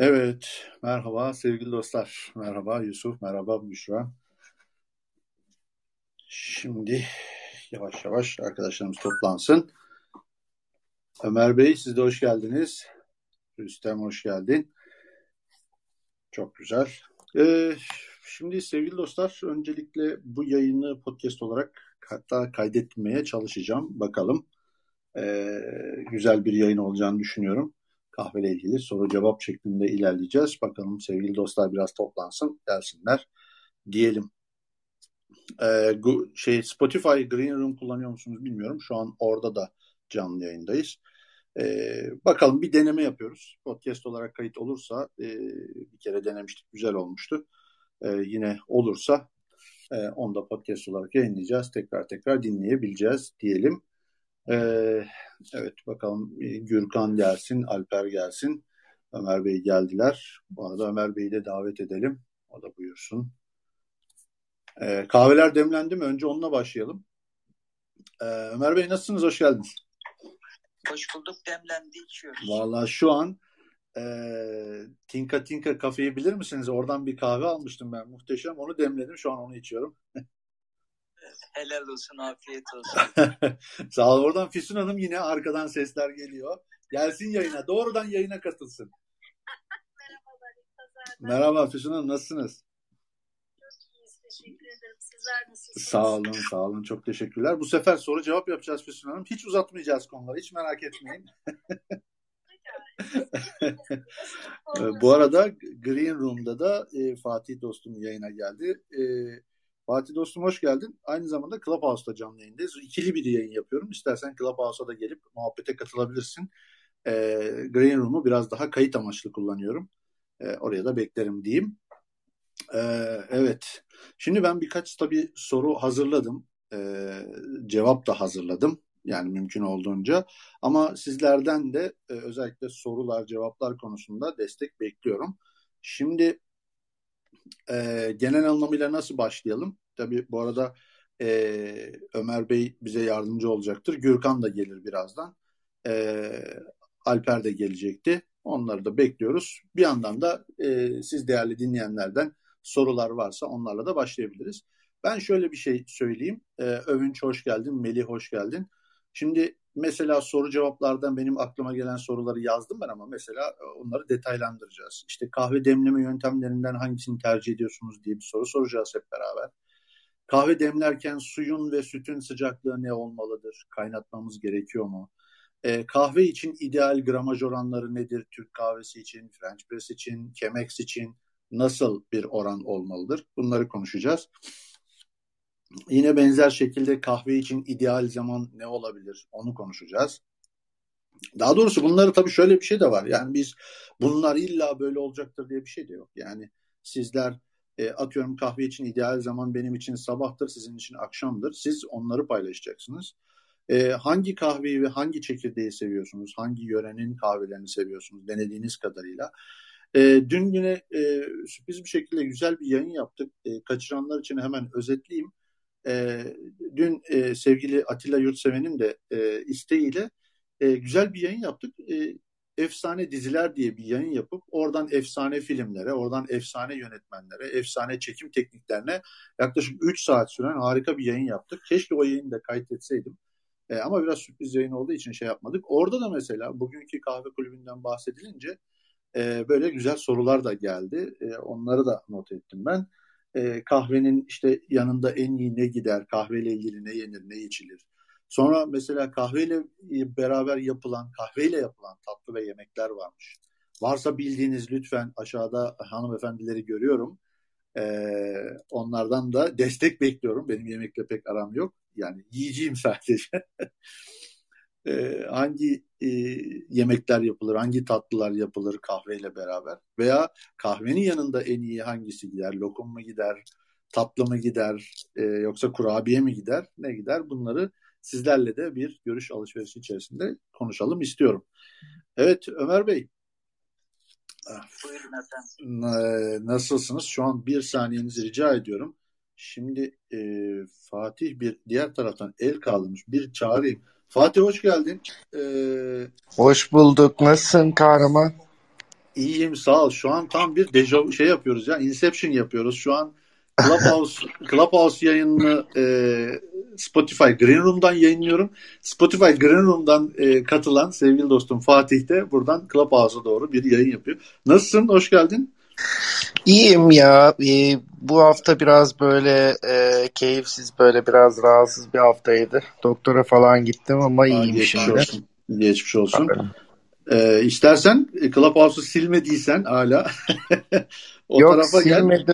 Evet, merhaba sevgili dostlar. Merhaba Yusuf, merhaba Büşra. Şimdi yavaş yavaş arkadaşlarımız toplansın. Ömer Bey siz de hoş geldiniz. Rüstem hoş geldin. Çok güzel. Ee, şimdi sevgili dostlar öncelikle bu yayını podcast olarak hatta kaydetmeye çalışacağım. Bakalım. Ee, güzel bir yayın olacağını düşünüyorum kahveyle ilgili soru cevap şeklinde ilerleyeceğiz. Bakalım sevgili dostlar biraz toplansın gelsinler diyelim. Ee, şey Spotify Green Room kullanıyor musunuz bilmiyorum. Şu an orada da canlı yayındayız. Ee, bakalım bir deneme yapıyoruz. Podcast olarak kayıt olursa e, bir kere denemiştik güzel olmuştu. Ee, yine olursa e, onu da podcast olarak yayınlayacağız. Tekrar tekrar dinleyebileceğiz diyelim. Ee, evet bakalım Gürkan gelsin, Alper gelsin. Ömer Bey geldiler. Bu arada Ömer Bey'i de davet edelim. O da buyursun. Ee, kahveler demlendi mi? Önce onunla başlayalım. Ee, Ömer Bey nasılsınız? Hoş geldiniz. Hoş bulduk. Demlendi içiyoruz. Valla şu an e, Tinka Tinka kafeyi bilir misiniz? Oradan bir kahve almıştım ben. Muhteşem. Onu demledim. Şu an onu içiyorum. Helal olsun, afiyet olsun. Sağ ol. Oradan Füsun Hanım yine arkadan sesler geliyor. Gelsin yayına. Doğrudan yayına katılsın. Merhabalar. Merhaba Füsun Hanım. Nasılsınız? Çok iyiyiz. Teşekkür ederim. Sizler nasılsınız? Sağ olun. Sağ olun. Çok teşekkürler. Bu sefer soru cevap yapacağız Füsun Hanım. Hiç uzatmayacağız konuları. Hiç merak etmeyin. Bu arada Green Room'da da e, Fatih dostum yayına geldi. E, Fatih dostum hoş geldin. Aynı zamanda Clubhouse'da canlı yayındayız. İkili bir yayın yapıyorum. İstersen Clubhouse'a da gelip muhabbete katılabilirsin. E, Green Room'u biraz daha kayıt amaçlı kullanıyorum. E, oraya da beklerim diyeyim. E, evet. Şimdi ben birkaç tabii soru hazırladım. E, cevap da hazırladım. Yani mümkün olduğunca. Ama sizlerden de e, özellikle sorular, cevaplar konusunda destek bekliyorum. Şimdi e, genel anlamıyla nasıl başlayalım? Tabii bu arada e, Ömer Bey bize yardımcı olacaktır. Gürkan da gelir birazdan. E, Alper de gelecekti. Onları da bekliyoruz. Bir yandan da e, siz değerli dinleyenlerden sorular varsa onlarla da başlayabiliriz. Ben şöyle bir şey söyleyeyim. E, Övünç hoş geldin, Melih hoş geldin. Şimdi mesela soru cevaplardan benim aklıma gelen soruları yazdım ben ama mesela e, onları detaylandıracağız. İşte kahve demleme yöntemlerinden hangisini tercih ediyorsunuz diye bir soru soracağız hep beraber. Kahve demlerken suyun ve sütün sıcaklığı ne olmalıdır? Kaynatmamız gerekiyor mu? E, kahve için ideal gramaj oranları nedir? Türk kahvesi için, French press için, Chemex için nasıl bir oran olmalıdır? Bunları konuşacağız. Yine benzer şekilde kahve için ideal zaman ne olabilir? Onu konuşacağız. Daha doğrusu bunları tabii şöyle bir şey de var. Yani biz bunlar illa böyle olacaktır diye bir şey de yok. Yani sizler e, atıyorum kahve için ideal zaman benim için sabahtır, sizin için akşamdır. Siz onları paylaşacaksınız. E, hangi kahveyi ve hangi çekirdeği seviyorsunuz? Hangi yörenin kahvelerini seviyorsunuz? Denediğiniz kadarıyla. E, dün yine e, sürpriz bir şekilde güzel bir yayın yaptık. E, kaçıranlar için hemen özetleyeyim. E, dün e, sevgili Atilla Yurtseven'in de e, isteğiyle e, güzel bir yayın yaptık. E, efsane diziler diye bir yayın yapıp oradan efsane filmlere, oradan efsane yönetmenlere, efsane çekim tekniklerine yaklaşık 3 saat süren harika bir yayın yaptık. Keşke o yayını da kaydetseydim. E, ama biraz sürpriz yayın olduğu için şey yapmadık. Orada da mesela bugünkü kahve kulübünden bahsedilince e, böyle güzel sorular da geldi. E, onları da not ettim ben e, kahvenin işte yanında en iyi ne gider, kahveyle ilgili ne yenir, ne içilir. Sonra mesela kahveyle beraber yapılan, kahveyle yapılan tatlı ve yemekler varmış. Varsa bildiğiniz lütfen aşağıda hanımefendileri görüyorum. Ee, onlardan da destek bekliyorum. Benim yemekle pek aram yok. Yani yiyeceğim sadece. e, hangi e, yemekler yapılır, hangi tatlılar yapılır kahveyle beraber veya kahvenin yanında en iyi hangisi gider, lokum mu gider, tatlı mı gider, e, yoksa kurabiye mi gider, ne gider bunları sizlerle de bir görüş alışverişi içerisinde konuşalım istiyorum. Evet Ömer Bey. Buyurun efendim. Nasılsınız? Şu an bir saniyenizi rica ediyorum. Şimdi e, Fatih bir diğer taraftan el kaldırmış. Bir çağırayım. Fatih hoş geldin. Ee, hoş bulduk. Nasılsın kahraman? İyiyim sağ ol. Şu an tam bir deja şey yapıyoruz ya. Inception yapıyoruz. Şu an Clubhouse, Clubhouse yayınını e, Spotify Green Room'dan yayınlıyorum. Spotify Green Room'dan e, katılan sevgili dostum Fatih de buradan Clubhouse'a doğru bir yayın yapıyor. Nasılsın? Hoş geldin. İyiyim ya. Ee, bu hafta biraz böyle e, keyifsiz, böyle biraz rahatsız bir haftaydı. Doktora falan gittim ama iyiyim geçmiş şimdi. Olsun. Geçmiş olsun. Ee, istersen e, Clubhouse'u silmediysen hala o Yok tarafa gel.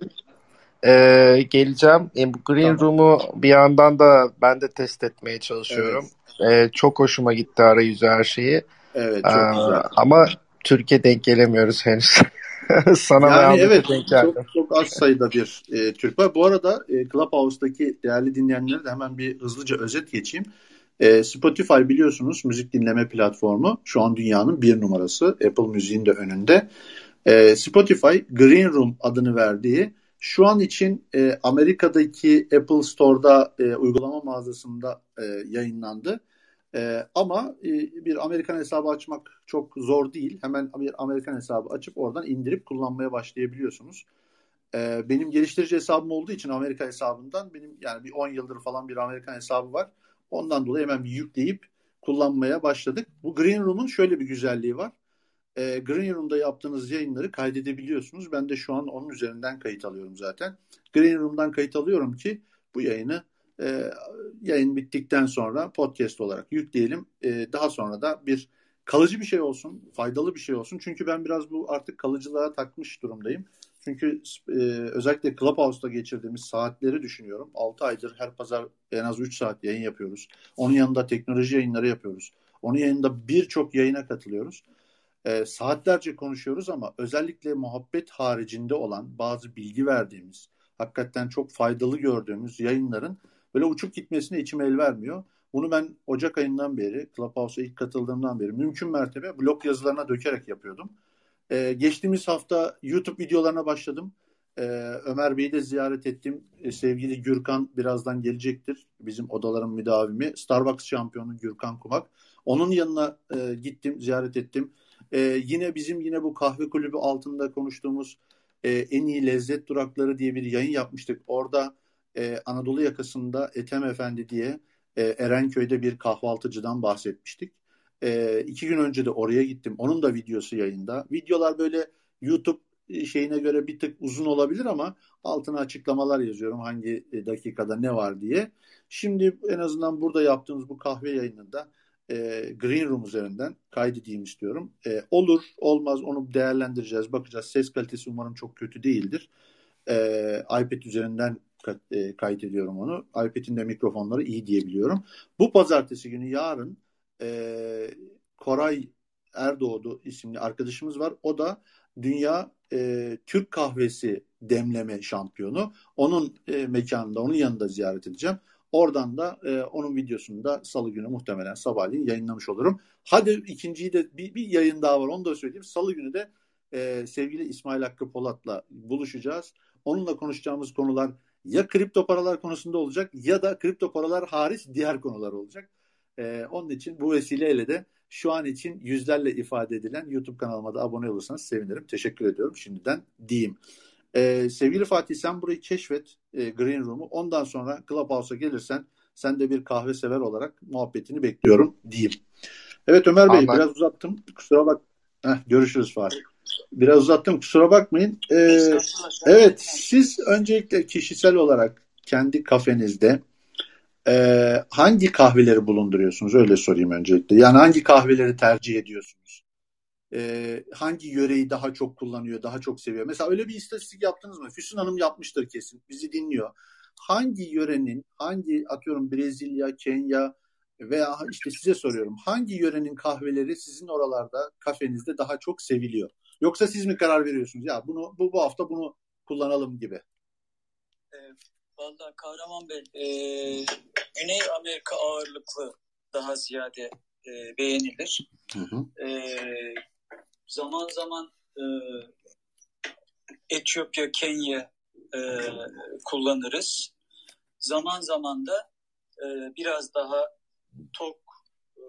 Ee, geleceğim. E, bu Green Tamam. Room'u bir yandan da ben de test etmeye çalışıyorum. Ee, çok hoşuma gitti arayüzü her şeyi. Evet çok Ee, güzel. ama Türkiye denk gelemiyoruz henüz. Sana Yani evet denk geldim. çok, çok az sayıda bir e, Türk var. Bu arada e, Clubhouse'daki değerli dinleyenlere de hemen bir hızlıca özet geçeyim. E, Spotify biliyorsunuz müzik dinleme platformu. Şu an dünyanın bir numarası. Apple Müziğin de önünde. E, Spotify Green Room adını verdiği şu an için e, Amerika'daki Apple Store'da e, uygulama mağazasında e, yayınlandı. E, ama e, bir Amerikan hesabı açmak çok zor değil. Hemen bir Amerikan hesabı açıp oradan indirip kullanmaya başlayabiliyorsunuz. E, benim geliştirici hesabım olduğu için Amerika hesabından benim yani bir 10 yıldır falan bir Amerikan hesabı var. Ondan dolayı hemen bir yükleyip kullanmaya başladık. Bu Green Room'un şöyle bir güzelliği var. E, Green Room'da yaptığınız yayınları kaydedebiliyorsunuz. Ben de şu an onun üzerinden kayıt alıyorum zaten. Green Room'dan kayıt alıyorum ki bu yayını e, yayın bittikten sonra podcast olarak yükleyelim. E, daha sonra da bir kalıcı bir şey olsun, faydalı bir şey olsun. Çünkü ben biraz bu artık kalıcılığa takmış durumdayım. Çünkü e, özellikle Clubhouse'da geçirdiğimiz saatleri düşünüyorum. 6 aydır her pazar en az 3 saat yayın yapıyoruz. Onun yanında teknoloji yayınları yapıyoruz. Onun yanında birçok yayına katılıyoruz. E, saatlerce konuşuyoruz ama özellikle muhabbet haricinde olan bazı bilgi verdiğimiz, hakikaten çok faydalı gördüğümüz yayınların böyle uçup gitmesine içim el vermiyor. Bunu ben Ocak ayından beri, Clubhouse'a ilk katıldığımdan beri mümkün mertebe blog yazılarına dökerek yapıyordum. Ee, geçtiğimiz hafta YouTube videolarına başladım. Ee, Ömer Bey'i de ziyaret ettim. Ee, sevgili Gürkan birazdan gelecektir. Bizim odaların müdavimi. Starbucks şampiyonu Gürkan Kumak. Onun yanına e, gittim, ziyaret ettim. Ee, yine bizim yine bu kahve kulübü altında konuştuğumuz e, en iyi lezzet durakları diye bir yayın yapmıştık. Orada e, Anadolu yakasında Ethem Efendi diye e, Erenköy'de bir kahvaltıcıdan bahsetmiştik. E, iki gün önce de oraya gittim. Onun da videosu yayında. Videolar böyle YouTube şeyine göre bir tık uzun olabilir ama altına açıklamalar yazıyorum hangi dakikada ne var diye. Şimdi en azından burada yaptığımız bu kahve yayınında e, Green Room üzerinden kaydedeyim istiyorum. E, olur olmaz onu değerlendireceğiz bakacağız. Ses kalitesi umarım çok kötü değildir. E, iPad üzerinden e, kaydediyorum onu. iPad'in de mikrofonları iyi diyebiliyorum. Bu pazartesi günü yarın e, Koray Erdoğdu isimli arkadaşımız var. O da dünya e, Türk kahvesi demleme şampiyonu. Onun e, mekanında, onun yanında ziyaret edeceğim. Oradan da e, onun videosunu da salı günü muhtemelen sabahleyin yayınlamış olurum. Hadi ikinciyi de bir, bir yayın daha var onu da söyleyeyim. Salı günü de e, sevgili İsmail Hakkı Polat'la buluşacağız. Onunla konuşacağımız konular ya kripto paralar konusunda olacak ya da kripto paralar hariç diğer konular olacak. Ee, onun için bu vesileyle de şu an için yüzlerle ifade edilen YouTube kanalıma da abone olursanız sevinirim. Teşekkür ediyorum şimdiden diyeyim. Ee, sevgili Fatih sen burayı keşfet e, Green Room'u. Ondan sonra Clubhouse'a gelirsen sen de bir kahve sever olarak muhabbetini bekliyorum diyeyim. Evet Ömer Bey Anladım. biraz uzattım. Kusura bak. Heh, görüşürüz Fatih. Biraz uzattım kusura bakmayın. Ee, evet siz öncelikle kişisel olarak kendi kafenizde e, hangi kahveleri bulunduruyorsunuz? Öyle sorayım öncelikle. Yani hangi kahveleri tercih ediyorsunuz? E, hangi yöreyi daha çok kullanıyor, daha çok seviyor? Mesela öyle bir istatistik yaptınız mı? Füsun Hanım yapmıştır kesin. Bizi dinliyor. Hangi yörenin, hangi atıyorum Brezilya, Kenya veya işte size soruyorum. Hangi yörenin kahveleri sizin oralarda kafenizde daha çok seviliyor? Yoksa siz mi karar veriyorsunuz? Ya bunu bu, bu hafta bunu kullanalım gibi. E, Valla Kahraman Bey, e, Güney Amerika ağırlıklı daha ziyade e, beğenilir. Hı hı. E, zaman zaman e, Etiyopya, Kenya e, kullanırız. Zaman zaman da e, biraz daha tok e,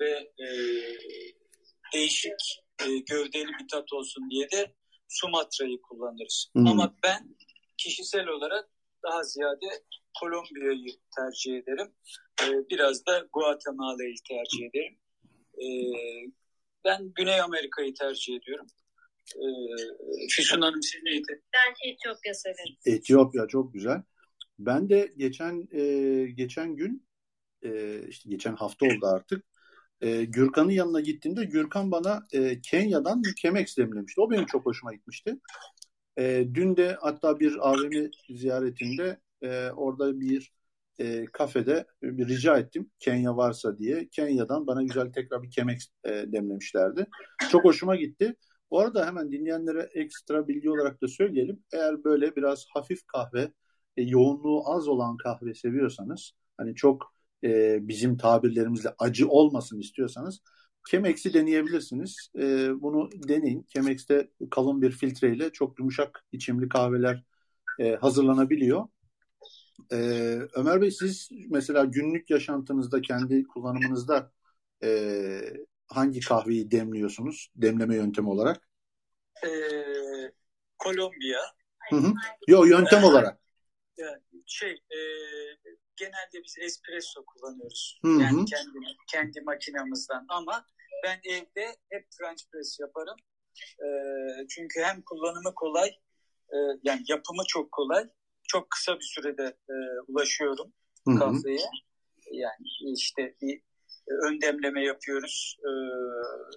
ve e, değişik e, gövdeli bir tat olsun diye de Sumatra'yı kullanırız. Hmm. Ama ben kişisel olarak daha ziyade Kolombiya'yı tercih ederim. E, biraz da Guatemala'yı tercih ederim. E, ben Güney Amerika'yı tercih ediyorum. E, Füsun Hanım siz neydi? Ben Etiyopya severim. Etiyopya çok güzel. Ben de geçen e, geçen gün e, işte geçen hafta oldu artık. E, Gürkan'ın yanına gittiğimde Gürkan bana e, Kenya'dan bir Chemex demlemişti. O benim çok hoşuma gitmişti. E, dün de hatta bir AVM ziyaretinde e, orada bir e, kafede bir rica ettim Kenya varsa diye. Kenya'dan bana güzel tekrar bir Chemex e, demlemişlerdi. Çok hoşuma gitti. Bu arada hemen dinleyenlere ekstra bilgi olarak da söyleyelim. Eğer böyle biraz hafif kahve, e, yoğunluğu az olan kahve seviyorsanız, hani çok e, bizim tabirlerimizle acı olmasın istiyorsanız Chemex'i deneyebilirsiniz. E, bunu deneyin. Chemex'te kalın bir filtreyle çok yumuşak içimli kahveler e, hazırlanabiliyor. E, Ömer Bey siz mesela günlük yaşantınızda, kendi kullanımınızda e, hangi kahveyi demliyorsunuz demleme yöntemi olarak? E, Kolombiya. Hı hı. Yo yöntem olarak. Yani şey e, genelde biz espresso kullanıyoruz. Hı hı. Yani kendi kendi makinamızdan ama ben evde hep French press yaparım. E, çünkü hem kullanımı kolay e, yani yapımı çok kolay. Çok kısa bir sürede e, ulaşıyorum Hı hı. kahveye. Yani işte bir ön demleme yapıyoruz. E,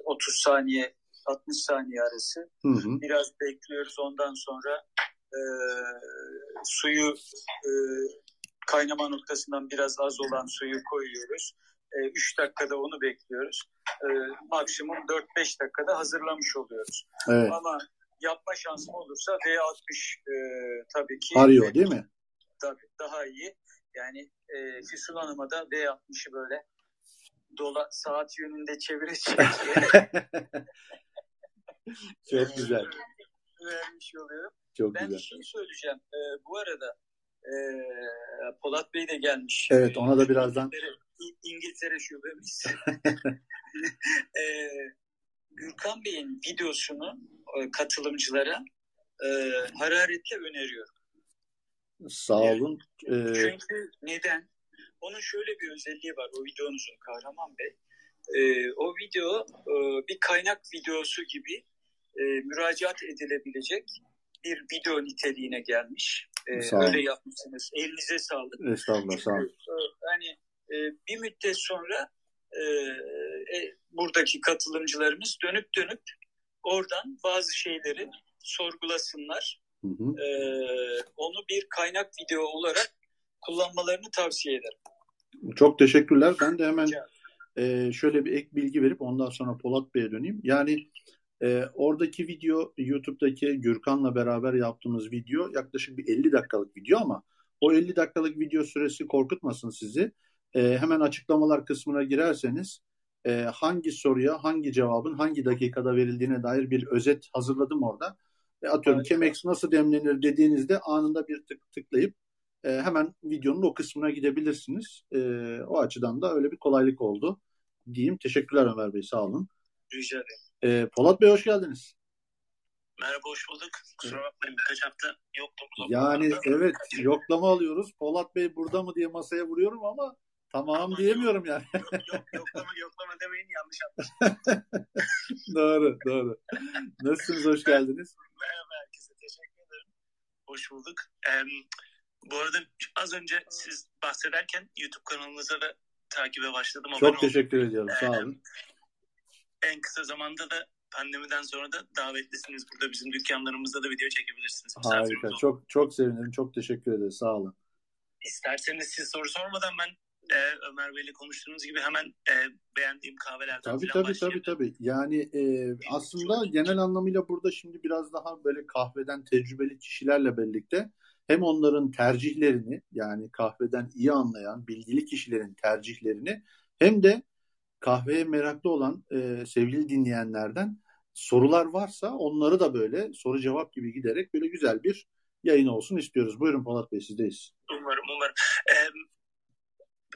30 saniye 60 saniye arası. Hı hı. Biraz bekliyoruz ondan sonra e, suyu e, kaynama noktasından biraz az olan suyu koyuyoruz. 3 dakikada onu bekliyoruz. E, maksimum 4-5 dakikada hazırlamış oluyoruz. Evet. Ama yapma şansım olursa V60 e, tabii ki Arıyor değil mi? tabii daha iyi. Yani e, Füsun Hanım'a da V60'ı böyle dola saat yönünde çevire çevire Çok güzel. vermiş oluyorum. Çok Ben bir güzel. şey söyleyeceğim. Ee, bu arada e, Polat Bey de gelmiş. Evet ona da birazdan İngiltere, İngiltere şubemiz. ee, Gürkan Bey'in videosunu e, katılımcılara e, hararetle öneriyorum. sağ olun. Ee, Çünkü neden? Onun şöyle bir özelliği var o videonuzun Kahraman Bey. Ee, o video e, bir kaynak videosu gibi e, müracaat edilebilecek bir video niteliğine gelmiş. Ee, Sağ öyle yapmışsınız. Elinize sağlık. estağfurullah sağ olun. Çünkü, e, hani e, bir müddet sonra e, e, buradaki katılımcılarımız dönüp dönüp oradan bazı şeyleri sorgulasınlar. Hı hı. E, onu bir kaynak video olarak kullanmalarını tavsiye ederim. Çok teşekkürler. Ben de hemen e, şöyle bir ek bilgi verip ondan sonra Polat Bey'e döneyim. Yani e, oradaki video YouTube'daki Gürkan'la beraber yaptığımız video yaklaşık bir 50 dakikalık video ama o 50 dakikalık video süresi korkutmasın sizi. E, hemen açıklamalar kısmına girerseniz e, hangi soruya hangi cevabın hangi dakikada verildiğine dair bir özet hazırladım orada. E, atıyorum Harika. Chemex nasıl demlenir dediğinizde anında bir tık tıklayıp e, hemen videonun o kısmına gidebilirsiniz. E, o açıdan da öyle bir kolaylık oldu diyeyim. Teşekkürler Ömer Bey sağ olun. Rica ederim. E, Polat Bey hoş geldiniz. Merhaba hoş bulduk. Kusura bakmayın birkaç hafta yoktum. Yani evet yoklama alıyoruz. Polat Bey burada mı diye masaya vuruyorum ama tamam diyemiyorum yani. Yok, yok, yoklama yoklama demeyin yanlış anlaşıldı. doğru doğru. Nasılsınız hoş geldiniz. Merhaba herkese teşekkür ederim. Hoş bulduk. Ee, bu arada az önce siz bahsederken YouTube kanalınıza da takibe başladım. Çok oldum. teşekkür ediyorum sağ olun. En kısa zamanda da pandemiden sonra da davetlisiniz. Burada bizim dükkanlarımızda da video çekebilirsiniz. Harika. Çok çok sevinirim. Çok teşekkür ederiz. Sağ olun. İsterseniz siz soru sormadan ben e, Ömer Bey'le konuştuğunuz gibi hemen e, beğendiğim kahvelerden Tabii falan tabii tabii tabii. Yani e, aslında genel anlamıyla burada şimdi biraz daha böyle kahveden tecrübeli kişilerle birlikte hem onların tercihlerini yani kahveden iyi anlayan bilgili kişilerin tercihlerini hem de kahveye meraklı olan e, sevgili dinleyenlerden sorular varsa onları da böyle soru cevap gibi giderek böyle güzel bir yayın olsun istiyoruz. Buyurun Polat Bey sizdeyiz. Umarım umarım. Ee,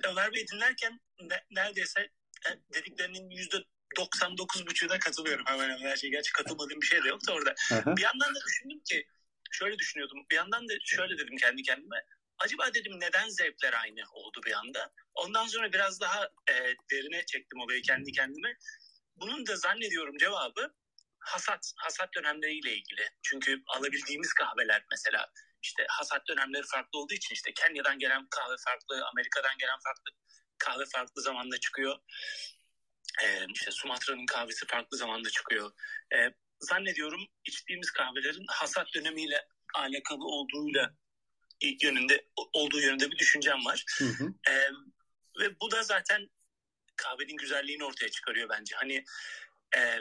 Ömer Bey dinlerken ne- neredeyse e, dediklerinin yüzde 99.5'una katılıyorum hemen hemen her şey. Gerçi katılmadığım bir şey de yoktu orada. Aha. Bir yandan da düşündüm ki şöyle düşünüyordum. Bir yandan da şöyle dedim kendi kendime. Acaba dedim neden zevkler aynı oldu bir anda? Ondan sonra biraz daha e, derine çektim olayı kendi kendime. Bunun da zannediyorum cevabı hasat, hasat dönemleriyle ilgili. Çünkü alabildiğimiz kahveler mesela işte hasat dönemleri farklı olduğu için işte Kenya'dan gelen kahve farklı, Amerika'dan gelen farklı kahve farklı zamanda çıkıyor. Ee, işte Sumatra'nın kahvesi farklı zamanda çıkıyor. Ee, zannediyorum içtiğimiz kahvelerin hasat dönemiyle alakalı olduğuyla yönünde olduğu yönünde bir düşüncem var. Hı hı. Ee, ve bu da zaten kahvenin güzelliğini ortaya çıkarıyor bence. Hani e,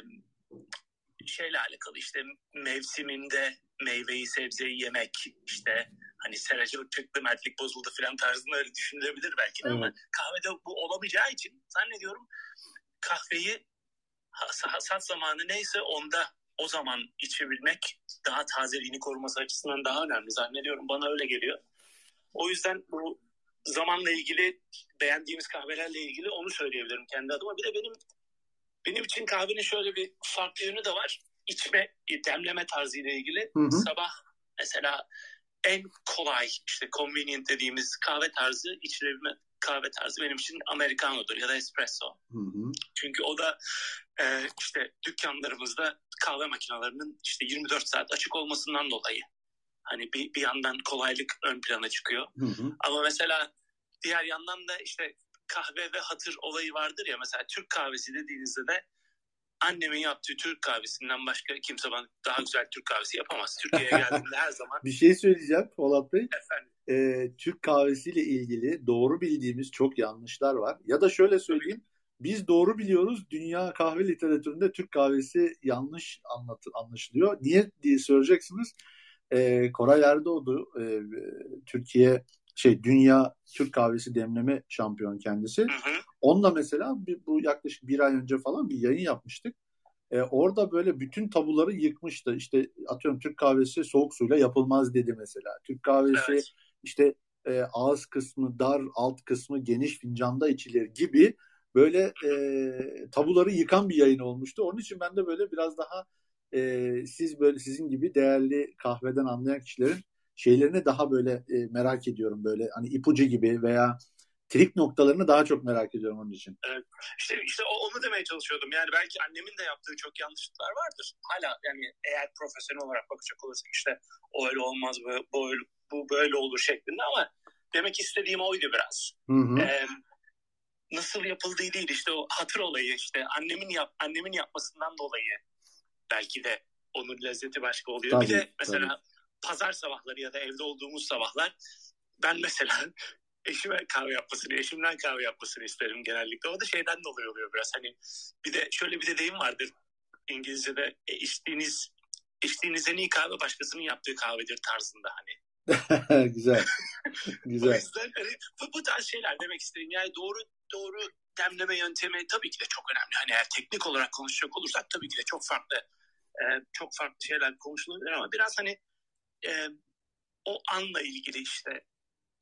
şeyle alakalı işte mevsiminde meyveyi sebzeyi yemek işte hani seracılık çıktı mertlik bozuldu filan tarzında öyle düşünülebilir belki de ama Evet. kahvede bu olamayacağı için zannediyorum kahveyi has- hasat zamanı neyse onda o zaman içebilmek daha tazeliğini koruması açısından daha önemli zannediyorum. Bana öyle geliyor. O yüzden bu zamanla ilgili beğendiğimiz kahvelerle ilgili onu söyleyebilirim kendi adıma. Bir de benim benim için kahvenin şöyle bir farklı yönü de var. İçme, demleme tarzıyla ilgili. Hı hı. Sabah mesela en kolay işte convenient dediğimiz kahve tarzı içilebilme kahve tarzı benim için americano'dur ya da espresso. Hı hı. Çünkü o da e, işte dükkanlarımızda kahve makinelerinin işte 24 saat açık olmasından dolayı hani bir, bir yandan kolaylık ön plana çıkıyor. Hı hı. Ama mesela diğer yandan da işte kahve ve hatır olayı vardır ya mesela Türk kahvesi dediğinizde de annemin yaptığı Türk kahvesinden başka kimse bana daha güzel Türk kahvesi yapamaz. Türkiye'ye geldiğimde her zaman Bir şey söyleyeceğim Polat Bey. efendim Ee, Türk kahvesiyle ilgili doğru bildiğimiz çok yanlışlar var. Ya da şöyle söyleyeyim. Biz doğru biliyoruz. Dünya kahve literatüründe Türk kahvesi yanlış anlatı, anlaşılıyor. Niye diye soreceksiniz. Ee, Koray Erdoğdu e, Türkiye şey Dünya Türk kahvesi demleme şampiyon kendisi. hı hı, Onunla mesela bir, bu yaklaşık bir ay önce falan bir yayın yapmıştık. Ee, orada böyle bütün tabuları yıkmıştı. İşte atıyorum Türk kahvesi soğuk suyla yapılmaz dedi mesela. Türk kahvesi evet. işte e, ağız kısmı dar, alt kısmı geniş fincanda içilir gibi böyle e, tabuları yıkan bir yayın olmuştu. Onun için ben de böyle biraz daha e, siz böyle sizin gibi değerli kahveden anlayan kişilerin şeylerini daha böyle e, merak ediyorum böyle hani ipucu gibi veya trik noktalarını daha çok merak ediyorum onun için. İşte, işte o- onu demeye çalışıyordum. Yani belki annemin de yaptığı çok yanlışlıklar vardır. Hala yani eğer profesyonel olarak bakacak olursak işte o öyle olmaz, bu, bu, bu böyle olur şeklinde ama demek istediğim oydu biraz. Hı hı. Ee, nasıl yapıldığı değil işte o hatır olayı işte annemin yap annemin yapmasından dolayı belki de onun lezzeti başka oluyor. Tabii, bir de mesela pazar sabahları ya da evde olduğumuz sabahlar ben mesela eşime kahve yapmasını, eşimden kahve yapmasını isterim genellikle. O da şeyden dolayı oluyor biraz. Hani bir de şöyle bir de deyim vardır İngilizce'de e, içtiğiniz içtiğiniz en iyi kahve başkasının yaptığı kahvedir tarzında hani. Güzel. O Güzel. yüzden hani bu, bu tarz şeyler demek istediğim yani doğru doğru demleme yöntemi tabii ki de çok önemli. Hani eğer teknik olarak konuşacak olursak tabii ki de çok farklı e, çok farklı şeyler konuşulabilir ama biraz hani e, o anla ilgili işte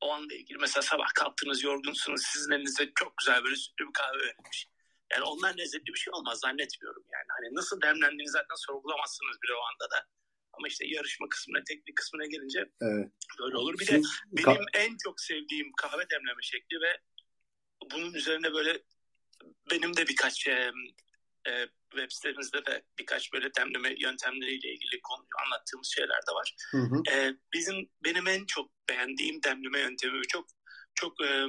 o anla ilgili mesela sabah kalktınız yorgunsunuz sizin elinize çok güzel böyle sütlü bir kahve verilmiş. Yani ondan lezzetli bir şey olmaz zannetmiyorum yani. Hani nasıl demlendiğini zaten sorgulamazsınız bile o anda da. Ama işte yarışma kısmına, teknik kısmına gelince Evet. böyle olur. Bir de Siz benim en çok sevdiğim kahve demleme şekli ve bunun üzerine böyle benim de birkaç e, e, web sitemizde de birkaç böyle demleme yöntemleriyle ilgili konu anlattığımız şeyler de var. Hı hı. E, bizim benim en çok beğendiğim demleme yöntemi çok çok e,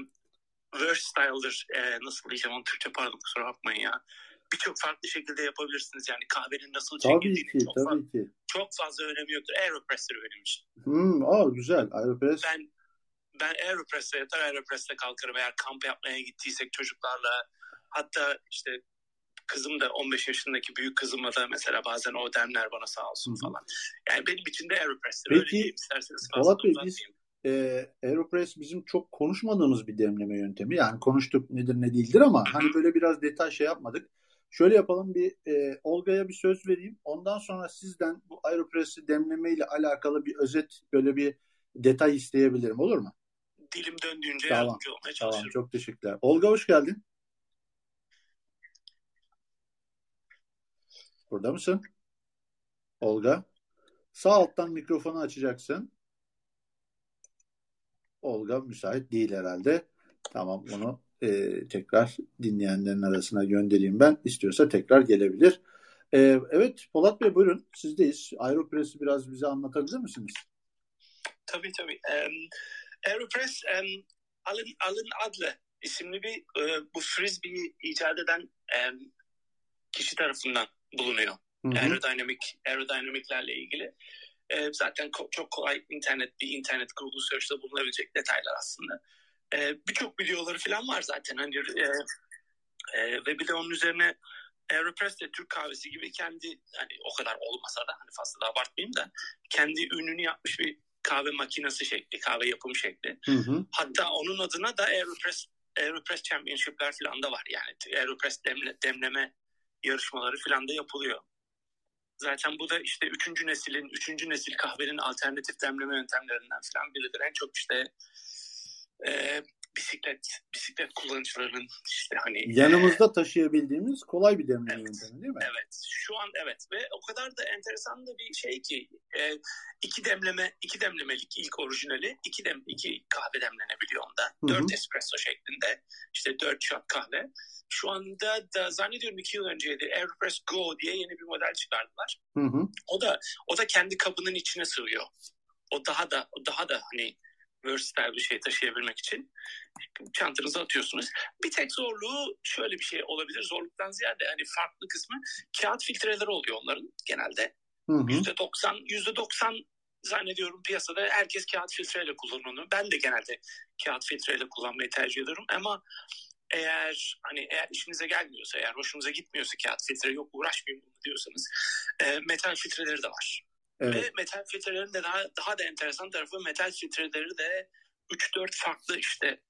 versatile'dır. E, nasıl diyeceğim onu Türkçe pardon kusura bakmayın ya. Birçok farklı şekilde yapabilirsiniz. Yani kahvenin nasıl Tabii çekildiğinin ki, çok, fazla, tabii ki. çok fazla önemi yoktur. Aeropress'tir benim için. Hmm, aa, güzel. Aeropress. ben ben Aeropress'te yatar Aeropress'te kalkarım eğer kamp yapmaya gittiysek çocuklarla hatta işte kızım da 15 yaşındaki büyük kızımla da mesela bazen o demler bana sağ olsun falan. Yani benim için de Aeropress'tir. Peki, Öyle diyeyim isterseniz fazla Polat Bey, e, Aeropress bizim çok konuşmadığımız bir demleme yöntemi. Yani konuştuk nedir ne değildir ama hani böyle biraz detay şey yapmadık. Şöyle yapalım bir e, Olga'ya bir söz vereyim. Ondan sonra sizden bu Aeropress'i demleme ile alakalı bir özet böyle bir detay isteyebilirim. Olur mu? Dilim döndüğünce Tamam, yardımcı olmaya Tamam çalışırım. çok teşekkürler. Olga hoş geldin. Burada mısın? Olga. Sağ alttan mikrofonu açacaksın. Olga müsait değil herhalde. Tamam onu e, tekrar dinleyenlerin arasına göndereyim ben. İstiyorsa tekrar gelebilir. E, evet Polat Bey buyurun sizdeyiz. Aeropress'i biraz bize anlatabilir misiniz? Tabii tabii. Um, Aeropress um, Alan, Alan Adler isimli bir e, bu frisbee icat eden e, kişi tarafından bulunuyor. Hı hı. Aerodinamik, aerodinamiklerle ilgili. E, zaten ko- çok kolay internet bir internet Google Search'ta bulunabilecek detaylar aslında. E, Birçok videoları falan var zaten. Hani e, e, ve bir de onun üzerine Aeropress de Türk kahvesi gibi kendi hani o kadar olmasa da hani fazla da abartmayayım da kendi ününü yapmış bir kahve makinesi şekli, kahve yapım şekli. Hı hı. Hatta onun adına da Aeropress Aeropress Championship'ler falan da var. Yani Aeropress demle, demleme yarışmaları falan da yapılıyor. Zaten bu da işte üçüncü neslin, üçüncü nesil kahvenin alternatif demleme yöntemlerinden falan biridir. En çok işte e, bisiklet bisiklet kullanıcılarının işte hani yanımızda taşıyabildiğimiz kolay bir demleme evet, yöntemi değil mi? Evet. Şu an evet ve o kadar da enteresan da bir şey ki e, iki demleme iki demlemelik ilk orijinali iki dem iki kahve demlenebiliyor onda. Dört espresso şeklinde. işte dört shot kahve. Şu anda da zannediyorum iki yıl önceydi Aeropress Go diye yeni bir model çıkardılar. Hı hı. O da o da kendi kabının içine sığıyor. O daha da o daha da hani versatile bir şey taşıyabilmek için çantanıza atıyorsunuz. Bir tek zorluğu şöyle bir şey olabilir. Zorluktan ziyade hani farklı kısmı kağıt filtreleri oluyor onların genelde. Yüzde doksan, yüzde doksan zannediyorum piyasada herkes kağıt filtreyle kullanıyor. Ben de genelde kağıt filtreyle kullanmayı tercih ediyorum ama eğer hani eğer işinize gelmiyorsa, eğer hoşunuza gitmiyorsa kağıt filtre yok uğraşmayayım diyorsanız e, metal filtreleri de var. Evet. Ve metal filtrelerin de daha, daha da enteresan tarafı metal filtreleri de 3-4 farklı işte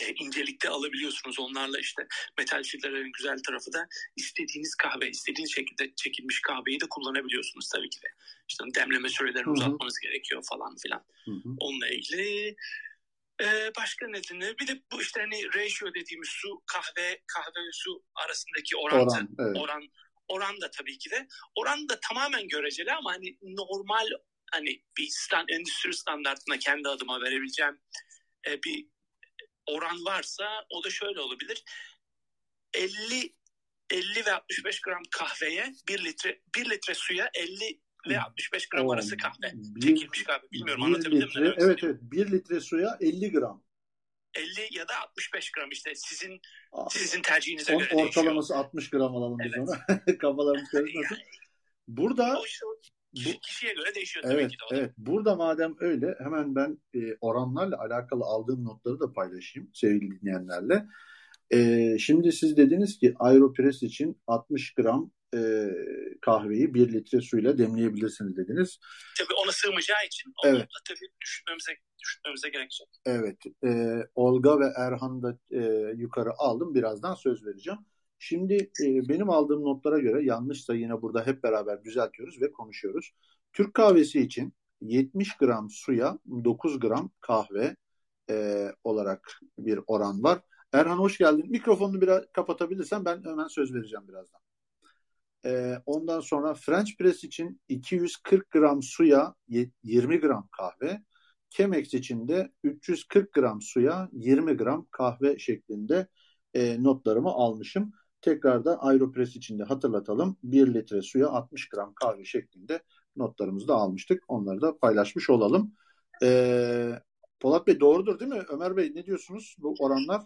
e, incelikte alabiliyorsunuz. Onlarla işte metal filtrelerin güzel tarafı da istediğiniz kahve, istediğiniz şekilde çekilmiş kahveyi de kullanabiliyorsunuz tabii ki de. İşte demleme sürelerini Hı-hı. uzatmanız gerekiyor falan filan. Hı-hı. Onunla ilgili ee, başka nedeni bir de bu işte hani ratio dediğimiz su kahve kahve ve su arasındaki orantı oran, evet. oran Oran da tabii ki de. Oran da tamamen göreceli ama hani normal hani bir stand, endüstri standartına kendi adıma verebileceğim e, bir oran varsa o da şöyle olabilir. 50 50 ve 65 gram kahveye 1 litre 1 litre suya 50 ve 65 gram arası kahve. Bir, Çekilmiş kahve. Bilmiyorum anlatabildim litre, mi? Evet evet. 1 litre suya 50 gram. 50 ya da 65 gram işte sizin sizin tercihinize On, göre ortalaması değişiyor. 60 gram alalım biz evet. ona. Kafalarımız karışmasın. Yani, Burada o işte, kişi, kişiye göre değişiyor evet, ki de Evet. Burada madem öyle hemen ben e, oranlarla alakalı aldığım notları da paylaşayım sevgili dinleyenlerle. E, şimdi siz dediniz ki Aeropress için 60 gram e, kahveyi bir litre suyla demleyebilirsiniz dediniz. Tabii ona sığmayacağı için onu evet. da tabii düşünmemize, düşünmemize gerekecek. Evet. E, Olga ve Erhan da e, yukarı aldım. Birazdan söz vereceğim. Şimdi e, benim aldığım notlara göre yanlışsa yine burada hep beraber düzeltiyoruz ve konuşuyoruz. Türk kahvesi için 70 gram suya 9 gram kahve e, olarak bir oran var. Erhan hoş geldin. Mikrofonunu biraz kapatabilirsen ben hemen söz vereceğim birazdan. E, ondan sonra French press için 240 gram suya 20 gram kahve. Chemex için de 340 gram suya 20 gram kahve şeklinde e, notlarımı almışım. Tekrar da Aeropress için de hatırlatalım. 1 litre suya 60 gram kahve şeklinde notlarımızı da almıştık. Onları da paylaşmış olalım. E, Polat Bey doğrudur değil mi? Ömer Bey ne diyorsunuz bu oranlar?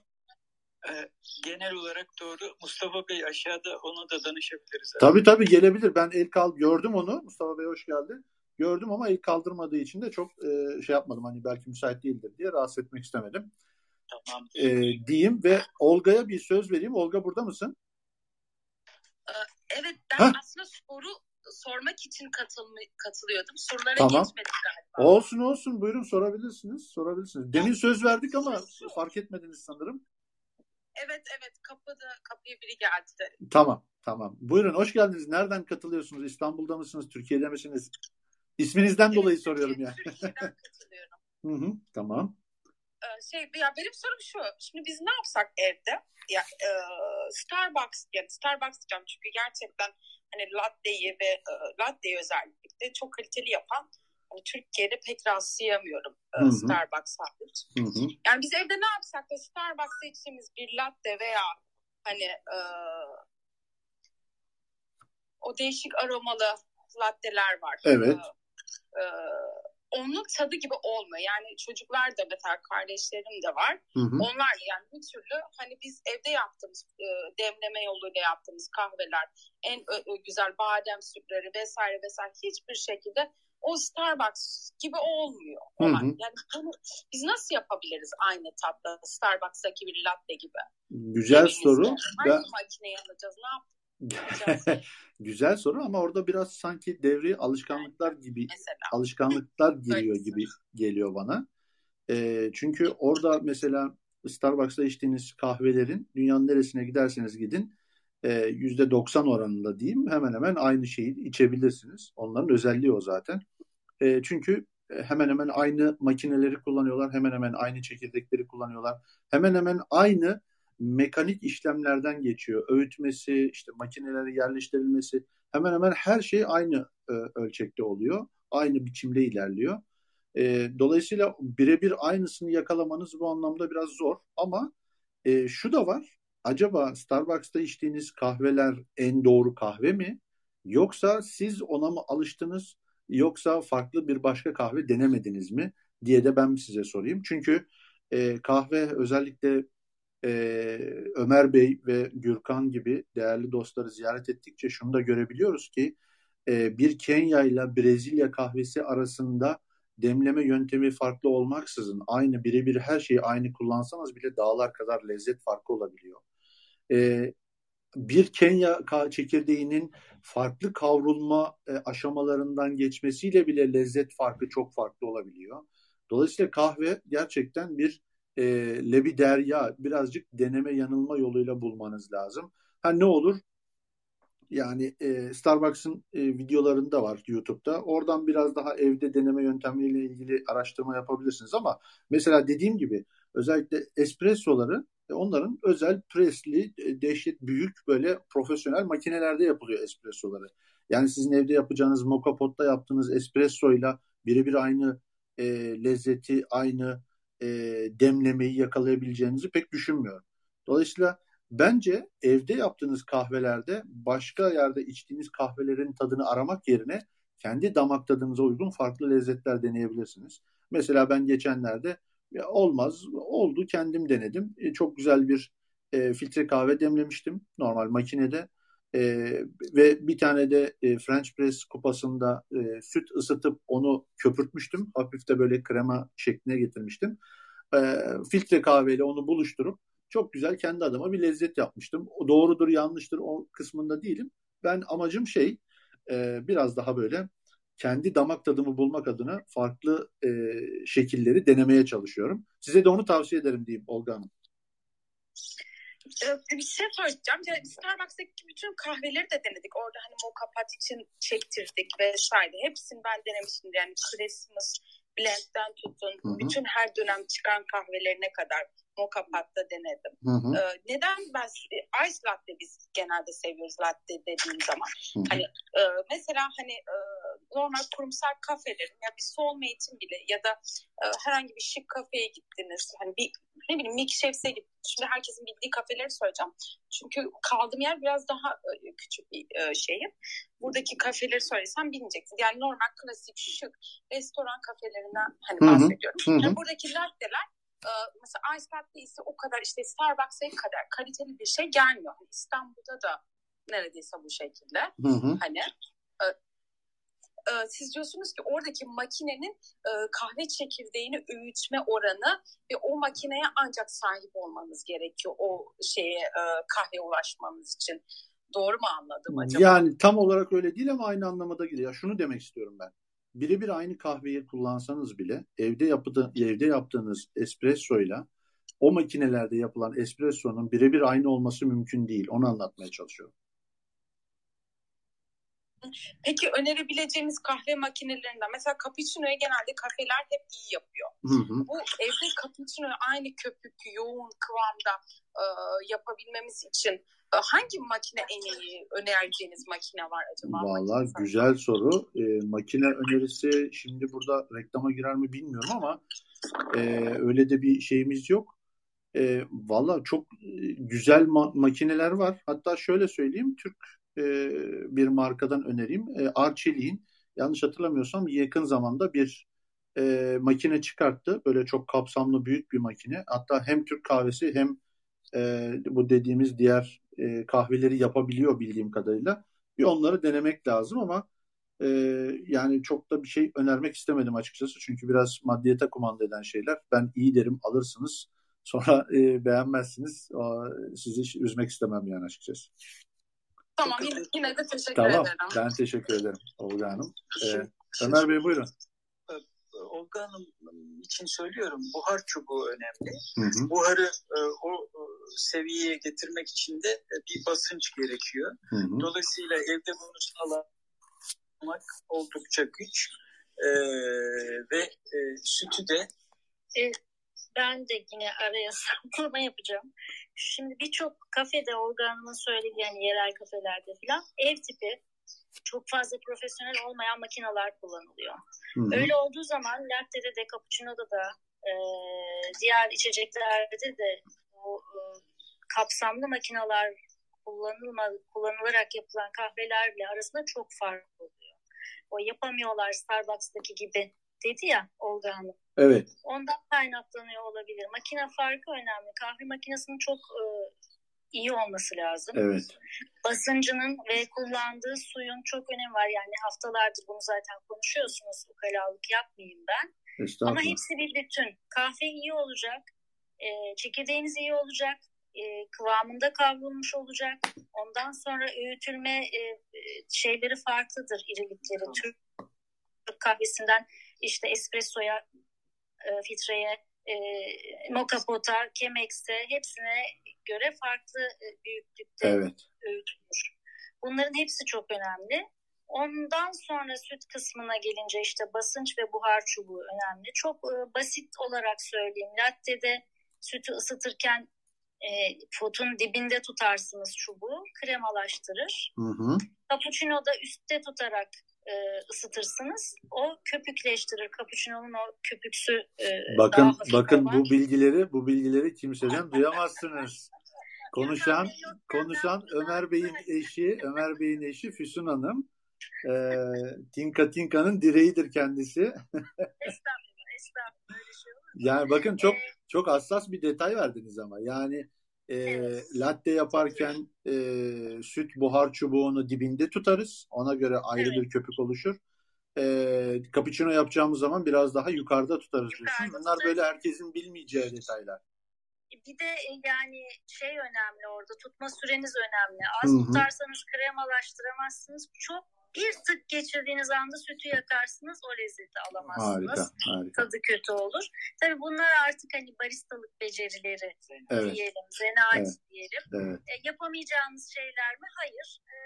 E, genel olarak doğru. Mustafa Bey aşağıda ona da danışabiliriz. Abi. Tabii tabii gelebilir. Ben el kal gördüm onu. Mustafa Bey hoş geldi. Gördüm ama el kaldırmadığı için de çok e, şey yapmadım. Hani belki müsait değildir diye rahatsız etmek istemedim. Tamam. E, diyeyim ve Olga'ya bir söz vereyim. Olga burada mısın? Ee, evet ben Heh. aslında soru sormak için katılma, katılıyordum. Sorulara tamam. geçmedik galiba. Olsun olsun buyurun sorabilirsiniz. Sorabilirsiniz. Demin söz verdik ama fark etmediniz sanırım. Evet evet kapıda kapıya biri geldi. Tamam tamam. Buyurun hoş geldiniz. Nereden katılıyorsunuz? İstanbul'da mısınız? Türkiye'de misiniz? İsminizden evet, dolayı soruyorum yani. Türkiye'den katılıyorum. hı hı, tamam. e, şey ya benim sorum şu. Şimdi biz ne yapsak evde? Ya e, Starbucks yani Starbucks diyeceğim çünkü gerçekten hani latte'yi ve e, latte'yi özellikle çok kaliteli yapan hani Türkiye'de pek rastlayamıyorum e, Starbucks hariç. Yani biz evde ne yapsak da Starbucks'ta içtiğimiz bir latte veya hani e, o değişik aromalı latteler var. Evet. E, e, onun tadı gibi olmuyor. Yani çocuklar da mesela kardeşlerim de var. Hı hı. Onlar yani bir türlü hani biz evde yaptığımız e, demleme yoluyla yaptığımız kahveler, en ö, ö, güzel badem sütleri vesaire vesaire hiçbir şekilde o Starbucks gibi olmuyor. Hı hı. Yani bunu biz nasıl yapabiliriz aynı tatta Starbucks'taki bir latte gibi? Güzel Elimizde. soru. Hangi ben... makineyi alacağız? Ne yapacağız? Güzel soru ama orada biraz sanki devri alışkanlıklar gibi mesela. alışkanlıklar giriyor gibi geliyor bana. E, çünkü orada mesela Starbucks'ta içtiğiniz kahvelerin dünyanın neresine giderseniz gidin yüzde 90 oranında diyeyim hemen hemen aynı şeyi içebilirsiniz. Onların özelliği o zaten. E, çünkü hemen hemen aynı makineleri kullanıyorlar. Hemen hemen aynı çekirdekleri kullanıyorlar. Hemen hemen aynı mekanik işlemlerden geçiyor. Öğütmesi, işte makineleri yerleştirilmesi hemen hemen her şey aynı e, ölçekte oluyor. Aynı biçimde ilerliyor. E, dolayısıyla birebir aynısını yakalamanız bu anlamda biraz zor. Ama e, şu da var. Acaba Starbucks'ta içtiğiniz kahveler en doğru kahve mi? Yoksa siz ona mı alıştınız? Yoksa farklı bir başka kahve denemediniz mi? diye de ben size sorayım. Çünkü e, kahve özellikle e, Ömer Bey ve Gürkan gibi değerli dostları ziyaret ettikçe şunu da görebiliyoruz ki e, bir Kenya ile Brezilya kahvesi arasında demleme yöntemi farklı olmaksızın aynı birebir her şeyi aynı kullansanız bile dağlar kadar lezzet farkı olabiliyor. E, bir Kenya çekirdeğinin farklı kavrulma e, aşamalarından geçmesiyle bile lezzet farkı çok farklı olabiliyor. Dolayısıyla kahve gerçekten bir e, lebi derya birazcık deneme yanılma yoluyla bulmanız lazım. Ha ne olur? Yani e, Starbucks'ın e, videolarında var YouTube'da. Oradan biraz daha evde deneme yöntemiyle ilgili araştırma yapabilirsiniz ama mesela dediğim gibi özellikle espressoları onların özel presli, e, dehşet büyük böyle profesyonel makinelerde yapılıyor espressoları. Yani sizin evde yapacağınız moka potta yaptığınız espressoyla birebir aynı e, lezzeti, aynı e, demlemeyi yakalayabileceğinizi pek düşünmüyorum. Dolayısıyla bence evde yaptığınız kahvelerde başka yerde içtiğiniz kahvelerin tadını aramak yerine kendi damak tadınıza uygun farklı lezzetler deneyebilirsiniz. Mesela ben geçenlerde olmaz oldu kendim denedim. E, çok güzel bir e, filtre kahve demlemiştim normal makinede. E, ve bir tane de e, French Press kupasında e, süt ısıtıp onu köpürtmüştüm. Hafif de böyle krema şekline getirmiştim. E, filtre kahveyle onu buluşturup çok güzel kendi adıma bir lezzet yapmıştım. O doğrudur yanlıştır o kısmında değilim. Ben amacım şey e, biraz daha böyle kendi damak tadımı bulmak adına farklı e, şekilleri denemeye çalışıyorum. Size de onu tavsiye ederim diyeyim Olga Hanım. Ee, bir şey soracağım. Yani Starbucks'taki bütün kahveleri de denedik. Orada hani mocha pot için çektirdik vesaire. Hepsini ben denemiştim. Yani Christmas blend'den tutun. Hı hı. Bütün her dönem çıkan kahvelerine kadar mocha pot'ta denedim. Hı hı. Ee, neden ben ice latte biz genelde seviyoruz latte dediğim zaman. Hı hı. Hani e, mesela hani e, normal kurumsal kafelerin ya bir soulmate'in bile ya da e, herhangi bir şık kafeye gittiniz. Hani bir ne bileyim milkshake'e gittiniz. Şimdi herkesin bildiği kafeleri söyleyeceğim. Çünkü kaldığım yer biraz daha e, küçük bir e, şehir. Buradaki kafeleri söylesem bilmeyeceksiniz. Yani normal klasik şık restoran kafelerinden hani bahsediyorum. Hı hı. Yani buradaki latteler e, mesela Ice Latte ise o kadar işte Starbucks'a kadar kaliteli bir şey gelmiyor. Hani İstanbul'da da neredeyse bu şekilde. Hı hı. Hani e, e, siz diyorsunuz ki oradaki makinenin e, kahve çekirdeğini öğütme oranı ve o makineye ancak sahip olmanız gerekiyor o şeye e, kahve ulaşmanız için. Doğru mu anladım acaba? Yani tam olarak öyle değil ama aynı anlamada geliyor. Şunu demek istiyorum ben. Birebir aynı kahveyi kullansanız bile evde yapıda, evde yaptığınız espressoyla o makinelerde yapılan espressonun birebir aynı olması mümkün değil. Onu anlatmaya çalışıyorum. Peki önerebileceğiniz kahve makinelerinden mesela cappuccino'yu genelde kafeler hep iyi yapıyor. Hı hı. Bu evde cappuccino'yu aynı köpük, yoğun kıvamda e, yapabilmemiz için e, hangi makine en iyi önereceğiniz makine var acaba? Valla güzel soru. E, makine önerisi şimdi burada reklama girer mi bilmiyorum ama e, öyle de bir şeyimiz yok. E, Valla çok güzel ma- makineler var. Hatta şöyle söyleyeyim Türk e, bir markadan önereyim. E, Arçelik'in yanlış hatırlamıyorsam yakın zamanda bir e, makine çıkarttı. Böyle çok kapsamlı büyük bir makine. Hatta hem Türk kahvesi hem e, bu dediğimiz diğer e, kahveleri yapabiliyor bildiğim kadarıyla. Bir onları denemek lazım ama e, yani çok da bir şey önermek istemedim açıkçası. Çünkü biraz maddiyete kumanda eden şeyler. Ben iyi derim alırsınız. Sonra e, beğenmezsiniz. O, sizi üzmek istemem yani açıkçası. Tamam yine, yine de teşekkür Tamam. ederim. Ben teşekkür ederim Olga Hanım. Ee, Ömer Bey buyurun. Olga Hanım için söylüyorum. Buhar çubuğu önemli. Hı hı, Buharı e, o e, seviyeye getirmek için de e, bir basınç gerekiyor. hı hı. Dolayısıyla evde bunu sağlamak oldukça güç. E, ve e, sütü de Ben de yine araya saklama yapacağım. Şimdi birçok kafede organımın söylediği yani yerel kafelerde falan ev tipi çok fazla profesyonel olmayan makineler kullanılıyor. Hı hı. Öyle olduğu zaman latte'de de cappuccino'da da e, diğer içeceklerde de bu e, kapsamlı makineler kullanılma, kullanılarak yapılan kahvelerle arasında çok fark oluyor. O yapamıyorlar Starbucks'taki gibi dedi ya Olga Hanım. Evet. Ondan kaynaklanıyor olabilir. Makine farkı önemli. Kahve makinesinin çok e, iyi olması lazım. Evet. Basıncının ve kullandığı suyun çok önemi var. Yani haftalardır bunu zaten konuşuyorsunuz. Ukalalık yapmayayım ben. Ama hepsi bir bütün. Kahve iyi olacak. E, çekirdeğiniz iyi olacak. E, kıvamında kavrulmuş olacak. Ondan sonra öğütülme e, e, şeyleri farklıdır irilikleri. Türk kahvesinden işte espressoya, e, filtreye, e, moka pota, Chemex'e hepsine göre farklı e, büyüklükte Evet. öğütülür. Bunların hepsi çok önemli. Ondan sonra süt kısmına gelince işte basınç ve buhar çubuğu önemli. Çok e, basit olarak söyleyeyim. Latte'de sütü ısıtırken e, potun dibinde tutarsınız çubuğu. Kremalaştırır. Hı hı. Cappuccino'da üstte tutarak e, ısıtırsınız. O köpükleştirir. Cappuccino'nun o köpüksü e, Bakın daha hafif bakın olan. bu bilgileri bu bilgileri kimseden duyamazsınız. Konuşan konuşan Ömer Bey'in eşi, Ömer Bey'in eşi Füsun Hanım. Ee, Tinka Tinka'nın direğidir kendisi. Estağfurullah, estağfurullah. Öyle şey olur? Yani bakın çok Ee, çok hassas bir detay verdiniz ama. Yani e, Evet. latte yaparken e, süt buhar çubuğunu dibinde tutarız. Ona göre ayrı Evet. bir köpük oluşur. E, cappuccino yapacağımız zaman biraz daha yukarıda tutarız diyorsun. Yukarıda Bunlar tutarız. böyle herkesin bilmeyeceği detaylar. Bir de e, yani şey önemli orada tutma süreniz önemli. Az Hı hı. tutarsanız kremalaştıramazsınız. Çok bir tık geçirdiğiniz anda sütü yakarsınız o lezzeti alamazsınız. Harika, harika. Tadı kötü olur. Tabii bunlar artık hani baristalık becerileri Evet, diyelim, zanaat Evet. diyelim. evet. E, yapamayacağınız şeyler mi? Hayır. E,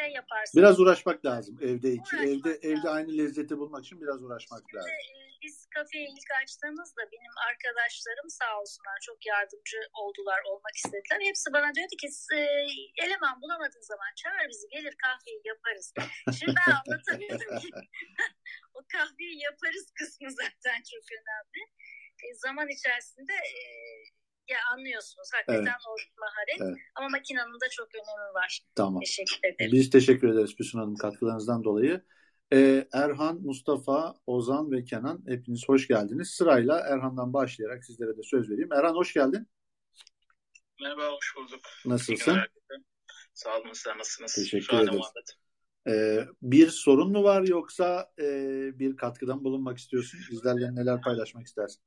şey yaparsınız. Biraz uğraşmak lazım evde için. Uğraşmak Evde evde lazım. aynı lezzeti bulmak için biraz uğraşmak Şimdi, lazım. e, biz kafeyi ilk açtığımızda benim arkadaşlarım sağ olsunlar çok yardımcı oldular, olmak istediler. Hepsi bana diyordu ki e, eleman bulamadığın zaman çağır bizi gelir kahveyi yaparız. Şimdi ben anlatamıyorum ki o kahveyi yaparız kısmı zaten çok önemli. E, zaman içerisinde e, ya anlıyorsunuz hakikaten o maharet Evet. ama makinenin de çok önemi var. Tamam. Teşekkür ederim. Biz teşekkür ederiz Füsun Hanım katkılarınızdan dolayı. Ee, Erhan, Mustafa, Ozan ve Kenan hepiniz hoş geldiniz. Sırayla Erhan'dan başlayarak sizlere de söz vereyim. Erhan hoş geldin. Merhaba, hoş bulduk. Nasılsın? Sağ olun, sizler nasılsınız? Teşekkür muhabbet. Ee, bir sorun mu var yoksa e, bir katkıdan bulunmak istiyorsun? Bizlerle neler paylaşmak istersin?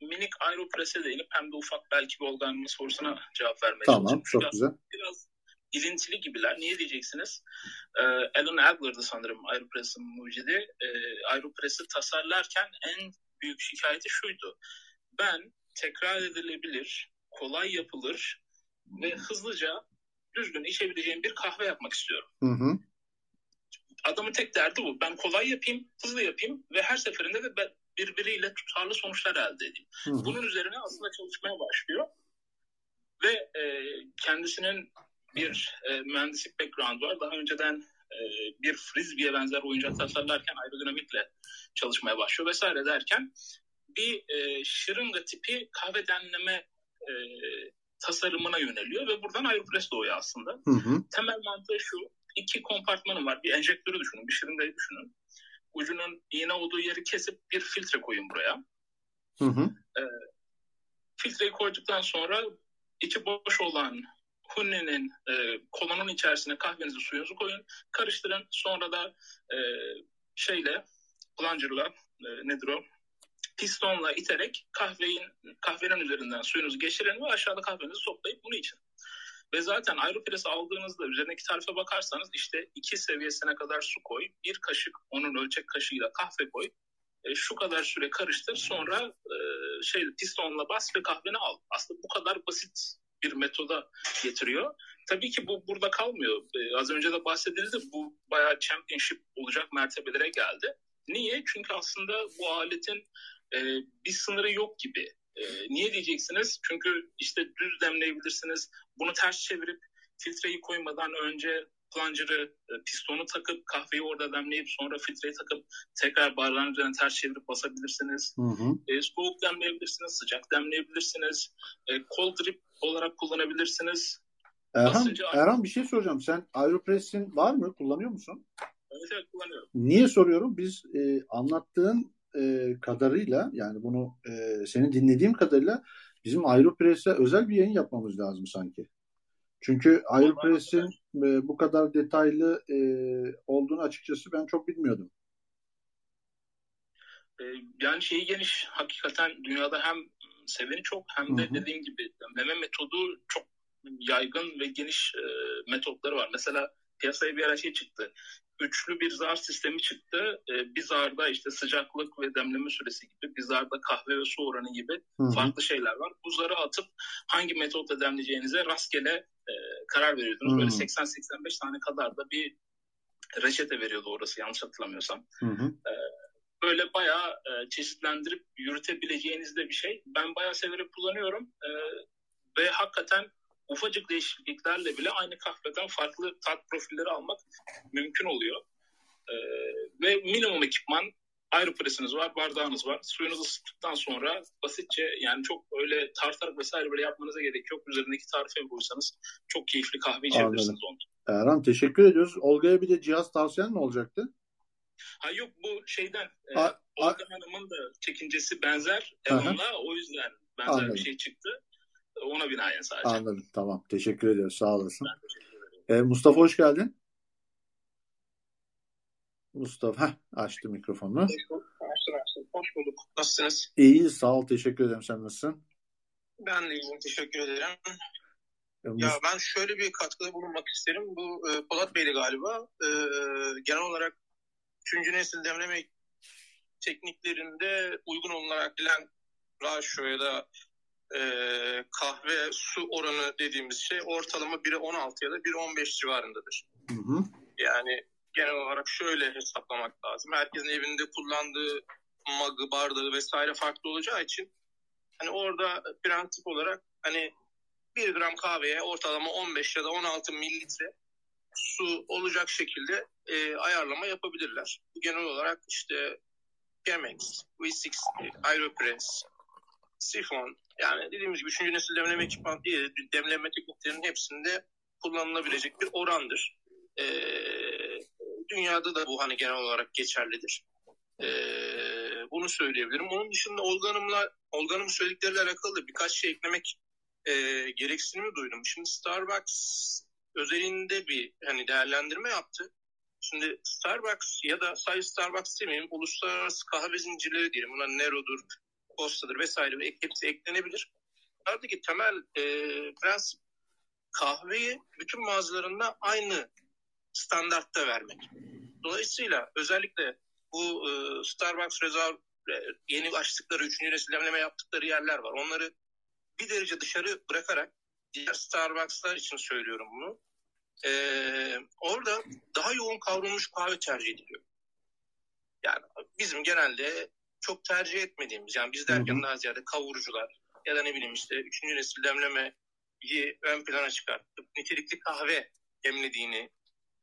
Minik Aeropress'e değinip hem de ufak belki bir Hanım'ın sorusuna cevap vermeye Tamam, çok Biraz- güzel. Biraz ilintili gibiler. Niye diyeceksiniz? Ee, Alan Adler'dı sanırım Aeropress'in mucidi. Ee, Aeropress'i tasarlarken en büyük şikayeti şuydu. Ben tekrar edilebilir, kolay yapılır ve hızlıca düzgün içebileceğim bir kahve yapmak istiyorum. Hı hı. adamın tek derdi bu. Ben kolay yapayım, hızlı yapayım ve her seferinde de ben birbiriyle tutarlı sonuçlar elde edeyim. Hı hı. Bunun üzerine aslında çalışmaya başlıyor. Ve e, kendisinin bir e, mühendislik background var. Daha önceden e, bir frisbee'ye benzer oyuncak tasarlarken aerodinamikle çalışmaya başlıyor vesaire derken bir e, şırınga tipi kahve demleme e, tasarımına yöneliyor ve buradan Aeropress doğuyor aslında. Hı hı. Temel mantığı şu, iki kompartmanı var. Bir enjektörü düşünün, bir şırıngayı düşünün. Ucunun iğne olduğu yeri kesip bir filtre koyun buraya. Hı hı. E, filtreyi koyduktan sonra içi boş olan hunnenin e, kolonun içerisine kahvenizi suyunuzu koyun. Karıştırın. Sonra da e, şeyle plunger'la e, nedir o? Pistonla iterek kahveyin kahvenin üzerinden suyunuzu geçirin ve aşağıda kahvenizi toplayıp bunu için. Ve zaten Aeropress aldığınızda üzerindeki tarife bakarsanız işte iki seviyesine kadar su koy, bir kaşık onun ölçek kaşığıyla kahve koy, e, şu kadar süre karıştır sonra e, şey pistonla bas ve kahveni al. Aslında bu kadar basit bir metoda getiriyor. Tabii ki bu burada kalmıyor. Ee, az önce de bahsedildi. Bu bayağı championship olacak mertebelere geldi. Niye? Çünkü aslında bu aletin e, bir sınırı yok gibi. E, niye diyeceksiniz? Çünkü işte düz demleyebilirsiniz. Bunu ters çevirip filtreyi koymadan önce plunger'ı, e, pistonu takıp kahveyi orada demleyip sonra filtreyi takıp tekrar bardağın üzerine ters çevirip basabilirsiniz. Hı hı. E, soğuk demleyebilirsiniz, sıcak demleyebilirsiniz. E, cold drip olarak kullanabilirsiniz. Erhan, Basıncı... Erhan bir şey soracağım. Sen Aeropress'in var mı? Kullanıyor musun? Evet, evet kullanıyorum. Niye soruyorum? Biz e, anlattığın e, kadarıyla yani bunu e, senin dinlediğim kadarıyla bizim Aeropress'e özel bir yayın yapmamız lazım sanki. Çünkü Aeropress'in e, bu kadar detaylı e, olduğunu açıkçası ben çok bilmiyordum. E, yani şeyi geniş hakikaten dünyada hem seveni çok hem de hı hı. dediğim gibi meme metodu çok yaygın ve geniş e, metotları var. Mesela piyasaya bir ara şey çıktı. Üçlü bir zar sistemi çıktı. E, bir zarda işte sıcaklık ve demleme süresi gibi, bir zarda kahve ve su oranı gibi Hı-hı. farklı şeyler var. Bu zarı atıp hangi metotla demleyeceğinize rastgele e, karar veriyordunuz. Hı-hı. Böyle 80-85 tane kadar da bir reçete veriyordu orası yanlış hatırlamıyorsam. E, böyle bayağı e, çeşitlendirip yürütebileceğiniz de bir şey. Ben bayağı severek kullanıyorum. E, ve hakikaten ufacık değişikliklerle bile aynı kahveden farklı tat profilleri almak mümkün oluyor. E, ve minimum ekipman aeropresiniz var, bardağınız var. Suyunuzu ısıttıktan sonra basitçe yani çok öyle tartarak vesaire böyle yapmanıza gerek yok. Üzerindeki tarife koysanız çok keyifli kahve içebilirsiniz onu. Erhan teşekkür ediyoruz. Olga'ya bir de cihaz tavsiyen mi olacaktı? Ha yok bu şeyden a, e, Olga Hanım'ın da çekincesi benzer Elon'la o yüzden benzer Anladım. bir şey çıktı. Ona binaen sadece. Anladım tamam teşekkür ediyoruz sağ olasın. E, Mustafa hoş geldin. Mustafa heh, açtı. Açtım açtım. Hoş bulduk. Nasılsınız? İyi sağ ol teşekkür ederim sen nasılsın? Ben de iyiyim teşekkür ederim. E, ya ben şöyle bir katkıda bulunmak isterim. Bu e, Polat Bey'li galiba. E, genel olarak üçüncü nesil demleme tekniklerinde uygun olarak bilen ratio ya da e, kahve su oranı dediğimiz şey ortalama 1'e 16 ya da 1'e 15 civarındadır. Hı hı. Yani genel olarak şöyle hesaplamak lazım. Herkesin evinde kullandığı magı, bardağı vesaire farklı olacağı için hani orada prensip olarak hani 1 gram kahveye ortalama 15 ya da 16 mililitre su olacak şekilde e, ayarlama yapabilirler. Genel olarak işte Chemex, V60, Aeropress, Sifon yani dediğimiz gibi 3. nesil demleme ekipman değil, demleme tekniklerinin hepsinde kullanılabilecek bir orandır. E, dünyada da bu hani genel olarak geçerlidir. E, bunu söyleyebilirim. Onun dışında Olga Hanım'ın söyledikleriyle alakalı da birkaç şey eklemek e, gereksinimi duydum. Şimdi Starbucks özelinde bir hani değerlendirme yaptı. Şimdi Starbucks ya da sadece Starbucks demeyeyim uluslararası kahve zincirleri diyelim. Buna Nero'dur, Costa'dır vesaire ve hepsi eklenebilir. Buradaki temel e, prensip kahveyi bütün mağazalarında aynı standartta vermek. Dolayısıyla özellikle bu e, Starbucks rezerv e, yeni açtıkları, üçüncü nesil demleme yaptıkları yerler var. Onları bir derece dışarı bırakarak diğer Starbucks'lar için söylüyorum bunu e, orada daha yoğun kavrulmuş kahve tercih ediliyor. Yani bizim genelde çok tercih etmediğimiz yani biz derken daha ziyade kavurucular ya da ne bileyim işte üçüncü nesil demlemeyi ön plana çıkartıp nitelikli kahve demlediğini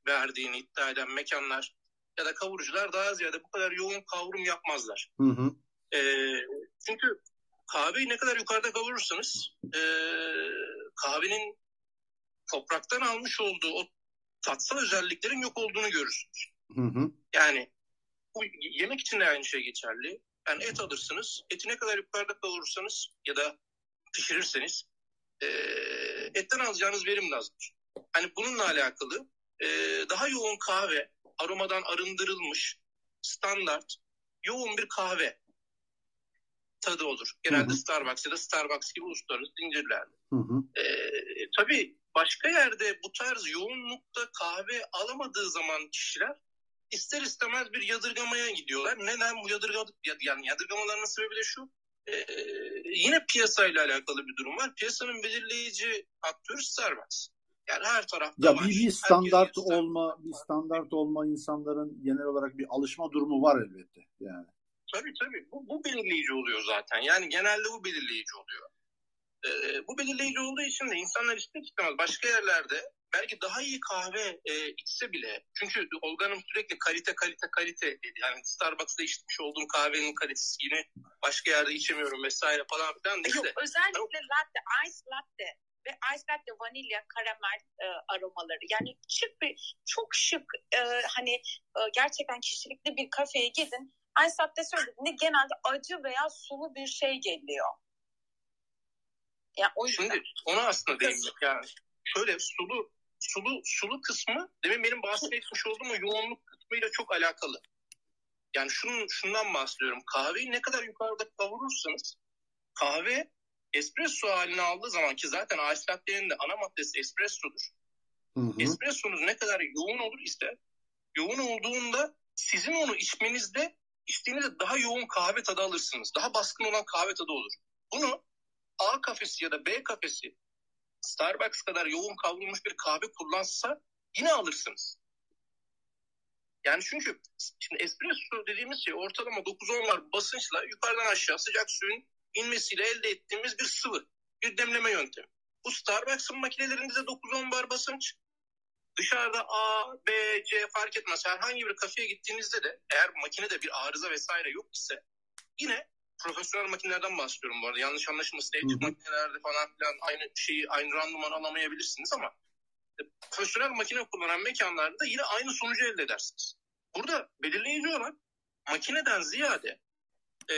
verdiğini iddia eden mekanlar ya da kavurucular daha ziyade bu kadar yoğun kavrum yapmazlar. Hı hı. E, çünkü kahveyi ne kadar yukarıda kavurursanız e, kahvenin topraktan almış olduğu o tatsal özelliklerin yok olduğunu görürsünüz. Hı hı. Yani bu yemek için de aynı şey geçerli. Yani et alırsınız. Eti ne kadar yukarıda kavurursanız ya da pişirirseniz e, etten alacağınız verim azdır. Hani bununla alakalı e, daha yoğun kahve, aromadan arındırılmış, standart, yoğun bir kahve tadı olur. Genelde hı hı. Starbucks ya da Starbucks gibi uluslararası zincirlerde. Hı hı. E, tabii başka yerde bu tarz yoğunlukta kahve alamadığı zaman kişiler ister istemez bir yadırgamaya gidiyorlar. Neden bu yadırga, yani yadırgamalarının sebebi de şu. E, yine piyasayla alakalı bir durum var. Piyasanın belirleyici aktörü Starbucks. Yani her tarafta ya var. Bir, bir standart olma, bir standart olma insanların genel olarak bir alışma durumu var elbette yani. Tabii tabii. Bu, bu belirleyici oluyor zaten. Yani genelde bu belirleyici oluyor. Ee, bu belirleyici olduğu için de insanlar ister istemez başka yerlerde belki daha iyi kahve e, içse bile çünkü Olga Hanım sürekli kalite kalite kalite dedi. Yani Starbucks'ta içmiş olduğum kahvenin kalitesi yine başka yerde içemiyorum vesaire falan filan dedi. Yok özellikle latte, ice latte ve ice latte vanilya karamel e, aromaları. Yani şık bir çok şık e, hani e, gerçekten kişilikli bir kafeye gidin. Ice latte söylediğinde genelde acı veya sulu bir şey geliyor. Yani o yüzden. Şimdi ona aslında değindik yani. Şöyle sulu sulu sulu kısmı demin benim bahsetmiş olduğum o yoğunluk kısmıyla çok alakalı. Yani şunun, şundan bahsediyorum. Kahveyi ne kadar yukarıda kavurursanız kahve espresso halini aldığı zaman ki zaten ice latte'nin de ana maddesi espressodur. Hı hı. Espressonuz ne kadar yoğun olur ise yoğun olduğunda sizin onu içmenizde içtiğinizde daha yoğun kahve tadı alırsınız. Daha baskın olan kahve tadı olur. Bunu A kafesi ya da B kafesi Starbucks kadar yoğun kavrulmuş bir kahve kullansa yine alırsınız. Yani çünkü şimdi espresso dediğimiz şey ortalama 9-10 bar basınçla yukarıdan aşağı sıcak suyun inmesiyle elde ettiğimiz bir sıvı, bir demleme yöntemi. Bu Starbucks'ın makinelerinde de 9-10 bar basınç. Dışarıda A, B, C fark etmez. Herhangi bir kafeye gittiğinizde de eğer makinede bir arıza vesaire yok ise yine profesyonel makinelerden bahsediyorum bu arada. Yanlış anlaşılmasın. Elektrik makinelerde falan filan aynı şeyi, aynı randıman alamayabilirsiniz ama e, profesyonel makine kullanan mekanlarda yine aynı sonucu elde edersiniz. Burada belirleyici olan makineden ziyade e,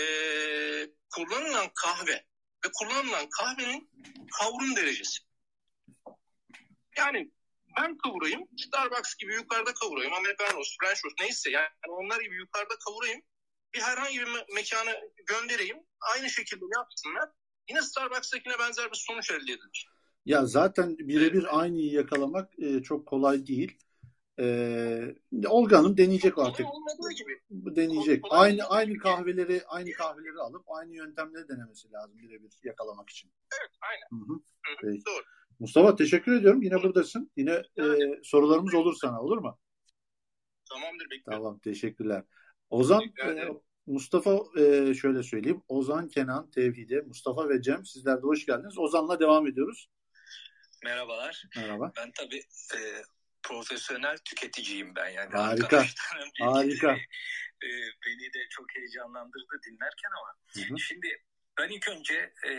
kullanılan kahve ve kullanılan kahvenin kavrum derecesi. Yani ben kavurayım, Starbucks gibi yukarıda kavurayım, Americanos, French Toast neyse yani onlar gibi yukarıda kavurayım bir herhangi bir me- mekana göndereyim. Aynı şekilde yapsınlar. Yine Starbucks'takine benzer bir sonuç elde edilir. Ya zaten birebir evet. aynıyı yakalamak e, çok kolay değil. E, Olga Hanım deneyecek artık. Gibi. Deneyecek. Kolay aynı değil. aynı kahveleri aynı kahveleri alıp aynı yöntemleri denemesi lazım birebir yakalamak için. Evet, aynen. Hı-hı. Hı-hı. Doğru. Mustafa teşekkür ediyorum. Yine buradasın. Yine e, sorularımız olur sana. Olur mu? Tamamdır. Bekliyorum. Tamam. Teşekkürler. Ozan e, Mustafa e, şöyle söyleyeyim. Ozan, Kenan, Tevhide, Mustafa ve Cem sizler de hoş geldiniz. Ozan'la devam ediyoruz. Merhabalar. Merhaba. Ben tabii e, profesyonel tüketiciyim ben. Yani Harika. Harika. E, beni de çok heyecanlandırdı dinlerken ama. Hı hı. Şimdi ben ilk önce e,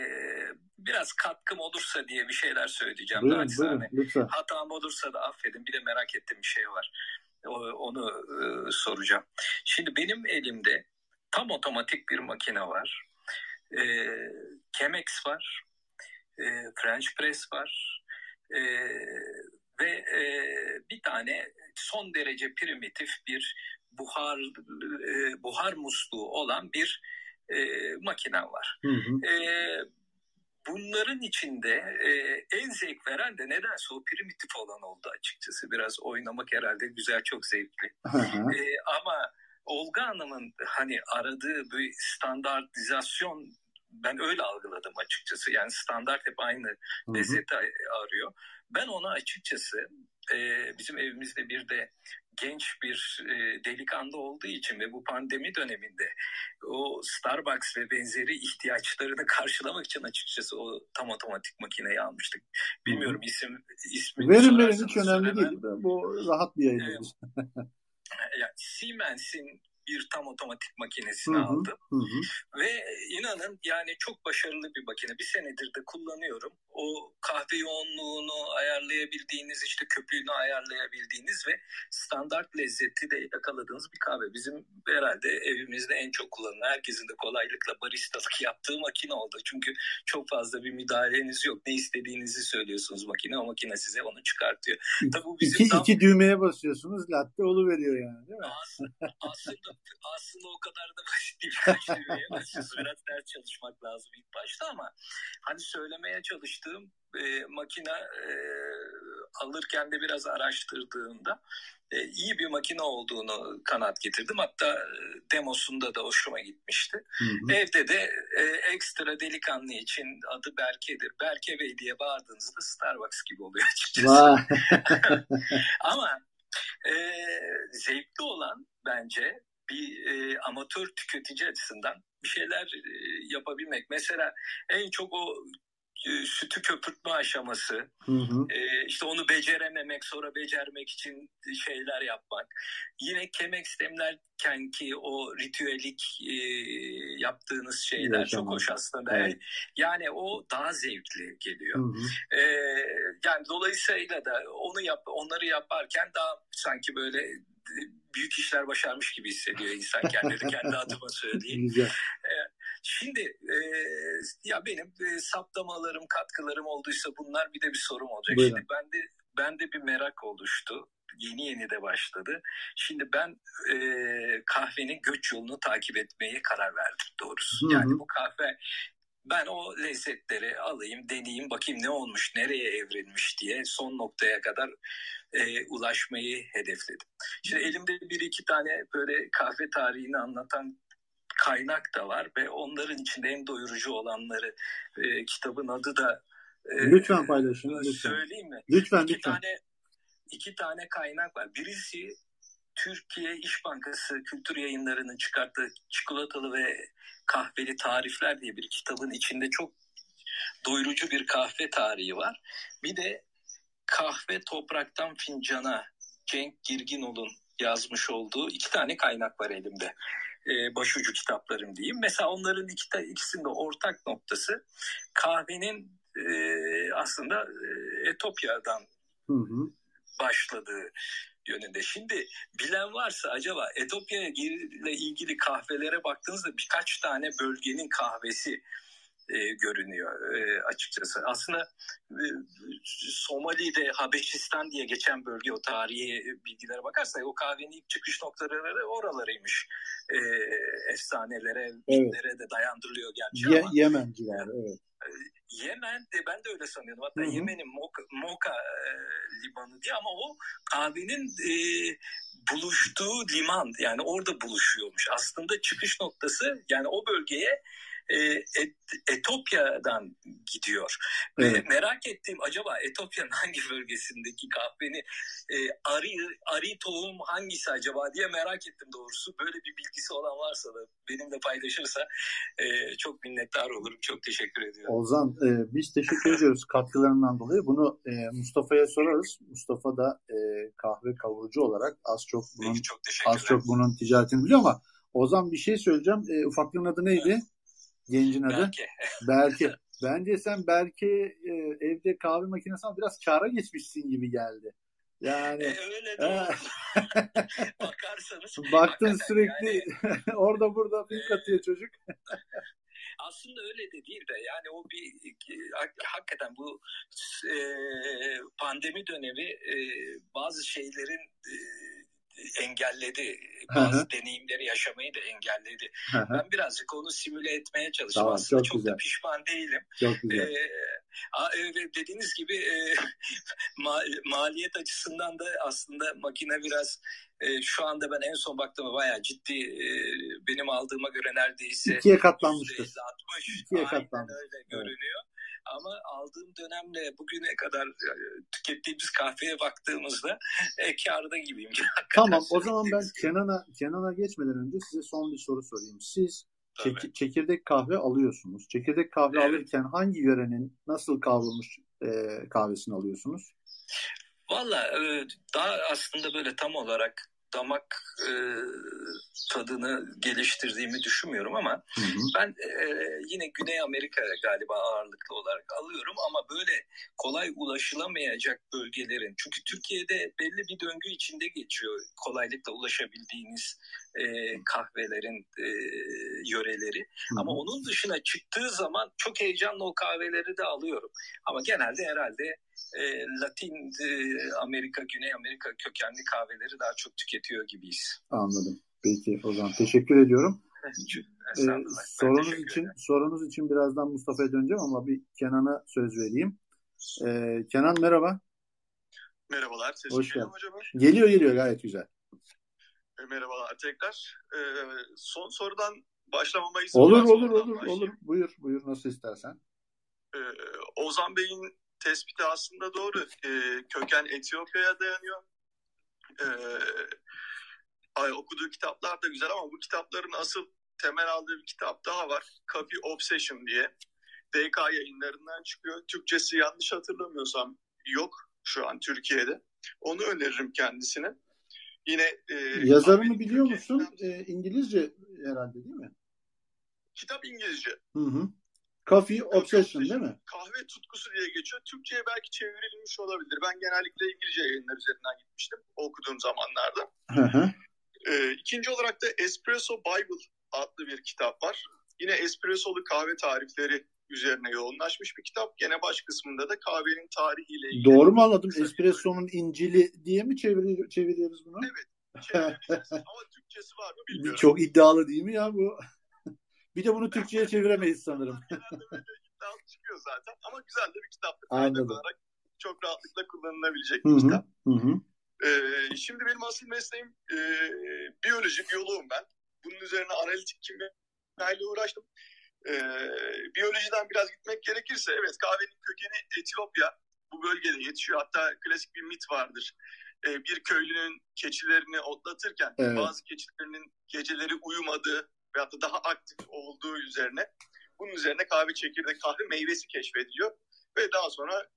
biraz katkım olursa diye bir şeyler söyleyeceğim. Buyurun, buyurun, lütfen. Hatam olursa da affedin. Bir de merak ettiğim bir şey var. Onu e, soracağım. Şimdi benim elimde tam otomatik bir makine var. E, Chemex var. E, French Press var. E, ve e, bir tane son derece primitif bir buhar e, buhar musluğu olan bir e, makinem var. Hı hı. E, bunların içinde e, en zevk veren de nedense o primitif olan oldu açıkçası. Biraz oynamak herhalde güzel, çok zevkli. E, ama Olga Hanım'ın hani aradığı bir standartizasyon ben öyle algıladım açıkçası. Yani standart hep aynı lezzeti arıyor. Ben ona açıkçası e, bizim evimizde bir de genç bir e, delikanlı olduğu için ve bu pandemi döneminde o Starbucks ve benzeri ihtiyaçlarını karşılamak için açıkçası o tam otomatik makineyi almıştık. Bilmiyorum isim ismini Verin verin hiç önemli değil. Bu rahat bir yayın. Ee, yani Siemens'in bir tam otomatik makinesini hı hı, aldım. Hı. Ve inanın yani çok başarılı bir makine. Bir senedir de kullanıyorum. O kahve yoğunluğunu ayarlayabildiğiniz, işte köpüğünü ayarlayabildiğiniz ve standart lezzeti de yakaladığınız bir kahve. Bizim herhalde evimizde en çok kullanılan, herkesin de kolaylıkla baristalık yaptığı makine oldu. Çünkü çok fazla bir müdahaleniz yok. Ne istediğinizi söylüyorsunuz makine, o makine size onu çıkartıyor. Tabii bizim iki, tam... iki düğmeye basıyorsunuz, latte veriyor yani değil mi? Aslında, aslında aslında o kadar da basit değil. Basıyorsun. Biraz ders çalışmak lazım ilk başta ama hani söylemeye çalıştığım e, makine e, alırken de biraz araştırdığımda e, iyi bir makine olduğunu kanat getirdim. Hatta e, demosunda da hoşuma gitmişti. Hı hı. Evde de e, ekstra delikanlı için adı Berke'dir. Berke Bey diye bağırdığınızda Starbucks gibi oluyor açıkçası. Ama e, zevkli olan bence bir e, amatör tüketici açısından bir şeyler e, yapabilmek. Mesela en çok o e, sütü köpürtme aşaması, hı hı. E, işte onu becerememek, sonra becermek için şeyler yapmak. Yine kemek demlerken ki o ritüelik e, yaptığınız şeyler evet, çok hoş aslında. Evet. Yani o daha zevkli geliyor. Hı hı. E, yani dolayısıyla da onu yap, onları yaparken daha sanki böyle büyük işler başarmış gibi hissediyor insan kendini kendi adıma söyleyeyim. Güzel. Ee, şimdi e, ya benim e, saptamalarım, katkılarım olduysa bunlar bir de bir sorum olacak. Buyurun. Şimdi ben de ben de bir merak oluştu. Yeni yeni de başladı. Şimdi ben e, kahvenin göç yolunu takip etmeye karar verdim doğrusu. Hı hı. Yani bu kahve ben o lezzetleri alayım, deneyeyim, bakayım ne olmuş, nereye evrilmiş diye son noktaya kadar e, ulaşmayı hedefledim. Şimdi elimde bir iki tane böyle kahve tarihini anlatan kaynak da var ve onların içinde en doyurucu olanları e, kitabın adı da e, lütfen paylaşın. Lütfen. Söyleyeyim mi? Lütfen iki lütfen. Tane, iki tane kaynak var. Birisi Türkiye İş Bankası kültür yayınlarının çıkarttığı çikolatalı ve kahveli tarifler diye bir kitabın içinde çok doyurucu bir kahve tarihi var. Bir de kahve topraktan fincana Cenk Girginol'un yazmış olduğu iki tane kaynak var elimde. Ee, başucu kitaplarım diyeyim. Mesela onların iki, ikisinde ortak noktası kahvenin e, aslında e, Etopya'dan hı hı. başladığı yönünde. Şimdi bilen varsa acaba Etopya ile ilgili kahvelere baktığınızda birkaç tane bölgenin kahvesi e, görünüyor e, açıkçası. Aslında e, Somali'de Habeşistan diye geçen bölge o tarihi bilgilere bakarsak o kahvenin ilk çıkış noktaları oralarıymış. E, efsanelere, mitlere evet. de dayandırılıyor gerçi Ye- ama. Yemenciler evet. E, Yemen de ben de öyle sanıyordum. Hatta. Yemen'in Moka, Moka e, limanı diye ama o kahvenin e, buluştuğu liman yani orada buluşuyormuş. Aslında çıkış noktası yani o bölgeye e, Et, Etopya'dan gidiyor. Evet. Ve merak ettiğim acaba Etopya'nın hangi bölgesindeki kahveni e, arı, arı tohum hangisi acaba diye merak ettim doğrusu. Böyle bir bilgisi olan varsa da benimle paylaşırsa e, çok minnettar olurum. Çok teşekkür ediyorum. Ozan e, biz teşekkür ediyoruz katkılarından dolayı. Bunu e, Mustafa'ya sorarız. Mustafa da e, kahve kavurucu olarak az çok bunun, Peki, çok az çok bunun ticaretini biliyor ama Ozan bir şey söyleyeceğim. E, ufaklığın adı neydi? Evet. Gencin adı? Berke. Berke. Bence sen Berke e, evde kahve makinesi ama biraz kara geçmişsin gibi geldi. Yani e, öyle de bakarsanız baktın sürekli yani, orada burada pink atıyor çocuk. aslında öyle de değil de yani o bir hakikaten bu e, pandemi dönemi e, bazı şeylerin e, engelledi. Bazı Hı-hı. deneyimleri yaşamayı da engelledi. Hı-hı. Ben birazcık onu simüle etmeye çalıştım. Tamam, Aslında çok, çok da pişman değilim. Çok güzel. Ee, dediğiniz gibi e, maliyet açısından da aslında makine biraz e, şu anda ben en son baktığımda bayağı ciddi e, benim aldığıma göre neredeyse ikiye katlanmıştır. katlanmış. İkiye katlanmış. öyle görünüyor. Ama aldığım dönemle bugüne kadar e, tükettiğimiz kahveye baktığımızda e, karda gibiyim. tamam o zaman ben Kenan'a Kenan'a geçmeden önce size son bir soru sorayım. Siz çek, çekirdek kahve alıyorsunuz. Çekirdek kahve evet. alırken hangi yörenin nasıl kavrulmuş e, kahvesini alıyorsunuz? Valla e, daha aslında böyle tam olarak damak e, tadını geliştirdiğimi düşünmüyorum ama hı hı. ben e, yine Güney Amerika galiba ağırlıklı olarak alıyorum ama böyle kolay ulaşılamayacak bölgelerin çünkü Türkiye'de belli bir döngü içinde geçiyor kolaylıkla ulaşabildiğiniz e, kahvelerin e, yöreleri hı hı. ama onun dışına çıktığı zaman çok heyecanlı o kahveleri de alıyorum ama genelde herhalde e, Latin e, Amerika, Güney Amerika kökenli kahveleri daha çok tüketiyor gibiyiz. Anladım. Peki o zaman teşekkür ediyorum. ee, sorunuz için ederim. sorunuz için birazdan Mustafa'ya döneceğim ama bir Kenan'a söz vereyim. Ee, Kenan merhaba. Merhabalar. Sesim Hoş geldin. Hocam. Geliyor geliyor gayet güzel. E, merhabalar tekrar. E, son sorudan başlamama izin Olur olur olur başlayayım. olur. Buyur buyur nasıl istersen. E, Ozan Bey'in tespiti aslında doğru. E, köken Etiyopya'ya dayanıyor. E, ay, okuduğu kitaplar da güzel ama bu kitapların asıl temel aldığı bir kitap daha var. Copy Obsession diye. DK yayınlarından çıkıyor. Türkçesi yanlış hatırlamıyorsam yok şu an Türkiye'de. Onu öneririm kendisine. Yine e, yazarını biliyor musun? E, İngilizce herhalde değil mi? Kitap İngilizce. Hı hı. Coffee Obsession değil mi? Kahve tutkusu diye geçiyor. Türkçe'ye belki çevrilmiş olabilir. Ben genellikle İngilizce yayınlar üzerinden gitmiştim okuduğum zamanlarda. Hı hı. Ee, ikinci olarak da Espresso Bible adlı bir kitap var. Yine espressolu kahve tarifleri üzerine yoğunlaşmış bir kitap. Gene baş kısmında da kahvenin tarihiyle ilgili. Doğru mu anladım? Espresso'nun İncil'i diye mi çeviriyor, çeviriyoruz bunu? Evet. Ama Türkçesi var mı bilmiyorum. Çok iddialı değil mi ya bu? Bir de bunu Türkçe'ye çeviremeyiz sanırım. İddialı çıkıyor zaten ama güzel de bir kitap. Anladım. Olarak çok rahatlıkla kullanılabilecek bir kitap. Hı hı. Ee, şimdi benim asıl mesleğim e, biyoloji, biyoloğum ben. Bunun üzerine analitik kimya ile uğraştım. Ee, biyolojiden biraz gitmek gerekirse evet kahvenin kökeni Etiyopya. Bu bölgede yetişiyor. Hatta klasik bir mit vardır. Ee, bir köylünün keçilerini otlatırken evet. bazı keçilerinin geceleri uyumadığı veyahut da daha aktif olduğu üzerine bunun üzerine kahve çekirdek kahve meyvesi keşfediliyor ve daha sonra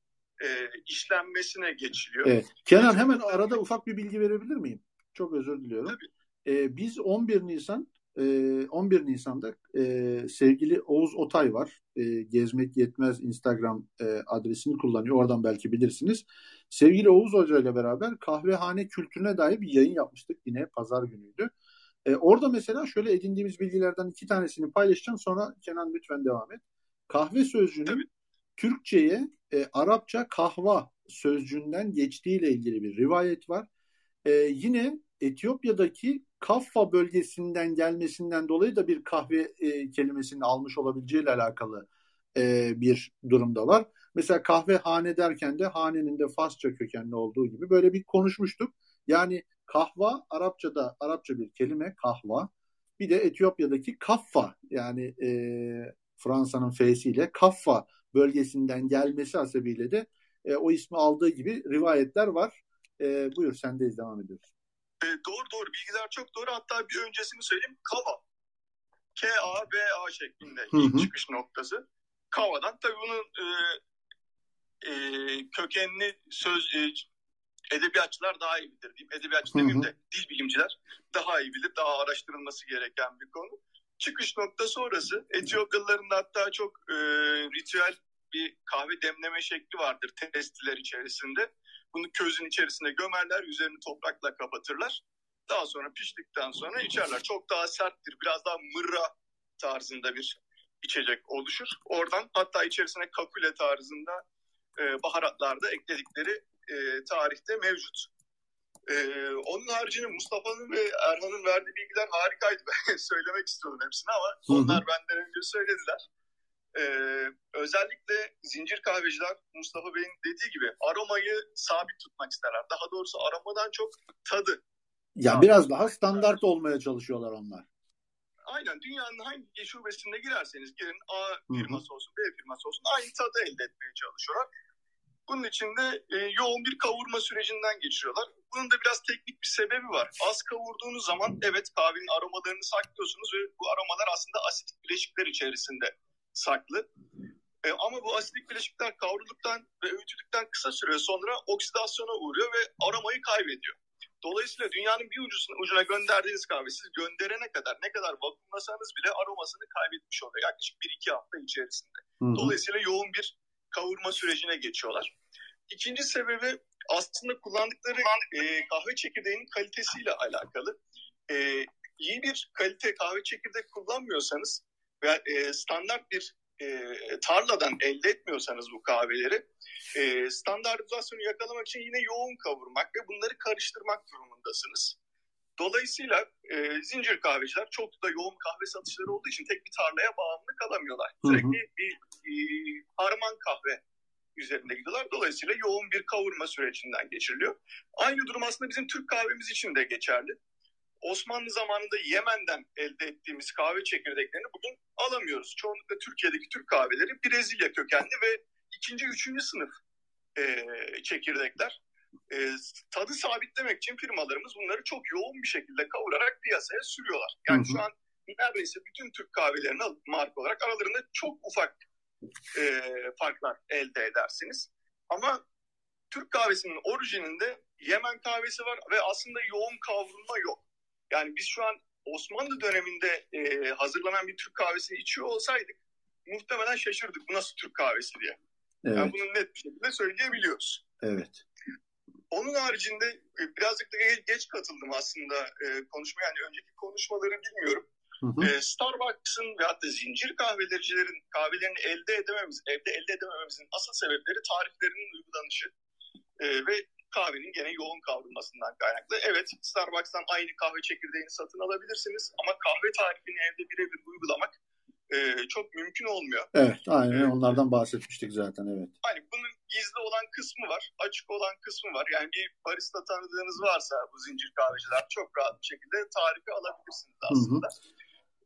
e, işlenmesine geçiliyor. Evet. Kenan hemen arada ufak bir bilgi verebilir miyim? Çok özür diliyorum. Tabii. Ee, biz 11 Nisan e, 11 Nisan'da e, sevgili Oğuz Otay var. E, Gezmek Yetmez Instagram e, adresini kullanıyor. Oradan belki bilirsiniz. Sevgili Oğuz Hoca ile beraber kahvehane kültürüne dair bir yayın yapmıştık. Yine pazar günüydü. E, orada mesela şöyle edindiğimiz bilgilerden iki tanesini paylaşacağım. Sonra Kenan lütfen devam et. Kahve sözcüğünün Tabii. Türkçe'ye e, Arapça kahva sözcüğünden geçtiğiyle ilgili bir rivayet var. E, yine Etiyopya'daki Kaffa bölgesinden gelmesinden dolayı da bir kahve e, kelimesini almış olabileceğiyle alakalı e, bir durumda var. Mesela kahve hane derken de hanenin de Farsça kökenli olduğu gibi böyle bir konuşmuştuk. Yani kahva Arapçada Arapça bir kelime kahva. Bir de Etiyopya'daki kaffa yani e, Fransa'nın F'siyle kaffa bölgesinden gelmesi hasebiyle de e, o ismi aldığı gibi rivayetler var. E, buyur sendeyiz devam ediyoruz. E, doğru doğru bilgiler çok doğru hatta bir öncesini söyleyeyim kava. K-A-V-A şeklinde ilk çıkış noktası. Kava'dan tabii bunun e, e, kökenli söz e, edebiyatçılar daha iyi bilir diyeyim. Edebiyatçı demeyeyim de dil bilimciler daha iyi bilir. Daha araştırılması gereken bir konu. Çıkış noktası orası. Etiyopyalıların hatta çok e, ritüel bir kahve demleme şekli vardır testiler içerisinde. Bunu közün içerisine gömerler, üzerini toprakla kapatırlar. Daha sonra piştikten sonra içerler. Çok daha serttir, biraz daha mırra tarzında bir içecek oluşur. Oradan hatta içerisine kakule tarzında e, baharatlar da ekledikleri e, tarihte mevcut. E, onun haricinde Mustafa'nın ve Erhan'ın verdiği bilgiler harikaydı. Ben söylemek istiyordum hepsini ama Hı-hı. onlar benden önce söylediler. E, özellikle zincir kahveciler Mustafa Bey'in dediği gibi aromayı sabit tutmak isterler. Daha doğrusu aromadan çok tadı. Ya biraz daha standart olmaya çalışıyorlar onlar. aynen dünyanın hangi şubesinde girerseniz girin A firması olsun B firması olsun aynı tadı elde etmeye çalışıyorlar. Bunun için de e, yoğun bir kavurma sürecinden geçiriyorlar. Bunun da biraz teknik bir sebebi var. Az kavurduğunuz zaman evet kahvenin aromalarını saklıyorsunuz ve bu aromalar aslında asit bileşikler içerisinde saklı. E, ama bu asidik bileşikler kavrulduktan ve öğütüldükten kısa süre sonra oksidasyona uğruyor ve aromayı kaybediyor. Dolayısıyla dünyanın bir ucuna, ucuna gönderdiğiniz kahve siz gönderene kadar ne kadar vakumlasanız bile aromasını kaybetmiş oluyor. Yaklaşık 1-2 hafta içerisinde. Hı hı. Dolayısıyla yoğun bir kavurma sürecine geçiyorlar. İkinci sebebi aslında kullandıkları e, kahve çekirdeğinin kalitesiyle alakalı. E, iyi bir kalite kahve çekirdeği kullanmıyorsanız ve e, standart bir e, tarladan elde etmiyorsanız bu kahveleri e, standartizasyonu yakalamak için yine yoğun kavurmak ve bunları karıştırmak durumundasınız. Dolayısıyla e, zincir kahveciler çok da yoğun kahve satışları olduğu için tek bir tarlaya bağımlı kalamıyorlar. Sürekli hı bir e, harman kahve üzerinde gidiyorlar. Dolayısıyla yoğun bir kavurma sürecinden geçiriliyor. Aynı durum aslında bizim Türk kahvemiz için de geçerli. Osmanlı zamanında Yemen'den elde ettiğimiz kahve çekirdeklerini bugün alamıyoruz. Çoğunlukla Türkiye'deki Türk kahveleri Brezilya kökenli ve ikinci, üçüncü sınıf e, çekirdekler. E, tadı sabitlemek için firmalarımız bunları çok yoğun bir şekilde kavurarak piyasaya sürüyorlar. Yani hı hı. şu an neredeyse bütün Türk kahvelerini alıp marka olarak aralarında çok ufak e, farklar elde edersiniz. Ama Türk kahvesinin orijininde Yemen kahvesi var ve aslında yoğun kavrulma yok. Yani biz şu an Osmanlı döneminde e, hazırlanan bir Türk kahvesini içiyor olsaydık muhtemelen şaşırdık bu nasıl Türk kahvesi diye. Evet. Yani bunu net bir şekilde söyleyebiliyoruz. Evet. Onun haricinde e, birazcık da geç katıldım aslında e, konuşmaya. Yani önceki konuşmaları bilmiyorum. Hı hı. E, Starbucks'ın ve hatta zincir kahvelericilerin kahvelerini elde edememiz, evde elde edemememizin asıl sebepleri tariflerinin uygulanışı e, ve kahvenin gene yoğun kavrulmasından kaynaklı. Evet Starbucks'tan aynı kahve çekirdeğini satın alabilirsiniz ama kahve tarifini evde birebir uygulamak e, çok mümkün olmuyor. Evet aynen ee, onlardan bahsetmiştik zaten evet. Hani bunun gizli olan kısmı var, açık olan kısmı var. Yani bir barista tanıdığınız varsa bu zincir kahveciler çok rahat bir şekilde tarifi alabilirsiniz aslında. Hı hı.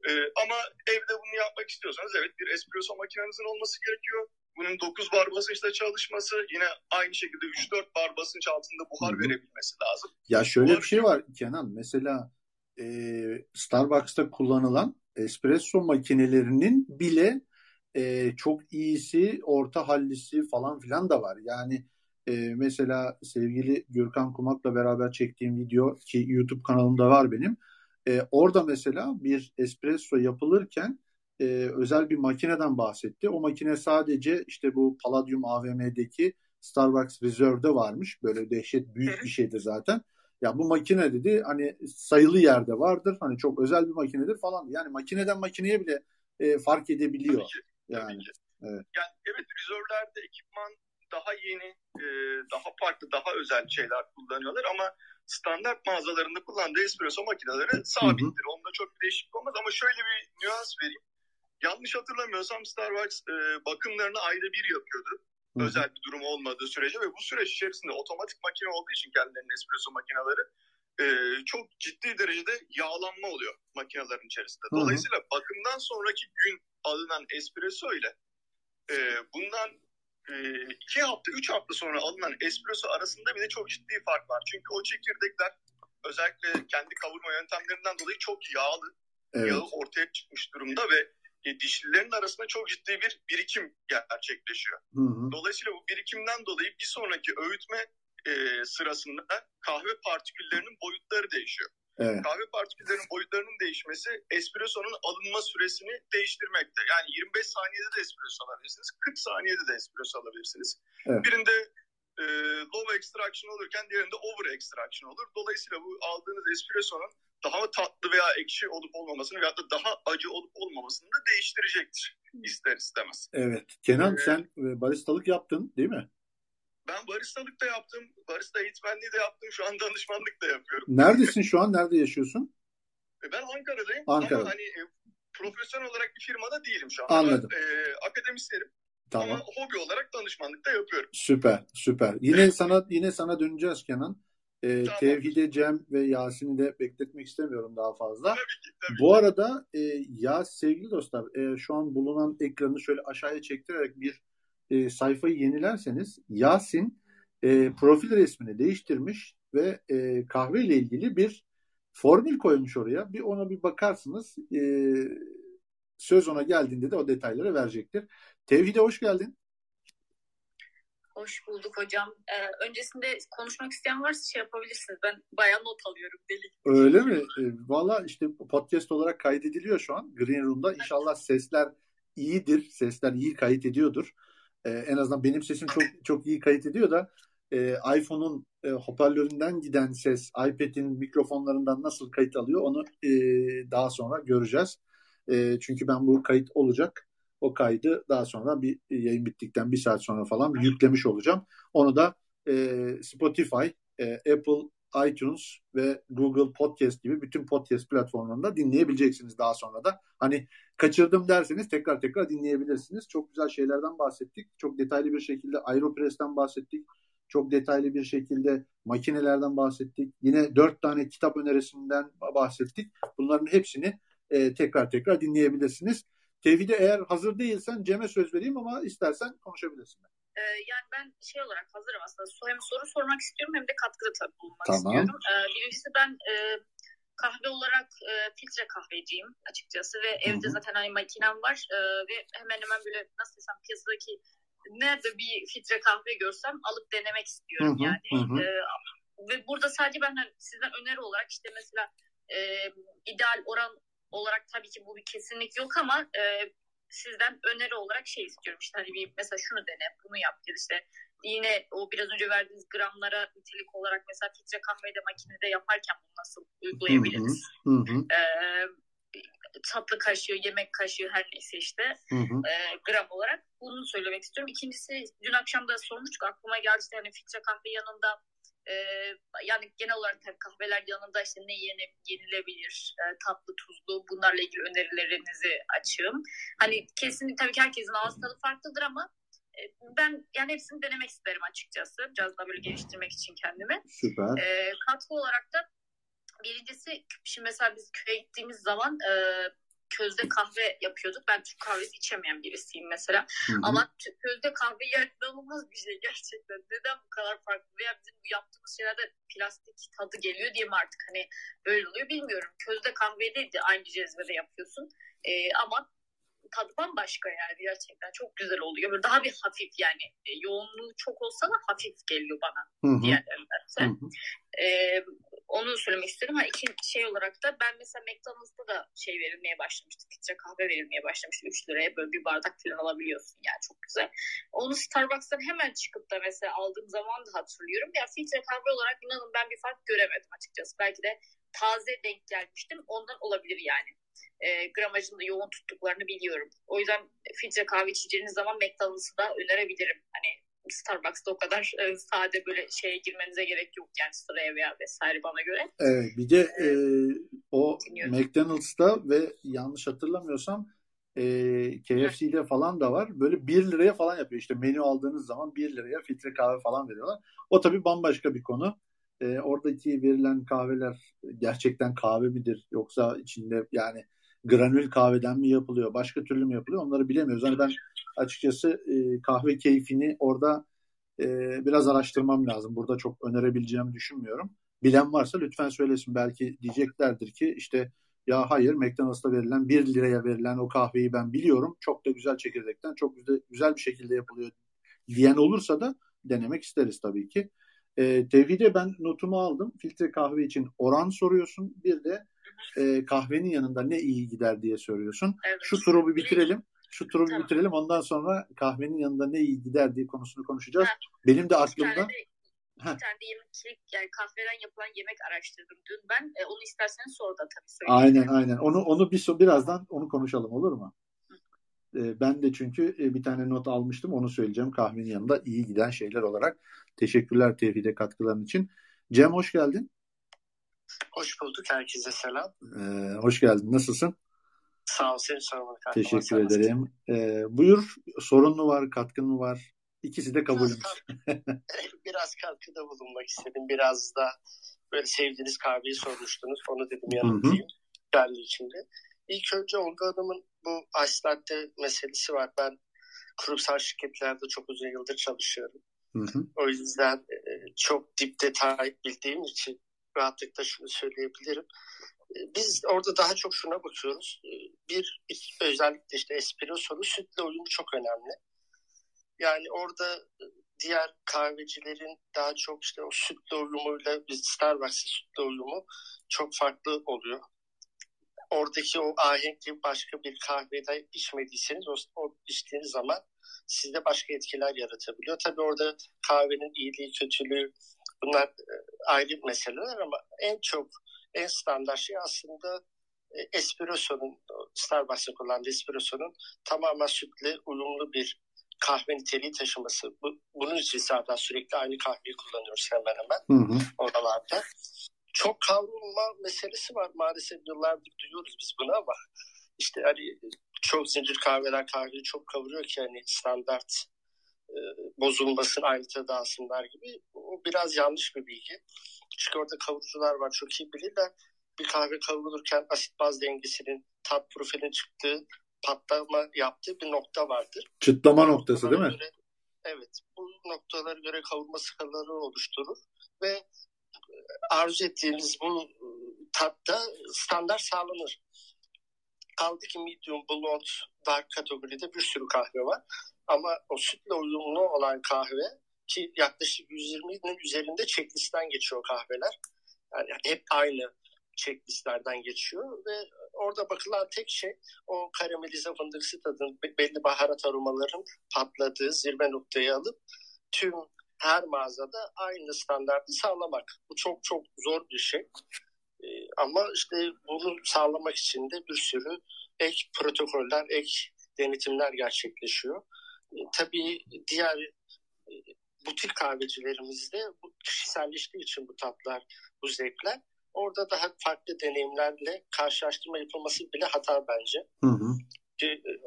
Ee, ama evde bunu yapmak istiyorsanız evet bir espresso makinenizin olması gerekiyor. Bunun 9 bar basınçta çalışması yine aynı şekilde 3-4 bar basınç altında buhar Hı-hı. verebilmesi lazım. Ya şöyle buhar... bir şey var Kenan. Mesela e, Starbucks'ta kullanılan espresso makinelerinin bile e, çok iyisi, orta hallisi falan filan da var. Yani e, mesela sevgili Gürkan Kumak'la beraber çektiğim video ki YouTube kanalımda var benim. E, orada mesela bir espresso yapılırken e, özel bir makineden bahsetti. O makine sadece işte bu Palladium AVM'deki Starbucks Reserve'de varmış. Böyle dehşet büyük bir şeydi zaten. Ya bu makine dedi hani sayılı yerde vardır. Hani çok özel bir makinedir falan. Yani makineden makineye bile e, fark edebiliyor. Tabii ki, yani. Tabii ki. Evet. Yani evet rezervlerde ekipman daha yeni, e, daha farklı, daha özel şeyler kullanıyorlar ama standart mağazalarında kullandığı espresso makineleri sabittir. Hı hı. Onda çok bir değişiklik olmaz ama şöyle bir nüans vereyim. Yanlış hatırlamıyorsam Starbucks e, bakımlarını ayda bir yapıyordu. Hı. Özel bir durum olmadığı sürece ve bu süreç içerisinde otomatik makine olduğu için kendilerinin espresso makineleri e, çok ciddi derecede yağlanma oluyor makinelerin içerisinde. Dolayısıyla hı bakımdan sonraki gün alınan espresso ile e, bundan e, iki hafta, üç hafta sonra alınan espresso arasında bile çok ciddi fark var. Çünkü o çekirdekler özellikle kendi kavurma yöntemlerinden dolayı çok yağlı. Evet. Yağı ortaya çıkmış durumda ve dişlilerin arasında çok ciddi bir birikim gerçekleşiyor. Hı hı. Dolayısıyla bu birikimden dolayı bir sonraki öğütme e, sırasında kahve partiküllerinin boyutları değişiyor. Evet. Kahve partiküllerinin boyutlarının değişmesi espresso'nun alınma süresini değiştirmekte. Yani 25 saniyede de espresso alabilirsiniz, 40 saniyede de espresso alabilirsiniz. Evet. Birinde e, low extraction olurken diğerinde over extraction olur. Dolayısıyla bu aldığınız espresso'nun daha tatlı veya ekşi olup olmamasını veya da daha acı olup olmamasını da değiştirecektir ister istemez. Evet. Kenan ee, sen e, baristalık yaptın değil mi? Ben baristalık da yaptım. Barista eğitmenliği de yaptım. Şu an danışmanlık da yapıyorum. Neredesin şu an? Nerede yaşıyorsun? E, ben Ankara'dayım. Ankara. Ama hani e, profesyonel olarak bir firmada değilim şu an. Anladım. Ama, e, akademisyenim. Tamam. Ama hobi olarak danışmanlık da yapıyorum. Süper, süper. Yine sana yine sana döneceğiz Kenan. E, Tevhide, Cem ve Yasin'i de bekletmek istemiyorum daha fazla. Tabii ki, tabii Bu arada e, ya sevgili dostlar e, şu an bulunan ekranı şöyle aşağıya çektirerek bir e, sayfayı yenilerseniz Yasin e, profil resmini değiştirmiş ve e, kahve ile ilgili bir formül koymuş oraya. Bir ona bir bakarsınız. E, söz ona geldiğinde de o detayları verecektir. Tevhide hoş geldin. Hoş bulduk hocam. Ee, öncesinde konuşmak isteyen varsa şey yapabilirsiniz. Ben bayağı not alıyorum deli. Öyle mi? E, Valla işte podcast olarak kaydediliyor şu an Green Room'da. İnşallah sesler iyidir. Sesler iyi kayıt ediyordur. Ee, en azından benim sesim çok çok iyi kayıt ediyor da e, iPhone'un e, hoparlöründen giden ses iPad'in mikrofonlarından nasıl kayıt alıyor onu e, daha sonra göreceğiz. E, çünkü ben bu kayıt olacak. O kaydı daha sonra bir yayın bittikten bir saat sonra falan yüklemiş olacağım. Onu da e, Spotify, e, Apple, iTunes ve Google Podcast gibi bütün podcast platformlarında dinleyebileceksiniz daha sonra da. Hani kaçırdım derseniz tekrar tekrar dinleyebilirsiniz. Çok güzel şeylerden bahsettik. Çok detaylı bir şekilde Aeropress'ten bahsettik. Çok detaylı bir şekilde makinelerden bahsettik. Yine dört tane kitap önerisinden bahsettik. Bunların hepsini e, tekrar tekrar dinleyebilirsiniz. Tevhide eğer hazır değilsen Cem'e söz vereyim ama istersen konuşabilirsin. Ee, yani ben şey olarak hazırım aslında. Hem soru sormak istiyorum hem de katkıda tabii bulunmak tamam. istiyorum. Ee, birincisi ben e, kahve olarak e, filtre kahveciyim açıkçası ve Hı-hı. evde zaten hani makinem var e, ve hemen hemen böyle nasıl desem piyasadaki nerede bir filtre kahve görsem alıp denemek istiyorum Hı-hı. yani. Hı-hı. E, ve burada sadece ben hani sizden öneri olarak işte mesela e, ideal oran olarak tabii ki bu bir kesinlik yok ama e, sizden öneri olarak şey istiyorum işte hani bir mesela şunu dene bunu yap ya işte yine o biraz önce verdiğiniz gramlara nitelik olarak mesela filtre kahveyi de makinede yaparken bunu nasıl uygulayabiliriz? Hı hı. Ee, tatlı kaşığı, yemek kaşığı her neyse işte hı hı. E, gram olarak bunu söylemek istiyorum. İkincisi dün akşam da sormuştuk aklıma geldi işte hani filtre kahve yanında e, yani genel olarak tabii kahveler yanında işte ne yeni, yenilebilir, e, tatlı, tuzlu bunlarla ilgili önerilerinizi açığım. Hani kesinlikle tabii ki herkesin ağız tadı farklıdır ama e, ben yani hepsini denemek isterim açıkçası. Biraz daha böyle geliştirmek için kendimi. Süper. E, katkı olarak da birincisi şimdi mesela biz köye gittiğimiz zaman e, közde kahve yapıyorduk. Ben Türk kahvesi içemeyen birisiyim mesela. Hı-hı. Ama közde kahve inanılmaz bir şey gerçekten. Neden bu kadar farklı? Veya bizim bu yaptığımız şeylerde plastik tadı geliyor diye mi artık hani böyle oluyor bilmiyorum. Közde kahve de aynı cezvede yapıyorsun. Ee, ama tadı bambaşka yani gerçekten çok güzel oluyor. Böyle daha bir hafif yani e, yoğunluğu çok olsa da hafif geliyor bana diğerlerinden. Ee, onu söylemek istedim. Ha, iki şey olarak da ben mesela McDonald's'ta da şey verilmeye başlamıştı. Filtre kahve verilmeye başlamıştı. 3 liraya böyle bir bardak falan alabiliyorsun yani çok güzel. Onu Starbucks'tan hemen çıkıp da mesela aldığım zaman da hatırlıyorum. Ya filtre kahve olarak inanın ben bir fark göremedim açıkçası. Belki de taze denk gelmiştim. Ondan olabilir yani. E, gramajını da yoğun tuttuklarını biliyorum. O yüzden filtre kahve içeceğiniz zaman McDonald's'ı da önerebilirim. Hani Starbucks'ta o kadar e, sade böyle şeye girmenize gerek yok yani sıraya veya vesaire bana göre. Evet bir de e, o Dinliyorum. McDonald's'ta ve yanlış hatırlamıyorsam e, KFC'de falan da var. Böyle 1 liraya falan yapıyor. İşte menü aldığınız zaman 1 liraya filtre kahve falan veriyorlar. O tabii bambaşka bir konu. E, oradaki verilen kahveler gerçekten kahve midir yoksa içinde yani granül kahveden mi yapılıyor, başka türlü mü yapılıyor onları bilemiyoruz. Hani ben açıkçası e, kahve keyfini orada e, biraz araştırmam lazım. Burada çok önerebileceğimi düşünmüyorum. Bilen varsa lütfen söylesin. Belki diyeceklerdir ki işte ya hayır McDonald's'ta verilen 1 liraya verilen o kahveyi ben biliyorum. Çok da güzel çekirdekten çok güzel bir şekilde yapılıyor diyen olursa da denemek isteriz tabii ki. E, Tevhide ben notumu aldım. Filtre kahve için oran soruyorsun. Bir de e, kahvenin yanında ne iyi gider diye soruyorsun. Evet. Şu turu bir bitirelim. Şu turu tamam. bitirelim. Ondan sonra kahvenin yanında ne iyi gider diye konusunu konuşacağız. Ha. Benim de aklımda... Bir tane de, bir tane de yemek, yani kahveden yapılan yemek araştırdım dün ben. E, onu isterseniz sonra da tabii söyleyeyim. Aynen aynen. Onu onu bir birazdan onu konuşalım olur mu? E, ben de çünkü e, bir tane not almıştım. Onu söyleyeceğim kahvenin yanında iyi giden şeyler olarak. Teşekkürler Tevhide katkıların için. Cem hoş geldin. Hoş bulduk. Herkese selam. Ee, hoş geldin. Nasılsın? Sağ ol. Seni sormak. Teşekkür ederim. Ee, buyur. Sorun mu var? Katkın mı var? İkisi de kabulümüz. Biraz, biraz katkıda bulunmak istedim. Biraz da böyle sevdiğiniz kahveyi sormuştunuz. Onu dedim yanıtlayayım. Kendi içinde. İlk önce Olga Hanım'ın bu ice meselesi var. Ben kurumsal şirketlerde çok uzun yıldır çalışıyorum. Hı hı. O yüzden e, çok dip detay bildiğim için rahatlıkla şunu söyleyebilirim. E, biz orada daha çok şuna bakıyoruz. E, bir, özellikle işte espresso'nun sütle uyumu çok önemli. Yani orada diğer kahvecilerin daha çok işte o sütle uyumuyla biz Starbucks'ın sütle uyumu çok farklı oluyor. Oradaki o ahenkli başka bir kahvede içmediyseniz o, o içtiğiniz zaman sizde başka etkiler yaratabiliyor. Tabii orada kahvenin iyiliği, kötülüğü bunlar e, ayrı meseleler ama en çok en standart şey aslında e, espresso'nun Starbucks'ın kullandığı espresso'nun tamamen sütle uyumlu bir kahve niteliği taşıması. Bu, bunun için zaten sürekli aynı kahveyi kullanıyoruz hemen hemen hı hı. oralarda. Çok kavrulma meselesi var maalesef yıllardır duyuyoruz biz bunu ama işte hani çok zincir kahveler kahveyi çok kavuruyor ki hani standart bozulmasın aynı tadı alsınlar gibi. O biraz yanlış bir bilgi. Çünkü orada kavurucular var çok iyi bilirler. Bir kahve kavrulurken asit baz dengesinin tat profilin çıktığı patlama yaptığı bir nokta vardır. Çıtlama noktası değil mi? Göre, evet. Bu noktalara göre kavurma skalaları oluşturur ve e, arzu ettiğimiz bu e, tatta standart sağlanır. Kaldı ki medium, blond, dark kategoride bir sürü kahve var. Ama o sütle uyumlu olan kahve ki yaklaşık 120'nin üzerinde checklistten geçiyor kahveler. Yani hep aynı checklistlerden geçiyor ve orada bakılan tek şey o karamelize fındıksı tadın belli baharat aromaların patladığı zirve noktayı alıp tüm her mağazada aynı standartı sağlamak. Bu çok çok zor bir şey. Ee, ama işte bunu sağlamak için de bir sürü ek protokoller, ek denetimler gerçekleşiyor. Tabii diğer e, butik kahvecilerimizde bu kişiselleştiği için bu tatlar, bu zevkler orada daha farklı deneyimlerle karşılaştırma yapılması bile hata bence. Hı hı.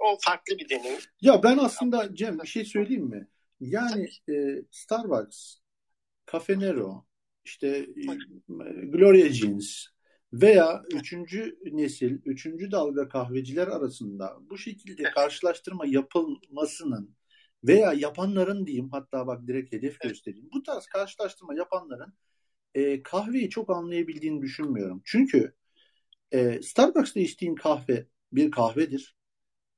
O farklı bir deneyim. Ya ben aslında Cem bir şey söyleyeyim mi? Yani e, Starbucks, Cafe Nero, işte e, Gloria Jeans veya üçüncü nesil, üçüncü dalga kahveciler arasında bu şekilde karşılaştırma yapılmasının veya yapanların diyeyim hatta bak direkt hedef göstereyim. Bu tarz karşılaştırma yapanların e, kahveyi çok anlayabildiğini düşünmüyorum. Çünkü e, Starbucks'ta içtiğin kahve bir kahvedir.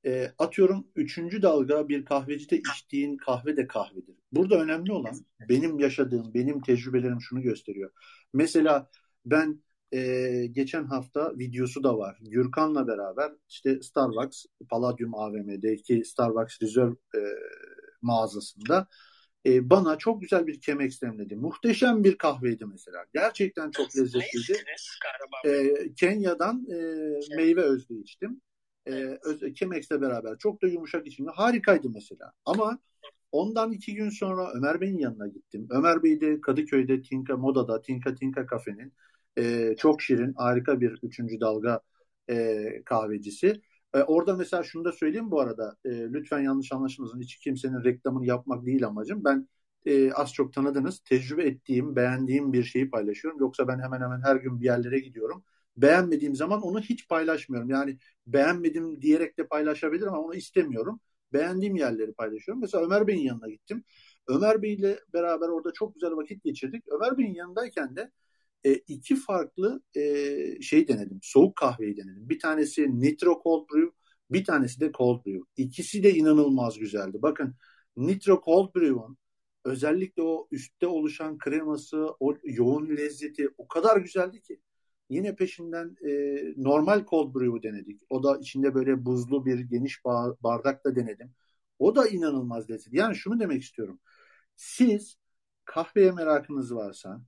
E, atıyorum üçüncü dalga bir kahvecide içtiğin kahve de kahvedir. Burada önemli olan benim yaşadığım, benim tecrübelerim şunu gösteriyor. Mesela ben e, geçen hafta videosu da var. Gürkan'la beraber işte Starbucks Palladium AVM'deki Starbucks Reserve e, mağazasında e, bana çok güzel bir kemek demledi. Muhteşem bir kahveydi mesela. Gerçekten çok lezzetliydi. E, Kenya'dan e, meyve özlü içtim. E, öz, Chemex'le beraber çok da yumuşak içimde. Harikaydı mesela. Ama ondan iki gün sonra Ömer Bey'in yanına gittim. Ömer Bey de Kadıköy'de Tinka Moda'da Tinka Tinka kafenin e, çok şirin harika bir üçüncü dalga e, kahvecisi. E, orada mesela şunu da söyleyeyim bu arada. E, lütfen yanlış anlaşılmasın. Hiç kimsenin reklamını yapmak değil amacım. Ben e, az çok tanıdınız. Tecrübe ettiğim, beğendiğim bir şeyi paylaşıyorum. Yoksa ben hemen hemen her gün bir yerlere gidiyorum. Beğenmediğim zaman onu hiç paylaşmıyorum. Yani beğenmedim diyerek de paylaşabilirim ama onu istemiyorum. Beğendiğim yerleri paylaşıyorum. Mesela Ömer Bey'in yanına gittim. Ömer Bey ile beraber orada çok güzel vakit geçirdik. Ömer Bey'in yanındayken de e, iki farklı e, şey denedim. Soğuk kahveyi denedim. Bir tanesi Nitro Cold Brew, bir tanesi de Cold Brew. İkisi de inanılmaz güzeldi. Bakın Nitro Cold Brew'un özellikle o üstte oluşan kreması, o yoğun lezzeti o kadar güzeldi ki. Yine peşinden e, normal cold brew'u denedik. O da içinde böyle buzlu bir geniş bardakla denedim. O da inanılmaz lezzetli. Yani şunu demek istiyorum. Siz kahveye merakınız varsa,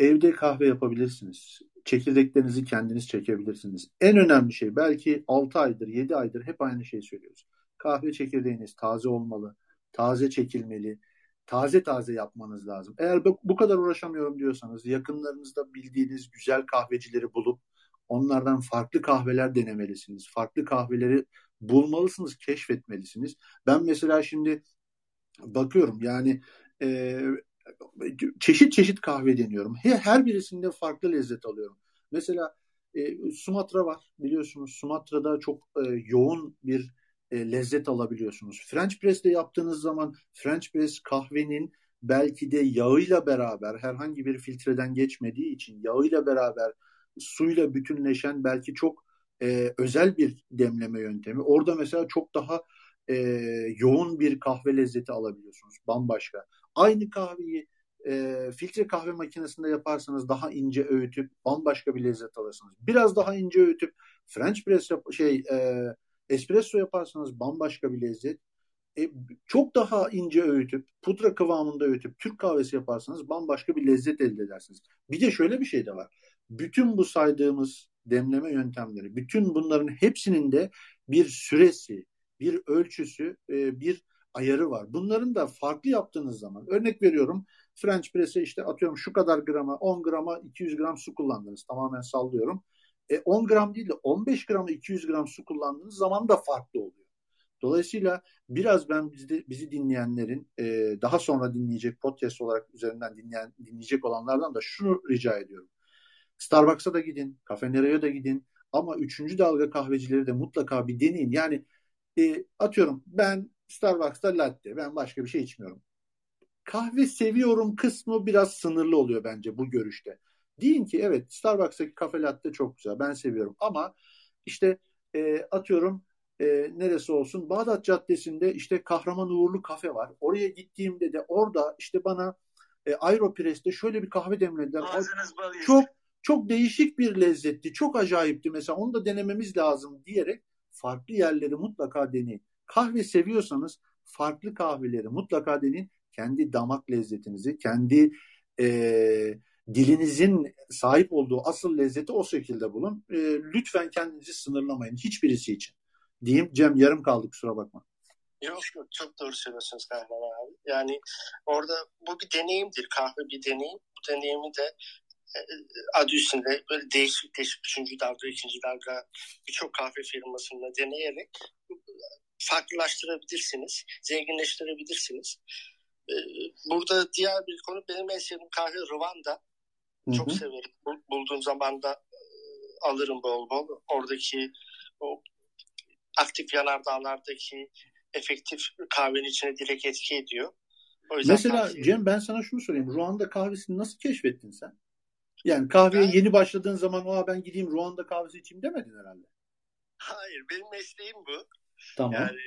Evde kahve yapabilirsiniz. Çekirdeklerinizi kendiniz çekebilirsiniz. En önemli şey belki 6 aydır 7 aydır hep aynı şeyi söylüyoruz. Kahve çekirdeğiniz taze olmalı. Taze çekilmeli. Taze taze yapmanız lazım. Eğer bu kadar uğraşamıyorum diyorsanız yakınlarınızda bildiğiniz güzel kahvecileri bulup onlardan farklı kahveler denemelisiniz. Farklı kahveleri bulmalısınız, keşfetmelisiniz. Ben mesela şimdi bakıyorum yani e, çeşit çeşit kahve deniyorum. Her, birisinde farklı lezzet alıyorum. Mesela e, Sumatra var biliyorsunuz. Sumatra'da çok e, yoğun bir e, lezzet alabiliyorsunuz. French press'te yaptığınız zaman French press kahvenin belki de yağıyla beraber herhangi bir filtreden geçmediği için yağıyla beraber suyla bütünleşen belki çok e, özel bir demleme yöntemi. Orada mesela çok daha e, yoğun bir kahve lezzeti alabiliyorsunuz. Bambaşka. Aynı kahveyi e, filtre kahve makinesinde yaparsanız daha ince öğütüp bambaşka bir lezzet alırsınız. Biraz daha ince öğütüp French press yap şey e, espresso yaparsanız bambaşka bir lezzet. E, çok daha ince öğütüp pudra kıvamında öğütüp Türk kahvesi yaparsanız bambaşka bir lezzet elde edersiniz. Bir de şöyle bir şey de var. Bütün bu saydığımız demleme yöntemleri, bütün bunların hepsinin de bir süresi, bir ölçüsü, e, bir ayarı var. Bunların da farklı yaptığınız zaman, örnek veriyorum French press'e işte atıyorum şu kadar grama, 10 grama 200 gram su kullandınız. Tamamen sallıyorum. E, 10 gram değil de 15 grama 200 gram su kullandığınız zaman da farklı oluyor. Dolayısıyla biraz ben bizi, bizi dinleyenlerin e, daha sonra dinleyecek podcast olarak üzerinden dinleyen dinleyecek olanlardan da şunu rica ediyorum. Starbucks'a da gidin, Cafe Nero'ya da gidin ama üçüncü dalga kahvecileri de mutlaka bir deneyin. Yani e, atıyorum ben Starbucks'ta latte, ben başka bir şey içmiyorum. Kahve seviyorum kısmı biraz sınırlı oluyor bence bu görüşte. Deyin ki evet Starbucks'taki kafe latte çok güzel, ben seviyorum ama işte e, atıyorum e, neresi olsun Bağdat Caddesi'nde işte Kahraman Uğurlu kafe var. Oraya gittiğimde de orada işte bana e, Aeropress'te şöyle bir kahve demlediler. Ağzınız bal çok çok değişik bir lezzetti. Çok acayipti mesela. Onu da denememiz lazım diyerek farklı yerleri mutlaka deneyin. Kahve seviyorsanız farklı kahveleri mutlaka deneyin. Kendi damak lezzetinizi, kendi e, dilinizin sahip olduğu asıl lezzeti o şekilde bulun. E, lütfen kendinizi sınırlamayın hiçbirisi için. Diyeyim Cem yarım kaldı kusura bakma. Yok yok çok doğru söylüyorsunuz Kahraman abi. Yani orada bu bir deneyimdir. Kahve bir deneyim. Bu deneyimi de e, adı üstünde böyle değişik değişik üçüncü dalga, ikinci dalga birçok kahve firmasında deneyerek farklılaştırabilirsiniz, zenginleştirebilirsiniz. E, burada diğer bir konu benim en sevdiğim kahve Rwanda. Çok hı hı. severim. Bulduğum zaman da e, alırım bol bol. Oradaki o aktif yanardağlardaki efektif kahvenin içine direkt etki ediyor. O yüzden Mesela tavsiye Cem ben sana şunu sorayım. Ruanda kahvesini nasıl keşfettin sen? Yani kahveye ben, yeni başladığın zaman o ben gideyim Ruanda kahvesi içeyim demedin herhalde. Hayır benim mesleğim bu. Tamam. Yani,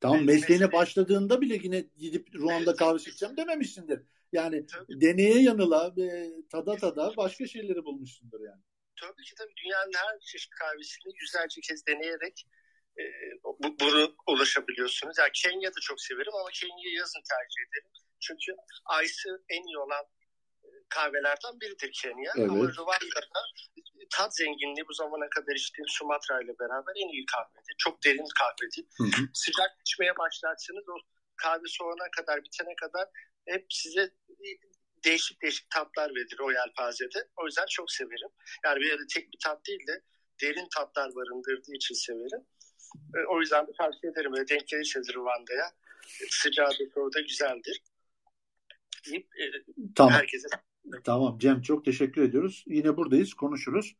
tamam mesleğine başladığında bile yine gidip Ruanda kahvesi içeceğim dememişsindir. Yani tabii. deneye yanıla, e, tada tada başka şeyleri bulmuşsundur yani. Tabii ki tabii dünyanın her çeşit kahvesini yüzlerce kez deneyerek e, bu, bunu ulaşabiliyorsunuz. Yani Kenya'da çok severim ama Kenya'yı yazın tercih ederim. Çünkü Ice'ı en iyi olan kahvelerden biridir Kenya. Evet. Ama Rwanda'da tat zenginliği bu zamana kadar içtiğim Sumatra ile beraber en iyi kahvedir. Çok derin kahvedir. Hı hı. Sıcak içmeye başlarsanız o kahve soğana kadar, bitene kadar hep size değişik değişik tatlar verir o yelpazede. O yüzden çok severim. Yani böyle tek bir tat değil de derin tatlar barındırdığı için severim. E, o yüzden de tavsiye ederim. Böyle denk gelirseniz Rwanda'ya. Sıcağı da orada güzeldir. Deyip, e, tamam. Herkese... Tamam Cem çok teşekkür ediyoruz. Yine buradayız konuşuruz.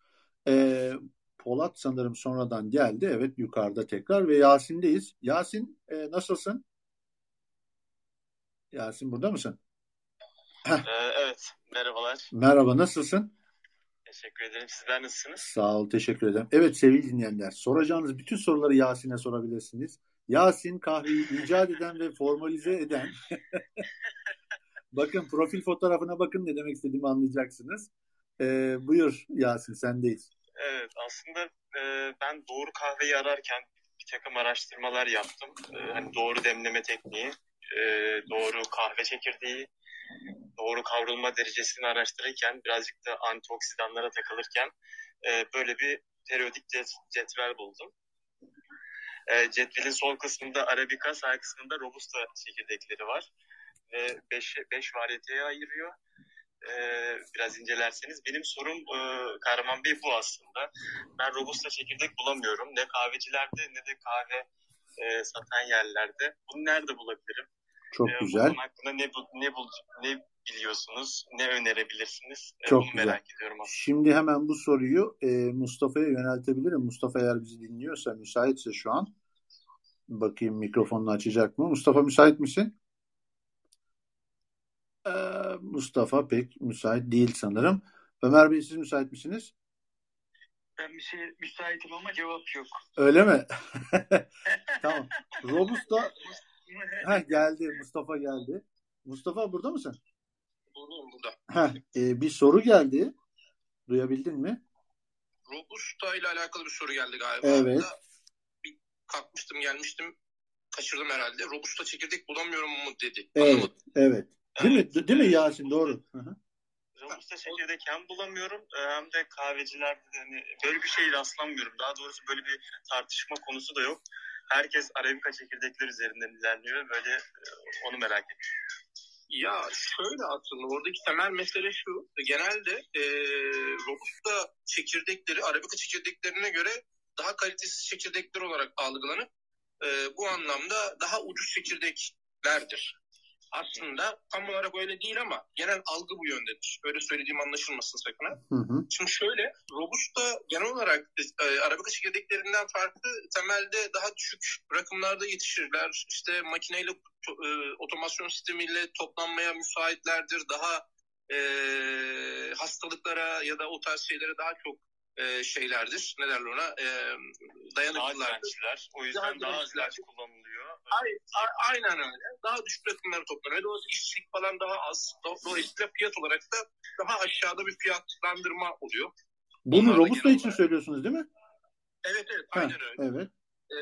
Ee, Polat sanırım sonradan geldi. Evet yukarıda tekrar ve Yasin'deyiz. Yasin e, nasılsın? Yasin burada mısın? Ee, evet merhabalar. Merhaba nasılsın? Teşekkür ederim. Sizler nasılsınız? Sağ ol, teşekkür ederim. Evet sevgili dinleyenler, soracağınız bütün soruları Yasin'e sorabilirsiniz. Yasin kahveyi icat eden ve formalize eden. bakın profil fotoğrafına bakın ne demek istediğimi anlayacaksınız. Ee, buyur Yasin sendeyiz. Evet aslında e, ben doğru kahveyi ararken bir takım araştırmalar yaptım. E, hani doğru demleme tekniği, e, doğru kahve çekirdeği, doğru kavrulma derecesini araştırırken birazcık da antioksidanlara takılırken e, böyle bir periyodik cetvel buldum. E, cetvelin sol kısmında Arabica, sağ kısmında Robusta çekirdekleri var. 5 e, beş variyeteye ayırıyor. E, biraz incelerseniz. Benim sorum e, Kahraman Bey bu aslında. Ben Robusta çekirdek bulamıyorum. Ne kahvecilerde ne de kahve e, satan yerlerde. Bunu nerede bulabilirim? Çok ee, güzel. Bunun hakkında ne, ne, ne biliyorsunuz, ne önerebilirsiniz? Çok Bunu güzel. merak ediyorum aslında. Şimdi hemen bu soruyu e, Mustafa'ya yöneltebilirim. Mustafa eğer bizi dinliyorsa, müsaitse şu an. Bakayım mikrofonunu açacak mı? Mustafa müsait misin? Ee, Mustafa pek müsait değil sanırım. Ömer Bey siz müsait misiniz? Ben şey müsaitim ama cevap yok. Öyle mi? tamam. Robusta ha, geldi. Mustafa geldi. Mustafa burada mısın? Buradayım burada. Ha, e, bir soru geldi. Duyabildin mi? Robusta ile alakalı bir soru geldi galiba. Evet. Bir kalkmıştım gelmiştim. Kaçırdım herhalde. Robusta çekirdek bulamıyorum mu dedi. Evet. Anlamadım. Evet. Değil mi? Değil mi Yasin? Doğru. Robusta çekirdek hem bulamıyorum e, hem de kahvecilerde de hani böyle bir şey rastlamıyorum. Daha doğrusu böyle bir tartışma konusu da yok. Herkes Arabica çekirdekler üzerinden ilerliyor. Böyle e, onu merak ediyorum. Ya şöyle aslında oradaki temel mesele şu. Genelde e, Robusta çekirdekleri Arabica çekirdeklerine göre daha kalitesiz çekirdekler olarak algılanıp e, bu anlamda daha ucuz çekirdeklerdir aslında tam olarak öyle değil ama genel algı bu yöndedir. Öyle söylediğim anlaşılmasın sakın. Hı hı. Şimdi şöyle Robusta genel olarak e, Arabica çekirdeklerinden farklı temelde daha düşük rakımlarda yetişirler. İşte makineyle e, otomasyon sistemiyle toplanmaya müsaitlerdir. Daha e, hastalıklara ya da o tarz şeylere daha çok e, şeylerdir. Ne derler ona? E, dayanıklılardır. O yüzden daha, daha az ilaç kullanılıyor. Ay, a, aynen öyle. Daha düşük rakımları toplanıyor. Dolayısıyla işçilik falan daha az. Dolayısıyla fiyat olarak da daha aşağıda bir fiyatlandırma oluyor. Bunu Robusta için olarak. söylüyorsunuz değil mi? Evet evet aynen ha, öyle. Evet. Ee,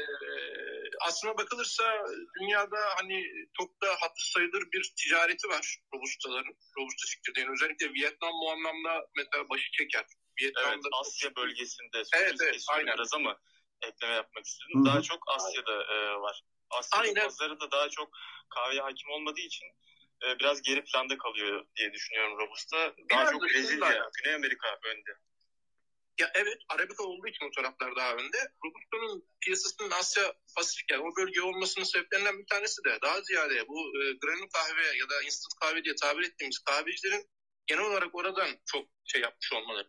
aslına bakılırsa dünyada hani çok da hatır sayılır bir ticareti var Robusta'ların, Robusta çekirdeğinin. Özellikle Vietnam bu anlamda mesela başı çeker. Vietnam'da evet, Asya bölgesinde evet, evet, aynen. biraz ama ekleme yapmak istedim. Hı-hı. Daha çok Asya'da e, var. Aynen. pazarı da daha çok kahveye hakim olmadığı için e, biraz geri planda kalıyor diye düşünüyorum Robusta. Daha biraz çok Brezilya, Güney Amerika önde. Ya evet Arabica olduğu için o taraflar daha önde. Robusta'nın piyasasının Asya Pasifik yani o bölge olmasının sebeplerinden bir tanesi de daha ziyade bu e, granül kahve ya da instant kahve diye tabir ettiğimiz kahvecilerin genel olarak oradan çok şey yapmış olmaları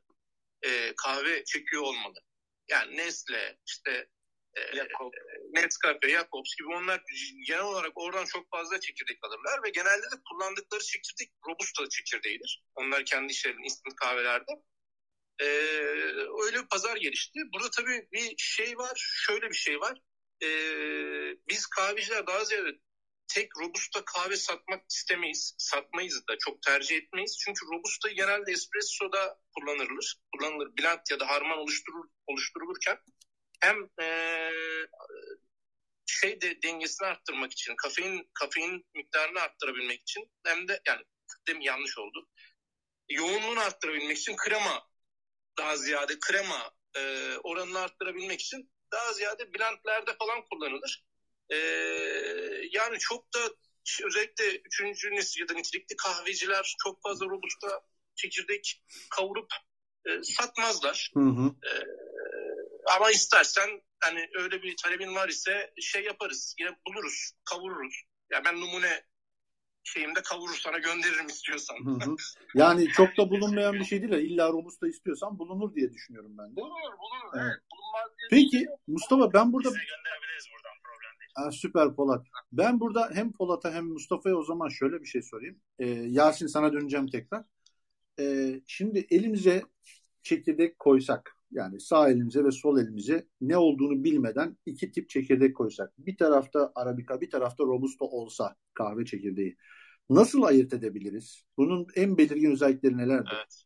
e, kahve çekiyor olmalı. Yani Nestle, işte e, Jacob. Nescafe, Jacobs gibi onlar genel olarak oradan çok fazla çekirdek alırlar ve genelde de kullandıkları çekirdek Robusta çekirdeğidir. Onlar kendi işlerinin instant kahvelerde. Ee, öyle bir pazar gelişti. Burada tabii bir şey var, şöyle bir şey var. Ee, biz kahveciler daha ziyade tek robusta kahve satmak istemeyiz. Satmayız da çok tercih etmeyiz. Çünkü robusta genelde espressoda kullanılır. Kullanılır blend ya da harman oluşturur, oluşturulurken hem e, şey de dengesini arttırmak için, kafein kafein miktarını arttırabilmek için hem de yani dem yanlış oldu. Yoğunluğunu arttırabilmek için krema daha ziyade krema e, oranını arttırabilmek için daha ziyade blendlerde falan kullanılır. E, yani çok da özellikle üçüncü nesil ya da nitelikli kahveciler çok fazla robusta çekirdek kavurup e, satmazlar. Hı hı. E, ama istersen hani öyle bir talebin var ise şey yaparız. Yine buluruz, kavururuz. Ya ben numune şeyimde kavurur sana gönderirim istiyorsan. Hı hı. Yani çok da bulunmayan bir şey değil. İlla robusta istiyorsan bulunur diye düşünüyorum ben de. Bulunur, bulunur. Evet. evet. Bulunmaz diye Peki Mustafa ben burada... Size gönderebiliriz buradan problem değil. Ha, süper Polat. Ben burada hem Polat'a hem Mustafa'ya o zaman şöyle bir şey sorayım. Ee, Yasin sana döneceğim tekrar. Ee, şimdi elimize çekirdek koysak yani sağ elimize ve sol elimize ne olduğunu bilmeden iki tip çekirdek koysak. Bir tarafta Arabica bir tarafta Robusta olsa kahve çekirdeği. Nasıl ayırt edebiliriz? Bunun en belirgin özellikleri nelerdir? Evet.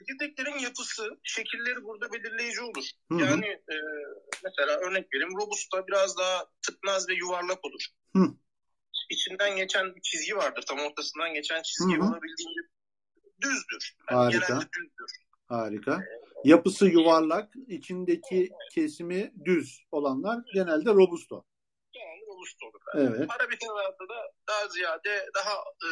Çekirdeklerin yapısı, şekilleri burada belirleyici olur. Hı-hı. Yani e, mesela örnek vereyim Robusta biraz daha tıknaz ve yuvarlak olur. Hı. İçinden geçen bir çizgi vardır. Tam ortasından geçen çizgi Hı-hı. olabildiğince düzdür. Yani Harika. Genelde düzdür. Harika. Yapısı yuvarlak, içindeki kesimi düz olanlar genelde robusto. Genelde robusto olur. Evet. Arabikalarda da daha ziyade daha e,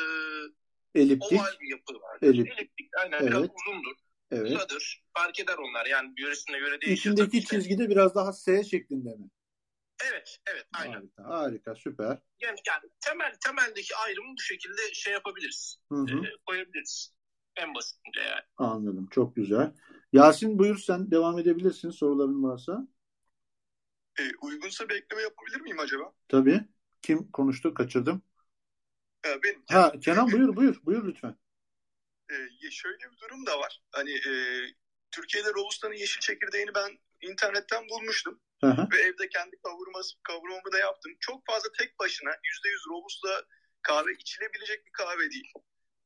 eliptik. oval bir yapı var. Eliptik. eliptik. Aynen evet. biraz uzundur. Evet. Kısadır. Fark eder onlar. Yani yöresine göre değişir. İçindeki çizgi de biraz daha S şeklinde mi? Evet. Evet, aynen. Harika, harika süper. Yani, yani temel temeldeki ayrımı bu şekilde şey yapabiliriz, Hı hı. e, koyabiliriz. En basitinde yani. Anladım, çok güzel. Yasin buyur sen devam edebilirsin soruların varsa. E, uygunsa bir ekleme yapabilir miyim acaba? Tabii. Kim konuştu? Kaçırdım. E, benim. Ha Kenan buyur buyur. Buyur lütfen. E, şöyle bir durum da var. Hani e, Türkiye'de Robusta'nın yeşil çekirdeğini ben internetten bulmuştum. Hı hı. Ve evde kendi kavurması, kavurmamı da yaptım. Çok fazla tek başına %100 Robusta kahve içilebilecek bir kahve değil.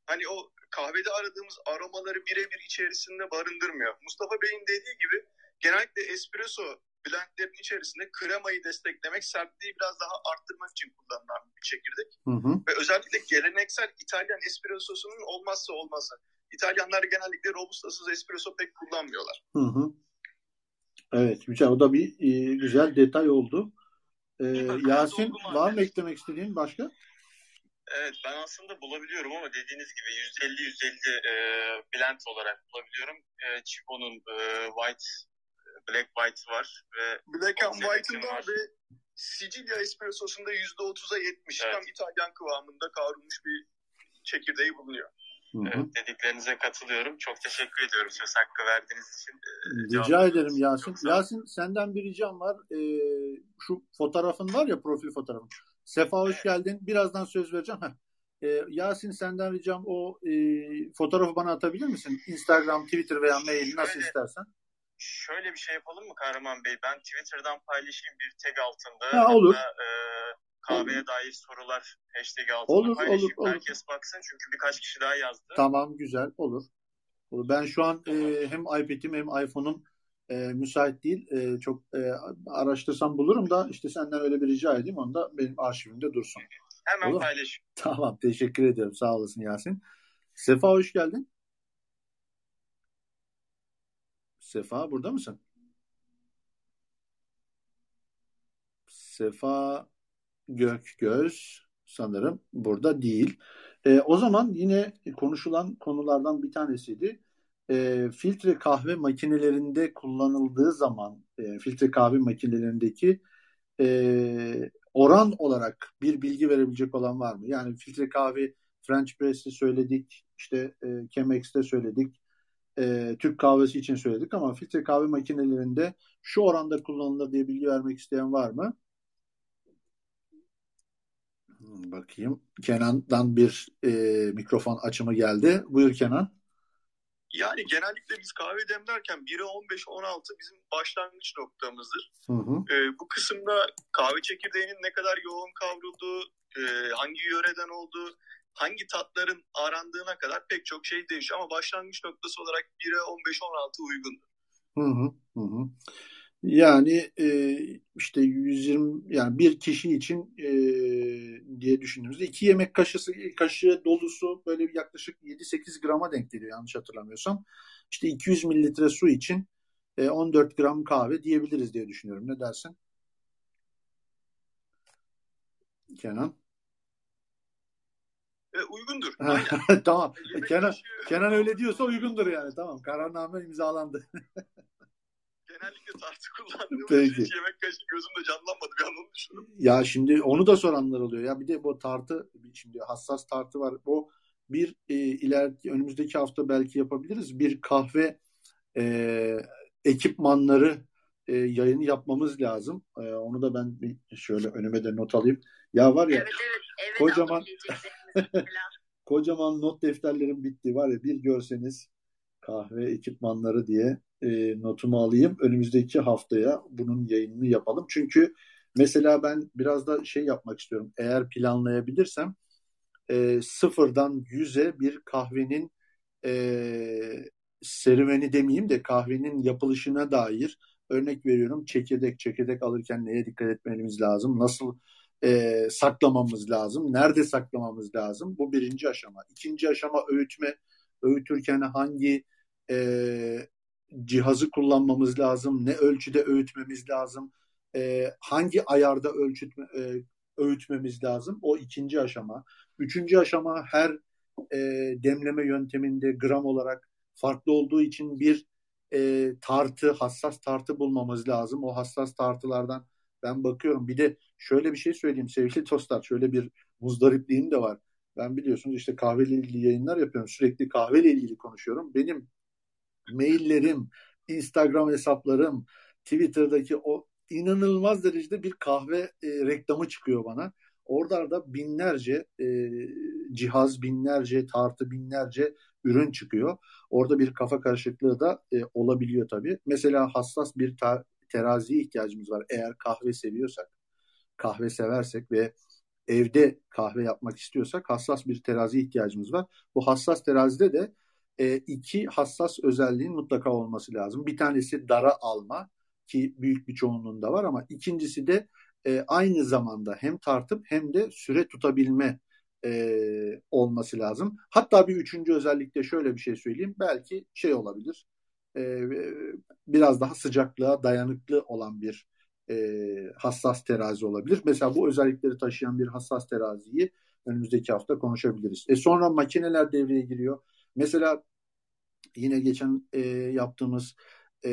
Hani o kahvede aradığımız aromaları birebir içerisinde barındırmıyor. Mustafa Bey'in dediği gibi genellikle espresso blendlerin içerisinde kremayı desteklemek, sertliği biraz daha arttırmak için kullanılan bir çekirdek. Hı hı. Ve özellikle geleneksel İtalyan espressosunun olmazsa olmazı. İtalyanlar genellikle robustasız espresso pek kullanmıyorlar. Hı hı. Evet güzel. O da bir e, güzel detay oldu. E, Yasin var mı eklemek istediğin başka? Evet ben aslında bulabiliyorum ama dediğiniz gibi 150-150 e, blend olarak bulabiliyorum. E, Chico'nun e, white, black white var ve Black and White'ın var ve Sicilya espressosunda %30'a 70 Evet. tam İtalyan kıvamında kavrulmuş bir çekirdeği bulunuyor. Evet, dediklerinize katılıyorum. Çok teşekkür ediyorum söz hakkı verdiğiniz için. E, Rica cevapladığınız ederim Yasin. Yasin senden bir ricam var. E, şu fotoğrafın var ya profil fotoğrafın. Sefa hoş geldin. Birazdan söz vereceğim. Heh. E, Yasin senden ricam o e, fotoğrafı bana atabilir misin? Instagram, Twitter veya mail nasıl Şöyle- istersen. Şöyle bir şey yapalım mı Kahraman Bey? Ben Twitter'dan paylaşayım bir tag altında. Ha, olur. Hatta, e, kahveye dair sorular hashtag altında Olur, paylaşayım. olur, olur. Herkes baksın çünkü birkaç kişi daha yazdı. Tamam güzel olur. Olur. Ben şu an e, hem iPad'im hem iPhone'um e, müsait değil. E, çok e, araştırsam bulurum da işte senden öyle bir rica edeyim. Onu da benim arşivimde dursun. Hemen Olur. paylaşayım. Tamam teşekkür ederim. Sağ olasın Yasin. Sefa hoş geldin. Sefa burada mısın? Sefa Gökgöz sanırım burada değil. E, o zaman yine konuşulan konulardan bir tanesiydi. E, filtre kahve makinelerinde kullanıldığı zaman e, filtre kahve makinelerindeki e, oran olarak bir bilgi verebilecek olan var mı? Yani filtre kahve French Press'te söyledik, işte e, Chemex'te söyledik, e, Türk kahvesi için söyledik ama filtre kahve makinelerinde şu oranda kullanılır diye bilgi vermek isteyen var mı? Hmm, Bakayım. Kenan'dan bir e, mikrofon açımı geldi. Buyur Kenan. Yani genellikle biz kahve demlerken 1'e 15-16 bizim başlangıç noktamızdır. Hı hı. Ee, bu kısımda kahve çekirdeğinin ne kadar yoğun kavrulduğu, e, hangi yöreden olduğu, hangi tatların arandığına kadar pek çok şey değişiyor. Ama başlangıç noktası olarak 1'e 15-16 uygundur. Hı hı, hı. Yani e, işte 120 yani bir kişi için e, diye düşündüğümüzde iki yemek kaşığı kaşığı dolusu böyle yaklaşık 7-8 grama denk geliyor yanlış hatırlamıyorsam. İşte 200 mililitre su için e, 14 gram kahve diyebiliriz diye düşünüyorum. Ne dersin? Kenan. E, uygundur. tamam. Yemek Kenan kaşığı- Kenan öyle diyorsa uygundur yani. Tamam. Kararname imzalandı. Genellikle tartı kullandığımız Peki. yemek kaşığı gözümde canlanmadı. Bir an onu düşündüm. Ya şimdi onu da soranlar oluyor. Ya bir de bu tartı şimdi hassas tartı var. O bir e, ileriki önümüzdeki hafta belki yapabiliriz. Bir kahve e, ekipmanları e, yayını yapmamız lazım. E, onu da ben bir şöyle önüme de not alayım. Ya var ya Evet evet. Evet kocaman. Kocaman not defterlerim bitti. Var ya bir görseniz kahve ekipmanları diye e, notumu alayım. Önümüzdeki haftaya bunun yayınını yapalım. Çünkü mesela ben biraz da şey yapmak istiyorum. Eğer planlayabilirsem e, sıfırdan yüze bir kahvenin e, serüveni demeyeyim de kahvenin yapılışına dair örnek veriyorum. Çekirdek çekirdek alırken neye dikkat etmemiz lazım? Nasıl e, saklamamız lazım? Nerede saklamamız lazım? Bu birinci aşama. İkinci aşama öğütme. Öğütürken hangi e, cihazı kullanmamız lazım? Ne ölçüde öğütmemiz lazım? E, hangi ayarda ölçütme, e, öğütmemiz lazım? O ikinci aşama. Üçüncü aşama her e, demleme yönteminde gram olarak farklı olduğu için bir e, tartı, hassas tartı bulmamız lazım. O hassas tartılardan Ben bakıyorum bir de şöyle bir şey söyleyeyim sevgili dostlar. Şöyle bir muzdaripliğim de var. Ben biliyorsunuz işte kahveyle ilgili yayınlar yapıyorum. Sürekli kahveyle ilgili konuşuyorum. Benim maillerim, Instagram hesaplarım, Twitter'daki o inanılmaz derecede bir kahve e, reklamı çıkıyor bana. Orada da binlerce e, cihaz, binlerce tartı, binlerce ürün çıkıyor. Orada bir kafa karışıklığı da e, olabiliyor tabii. Mesela hassas bir ta- teraziye ihtiyacımız var. Eğer kahve seviyorsak, kahve seversek ve evde kahve yapmak istiyorsak hassas bir terazi ihtiyacımız var. Bu hassas terazide de e, iki hassas özelliğin mutlaka olması lazım. Bir tanesi dara alma ki büyük bir çoğunluğunda var ama ikincisi de e, aynı zamanda hem tartıp hem de süre tutabilme e, olması lazım. Hatta bir üçüncü özellikle şöyle bir şey söyleyeyim. Belki şey olabilir. E, biraz daha sıcaklığa dayanıklı olan bir e, hassas terazi olabilir. Mesela bu özellikleri taşıyan bir hassas teraziyi önümüzdeki hafta konuşabiliriz. E sonra makineler devreye giriyor. Mesela yine geçen e, yaptığımız e,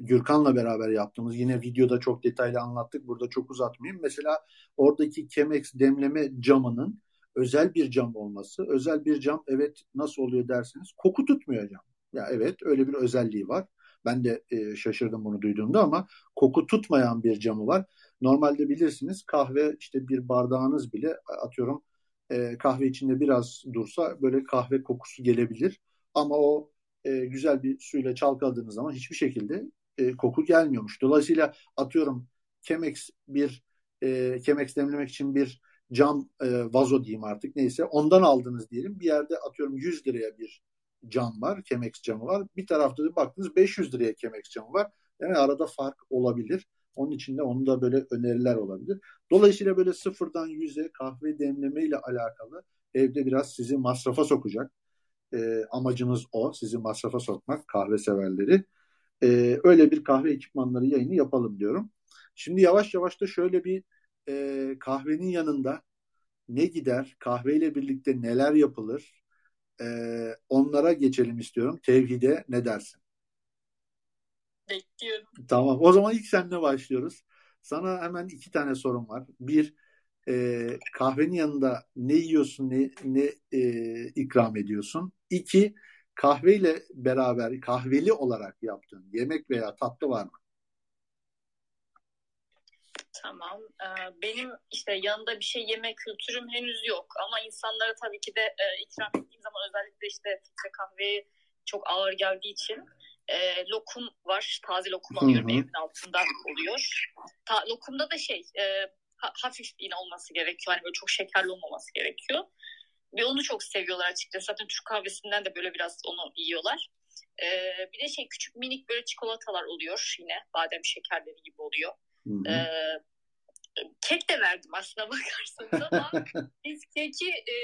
Gürkan'la beraber yaptığımız yine videoda çok detaylı anlattık. Burada çok uzatmayayım. Mesela oradaki Chemex demleme camının özel bir cam olması. Özel bir cam evet nasıl oluyor derseniz koku tutmuyor cam. Ya evet öyle bir özelliği var. Ben de e, şaşırdım bunu duyduğumda ama koku tutmayan bir camı var. Normalde bilirsiniz kahve işte bir bardağınız bile atıyorum e, kahve içinde biraz dursa böyle kahve kokusu gelebilir. Ama o e, güzel bir suyla çalkaladığınız zaman hiçbir şekilde e, koku gelmiyormuş. Dolayısıyla atıyorum Chemex bir e, Chemex demlemek için bir cam e, vazo diyeyim artık neyse ondan aldınız diyelim. Bir yerde atıyorum 100 liraya bir cam var, Chemex camı var. Bir tarafta da baktınız 500 liraya Chemex camı var. Yani arada fark olabilir. Onun için de onun da böyle öneriler olabilir. Dolayısıyla böyle sıfırdan yüze kahve demleme ile alakalı evde biraz sizi masrafa sokacak. E, amacımız o. Sizi masrafa sokmak kahve severleri. E, öyle bir kahve ekipmanları yayını yapalım diyorum. Şimdi yavaş yavaş da şöyle bir e, kahvenin yanında ne gider, kahveyle birlikte neler yapılır, e, onlara geçelim istiyorum. Tevhide ne dersin? Bekliyorum. Tamam. O zaman ilk seninle başlıyoruz. Sana hemen iki tane sorum var. Bir, e, kahvenin yanında ne yiyorsun, ne, ne e, ikram ediyorsun? İki, kahveyle beraber kahveli olarak yaptığın yemek veya tatlı var mı? Tamam. Ee, benim işte yanında bir şey yeme kültürüm henüz yok. Ama insanlara tabii ki de e, ikram ettiğim zaman özellikle işte filtre kahveyi çok ağır geldiği için e, lokum var. Taze lokum alıyorum hı evimin altında oluyor. Ta, lokumda da şey e, ha, hafif yine olması gerekiyor. Hani böyle çok şekerli olmaması gerekiyor. Ve onu çok seviyorlar açıkçası. Zaten Türk kahvesinden de böyle biraz onu yiyorlar. Ee, bir de şey küçük minik böyle çikolatalar oluyor yine. Badem şekerleri gibi oluyor. Ee, kek de verdim aslında bakarsanız ama biz keki e,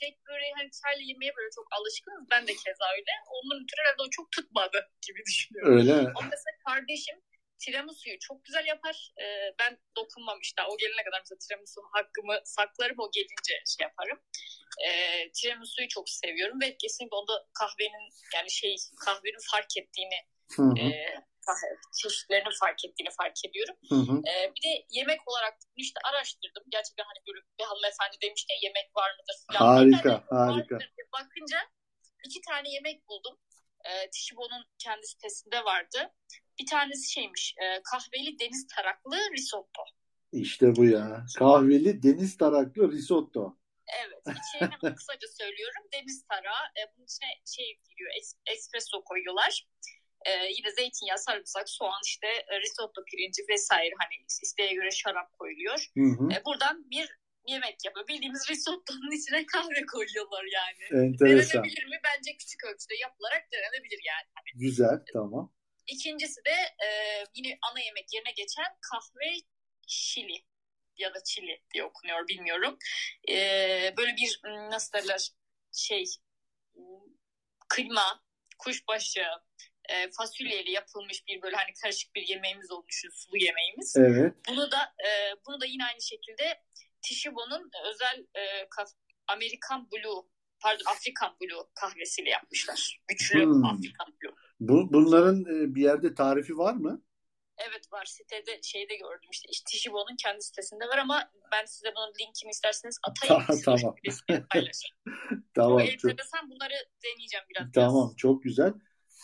kek böyle hani çayla yemeye böyle çok alışkınız. Ben de keza öyle. Onun ötürü herhalde o çok tutmadı gibi düşünüyorum. Öyle Ama mesela kardeşim tiramisu'yu çok güzel yapar. E, ben dokunmamıştım. O gelene kadar mesela tiramisu hakkımı saklarım. O gelince şey yaparım. E, tiramisu'yu çok seviyorum ve kesinlikle onda kahvenin yani şey kahvenin fark ettiğini hı hı. E, çeşitlerini fark ettiğini fark ediyorum. Hı hı. Ee, bir de yemek olarak işte araştırdım. Gerçekten hani böyle bir hanımefendi demişti yemek var mıdır falan. Harika, yani, harika. Bakınca iki tane yemek buldum. Ee, Tişibo'nun kendi sitesinde vardı. Bir tanesi şeymiş e, kahveli deniz taraklı risotto. İşte bu ya. Kahveli deniz taraklı risotto. Evet. İçeriğini kısaca söylüyorum. Deniz tarağı. E, bunun içine şey giriyor. Es, espresso koyuyorlar. E, yine zeytinyağı, sarımsak, soğan, işte e, risotto pirinci vesaire hani isteğe göre şarap koyuluyor. Hı hı. E, buradan bir yemek yapıyor. Bildiğimiz risottonun içine kahve koyuyorlar yani. Enteresan. Denenebilir mi? Bence küçük ölçüde yapılarak denenebilir yani. Hani, Güzel, tamam. İkincisi de e, yine ana yemek yerine geçen kahve şili ya da çili diye okunuyor bilmiyorum. E, böyle bir nasıl derler şey kıyma, kuşbaşı, e, fasulyeyle yapılmış bir böyle hani karışık bir yemeğimiz olmuş sulu yemeğimiz. Evet. Bunu da e, bunu da yine aynı şekilde Tishibo'nun özel e, Amerikan Blue pardon Afrikan Blue kahvesiyle yapmışlar. Güçlü hmm. Afrikan Blue. Bu, bunların e, bir yerde tarifi var mı? Evet var sitede şeyde gördüm işte, işte Tishibo'nun kendi sitesinde var ama ben size bunun linkini isterseniz atayım. tamam. tamam. O enteresan bunları deneyeceğim biraz. Tamam biraz. çok güzel.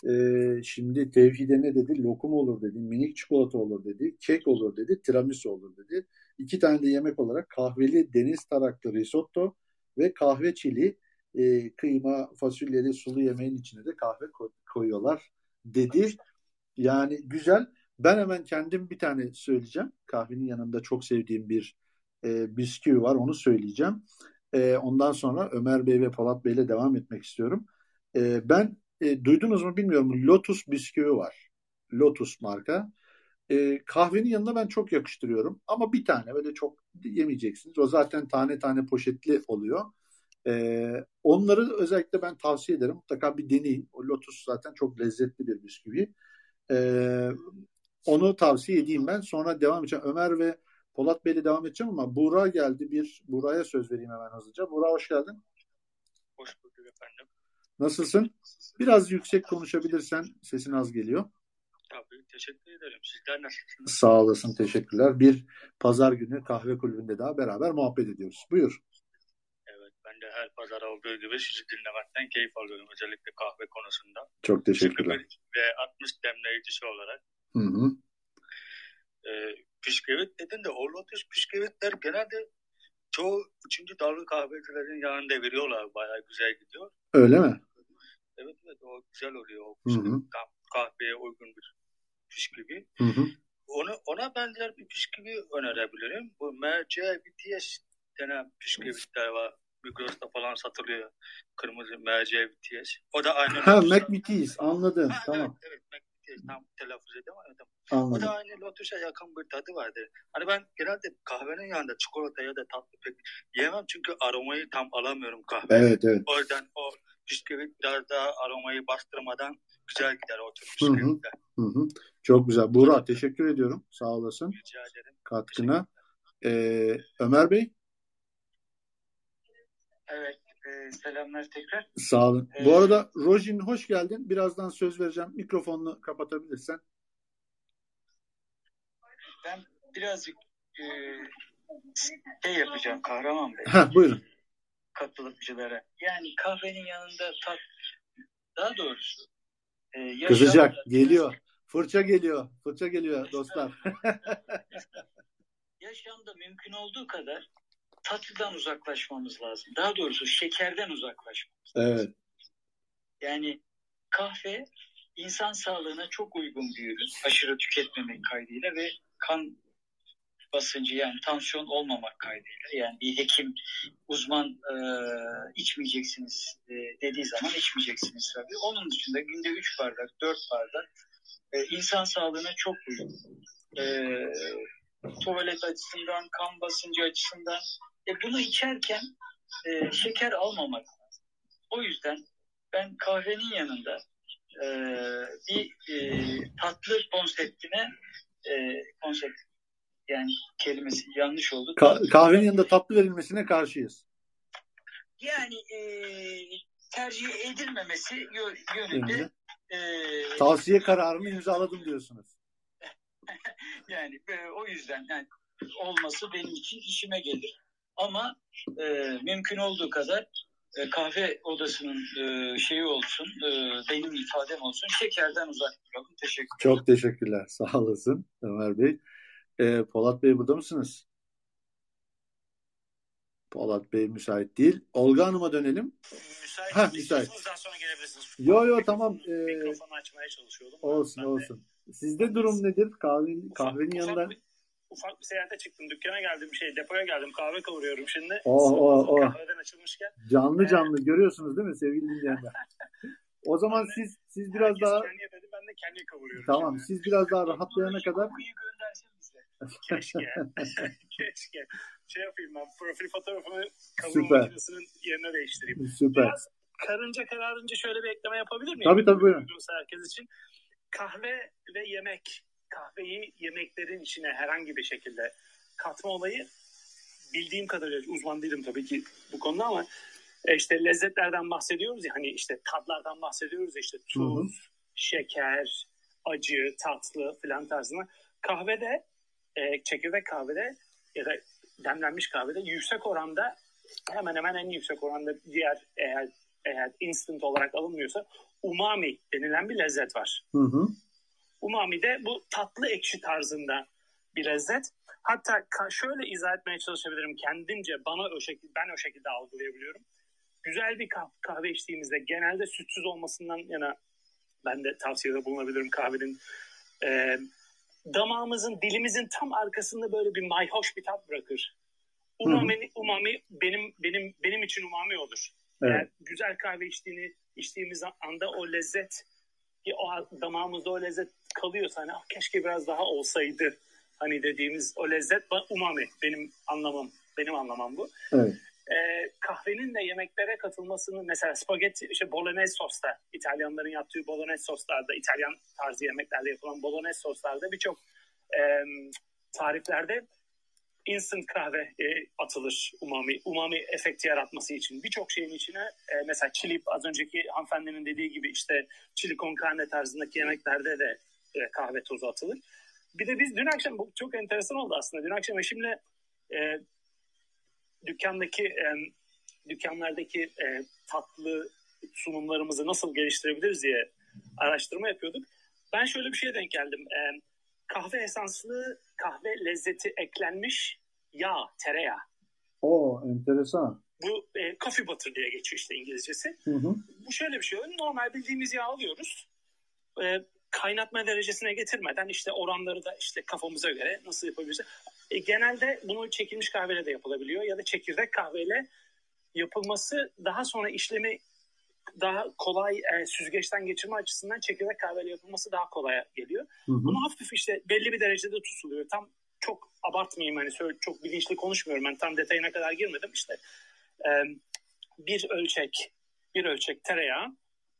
Ee, şimdi Tevhide ne dedi? Lokum olur dedi, minik çikolata olur dedi, kek olur dedi, tiramisu olur dedi. İki tane de yemek olarak kahveli deniz taraklı risotto ve kahve çili e, kıyma, fasulyeli sulu yemeğin içine de kahve koyuyorlar dedi. Yani güzel. Ben hemen kendim bir tane söyleyeceğim. Kahvenin yanında çok sevdiğim bir e, bisküvi var. Onu söyleyeceğim. E, ondan sonra Ömer Bey ve Polat Bey ile devam etmek istiyorum. E, ben e, duydunuz mu bilmiyorum. Lotus bisküvi var. Lotus marka. E, kahvenin yanına ben çok yakıştırıyorum. Ama bir tane böyle çok yemeyeceksiniz. O zaten tane tane poşetli oluyor. E, onları özellikle ben tavsiye ederim. Mutlaka bir deneyin. O Lotus zaten çok lezzetli bir bisküvi. E, onu tavsiye edeyim ben. Sonra devam edeceğim. Ömer ve Polat Bey'le devam edeceğim ama Buğra geldi. Bir Buğra'ya söz vereyim hemen hızlıca. Buğra hoş geldin. Hoş bulduk efendim. Nasılsın? Biraz yüksek konuşabilirsen sesin az geliyor. Tabii teşekkür ederim. Sizler nasılsınız? Sağ olasın teşekkürler. Bir pazar günü kahve kulübünde daha beraber muhabbet ediyoruz. Buyur. Evet ben de her pazar olduğu gibi sizi dinlemekten keyif alıyorum özellikle kahve konusunda. Çok teşekkürler. Ve 60 demleyicisi olarak. Hı hı. E, püskevit dedin de o lotus püskevitler genelde çoğu üçüncü dalga kahvecilerin yanında veriyorlar. Bayağı güzel gidiyor. Öyle mi? Evet evet o güzel oluyor. O Hı hı. kahveye uygun bir bisküvi. Hı hı. Onu, ona benzer bir bisküvi önerebilirim. Bu MC BTS denen bisküvitler var. Migros'ta falan satılıyor. Kırmızı MC BTS. O da aynı. Ha McVitie's anladım. Ha, tamam. Evet, evet tam telaffuz edemedim. Anladım. O da aynı Lotus'a yakın bir tadı vardır. Hani ben genelde kahvenin yanında çikolata ya da tatlı pek yemem çünkü aromayı tam alamıyorum kahve. Evet evet. O yüzden o bisküvi biraz daha aromayı bastırmadan güzel gider o tür Hı hı. Hı. Çok güzel. Buğra teşekkür ediyorum. Sağ olasın. Rica ederim. Katkına. Ee, Ömer Bey Evet, e, selamlar tekrar. sağ olun. Ee, Bu arada Rojin hoş geldin. Birazdan söz vereceğim. Mikrofonunu kapatabilirsen. Ben birazcık e, şey yapacağım Kahraman Bey. Ha, buyurun. Katılımcılara. Yani kahvenin yanında tat, daha doğrusu e, yaşamda- Kızacak. Geliyor. Fırça geliyor. Fırça geliyor dostlar. yaşamda mümkün olduğu kadar tatlıdan uzaklaşmamız lazım. Daha doğrusu şekerden uzaklaşmamız evet. Yani kahve insan sağlığına çok uygun bir ürün. Aşırı tüketmemek kaydıyla ve kan basıncı yani tansiyon olmamak kaydıyla. Yani bir hekim uzman e, içmeyeceksiniz e, dediği zaman içmeyeceksiniz tabii. Onun dışında günde 3 bardak, 4 bardak e, insan sağlığına çok uygun. E, tuvalet açısından, kan basıncı açısından e, bunu içerken e, şeker almamak lazım. O yüzden ben kahvenin yanında e, bir e, tatlı konseptine e, konsept yani kelimesi yanlış oldu. Ka- kahvenin yanında tatlı verilmesine karşıyız. Yani e, tercih edilmemesi yö- yönünde e, Tavsiye kararını imzaladım diyorsunuz. yani e, o yüzden yani olması benim için işime gelir. Ama e, mümkün olduğu kadar e, kahve odasının e, şeyi olsun, e, benim ifadem olsun. Şekerden uzak duralım. Teşekkür ederim. Çok teşekkürler. Sağ olasın Ömer Bey. Ee, Polat Bey burada mısınız? Polat Bey müsait değil. Olga Hanım'a dönelim. Müsait. Ha, müsait. Daha sonra gelebilirsiniz. Yo yo tamam. Ee, Mikrofonu açmaya çalışıyordum. olsun olsun. Sizde durum nedir? Kahvenin, kahvenin yanında... Bir, ufak bir seyahate çıktım. Dükkana geldim. Şey depoya geldim. Kahve kavuruyorum şimdi. Oh, oh, oh. Kahveden açılmışken. Canlı canlı görüyorsunuz değil mi sevgili dinleyenler? O zaman siz siz biraz daha yapıyordu. Ben de kendi kavuruyorum. tamam şimdi. siz biraz daha rahatlayana kadar Kokuyu göndersin bize. Keşke. Keşke. Şey yapayım ben. Profil fotoğrafımı kavurma Süper. makinesinin yerine değiştireyim. süper. Biraz karınca kararınca şöyle bir ekleme yapabilir miyim? Tabii, tabii, buyurun. Herkes için. Kahve ve yemek. Kahveyi yemeklerin içine herhangi bir şekilde katma olayı bildiğim kadarıyla uzman değilim tabii ki bu konuda ama e, işte lezzetlerden bahsediyoruz ya hani işte tatlardan bahsediyoruz ya işte tuz, Hı hı. şeker, acı, tatlı filan tarzına. kahvede e, çekirdek kahvede ya da demlenmiş kahvede yüksek oranda hemen hemen en yüksek oranda diğer eğer, eğer instant olarak alınmıyorsa umami denilen bir lezzet var. Hı hı. Umami de bu tatlı ekşi tarzında bir lezzet. Hatta şöyle izah etmeye çalışabilirim kendimce bana o şekilde ben o şekilde algılayabiliyorum. Güzel bir kahve içtiğimizde genelde sütsüz olmasından yana ben de tavsiyede bulunabilirim kahvenin. E, damağımızın, dilimizin tam arkasında böyle bir mayhoş bir tat bırakır. Umami, umami benim benim benim için umami olur. Evet. Eğer güzel kahve içtiğini içtiğimiz anda o lezzet o damağımızda o lezzet kalıyorsa hani ah, keşke biraz daha olsaydı hani dediğimiz o lezzet umami benim anlamam benim anlamam bu. Evet. Ee, kahvenin de yemeklere katılmasını mesela spagetti işte bolognese sosta İtalyanların yaptığı bolognese soslarda İtalyan tarzı yemeklerde yapılan bolognese soslarda birçok e, tariflerde instant kahve e, atılır umami. Umami efekti yaratması için. Birçok şeyin içine e, mesela chili az önceki hanımefendinin dediği gibi işte chili con carne tarzındaki yemeklerde de e, kahve tozu atılır. Bir de biz dün akşam bu çok enteresan oldu aslında. Dün akşam eşimle e, dükkandaki e, dükkanlardaki e, tatlı sunumlarımızı nasıl geliştirebiliriz diye araştırma yapıyorduk. Ben şöyle bir şeye denk geldim. E, kahve esanslı kahve lezzeti eklenmiş yağ, tereyağı. O enteresan. Bu e, coffee butter diye geçiyor işte İngilizcesi. Hı hı. Bu şöyle bir şey. Normal bildiğimiz yağ alıyoruz. E, kaynatma derecesine getirmeden işte oranları da işte kafamıza göre nasıl yapabiliriz? E, genelde bunu çekilmiş kahveyle de yapılabiliyor ya da çekirdek kahveyle yapılması daha sonra işlemi daha kolay e, süzgeçten geçirme açısından çekirdek kahveyle yapılması daha kolay geliyor. Hı hı. Bunu hafif işte belli bir derecede tutuluyor. Tam çok abartmayayım hani çok bilinçli konuşmuyorum. Ben tam detayına kadar girmedim. İşte e, bir ölçek bir ölçek tereyağı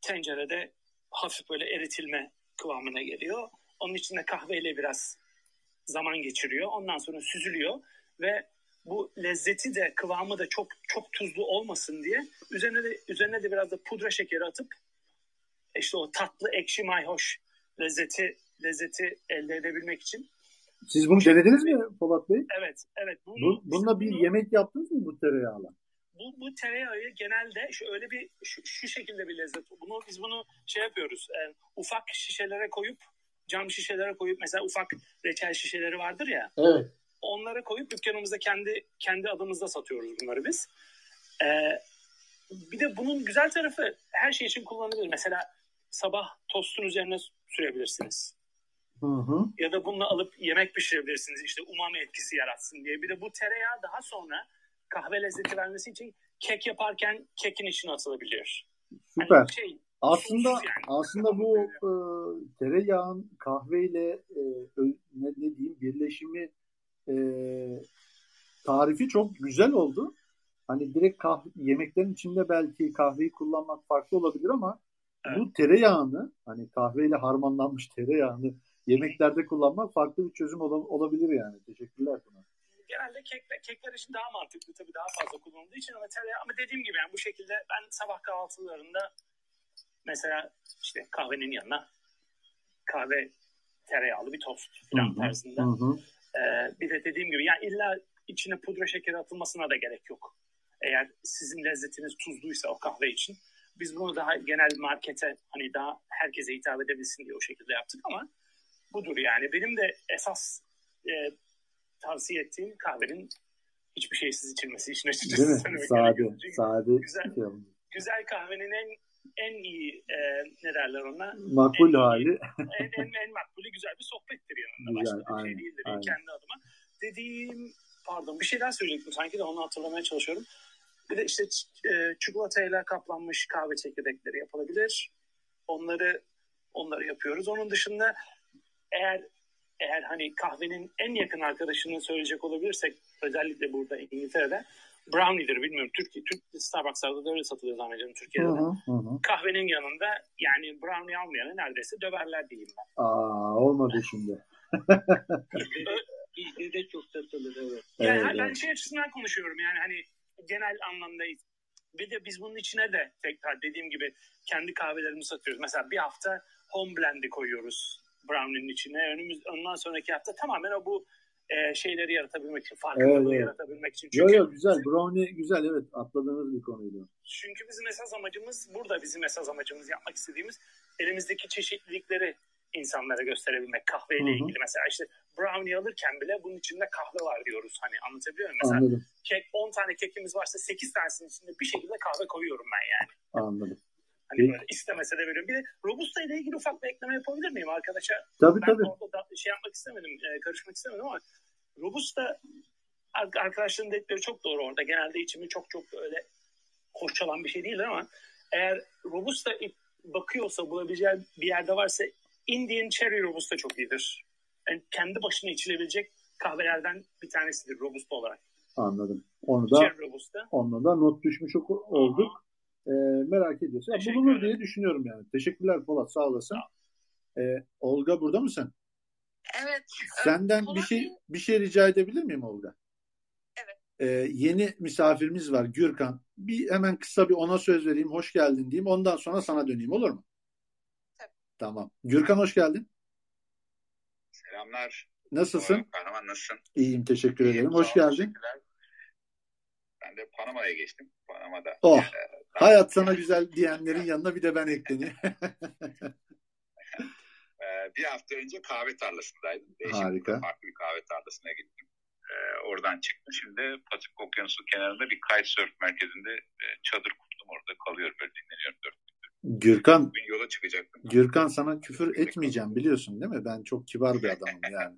tencerede hafif böyle eritilme kıvamına geliyor. Onun içinde kahveyle biraz zaman geçiriyor. Ondan sonra süzülüyor ve bu lezzeti de kıvamı da çok çok tuzlu olmasın diye üzerine de üzerine de biraz da pudra şekeri atıp işte o tatlı ekşi mayhoş lezzeti lezzeti elde edebilmek için. Siz bunu denediniz mi Polat Bey? Evet, evet. Bunu, bu, bununla bir bunu, yemek yaptınız mı bu tereyağla? Bu, bu tereyağı genelde şu öyle bir şu, şu şekilde bir lezzet. Bunu biz bunu şey yapıyoruz. E, ufak şişelere koyup cam şişelere koyup mesela ufak reçel şişeleri vardır ya. Evet onlara koyup dükkanımızda kendi kendi adımızda satıyoruz bunları biz. Ee, bir de bunun güzel tarafı her şey için kullanılır. Mesela sabah tostun üzerine sürebilirsiniz. Hı hı. Ya da bununla alıp yemek pişirebilirsiniz. İşte umami etkisi yaratsın diye. Bir de bu tereyağı daha sonra kahve lezzeti vermesi için kek yaparken kekin içine atılabiliyor. Süper. Yani şey, aslında yani. aslında bu e, tereyağın kahveyle e, ne, ne diyeyim birleşimi e, tarifi çok güzel oldu. Hani direkt kahve, yemeklerin içinde belki kahveyi kullanmak farklı olabilir ama evet. bu tereyağını hani kahveyle harmanlanmış tereyağını yemeklerde kullanmak farklı bir çözüm ol, olabilir yani. Teşekkürler buna. Genelde kek, kekler için daha mantıklı tabii daha fazla kullanıldığı için ama tereyağı ama dediğim gibi yani bu şekilde ben sabah kahvaltılarında mesela işte kahvenin yanına kahve tereyağlı bir tost falan tarzında. Hı hı. Ee, bir de dediğim gibi yani illa içine pudra şekeri atılmasına da gerek yok. Eğer sizin lezzetiniz tuzluysa o kahve için. Biz bunu daha genel markete hani daha herkese hitap edebilsin diye o şekilde yaptık ama budur yani. Benim de esas e, tavsiye ettiğim kahvenin hiçbir şeysiz içilmesi için açıkçası Değil mi? Sade, sade. Güzel, güzel kahvenin en en iyi e, ne derler ona? Makbul en, hali. en, en, en makbulü güzel bir sohbettir yanında. Güzel, Başka bir şey değildir aynen. kendi adıma. Dediğim pardon bir şey daha söyleyecektim sanki de onu hatırlamaya çalışıyorum. Bir de işte e, çikolatayla kaplanmış kahve çekirdekleri yapılabilir. Onları onları yapıyoruz. Onun dışında eğer eğer hani kahvenin en yakın arkadaşını söyleyecek olabilirsek özellikle burada İngiltere'de brownie'dir bilmiyorum. Türkiye, Türk Starbucks'larda da öyle satılıyor zannediyorum Türkiye'de de. Hı hı. Kahvenin yanında yani brownie almayanı neredeyse döverler diyeyim ben. Aa olmadı şimdi. Bizde de çok satılır evet. Yani evet, ben evet. şey açısından konuşuyorum yani hani genel anlamda bir de biz bunun içine de tekrar dediğim gibi kendi kahvelerimizi satıyoruz. Mesela bir hafta home blend'i koyuyoruz brownie'nin içine. Önümüz ondan sonraki hafta tamamen o bu e, şeyleri yaratabilmek için, farkındalığı evet. yaratabilmek için. Çünkü yok yok güzel. Brownie güzel evet. Atladığınız bir konuydu. Çünkü bizim esas amacımız burada bizim esas amacımız yapmak istediğimiz elimizdeki çeşitlilikleri insanlara gösterebilmek kahveyle Hı-hı. ilgili. Mesela işte brownie alırken bile bunun içinde kahve var diyoruz. Hani anlatabiliyor muyum? Mesela Anladım. kek 10 tane kekimiz varsa 8 tanesinin içinde bir şekilde kahve koyuyorum ben yani. Anladım. Hani böyle istemese de veriyorum. Bir de Robusta ile ilgili ufak bir ekleme yapabilir miyim arkadaşa? Tabii ben tabii. orada şey yapmak istemedim, e, karışmak istemedim ama Robusta arkadaşların dedikleri çok doğru orada. Genelde içimi çok çok öyle hoş çalan bir şey değil ama eğer Robusta bakıyorsa bulabileceği bir yerde varsa Indian Cherry Robusta çok iyidir. Yani kendi başına içilebilecek kahvelerden bir tanesidir Robusta olarak. Anladım. Onu da, onunla da not düşmüş olduk. E, merak ediyorsun. Ya, bulunur diye düşünüyorum yani. Teşekkürler Polat sağ olasın. E, Olga burada mısın? Evet. Senden bir şey bir şey rica edebilir miyim Olga? Evet. Ee, yeni misafirimiz var Gürkan. Bir hemen kısa bir ona söz vereyim. Hoş geldin diyeyim. Ondan sonra sana döneyim olur mu? Tabii. Tamam. Gürkan hoş geldin. Selamlar. Nasılsın? Kahraman nasılsın? İyiyim teşekkür İyiyim, ederim. Hoş geldin. Ben de Panama'ya geçtim. Panama'da. Oh. E, hayat sana güzel diyenlerin yanına bir de ben ekleneyim. Ee, bir hafta önce kahve tarlasındaydım. Değişik Harika. Farklı bir kahve tarlasına gittim. Ee, oradan çıktım. Şimdi Pasifik Okyanusu kenarında bir kitesurf merkezinde e, çadır kurdum. Orada kalıyorum böyle dinleniyorum dört Gürkan, Bugün yola çıkacaktım. Gürkan sana küfür etmeyeceğim biliyorsun değil mi? Ben çok kibar bir adamım yani.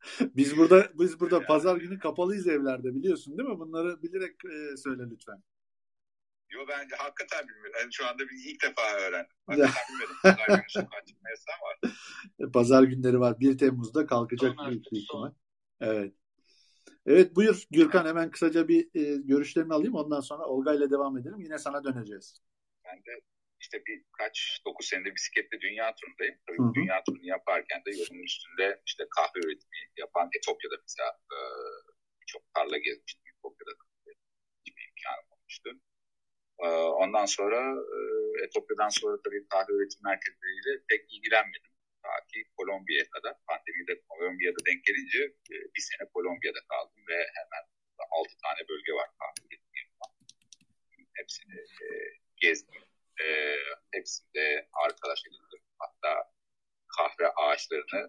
biz burada biz burada pazar günü kapalıyız evlerde biliyorsun değil mi? Bunları bilerek e, söyle lütfen. Yo ben hakikaten bilmiyorum. Yani şu anda bir ilk defa öğrendim. Hakikaten bilmiyorum. Pazar günü sokağa çıkma yasağı var. Pazar günleri var. 1 Temmuz'da kalkacak büyük ihtimal. Evet. Evet buyur Gürkan hemen kısaca bir e, görüşlerini alayım. Ondan sonra Olga ile devam edelim. Yine sana döneceğiz. Ben de işte birkaç dokuz senedir bisikletle dünya turundayım. Tabii Hı-hı. dünya turunu yaparken de yolun üstünde işte kahve üretimi yapan Etopya'da mesela e, çok tarla gezmiştim. Etopya'da. E, ondan sonra e, Etopya'dan sonra tabii kahve üretim merkezleriyle pek ilgilenmedim. Ta ki Kolombiya'ya kadar. Pandemide Kolombiya'da denk gelince e, bir sene Kolombiya'da kaldım ve hemen altı tane bölge var kahve üretimi yapan. Hepsini e, gezdim e, hepsinde arkadaş edindim. Hatta kahve ağaçlarını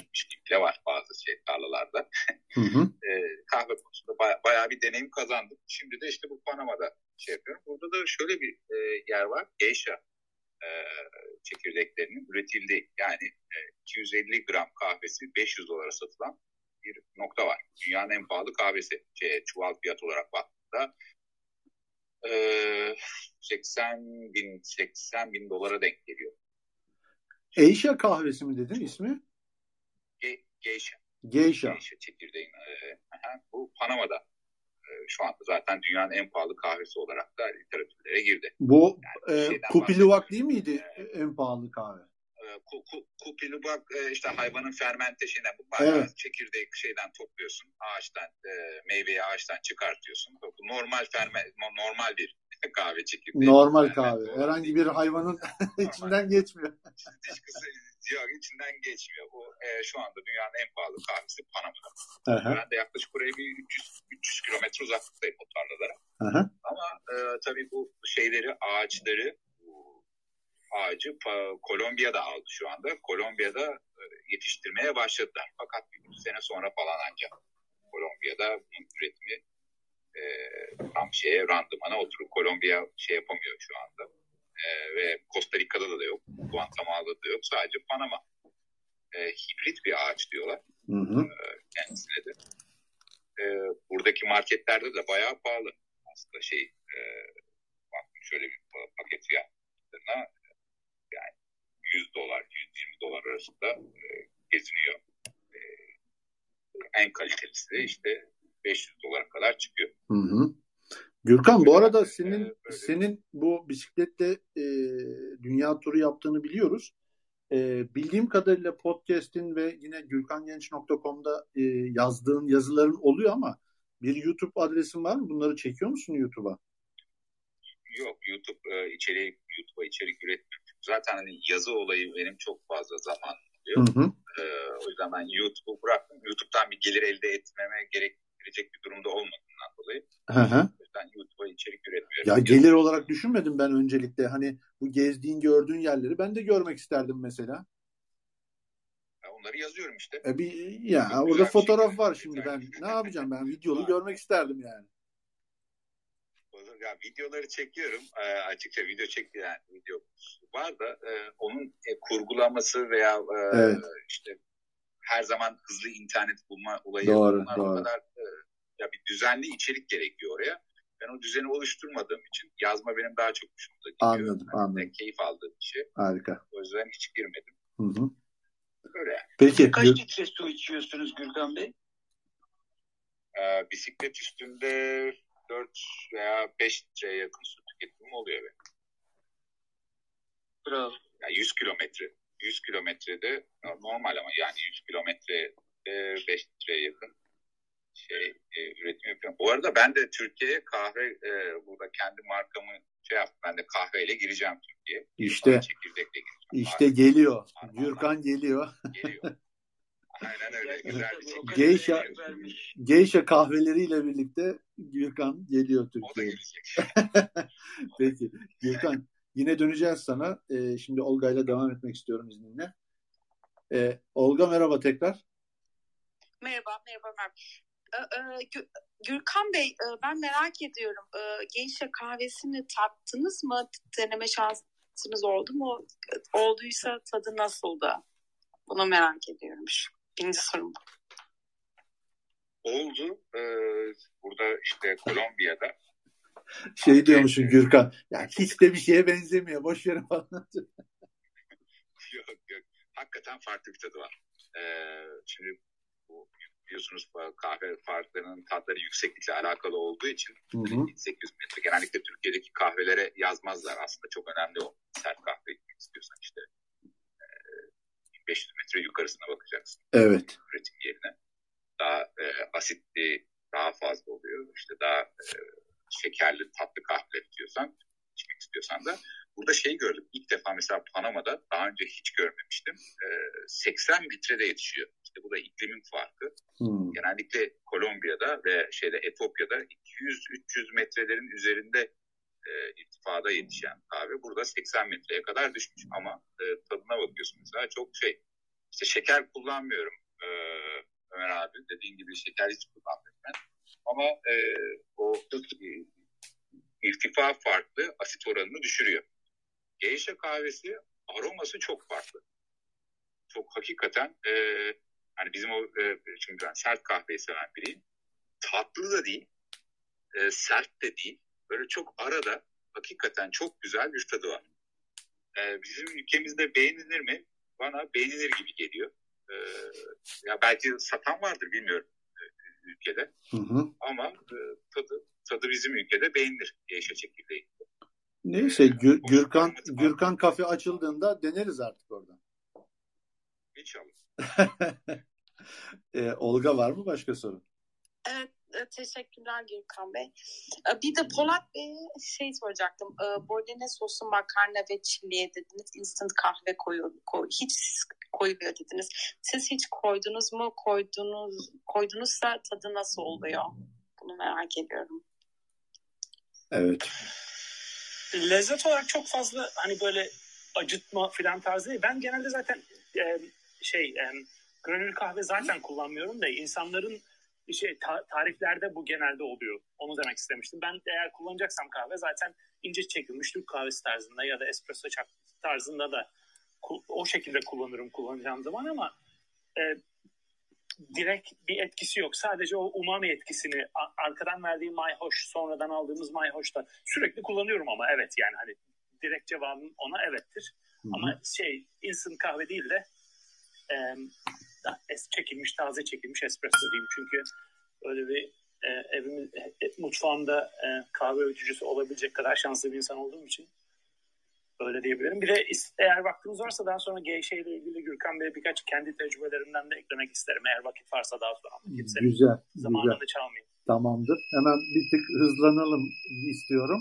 dikmiş bile var bazı şey tarlalarda. Hı hı. e, kahve konusunda baya, bayağı bir deneyim kazandım. Şimdi de işte bu Panama'da şey yapıyorum. Burada da şöyle bir e, yer var. Geisha e, çekirdeklerinin üretildiği yani e, 250 gram kahvesi 500 dolara satılan bir nokta var. Dünyanın en pahalı kahvesi. Şey, çuval fiyat olarak baktığında 80 bin 80 bin dolara denk geliyor. Eisha kahvesi mi dedin ismi? Ge Geisha. Geisha. Geisha çekirdeğin. E, bu Panama'da e, şu anda zaten dünyanın en pahalı kahvesi olarak da literatürlere girdi. Bu yani e, Kupiluvak değil miydi e, en pahalı kahve? kupilubak e, işte hayvanın fermenteşine bu bayağı evet. çekirdeği şeyden topluyorsun ağaçtan e, meyveyi ağaçtan çıkartıyorsun. Bu normal ferme normal bir kahve çekirdeği. Normal kahve. Herhangi bir hayvanın içinden geçmiyor. Dışkısı yok içinden geçmiyor. Bu e, şu anda dünyanın en pahalı kahvesi Panama'da. Ben de yaklaşık buraya bir 300 300 kilometre uzaklıktayım o tarlalara. Aha. Ama e, tabii bu şeyleri ağaçları ağacı Kolombiya'da aldı şu anda. Kolombiya'da e, yetiştirmeye başladılar. Fakat bir sene sonra falan ancak Kolombiya'da bunun üretimi e, tam şeye randımana oturup Kolombiya şey yapamıyor şu anda. E, ve Costa Rica'da da, yok. Guatemala'da da yok. Sadece Panama. E, hibrit bir ağaç diyorlar. Hı hı. E, kendisine de. E, buradaki marketlerde de bayağı pahalı. Aslında şey e, baktım şöyle bir paket fiyatlarına yani 100 dolar, 120 dolar arasında e, geziniyor. E, en kalitelisi de işte 500 dolara kadar çıkıyor. Hı hı. Gürkan bu arada senin e, senin bu bisikletle e, dünya turu yaptığını biliyoruz. E, bildiğim kadarıyla podcast'in ve yine gürkangenç.com'da e, yazdığın yazıların oluyor ama bir YouTube adresin var mı? Bunları çekiyor musun YouTube'a? Yok YouTube e, içeriği YouTube'a içerik üretmiyorum Zaten hani yazı olayı benim çok fazla zaman alıyor. Hı hı. Ee, o yüzden ben YouTube'u bıraktım. YouTube'dan bir gelir elde etmeme gerektirecek bir durumda olmadığından dolayı. Hı hı. Yüzden YouTube'a içerik üretmiyorum. Ya gelir olarak düşünmedim ben öncelikle. Hani bu gezdiğin, gördüğün yerleri ben de görmek isterdim mesela. Ya onları yazıyorum işte. E bir, ya Çok orada fotoğraf şey, var şimdi ben. ne yapacağım ben? Videolu görmek isterdim yani ya videoları çekiyorum. E, açıkça video çekti yani video var da e, onun e, kurgulaması veya e, evet. işte her zaman hızlı internet bulma olayı doğru, doğru. kadar e, ya bir düzenli içerik gerekiyor oraya. Ben o düzeni oluşturmadığım için yazma benim daha çok hoşuma gidiyor. Anladım, yani anladım. Keyif aldığım bir şey. Harika. O yüzden hiç girmedim. Hı hı. Böyle. Peki. Kaç litre su içiyorsunuz Gürkan Bey? Ee, bisiklet üstünde 4 veya 5 litreye yakın su tüketimim oluyor benim. Bravo. Yani 100 kilometre. 100 kilometrede normal ama yani 100 kilometre 5 litreye yakın şey e, üretim yapıyorum. Bu arada ben de Türkiye'ye kahve e, burada kendi markamı şey yaptım. Ben de kahveyle gireceğim Türkiye'ye. İşte çekirdekle gireceğim. İşte Kahve. geliyor. Gürkan geliyor. Geliyor. Aynen öyle. Güzel bir. Geisha, Geisha kahveleriyle birlikte Gürkan geliyor Türkiye'ye. Peki. Gürkan yine döneceğiz sana. Ee, şimdi Olga ile devam etmek istiyorum izninle. Ee, Olga merhaba tekrar. Merhaba, merhaba. merhaba. Gürkan Bey ben merak ediyorum. Geisha kahvesini tattınız mı? Deneme şansınız oldu mu? Olduysa tadı nasıldı? Bunu merak ediyorum. Birinci sorum Oldu. Ee, burada işte Kolombiya'da. Şey diyormuşum Gürkan. Ya hiç de bir şeye benzemiyor. Boş verin falan. yok yok. Hakikaten farklı bir tadı var. Ee, şimdi bu biliyorsunuz kahve farklarının tatları yükseklikle alakalı olduğu için hı hı. 800 metre genellikle Türkiye'deki kahvelere yazmazlar. Aslında çok önemli o sert kahve içmek istiyorsan işte 500 metre yukarısına bakacaksın. Evet. Üretim yerine. Daha e, asitli, daha fazla oluyor. İşte daha e, şekerli, tatlı kahve istiyorsan, içmek istiyorsan da. Burada şey gördüm. İlk defa mesela Panama'da daha önce hiç görmemiştim. E, 80 litrede yetişiyor. İşte bu da iklimin farkı. Hmm. Genellikle Kolombiya'da ve şeyde Etopya'da 200-300 metrelerin üzerinde e, irtifada yetişen kahve burada 80 metreye kadar düşmüş ama e, tadına bakıyorsun mesela çok şey işte şeker kullanmıyorum e, Ömer abi dediğin gibi şeker hiç kullanmıyorum ben ama e, o e, irtifa farklı asit oranını düşürüyor. Geisha kahvesi aroması çok farklı. Çok hakikaten e, hani bizim o e, çünkü ben sert kahveyi seven biriyim. Tatlı da değil, e, sert de değil Böyle çok arada hakikaten çok güzel bir tadı var. Ee, bizim ülkemizde beğenilir mi? Bana beğenilir gibi geliyor. Ee, ya belki satan vardır bilmiyorum e, ülkede. Hı hı. Ama e, tadı tadı bizim ülkede beğenilir Yeşil çekirdeği. Neyse ee, Gür, Gürkan Gürkan kafe açıldığında deneriz artık oradan. İnşallah. ee, Olga var mı başka soru? Evet e, teşekkürler Gürkan Bey. E, bir de Polat Bey'e şey soracaktım. E, Bolognese sosu makarna ve çiliye dediniz. Instant kahve koyuyor, koy, hiç koyuyor dediniz. Siz hiç koydunuz mu? Koydunuz, koydunuzsa tadı nasıl oluyor? Bunu merak ediyorum. Evet. Lezzet olarak çok fazla hani böyle acıtma filan tarzı değil. Ben genelde zaten e, şey e, granül kahve zaten kullanmıyorum da insanların şey ta- tariflerde bu genelde oluyor. Onu demek istemiştim. Ben eğer kullanacaksam kahve zaten ince çekilmiş Türk kahvesi tarzında ya da espresso tarzında da o şekilde kullanırım kullanacağım zaman ama e, direkt bir etkisi yok. Sadece o umami etkisini arkadan verdiği mayhoş, sonradan aldığımız mayhoşta sürekli kullanıyorum ama evet yani hani direkt cevabım ona evettir. Hı-hı. Ama şey instant kahve değil de e, es çekilmiş, taze çekilmiş espresso diyeyim. Çünkü öyle bir e, evimin e, mutfağımda e, kahve öğütücüsü olabilecek kadar şanslı bir insan olduğum için öyle diyebilirim. Bir de eğer vaktiniz varsa daha sonra Geyşe ile ilgili Gürkan Bey'e birkaç kendi tecrübelerimden de eklemek isterim. Eğer vakit varsa daha sonra. Kimse güzel. Zamanını güzel. çalmayayım. Tamamdır. Hemen bir tık hızlanalım istiyorum.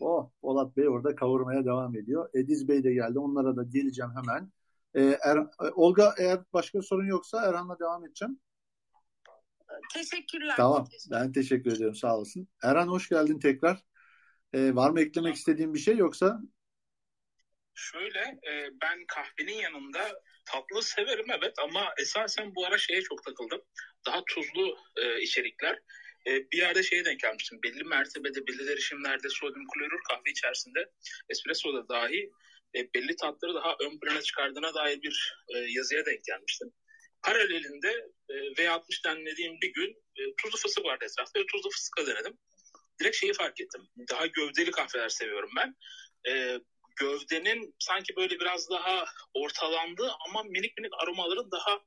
Oh Polat Bey orada kavurmaya devam ediyor. Ediz Bey de geldi. Onlara da geleceğim hemen. Ee, er, Olga eğer başka sorun yoksa Erhan'la devam edeceğim. Teşekkürler. Tamam. Ben teşekkür ediyorum. Sağ olasın. Erhan hoş geldin tekrar. Ee, var mı eklemek istediğin bir şey yoksa? Şöyle e, ben kahvenin yanında tatlı severim evet ama esasen bu ara şeye çok takıldım. Daha tuzlu e, içerikler. E, bir yerde şeye denk gelmiştim. Belli mertebede, belli derişimlerde sodyum klorür kahve içerisinde espresso da dahi e, belli tatları daha ön plana çıkardığına dair bir e, yazıya denk gelmiştim. Paralelinde e, V60 denlediğim bir gün e, tuzlu fıstık vardı etrafta ve tuzlu fıstıkla denedim. Direkt şeyi fark ettim. Daha gövdeli kahveler seviyorum ben. E, gövdenin sanki böyle biraz daha ortalandığı ama minik minik aromaların daha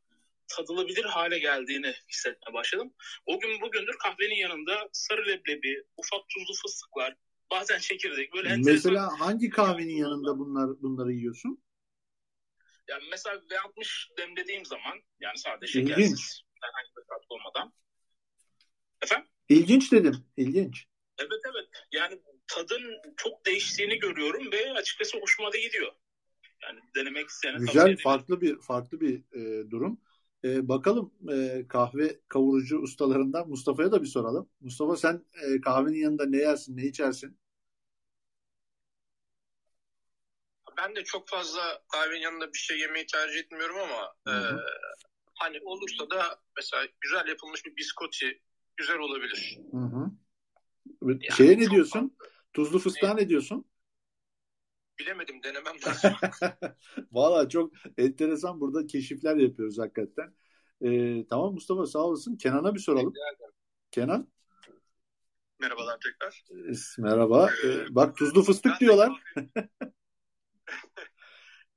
tadılabilir hale geldiğini hissetmeye başladım. O gün bugündür kahvenin yanında sarı leblebi, ufak tuzlu fıstıklar, bazen çekirdek böyle Mesela enteresan... hangi kahvenin yanında bunlar bunları yiyorsun? Yani mesela V60 demlediğim zaman yani sadece şekersiz İlginç. herhangi bir tat olmadan. Efendim? İlginç dedim. İlginç. Evet evet. Yani tadın çok değiştiğini görüyorum ve açıkçası hoşuma da gidiyor. Yani denemek isteyene Güzel, farklı bir farklı bir e, durum. E, bakalım e, kahve kavurucu ustalarından Mustafa'ya da bir soralım. Mustafa sen e, kahvenin yanında ne yersin, ne içersin? Ben de çok fazla kahvenin yanında bir şey yemeyi tercih etmiyorum ama e, hani olursa da mesela güzel yapılmış bir biskoti güzel olabilir. Hı hı. Yani Şeye ne diyorsun? Fazla. Tuzlu fıstığa ne diyorsun? Bilemedim denemem lazım. Valla çok enteresan burada keşifler yapıyoruz hakikaten. Ee, tamam Mustafa sağ olasın. Kenan'a bir soralım. Kenan? Merhabalar tekrar. Merhaba. Ee, bak tuzlu fıstık diyorlar.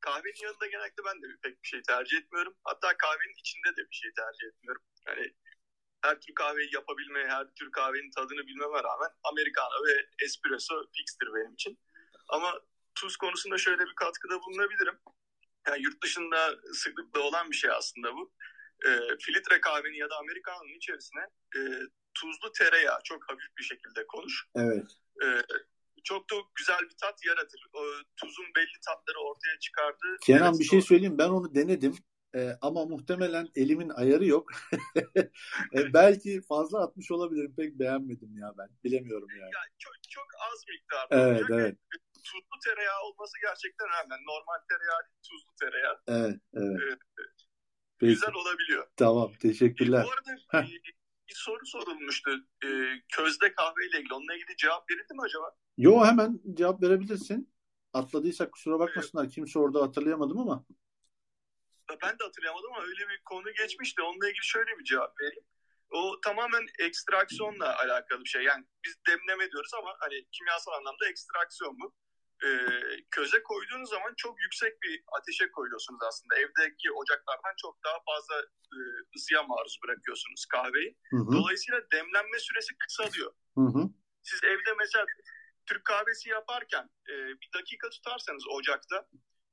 kahvenin yanında genellikle ben de pek bir şey tercih etmiyorum. Hatta kahvenin içinde de bir şey tercih etmiyorum. Yani her tür kahveyi yapabilmeye, her tür kahvenin tadını bilmeme rağmen Americano ve espresso fixtir benim için. Ama tuz konusunda şöyle bir katkıda bulunabilirim. Yani yurt dışında sıklıkla olan bir şey aslında bu. E, filtre kahvenin ya da Americano'nun içerisine e, tuzlu tereyağı çok hafif bir şekilde konuş. Evet. E, çok da güzel bir tat yaratır. O, tuzun belli tatları ortaya çıkardığı. Kenan bir şey söyleyeyim. Ben onu denedim. E, ama muhtemelen elimin ayarı yok. e, belki fazla atmış olabilirim. Pek beğenmedim ya ben. Bilemiyorum yani. yani çok, çok az miktarda. Evet, olacak. evet. Tuzlu tereyağı olması gerçekten önemli. Normal tereyağı değil, tuzlu tereyağı. Evet, evet. E, Peki. Güzel olabiliyor. Tamam, teşekkürler. E, bu arada bir, bir soru sorulmuştu. E, közde kahve ile ilgili. Onunla ilgili cevap verildi mi acaba? Yo hemen cevap verebilirsin. Atladıysak kusura bakmasınlar. Evet. Kimse orada hatırlayamadım ama ben de hatırlayamadım ama öyle bir konu geçmişti. Onunla ilgili şöyle bir cevap vereyim. O tamamen ekstraksiyonla alakalı bir şey. Yani biz demleme diyoruz ama hani kimyasal anlamda ekstraksiyon bu. Ee, köze koyduğunuz zaman çok yüksek bir ateşe koyuyorsunuz aslında. Evdeki ocaklardan çok daha fazla e, ısıya maruz bırakıyorsunuz kahveyi. Hı hı. Dolayısıyla demlenme süresi kısalıyor. Hı hı. Siz evde mesela Türk kahvesi yaparken e, bir dakika tutarsanız ocakta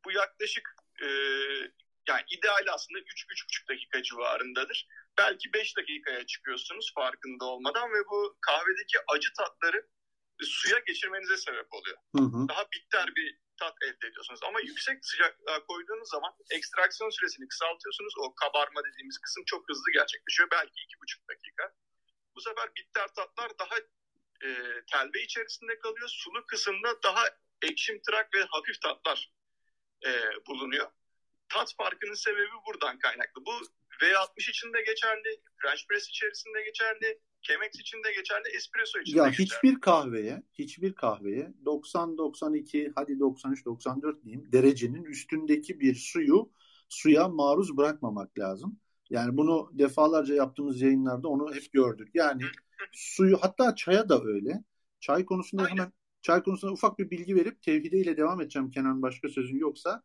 bu yaklaşık e, yani ideal aslında 3-3,5 dakika civarındadır. Belki 5 dakikaya çıkıyorsunuz farkında olmadan ve bu kahvedeki acı tatları suya geçirmenize sebep oluyor. Hı hı. Daha bitter bir tat elde ediyorsunuz. Ama yüksek sıcaklığa koyduğunuz zaman ekstraksiyon süresini kısaltıyorsunuz. O kabarma dediğimiz kısım çok hızlı gerçekleşiyor. Belki 2,5 dakika. Bu sefer bitter tatlar daha e, telve içerisinde kalıyor. Sulu kısımda daha ekşimtırak ve hafif tatlar e, bulunuyor tat farkının sebebi buradan kaynaklı. Bu V60 için de geçerli, French Press içerisinde geçerli, Chemex için de geçerli, espresso için ya de geçerli. Hiçbir kahveye, hiçbir kahveye 90-92 hadi 93-94 diyeyim derecenin üstündeki bir suyu suya maruz bırakmamak lazım. Yani bunu defalarca yaptığımız yayınlarda onu hep gördük. Yani suyu hatta çaya da öyle. Çay konusunda Aynen. hemen çay konusunda ufak bir bilgi verip tevhideyle devam edeceğim Kenan başka sözün yoksa.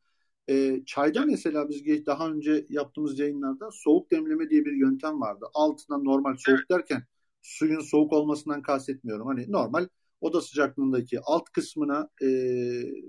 E, çayda mesela biz daha önce yaptığımız yayınlarda soğuk demleme diye bir yöntem vardı. Altına normal soğuk evet. derken suyun soğuk olmasından kastetmiyorum. Hani normal oda sıcaklığındaki alt kısmına e,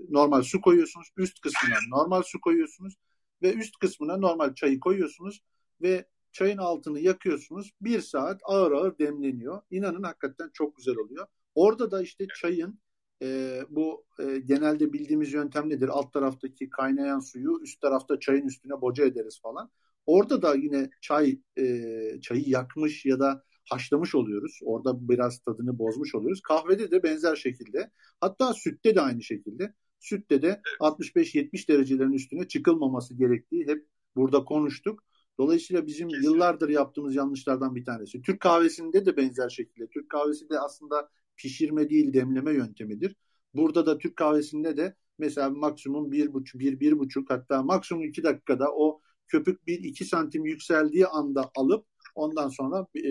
normal su koyuyorsunuz. Üst kısmına normal su koyuyorsunuz. Ve üst kısmına normal çayı koyuyorsunuz. Ve çayın altını yakıyorsunuz. Bir saat ağır ağır demleniyor. İnanın hakikaten çok güzel oluyor. Orada da işte çayın e, bu e, genelde bildiğimiz yöntem nedir? Alt taraftaki kaynayan suyu üst tarafta çayın üstüne boca ederiz falan. Orada da yine çay e, çayı yakmış ya da haşlamış oluyoruz. Orada biraz tadını bozmuş oluyoruz. Kahvede de benzer şekilde. Hatta sütte de aynı şekilde. Sütte de 65-70 derecelerin üstüne çıkılmaması gerektiği hep burada konuştuk. Dolayısıyla bizim yıllardır yaptığımız yanlışlardan bir tanesi. Türk kahvesinde de benzer şekilde. Türk kahvesi de aslında pişirme değil demleme yöntemidir. Burada da Türk kahvesinde de mesela maksimum bir buçuk, bir, bir buçuk hatta maksimum iki dakikada o köpük bir iki santim yükseldiği anda alıp ondan sonra e,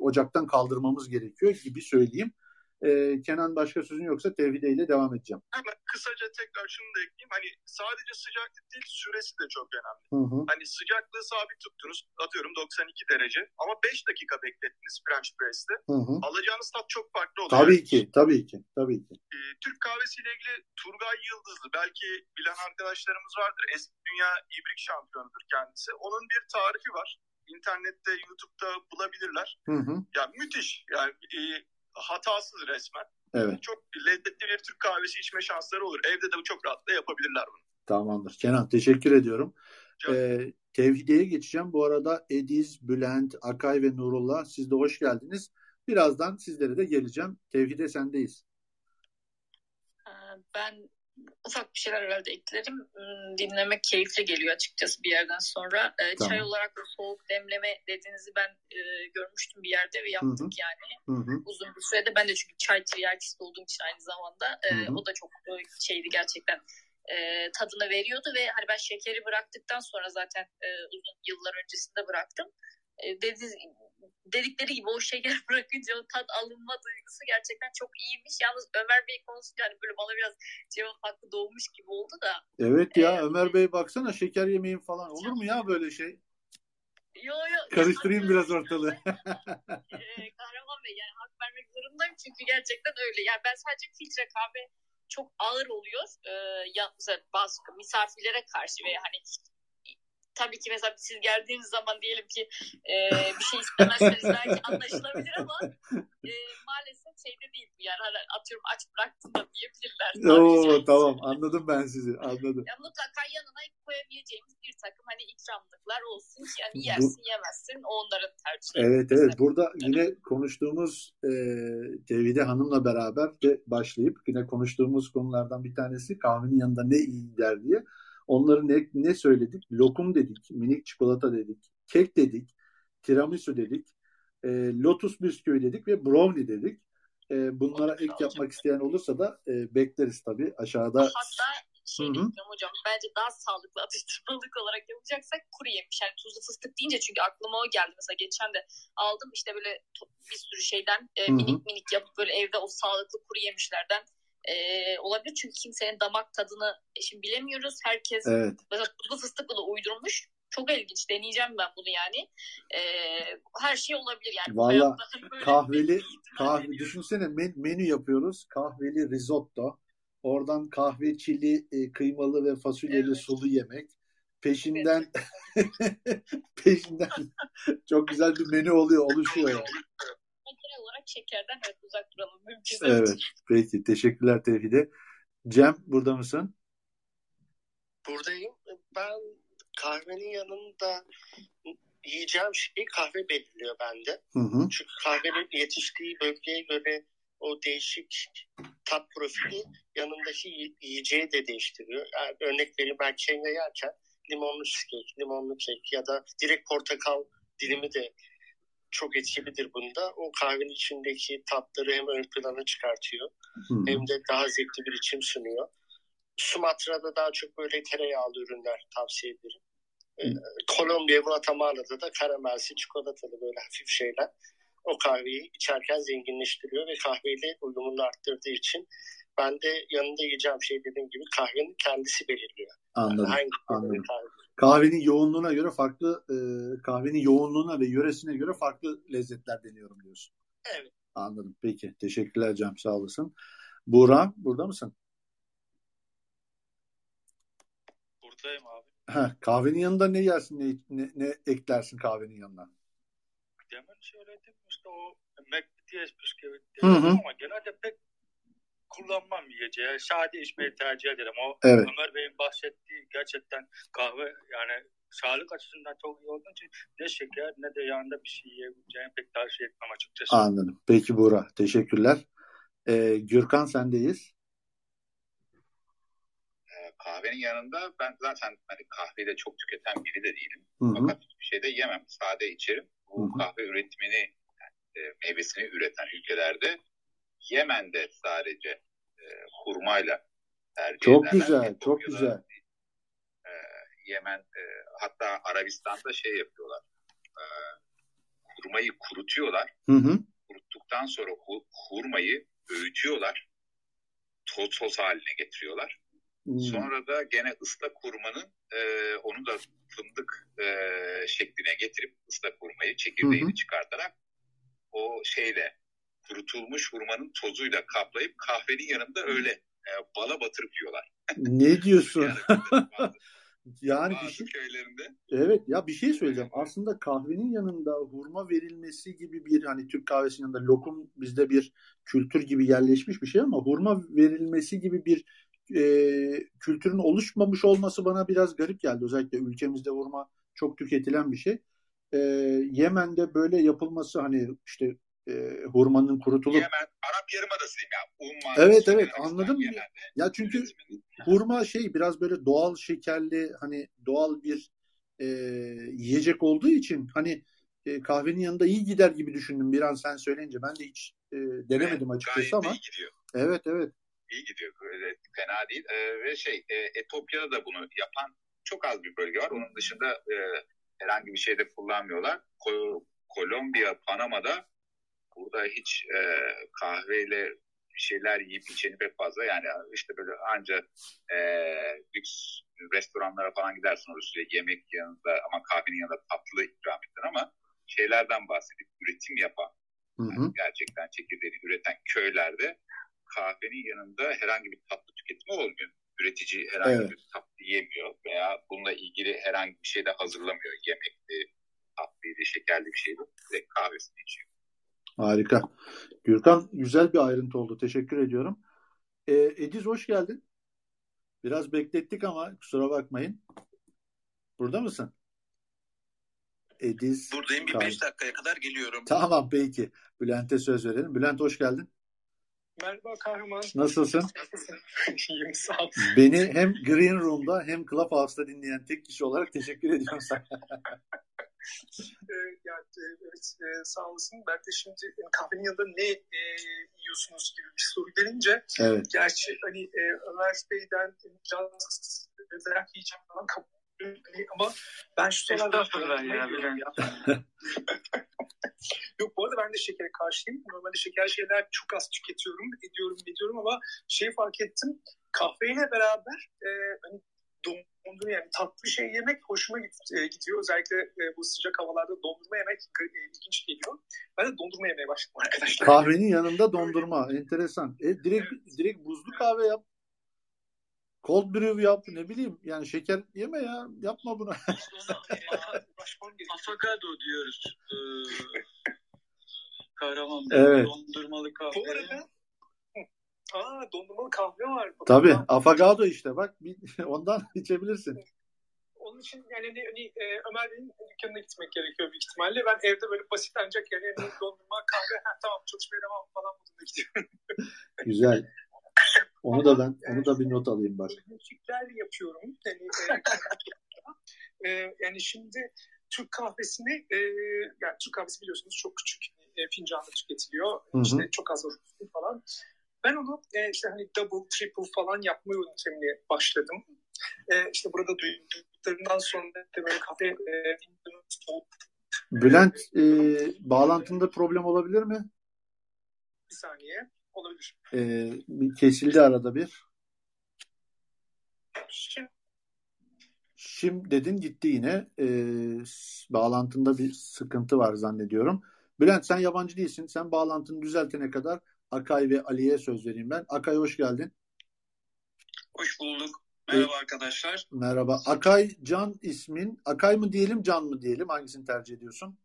ocaktan kaldırmamız gerekiyor gibi söyleyeyim. Ee, Kenan başka sözün yoksa Tevhide ile devam edeceğim. Hemen kısaca tekrar şunu da ekleyeyim. Hani sadece sıcaklık değil süresi de çok önemli. Hı hı. Hani sıcaklığı sabit tuttunuz atıyorum 92 derece ama 5 dakika beklettiniz French press'te. Hı hı. Alacağınız tat çok farklı oluyor. Tabii ki, tabii ki, tabii ki. Ee, Türk kahvesiyle ilgili Turgay Yıldızlı belki bilen arkadaşlarımız vardır. Eski dünya ibrik şampiyonudur kendisi. Onun bir tarifi var. İnternette, YouTube'da bulabilirler. Hı hı. Ya müthiş. Yani e, hatasız resmen. Evet. Çok lezzetli bir Türk kahvesi içme şansları olur. Evde de çok rahatla yapabilirler bunu. Tamamdır. Kenan teşekkür ediyorum. Ee, Tevhide'ye geçeceğim. Bu arada Ediz, Bülent, Akay ve Nurullah siz de hoş geldiniz. Birazdan sizlere de geleceğim. Tevhide sendeyiz. Ben ufak bir şeyler herhalde eklerim. Hmm, dinlemek keyifli geliyor açıkçası bir yerden sonra. E, Tamam. Çay olarak da soğuk demleme dediğinizi ben e, görmüştüm bir yerde ve yaptık Hı hı. yani. Hı hı. Uzun bir sürede ben de çünkü çay tiryakisi olduğum için aynı zamanda e, Hı hı. o da çok e, şeydi gerçekten e, tadını veriyordu ve hani ben şekeri bıraktıktan sonra zaten e, uzun yıllar öncesinde bıraktım. E, dedi, dedikleri gibi o şeker bırakınca o tat alınma duygusu gerçekten çok iyiymiş. Yalnız Ömer Bey konusunda hani böyle bana biraz cevap hakkı doğmuş gibi oldu da. Evet ya Ömer Bey baksana şeker yemeğin falan olur mu ya böyle şey? Yo yo. Karıştırayım biraz ortalığı. e, Kahraman Bey yani hak vermek zorundayım çünkü gerçekten öyle. Yani ben sadece filtre kahve çok ağır oluyor. E, ya, bazı misafirlere karşı veya hani tabii ki mesela siz geldiğiniz zaman diyelim ki e, bir şey istemezseniz belki anlaşılabilir ama e, maalesef şeyde değil bu yani hani atıyorum aç bıraktın da diyebilirler. Oo tamam anladım ben sizi anladım. Ya mutlaka yanına koyabileceğimiz bir takım hani ikramlıklar olsun ki yani yersin yemezsin o onların tercihi. Evet evet burada yine konuştuğumuz e, Tevhide Hanım'la beraber de başlayıp yine konuştuğumuz konulardan bir tanesi kahvenin yanında ne iyi gider diye. Onları ne, ne söyledik? Lokum dedik, minik çikolata dedik, kek dedik, tiramisu dedik, e, lotus bisküvi dedik ve brownie dedik. E, bunlara ek yapmak isteyen olursa da e, bekleriz tabii aşağıda. Hatta şey diyeceğim hocam bence daha sağlıklı atıştırmalık olarak yapacaksak kuru yemiş. Yani tuzlu fıstık deyince çünkü aklıma o geldi. Mesela geçen de aldım işte böyle bir sürü şeyden e, minik minik yapıp böyle evde o sağlıklı kuru yemişlerden e, olabilir. Çünkü kimsenin damak tadını e, şimdi bilemiyoruz. Herkes Evet. mesela tuzlu fıstıkla da uydurmuş. Çok ilginç. Deneyeceğim ben bunu yani. E, her şey olabilir yani. Valla kahveli kahve düşünsene men- menü yapıyoruz. Kahveli risotto. Oradan kahve çili e, kıymalı ve fasulyeli sulu yemek. Peşinden peşinden çok güzel bir menü oluyor, oluşuyor yani. Şekerden evet uzak duralım mümkünse. Evet. Peki. Teşekkürler Tevhide. Cem burada mısın? Buradayım. Ben kahvenin yanında yiyeceğim şeyi kahve belirliyor bende. Hı hı. Çünkü kahvenin yetiştiği bölgeye göre o değişik tat profili yanındaki yi- yiyeceği de değiştiriyor. Yani örnek vereyim ben Kenya yerken limonlu cheesecake, limonlu kek ya da direkt portakal dilimi de çok etkilidir bunda. O kahvenin içindeki tatları hem ön plana çıkartıyor hı. hem de daha zevkli bir içim sunuyor. Sumatra'da daha çok böyle tereyağlı ürünler tavsiye ederim. Ee, Kolombiya, Guatemala'da da karamelsi, çikolatalı böyle hafif şeyler o kahveyi içerken zenginleştiriyor ve kahveyle uyumunu arttırdığı için ben de yanında yiyeceğim şey dediğim gibi kahvenin kendisi belirliyor. Anladım. Hangi Anladım. kahve? Kahvenin yoğunluğuna göre farklı e, kahvenin yoğunluğuna ve yöresine göre farklı lezzetler deniyorum diyorsun. Evet. Anladım. Peki. Teşekkürler Cem. Sağ olasın. Buğra burada mısın? Buradayım abi. Heh, kahvenin yanında ne yersin? Ne, ne, ne eklersin kahvenin yanına? Demin söyledim işte o McDonald's bisküvi ama genelde pek kullanmam yiyeceği. Sade içmeyi tercih ederim. O Evet. Ömer Bey'in bahsettiği gerçekten kahve yani sağlık açısından çok iyi olduğu için ne şeker ne de yanında bir şey yiyebileceğimi pek tavsiye etmem açıkçası. Anladım. Peki Buğra. Teşekkürler. Ee, Gürkan sendeyiz. Ee, kahvenin yanında ben zaten hani kahveyi de çok tüketen biri de değilim. Hı hı. Fakat hiçbir şey de yemem. Sade içerim. Bu Hı hı. kahve üretimini yani, e, meyvesini üreten ülkelerde Yemen'de sadece e, hurmayla tercih Çok ederler. güzel. Çok güzel. e, Yemen e, hatta Arabistan'da şey yapıyorlar. E, hurmayı kurutuyorlar. Hı hı. Kuruttuktan sonra hu- hurmayı öğütüyorlar. Toz toz haline getiriyorlar. Hmm. Sonra da gene ıslak hurmanın e, onu da fındık e, şekline getirip ıslak hurmayı çekirdeğini Hı hı. çıkartarak o şeyle kurutulmuş hurmanın tozuyla kaplayıp kahvenin yanında öyle e, bala batırıp yiyorlar. Ne diyorsun? yani bir Bazı şey, köylerinde. evet ya bir şey söyleyeceğim. Aslında kahvenin yanında hurma verilmesi gibi bir hani Türk kahvesinin yanında lokum bizde bir kültür gibi yerleşmiş bir şey ama hurma verilmesi gibi bir e, kültürün oluşmamış olması bana biraz garip geldi. Özellikle ülkemizde hurma çok tüketilen bir şey. E, Yemen'de böyle yapılması hani işte e, hurmanın kurutulup Yemen, Arap Yarımadası diyeyim ya. Umman, Evet evet anladım. genelde Ya çünkü hurma şey biraz böyle doğal şekerli hani doğal bir e, yiyecek olduğu için hani e, kahvenin yanında iyi gider gibi düşündüm bir an sen söyleyince. Ben de hiç e, denemedim açıkçası gayet ama. iyi gidiyor. Evet evet. iyi gidiyor. Öyle fena değil. Ee, ve şey e, Etiyopya'da da bunu yapan çok az bir bölge var. Onun dışında e, herhangi bir şeyde kullanmıyorlar. Ko- Kolombiya, Panama'da burada hiç e, kahveyle bir şeyler yiyip içeni pek fazla yani işte böyle ancak e, lüks restoranlara falan gidersin orada sürekli yemek yanında ama kahvenin yanında tatlı ikram edilir ama şeylerden bahsedip üretim yapan Hı hı. gerçekten çekirdeğini üreten köylerde kahvenin yanında herhangi bir tatlı tüketimi olmuyor. Üretici herhangi Evet. bir tatlı yemiyor veya bununla ilgili herhangi bir şey de hazırlamıyor. Yemekli, tatlıydı, şekerli bir şeydi. Direkt kahvesini içiyor. Harika. Gürkan güzel bir ayrıntı oldu. Teşekkür ediyorum. E, Ediz hoş geldin. Biraz beklettik ama kusura bakmayın. Burada mısın? Ediz. Buradayım bir Kar- 5 dakikaya kadar geliyorum. Tamam peki. Bülent'e söz verelim. Bülent hoş geldin. Merhaba kahraman. Nasılsın? Nasılsın? İyiyim sağ ol. Beni hem Green Room'da hem Clubhouse'da dinleyen tek kişi olarak teşekkür ediyorum sana. Yani, evet, e, sağ olasın. Ben de şimdi e, kahvenin yanında ne e, yiyorsunuz gibi bir soru gelince Evet. gerçi hani e, Ömer Bey'den biraz dayak yiyeceğim falan kabul hani, ama ben şu sıralar Estağfurullah ya Bülent. Yok bu arada ben de şekere karşıyım. Normalde şeker şeyler çok az tüketiyorum, ediyorum, ediyorum ama şey fark ettim. Kahveyle beraber e, hani dondurma yani tatlı bir şey yemek hoşuma e, gidiyor. Özellikle e, bu sıcak havalarda dondurma yemek e, ilginç geliyor. Ben de dondurma yemeye başladım arkadaşlar. Kahvenin yanında dondurma. Enteresan. E, direkt direkt buzlu kahve yap. Cold brew yap. Ne bileyim. Yani şeker yeme ya. Yapma bunu. Afakado diyoruz. Ee, kahraman Evet. dondurmalı kahve. Bu arada Aa dondurmalı kahve var. Bakın Tabii. Afagado işte. Bak ondan içebilirsin. Onun için yani hani, hani, e, Ömer Bey'in dükkanına gitmek gerekiyor büyük ihtimalle. Ben evde böyle basit ancak yani hani dondurma, kahve, ha, tamam çalışmaya devam falan modunda gidiyorum. Güzel. Onu da ben onu da bir not alayım bak. Müzikler yapıyorum. Yani, e, e, yani şimdi Türk kahvesini e, yani Türk kahvesi biliyorsunuz çok küçük e, fincanda tüketiliyor. Hı hı. İşte çok az falan. Ben onu e, işte hani double, triple falan yapma yöntemine başladım. E, işte burada duyduklarından sonra da böyle kahve e, Bülent e, bağlantında problem olabilir mi? bir saniye olabilir. E, bir kesildi arada bir. Şimdi Şimdi dedin gitti yine. E, bağlantında bir sıkıntı var zannediyorum. Bülent sen yabancı değilsin. Sen bağlantını düzeltene kadar Akay ve Ali'ye söz vereyim ben. Akay hoş geldin. Hoş bulduk. Merhaba arkadaşlar. Merhaba. Akay Can ismin. Akay mı diyelim Can mı diyelim? Hangisini tercih ediyorsun?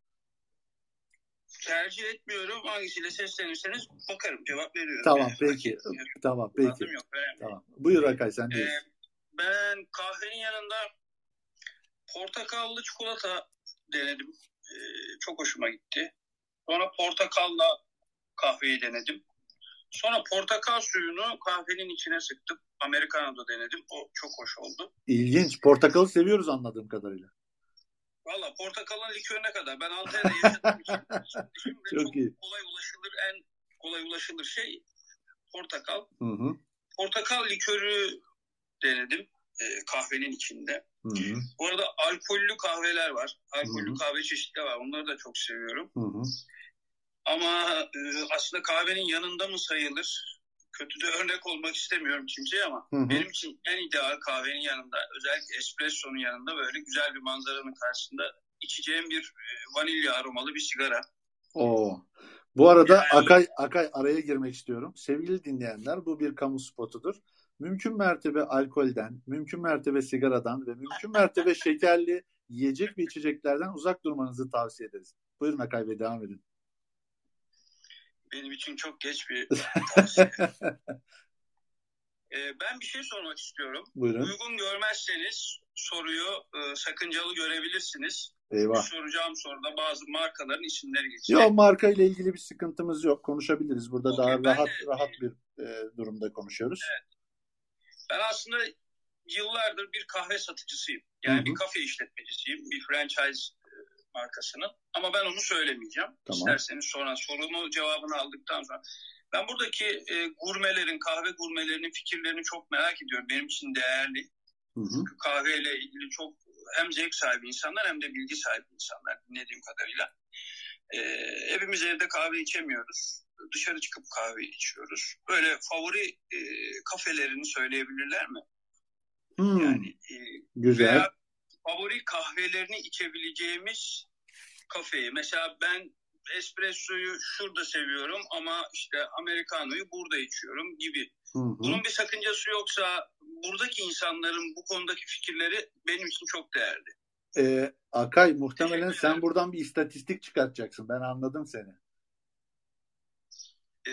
tercih etmiyorum. Hangisiyle seslenirseniz bakarım. Cevap veriyorum. Tamam Yani peki. Tamam peki. Adım yok. önemli. Tamam. Buyur Akay sen Ee, ben kahvenin yanında portakallı çikolata denedim. Ee, çok hoşuma gitti. Sonra portakalla kahveyi denedim. Sonra portakal suyunu kahvenin içine sıktım. Americano'da denedim. O çok hoş oldu. İlginç. Portakalı seviyoruz anladığım kadarıyla. Valla portakalın likörüne kadar. Ben Antalya'da yaşadığım için şimdi Çok çok iyi. kolay ulaşılır en kolay ulaşılır şey portakal. Hı hı. Portakal likörü denedim e, kahvenin içinde. Hı hı. Bu arada alkollü kahveler var. Alkollü Hı hı. kahve çeşitleri var. Onları da çok seviyorum. Hı hı. Ama e, aslında kahvenin yanında mı sayılır? Kötü de örnek olmak istemiyorum kimseye ama Hı hı. benim için en ideal kahvenin yanında özellikle espressonun yanında böyle güzel bir manzaranın karşısında içeceğim bir e, vanilya aromalı bir sigara. Oo. Bu arada Akay Akay araya girmek istiyorum. Sevgili dinleyenler bu bir kamu spotudur. Mümkün mertebe alkolden, mümkün mertebe sigaradan ve mümkün mertebe şekerli yiyecek ve içeceklerden uzak durmanızı tavsiye ederiz. Buyurun Akay Bey devam edin. Benim için çok geç bir E, ben bir şey sormak istiyorum. Buyurun. Uygun görmezseniz soruyu e, sakıncalı görebilirsiniz. Eyvah. Soracağım soruda bazı markaların isimleri geçecek. Yok marka ile ilgili bir sıkıntımız yok. Konuşabiliriz. Burada daha rahat rahat bir e, durumda konuşuyoruz. Ben aslında yıllardır bir kahve satıcısıyım. Yani Hı hı. bir kafe işletmecisiyim. Bir franchise markasının. Ama ben onu söylemeyeceğim. Tamam. İsterseniz sonra sorunu cevabını aldıktan sonra. Ben buradaki e, gurmelerin, kahve gurmelerinin fikirlerini çok merak ediyorum. Benim için değerli. Hı hı. Kahveyle ilgili çok hem zevk sahibi insanlar hem de bilgi sahibi insanlar dinlediğim kadarıyla. E, hepimiz evde kahve içemiyoruz. Dışarı çıkıp kahve içiyoruz. Böyle favori e, kafelerini söyleyebilirler mi? Hmm. E, Güzel. veya favori kahvelerini içebileceğimiz kafeyi. Mesela ben espressoyu şurada seviyorum ama işte americano'yu burada içiyorum gibi. Hı hı. Bunun bir sakıncası yoksa buradaki insanların bu konudaki fikirleri benim için çok değerli. Ee, Akay muhtemelen sen buradan bir istatistik çıkartacaksın. Ben anladım seni. Ee,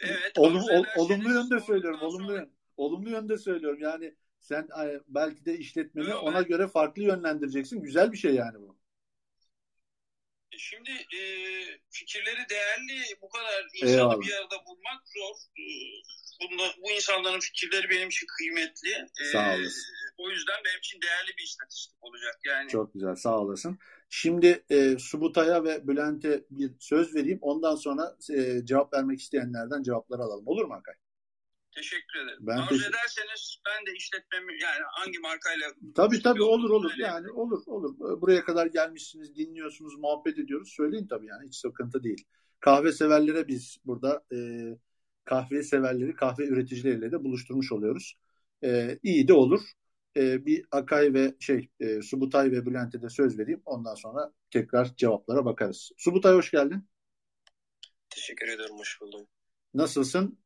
evet. Olum, ol- olumlu yönde söylüyorum. Olumlu yön- olumlu yönde söylüyorum. Yani sen belki de işletmeni Yok, ona göre farklı yönlendireceksin. Güzel bir şey yani bu. Şimdi e, fikirleri değerli bu kadar insanı Eyvallah. bir arada bulmak zor. E, bu insanların fikirleri benim için kıymetli. E, Sağ olasın. O yüzden benim için değerli bir istatistik olacak. Yani Çok güzel. Sağ olasın. Şimdi e, Subutay'a ve Bülent'e bir söz vereyim. Ondan sonra e, cevap vermek isteyenlerden cevapları alalım. Olur mu Akay? Teşekkür ederim. Ben Arzu teşekkür- ederseniz ben de işletmemi yani hangi markayla Tabii tabii olur olur. Yani olur olur. Buraya kadar gelmişsiniz, dinliyorsunuz, muhabbet ediyoruz. Söyleyin tabii yani hiç sıkıntı değil. Kahve severlere biz burada e, kahve severleri, kahve üreticileriyle de buluşturmuş oluyoruz. E, iyi de olur. E, bir Akay ve şey e, Subutay ve Bülent'e de söz vereyim. Ondan sonra tekrar cevaplara bakarız. Subutay hoş geldin. Teşekkür ederim, hoş buldum. Nasılsın?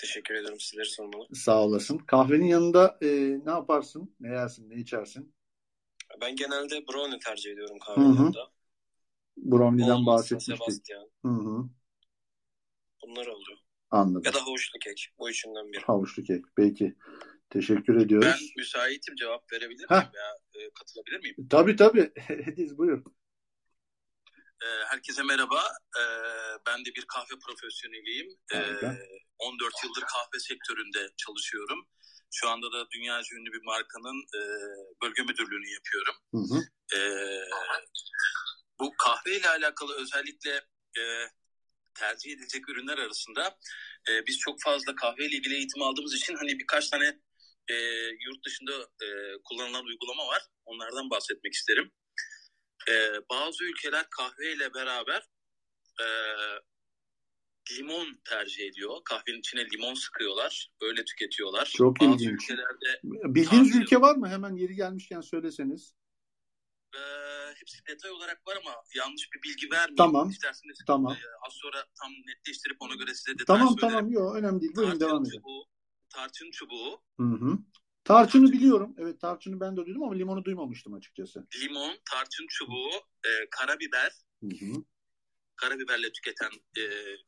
Teşekkür ederim, sizleri sormalı. Sağ olasın. Kahvenin yanında e, ne yaparsın? Ne yersin? Ne içersin? Ben genelde brownie tercih ediyorum kahvenin hı. yanında. Brownie'den bahsetmiştik. Sebastian. Hı hı. Bunlar oluyor. Anladım. Ya da havuçlu kek. Bu üçünden biri. Havuçlu kek. Peki. Teşekkür ediyoruz. Ben müsaitim cevap verebilir Heh. miyim veya e, katılabilir miyim? Tabii tabii. Ediz buyur. E, herkese merhaba. E, ben de bir kahve profesyoneliyim. E, Harika. 14 yıldır kahve sektöründe çalışıyorum. Şu anda da dünyaca ünlü bir markanın e, bölge müdürlüğünü yapıyorum. Hı hı. Bu kahve ile alakalı özellikle e, tercih edilecek ürünler arasında e, biz çok fazla kahve ile ilgili eğitim aldığımız için hani birkaç tane yurt dışında kullanılan uygulama var. Onlardan bahsetmek isterim. E, bazı ülkeler kahve ile beraber e, limon tercih ediyor. Kahvenin içine limon sıkıyorlar. Öyle tüketiyorlar. Çok bazı ilginç. ülkelerde Bildiğiniz ülke var mı? Hemen yeri gelmişken söyleseniz. e, hepsi detay olarak var ama yanlış bir bilgi vermeyeyim. Tamam. İsterseniz Tamam. e, az sonra tam netleştirip ona göre size detay Tamam söylerim. tamam. Yok önemli değil. Buyurun devam edin. Tarçın çubuğu, Hı hı. Tarçını biliyorum. Evet tarçını ben de duydum ama limonu duymamıştım açıkçası. limon, tarçın çubuğu, e, karabiber, Hı hı. karabiberle tüketen e,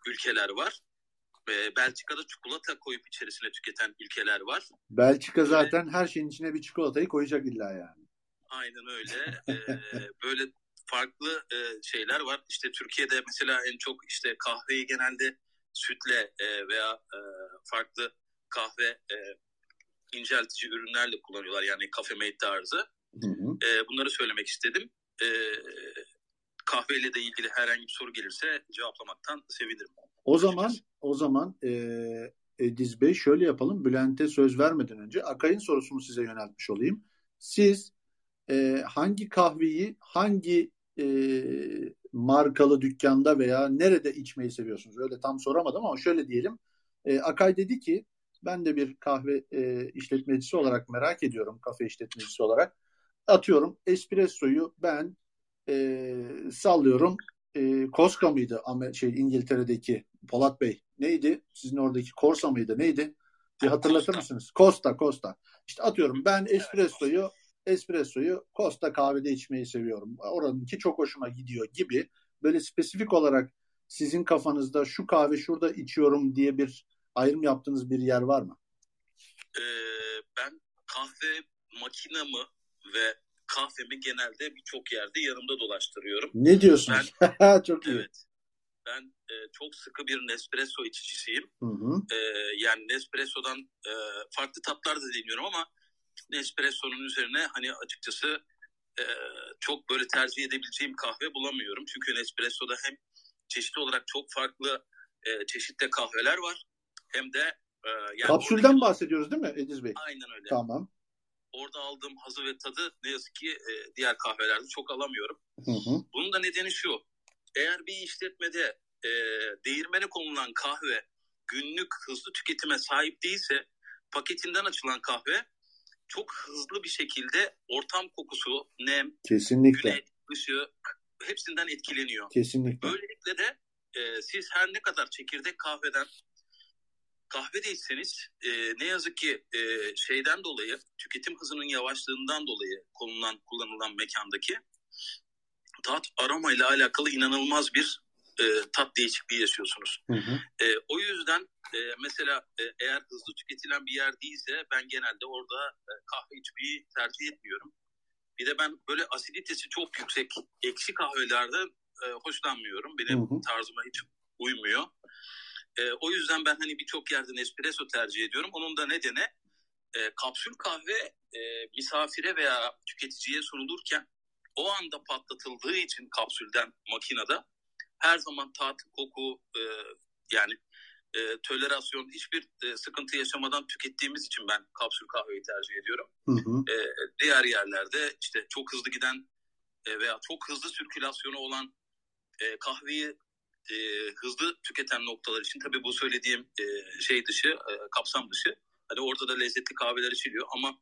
ülkeler var. E, Belçika'da çikolata koyup içerisine tüketen ülkeler var. Belçika zaten her şeyin içine bir çikolatayı koyacak illa yani. Aynen öyle. e, böyle farklı e, şeyler var. İşte Türkiye'de mesela en çok işte kahveyi genelde sütle e, veya e, farklı kahve e, inceltici ürünlerle kullanıyorlar. Yani kafe made tarzı. Hı hı. E, bunları söylemek istedim. E, kahveyle de ilgili herhangi bir soru gelirse cevaplamaktan sevinirim. O zaman o zaman e, Ediz Bey şöyle yapalım. Bülent'e söz vermeden önce Akay'ın sorusunu size yöneltmiş olayım. Siz e, hangi kahveyi hangi e, markalı dükkanda veya nerede içmeyi seviyorsunuz? Öyle tam soramadım ama şöyle diyelim. E, Akay dedi ki ben de bir kahve e, işletmecisi olarak merak ediyorum. Kafe işletmecisi olarak. Atıyorum espressoyu ben e, sallıyorum e, Koska mıydı şey İngiltere'deki Polat Bey? Neydi? Sizin oradaki Korsa mıydı? Neydi? Bir hatırlatır mısınız? Costa, Costa. İşte atıyorum ben espressoyu espressoyu Costa kahvede içmeyi seviyorum. Oranınki çok hoşuma gidiyor gibi böyle spesifik olarak sizin kafanızda şu kahve şurada içiyorum diye bir ayrım yaptığınız bir yer var mı? Ee, ben kahve makinamı ve kahvemi genelde birçok yerde yanımda dolaştırıyorum. Ne diyorsunuz? Ben, çok iyi. Evet. Ben e, çok sıkı bir Nespresso içicisiyim. Hı hı. E, yani Nespresso'dan e, farklı tatlar da deniyorum ama Nespresso'nun üzerine hani açıkçası e, çok böyle tercih edebileceğim kahve bulamıyorum. Çünkü Nespresso'da hem çeşitli olarak çok farklı e, çeşitli kahveler var hem de e, yani Kapsülden oradaki... bahsediyoruz değil mi Ediz Bey? Aynen öyle. Tamam. Orada aldığım hazı ve tadı ne yazık ki e, diğer kahvelerde çok alamıyorum. Hı hı. Bunun da nedeni şu. Eğer bir işletmede e, değirmene konulan kahve günlük hızlı tüketime sahip değilse paketinden açılan kahve çok hızlı bir şekilde ortam kokusu, nem, Kesinlikle. güneş, ışığı hepsinden etkileniyor. Kesinlikle. Böylelikle de e, siz her ne kadar çekirdek kahveden kahve de içseniz e, ne yazık ki e, şeyden dolayı tüketim hızının yavaşlığından dolayı konulan kullanılan mekandaki tat aroma ile alakalı inanılmaz bir e, tat değişikliği yaşıyorsunuz. Hı hı. E, o yüzden e, mesela e, eğer hızlı tüketilen bir yer değilse ben genelde orada e, kahve içmeyi tercih etmiyorum. Bir de ben böyle asiditesi çok yüksek ekşi kahvelerde e, hoşlanmıyorum. Benim hı hı. tarzıma hiç uymuyor. E, o yüzden ben hani birçok yerden espresso tercih ediyorum. Onun da nedeni e, kapsül kahve e, misafire veya tüketiciye sunulurken o anda patlatıldığı için kapsülden makinede her zaman tat, koku e, yani e, tolerasyon hiçbir e, sıkıntı yaşamadan tükettiğimiz için ben kapsül kahveyi tercih ediyorum. Hı hı. E, diğer yerlerde işte çok hızlı giden e, veya çok hızlı sirkülasyonu olan e, kahveyi e, hızlı tüketen noktalar için tabii bu söylediğim e, şey dışı, e, kapsam dışı. Hani orada da lezzetli kahveler içiliyor ama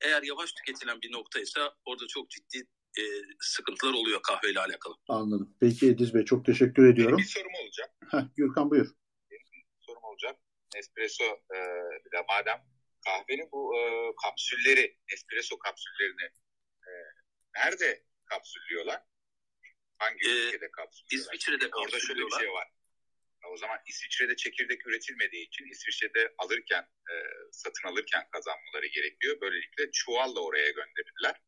eğer yavaş tüketilen bir noktaysa orada çok ciddi e, sıkıntılar oluyor kahveyle alakalı. Anladım. Peki Ediz Bey çok teşekkür ediyorum. Benim bir sorum olacak. Heh, Gürkan buyur. Benim bir sorum olacak. Espresso e, de madem kahvenin bu e, kapsülleri, espresso kapsüllerini e, nerede kapsüllüyorlar? Hangi ee, ülkede kapsüllüyorlar? İsviçre'de Orada şöyle bir şey var. O zaman İsviçre'de çekirdek üretilmediği için İsviçre'de alırken, e, satın alırken kazanmaları gerekiyor. Böylelikle çuvalla oraya gönderirler.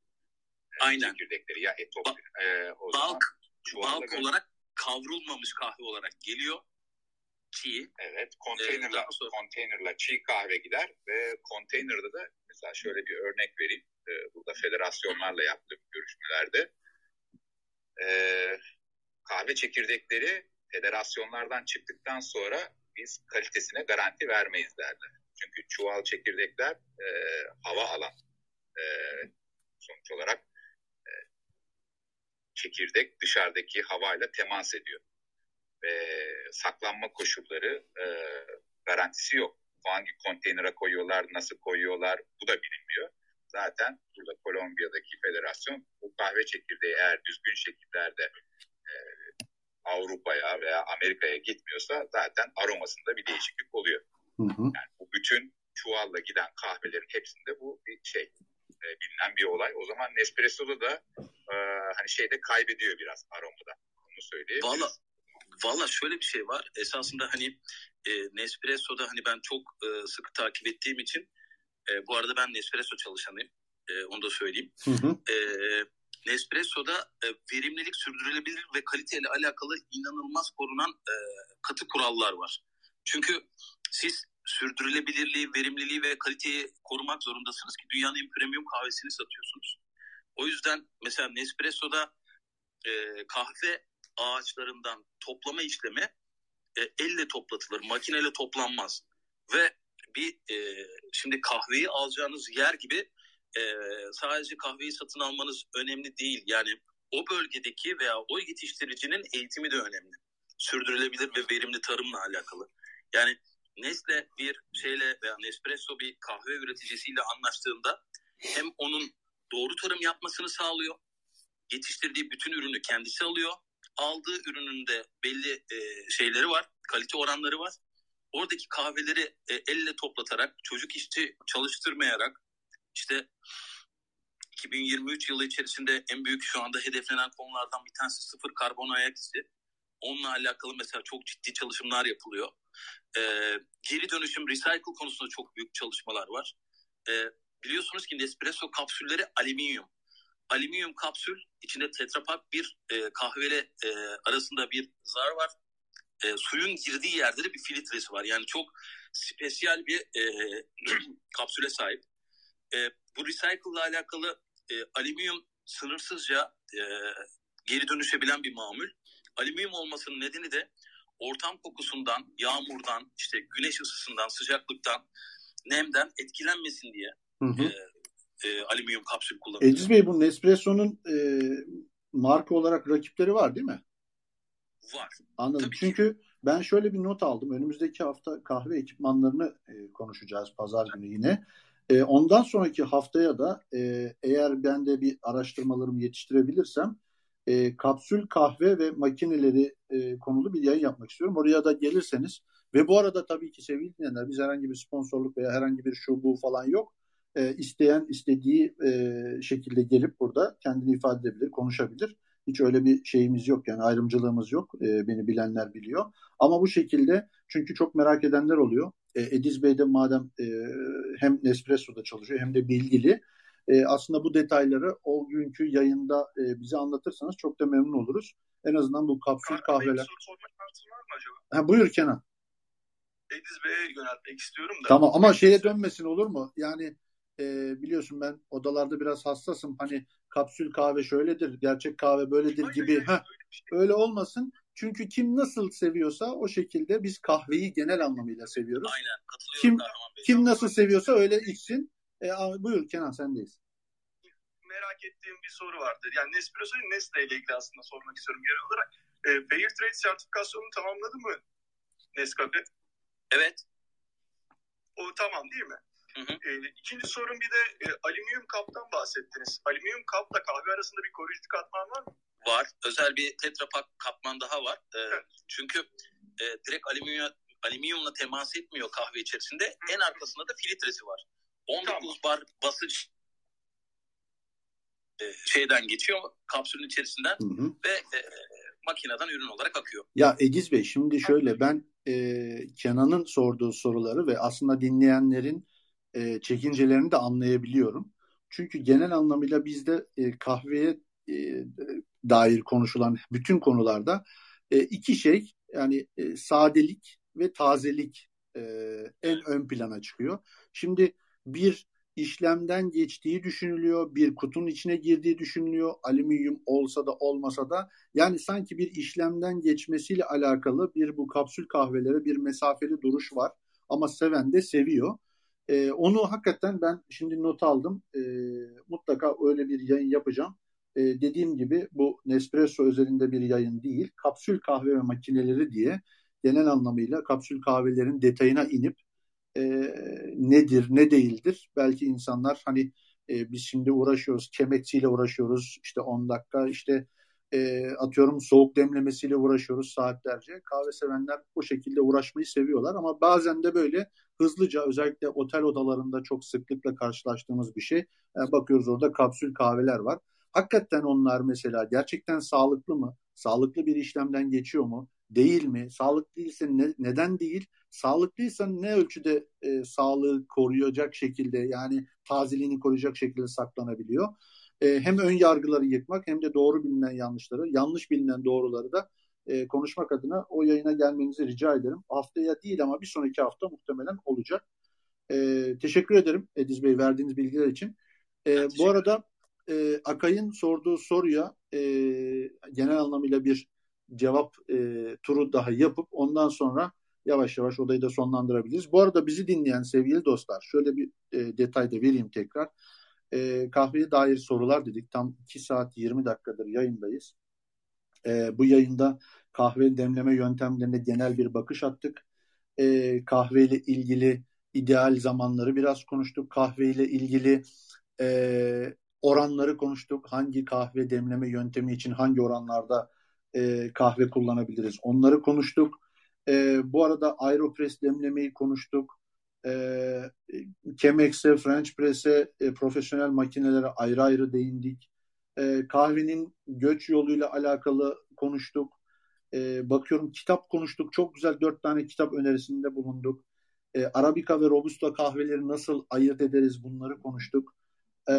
Aynen. Çekirdekleri ya etop. Ba- e, o balk, balk olarak kavrulmamış kahve olarak geliyor. Çiğ. Evet. Konteynerla, ee, sonra... konteynerla çiğ kahve gider ve konteynerde de mesela şöyle bir örnek vereyim. Ee, burada federasyonlarla yaptığım görüşmelerde ee, kahve çekirdekleri federasyonlardan çıktıktan sonra biz kalitesine garanti vermeyiz derler. Çünkü çuval çekirdekler e, hava alan e, sonuç olarak çekirdek dışarıdaki havayla temas ediyor. Ve saklanma koşulları e, garantisi yok. Hangi konteynere koyuyorlar, nasıl koyuyorlar bu da bilinmiyor. Zaten burada Kolombiya'daki federasyon bu kahve çekirdeği eğer düzgün şekillerde e, Avrupa'ya veya Amerika'ya gitmiyorsa zaten aromasında bir değişiklik oluyor. Hı hı. Yani bu bütün çuvalla giden kahvelerin hepsinde bu bir şey e, bilinen bir olay. O zaman Nespresso'da da e, hani şeyde kaybediyor biraz aromada. Onu söyleyeyim. Valla Valla şöyle bir şey var. Esasında hani e, Nespresso'da hani ben çok e, sıkı takip ettiğim için e, bu arada ben Nespresso çalışanıyım. E, onu da söyleyeyim. Hı hı. E, Nespresso'da e, verimlilik, sürdürülebilir ve kaliteyle alakalı inanılmaz korunan e, katı kurallar var. Çünkü siz sürdürülebilirliği, verimliliği ve kaliteyi korumak zorundasınız ki dünyanın en premium kahvesini satıyorsunuz. O yüzden mesela Nespresso'da e, kahve ağaçlarından toplama işlemi e, elle toplatılır, makineyle toplanmaz. Ve bir e, şimdi kahveyi alacağınız yer gibi e, sadece kahveyi satın almanız önemli değil. Yani o bölgedeki veya o yetiştiricinin eğitimi de önemli. Sürdürülebilir ve verimli tarımla alakalı. Yani Nestle bir şeyle veya Nespresso bir kahve üreticisiyle anlaştığında hem onun doğru tarım yapmasını sağlıyor. Yetiştirdiği bütün ürünü kendisi alıyor. Aldığı ürünün de belli e, şeyleri var, kalite oranları var. Oradaki kahveleri e, elle toplatarak, çocuk işçi çalıştırmayarak, işte 2023 yılı içerisinde en büyük şu anda hedeflenen konulardan bir tanesi sıfır karbon ayak izi. Onunla alakalı mesela çok ciddi çalışmalar yapılıyor. Ee, geri dönüşüm, recycle konusunda çok büyük çalışmalar var. Ee, biliyorsunuz ki Nespresso kapsülleri alüminyum. Alüminyum kapsül içinde tetrapak bir e, kahveli e, arasında bir zar var. E, suyun girdiği yerde de bir filtresi var. Yani çok spesiyel bir e, kapsüle sahip. E, bu recycle ile alakalı e, alüminyum sınırsızca e, geri dönüşebilen bir mamül. Alüminyum olmasının nedeni de ortam kokusundan, yağmurdan, işte güneş ısısından, sıcaklıktan, nemden etkilenmesin diye hı hı. E, e, alüminyum kapsül kullanılıyor. Ediz Bey bu Nespresso'nun e, marka olarak rakipleri var değil mi? Var. Anladım. Tabii Çünkü ki. ben şöyle bir not aldım. Önümüzdeki hafta kahve ekipmanlarını e, konuşacağız pazar günü yine. E, ondan sonraki haftaya da e, eğer ben de bir araştırmalarımı yetiştirebilirsem e, kapsül kahve ve makineleri e, konulu bir yayın yapmak istiyorum. Oraya da gelirseniz ve bu arada tabii ki sevgili dinleyenler biz herhangi bir sponsorluk veya herhangi bir şu bu falan yok. E, isteyen istediği e, şekilde gelip burada kendini ifade edebilir, konuşabilir. Hiç öyle bir şeyimiz yok yani ayrımcılığımız yok. E, beni bilenler biliyor. Ama bu şekilde çünkü çok merak edenler oluyor. E, Ediz Bey de madem e, hem Nespresso'da çalışıyor hem de bilgili. E, aslında bu detayları o günkü yayında e, bize anlatırsanız çok da memnun oluruz. En azından bu kapsül Kahve kahveler. Ha, buyur Kenan. Ediz Bey'e yöneltmek istiyorum da. Tamam ama şeye dönmesin olur mu? Yani e, biliyorsun ben odalarda biraz hassasım. Hani kapsül kahve şöyledir, gerçek kahve böyledir Hayır, gibi. Heh, şey. Öyle olmasın. Çünkü kim nasıl seviyorsa o şekilde biz kahveyi genel anlamıyla seviyoruz. Aynen Kim, kim nasıl seviyorsa öyle içsin. E, buyur Kenan sendeyiz. Merak ettiğim bir soru vardır. Yani Nespresso'yu Nestle ile ilgili aslında sormak istiyorum genel olarak. E, Fair Trade sertifikasyonunu tamamladı mı Nescafe? Evet. O tamam değil mi? Hı hı. E, ikinci sorun bir de e, alüminyum kaptan bahsettiniz. Alüminyum kapla kahve arasında bir koruyucu katman var mı? Var. Özel bir tetrapak katman daha var. E, evet. Çünkü e, direkt alüminyum alüminyumla temas etmiyor kahve içerisinde. Hı. En arkasında da filtresi var. 19 tamam. bar basınç e, şeyden geçiyor kapsülün içerisinden hı hı. ve e, makineden ürün olarak akıyor. Ya Ediz Bey şimdi şöyle ben e, Kenan'ın sorduğu soruları ve aslında dinleyenlerin e, çekincelerini de anlayabiliyorum. Çünkü genel anlamıyla bizde e, kahveye e, dair konuşulan bütün konularda e, iki şey yani e, sadelik ve tazelik e, en ön plana çıkıyor. Şimdi bir işlemden geçtiği düşünülüyor, bir kutunun içine girdiği düşünülüyor, alüminyum olsa da olmasa da yani sanki bir işlemden geçmesiyle alakalı bir bu kapsül kahvelere bir mesafeli duruş var ama seven de seviyor. Ee, onu hakikaten ben şimdi not aldım. Ee, mutlaka öyle bir yayın yapacağım. Ee, dediğim gibi bu Nespresso özelinde bir yayın değil. Kapsül kahve ve makineleri diye genel anlamıyla kapsül kahvelerin detayına inip e, nedir, ne değildir? Belki insanlar hani e, biz şimdi uğraşıyoruz, kemetçiyle uğraşıyoruz. işte 10 dakika, işte e, atıyorum soğuk demlemesiyle uğraşıyoruz saatlerce. Kahve sevenler bu şekilde uğraşmayı seviyorlar ama bazen de böyle hızlıca özellikle otel odalarında çok sıklıkla karşılaştığımız bir şey. Yani bakıyoruz orada kapsül kahveler var. Hakikaten onlar mesela gerçekten sağlıklı mı? Sağlıklı bir işlemden geçiyor mu? değil mi? Sağlıklı değilse ne, neden değil? Sağlıklıysa ne ölçüde e, sağlığı koruyacak şekilde yani tazeliğini koruyacak şekilde saklanabiliyor? E, hem ön yargıları yıkmak hem de doğru bilinen yanlışları, yanlış bilinen doğruları da e, konuşmak adına o yayına gelmenizi rica ederim. Haftaya değil ama bir sonraki hafta muhtemelen olacak. E, teşekkür ederim Ediz Bey verdiğiniz bilgiler için. E, bu arada e, Akay'ın sorduğu soruya e, genel anlamıyla bir cevap e, turu daha yapıp ondan sonra yavaş yavaş odayı da sonlandırabiliriz. Bu arada bizi dinleyen sevgili dostlar şöyle bir e, detay da vereyim tekrar. E, kahveye dair sorular dedik. Tam 2 saat 20 dakikadır yayındayız. E, bu yayında kahve demleme yöntemlerine genel bir bakış attık. E, kahveyle ilgili ideal zamanları biraz konuştuk. Kahveyle ilgili e, oranları konuştuk. Hangi kahve demleme yöntemi için hangi oranlarda e, kahve kullanabiliriz onları konuştuk. E, bu arada Aeropress demlemeyi konuştuk. E, Chemex'e, French Press'e, e, profesyonel makinelere ayrı ayrı değindik. E, kahvenin göç yoluyla alakalı konuştuk. E, bakıyorum kitap konuştuk. Çok güzel dört tane kitap önerisinde bulunduk. E, Arabica ve Robusta kahveleri nasıl ayırt ederiz bunları konuştuk. E,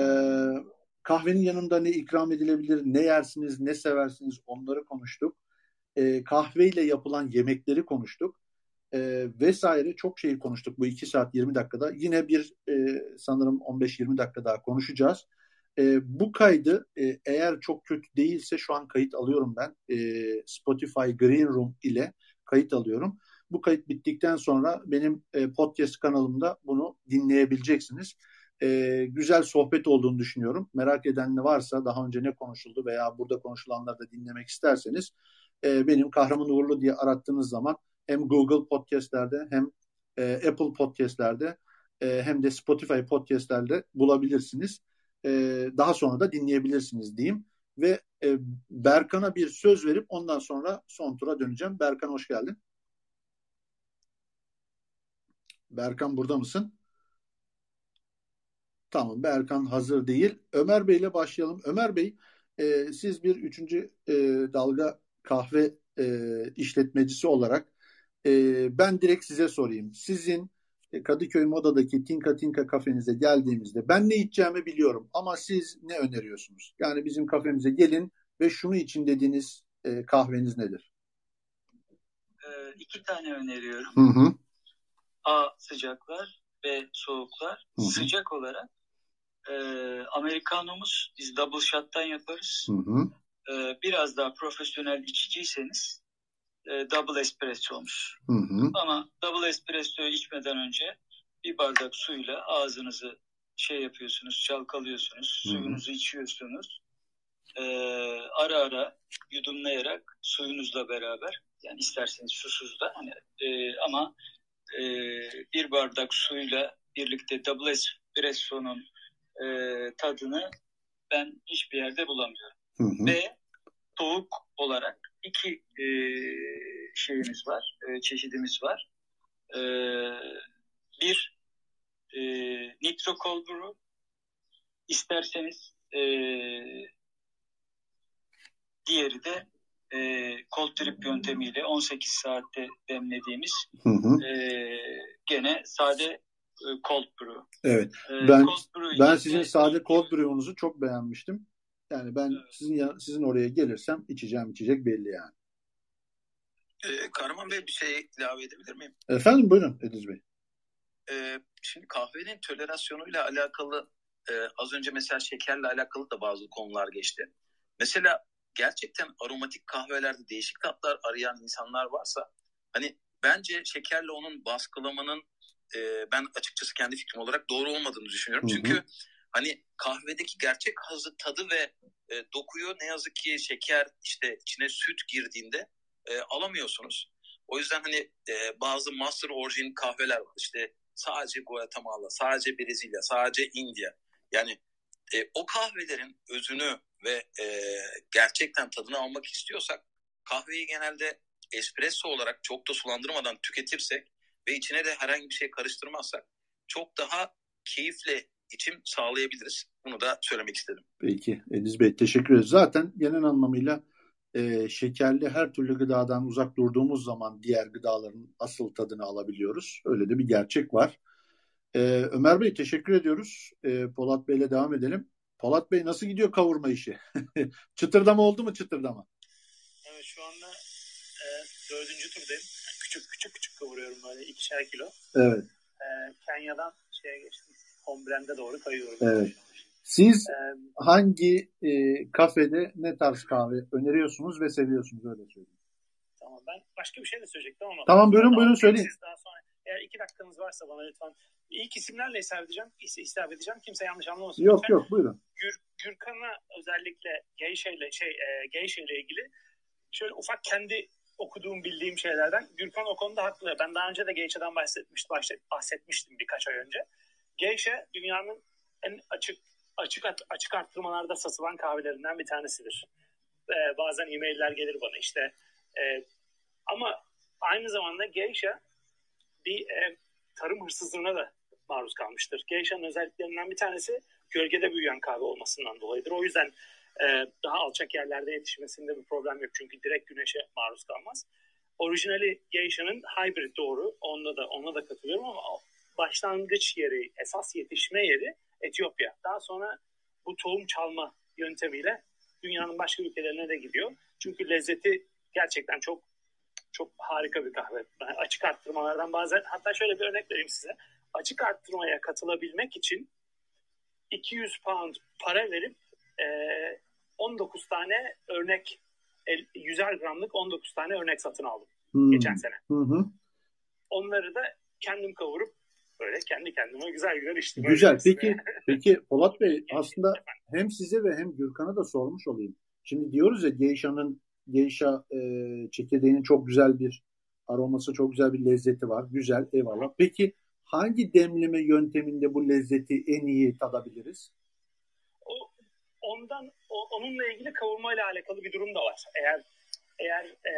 kahvenin yanında ne ikram edilebilir, ne yersiniz, ne seversiniz onları konuştuk. E, kahveyle yapılan yemekleri konuştuk. E, vesaire çok şey konuştuk bu 2 saat 20 dakikada. Yine bir e, sanırım 15-20 dakika daha konuşacağız. E, bu kaydı e, eğer çok kötü değilse şu an kayıt alıyorum ben. E, Spotify Green Room ile kayıt alıyorum. Bu kayıt bittikten sonra benim e, podcast kanalımda bunu dinleyebileceksiniz. E, güzel sohbet olduğunu düşünüyorum. Merak eden ne varsa daha önce ne konuşuldu veya burada konuşulanları da dinlemek isterseniz e, benim Kahraman Uğurlu diye arattığınız zaman hem Google podcastlerde hem e, Apple podcastlerde e, hem de Spotify podcastlerde bulabilirsiniz. E, daha sonra da dinleyebilirsiniz diyeyim. Ve e, Berkan'a bir söz verip ondan sonra son tura döneceğim. Berkan hoş geldin. Berkan burada mısın? Tamam Berkan hazır değil. Ömer Bey ile başlayalım. Ömer Bey e, siz bir üçüncü e, dalga kahve e, işletmecisi olarak e, ben direkt size sorayım. Sizin e, Kadıköy Moda'daki Tinka Tinka kafenize geldiğimizde ben ne içeceğimi biliyorum ama siz ne öneriyorsunuz? Yani bizim kafemize gelin ve şunu için dediğiniz e, kahveniz nedir? E, iki tane öneriyorum. Hı hı. A sıcaklar ve soğuklar. Hı hı. Sıcak olarak e, Amerikanomuz biz double shot'tan yaparız. Hı hı. E, biraz daha profesyonel içiciyseniz e, double espresso'muş. Hı hı. Ama double espresso'yu içmeden önce bir bardak suyla ağzınızı şey yapıyorsunuz, çalkalıyorsunuz, hı hı. suyunuzu içiyorsunuz. E, ara ara yudumlayarak suyunuzla beraber yani isterseniz susuz da hani e, ama e, bir bardak suyla birlikte double espresso'nun e, tadını ben hiçbir yerde bulamıyorum. Hı hı. Ve soğuk olarak iki e, şeyimiz var, e, çeşidimiz var. E, bir e, nitro cold brew, isterseniz e, diğeri de e, cold drip yöntemiyle 18 saatte demlediğimiz hı hı. E, gene sade e, cold brew. Evet. E, Ben cold brew ben sizin de- sade cold brew'unuzu çok beğenmiştim. Yani ben sizin ya- sizin oraya gelirsem içeceğim içecek belli yani. Ee, Kahraman Bey bir şey ilave edebilir miyim? Efendim buyurun Ediz Bey. Ee, şimdi kahvenin tolerasyonuyla alakalı e, az önce mesela şekerle alakalı da bazı konular geçti. Mesela gerçekten aromatik kahvelerde değişik tatlar arayan insanlar varsa hani bence şekerle onun baskılamanın e, ben açıkçası kendi fikrim olarak doğru olmadığını düşünüyorum. Hı hı. Çünkü hani kahvedeki gerçek hazı tadı ve e, dokuyu ne yazık ki şeker işte içine süt girdiğinde e, alamıyorsunuz. O yüzden hani e, bazı master origin kahveler var. İşte sadece Guatemala, sadece Brezilya, sadece India. Yani e, o kahvelerin özünü ve e, gerçekten tadını almak istiyorsak kahveyi genelde espresso olarak çok da sulandırmadan tüketirsek ve içine de herhangi bir şey karıştırmazsak çok daha keyifle içim sağlayabiliriz. Bunu da söylemek istedim. Peki Ediz Bey teşekkür ederiz. Zaten genel anlamıyla e, şekerli her türlü gıdadan uzak durduğumuz zaman diğer gıdaların asıl tadını alabiliyoruz. Öyle de bir gerçek var. E, Ömer Bey teşekkür ediyoruz. E, Polat Bey'le devam edelim. Polat Bey nasıl gidiyor kavurma işi? çıtırdama oldu mu çıtırdama? Evet şu anda e, dördüncü turdayım. küçük küçük küçük kavuruyorum böyle ikişer kilo. Evet. E, Kenya'dan şeye geçtim. Homebrand'e doğru kayıyorum. Evet. Siz ee, hangi e, kafede ne tarz kahve öneriyorsunuz ve seviyorsunuz öyle söyleyeyim. Tamam ben başka bir şey de söyleyecektim ama. Tamam buyurun buyurun söyleyin. Daha sonra, eğer iki dakikanız varsa bana lütfen ilk isimlerle hesap edeceğim. Hesap edeceğim. Kimse yanlış anlamasın. Yok lütfen. yok buyurun. Gür, Gürkan'a özellikle ile şey e, Geisha ile ilgili şöyle ufak kendi okuduğum bildiğim şeylerden Gürkan o konuda haklı. Ben daha önce de Geisha'dan bahsetmiştim, bahsetmiştim birkaç ay önce. Geisha dünyanın en açık açık açık arttırmalarda satılan kahvelerinden bir tanesidir. Ee, bazen e-mailler gelir bana işte. E, ama aynı zamanda Geisha bir e, tarım hırsızlığına da maruz kalmıştır. Geisha'nın özelliklerinden bir tanesi gölgede büyüyen kahve olmasından dolayıdır. O yüzden e, daha alçak yerlerde yetişmesinde bir problem yok. Çünkü direkt güneşe maruz kalmaz. Orijinali Geisha'nın hybrid doğru. Onda da ona da katılıyorum ama başlangıç yeri, esas yetişme yeri Etiyopya. Daha sonra bu tohum çalma yöntemiyle dünyanın başka ülkelerine de gidiyor. Çünkü lezzeti gerçekten çok çok harika bir kahve. Yani açık arttırmalardan bazen hatta şöyle bir örnek vereyim size. Açık arttırmaya katılabilmek için 200 pound para verip e, 19 tane örnek 100'er gramlık 19 tane örnek satın aldım hmm. geçen sene. Hı Onları da kendim kavurup böyle kendi kendime güzel güzel içtim. Güzel. Peki peki Polat Bey aslında hem size ve hem Gürkan'a da sormuş olayım. Şimdi diyoruz ya Geisha'nın Geisha e, çekirdeğinin çok güzel bir aroması, çok güzel bir lezzeti var. Güzel, eyvallah. Peki hangi demleme yönteminde bu lezzeti en iyi tadabiliriz? O, ondan o, onunla ilgili kavurmayla alakalı bir durum da var. Eğer eğer e,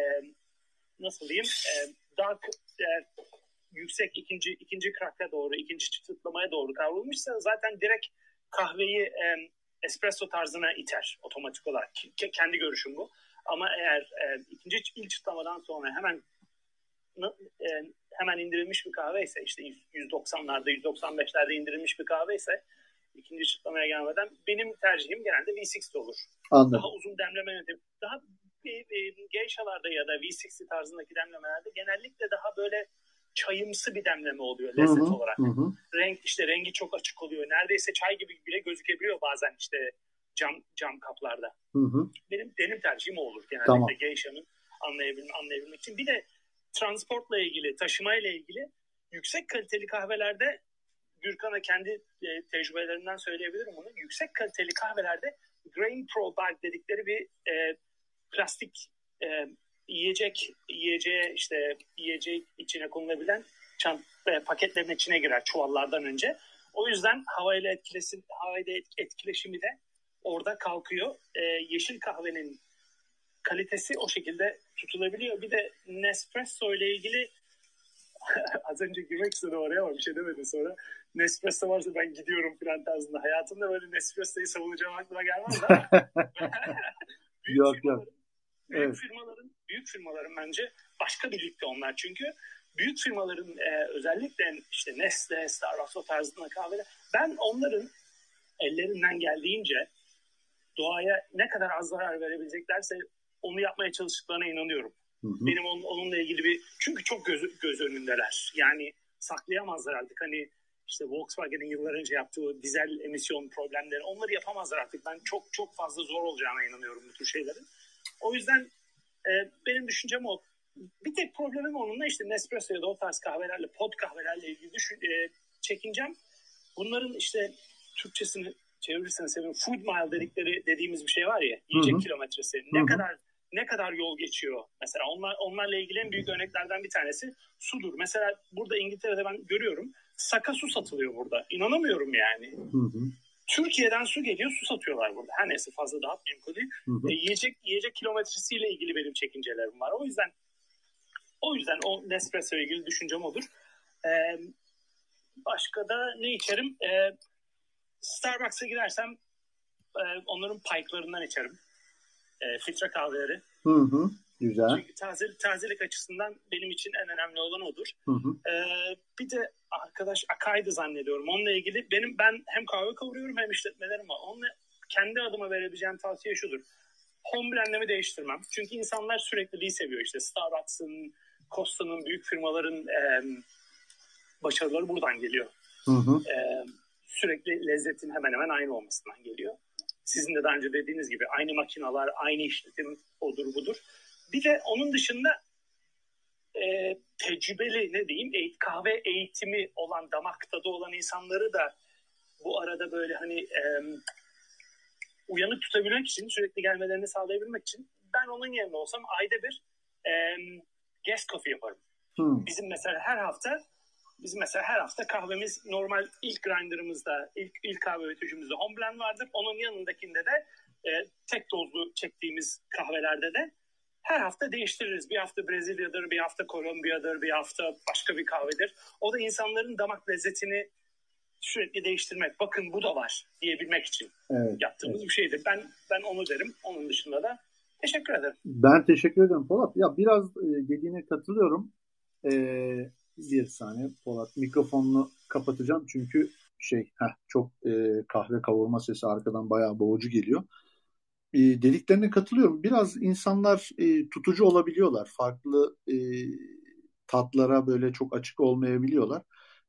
nasıl diyeyim e, dark e, yüksek ikinci ikinci krakka doğru, ikinci çıtlamaya doğru kavrulmuşsa zaten direkt kahveyi e, espresso tarzına iter otomatik olarak. K- kendi görüşüm bu. Ama eğer e, ikinci ilk çıtlamadan sonra hemen e, hemen indirilmiş bir kahve ise işte 190'larda 195'lerde indirilmiş bir kahve ise ikinci çıtlamaya gelmeden benim tercihim genelde V60 olur. Anladım. Daha uzun demleme yöntemi. Daha e, e, geishalarda ya da V60 tarzındaki demlemelerde genellikle daha böyle çayımsı bir demleme oluyor lezzet hı hı, olarak. Hı. Renk işte rengi çok açık oluyor. Neredeyse çay gibi bile gözükebiliyor bazen işte cam cam kaplarda. Hı hı. Benim benim tercihim o olur genellikle tamam. geisha'nın anlayabilmek, anlayabilmek için. Bir de transportla ilgili, taşımayla ilgili yüksek kaliteli kahvelerde Gürkan'a kendi e, tecrübelerinden söyleyebilirim bunu. Yüksek kaliteli kahvelerde grain pro bag dedikleri bir e, plastik e, yiyecek yiyeceğe işte yiyecek içine konulabilen çant e, paketlerin içine girer çuvallardan önce. O yüzden havayla etkilesin havayla etkileşimi de orada kalkıyor. E, yeşil kahvenin kalitesi o şekilde tutulabiliyor. Bir de Nespresso ile ilgili az önce girmek istedim oraya ama bir şey demedin sonra. Nespresso varsa ben gidiyorum falan tarzında. Hayatımda böyle Nespresso'yu savunacağım aklıma gelmez ama. yok yok. Büyük evet. firmaların büyük firmaların bence başka bir ligde onlar çünkü büyük firmaların e, özellikle işte Nestle, Starbucks o tarzında kahveler ben onların ellerinden geldiğince doğaya ne kadar az zarar verebileceklerse onu yapmaya çalıştıklarına inanıyorum. Hı hı. Benim onun, onunla ilgili bir çünkü çok göz, göz önündeler. Yani saklayamazlar artık hani işte Volkswagen'in yıllar önce yaptığı dizel emisyon problemleri onları yapamazlar artık. Ben çok çok fazla zor olacağına inanıyorum bu tür şeylerin. O yüzden e, benim düşüncem o. Bir tek problemim onunla işte Nespresso ya da o tarz kahvelerle, pod kahvelerle ilgili düşün, e, çekincem. Bunların işte Türkçesini çevirirseniz sevinirim. Food mile dedikleri dediğimiz bir şey var ya, yiyecek Hı-hı. kilometresi. Ne Hı-hı. kadar ne kadar yol geçiyor mesela onlar onlarla ilgili en büyük örneklerden bir tanesi sudur. Mesela burada İngiltere'de ben görüyorum saka su satılıyor burada. İnanamıyorum yani. Hı hı. Türkiye'den su geliyor, su satıyorlar burada. Her neyse fazla dağıtmayayım konuyu. E, yiyecek, yiyecek kilometresiyle ilgili benim çekincelerim var. O yüzden o yüzden o Nespresso ile ilgili düşüncem odur. E, başka da ne içerim? E, Starbucks'a gidersem e, onların pike'larından içerim. E, filtre kahveleri. Hı hı. Güzel. Çünkü tazelik, tazelik açısından benim için en önemli olan odur. Hı hı. Ee, bir de arkadaş Akay'dı zannediyorum. Onunla ilgili benim ben hem kahve kavuruyorum hem işletmelerim var. Onunla kendi adıma verebileceğim tavsiye şudur. Home blend'imi değiştirmem. Çünkü insanlar sürekliliği seviyor. İşte Starbucks'ın, Costa'nın, büyük firmaların e, başarıları buradan geliyor. Hı hı. E, sürekli lezzetin hemen hemen aynı olmasından geliyor. Sizin de daha önce dediğiniz gibi aynı makinalar, aynı işletim odur budur. Bir de onun dışında e, tecrübeli ne diyeyim eğit, kahve eğitimi olan damak tadı olan insanları da bu arada böyle hani e, uyanık tutabilmek için sürekli gelmelerini sağlayabilmek için ben onun yerinde olsam ayda bir e, guest coffee yaparım. Hmm. Bizim mesela her hafta bizim mesela her hafta kahvemiz normal ilk grinderımızda ilk, ilk kahve öğütücümüzde home blend vardır. Onun yanındakinde de e, tek dozlu çektiğimiz kahvelerde de her hafta değiştiririz. Bir hafta Brezilya'dır, bir hafta Kolombiya'dır, bir hafta başka bir kahvedir. O da insanların damak lezzetini sürekli değiştirmek. Bakın bu da var diyebilmek için Evet, yaptığımız evet. bir şeydir. Ben ben onu derim. Onun dışında da teşekkür ederim. Ben teşekkür ederim Polat. Ya biraz e, dediğine katılıyorum. E, bir saniye Polat mikrofonunu kapatacağım çünkü şey heh, çok e, kahve kavurma sesi arkadan bayağı boğucu geliyor. E, dediklerine katılıyorum. Biraz insanlar e, tutucu olabiliyorlar. Farklı e, tatlara böyle çok açık olmayabiliyorlar.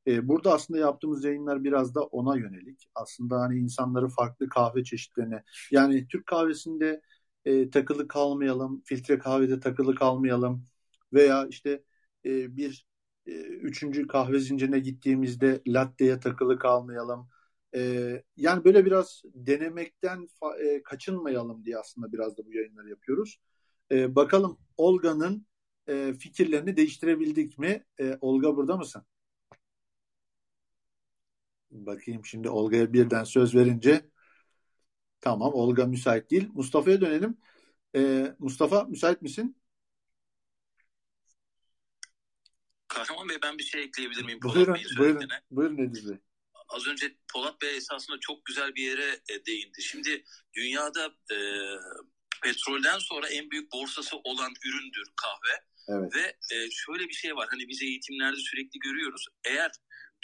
E, burada aslında yaptığımız yayınlar biraz da ona yönelik. Aslında hani insanları farklı kahve çeşitlerine yani Türk kahvesinde e, takılı kalmayalım, filtre kahvede takılı kalmayalım veya işte e, bir e, üçüncü kahve zincirine gittiğimizde latte'ye takılı kalmayalım. E, yani böyle biraz denemekten e, kaçınmayalım diye aslında biraz da bu yayınları yapıyoruz. E, bakalım Olga'nın e, fikirlerini değiştirebildik mi? E, Olga burada mısın? Bakayım şimdi Olga'ya birden söz verince tamam Olga müsait değil. Mustafa'ya dönelim. Ee, Mustafa müsait misin? Kahraman Bey ben bir şey ekleyebilir miyim? Buyurun, buyurun, buyurun Ediz Bey. Az önce Polat Bey esasında çok güzel bir yere e, değindi. Şimdi dünyada e, petrolden sonra en büyük borsası olan üründür kahve. Evet. Ve e, şöyle bir şey var hani biz eğitimlerde sürekli görüyoruz. Eğer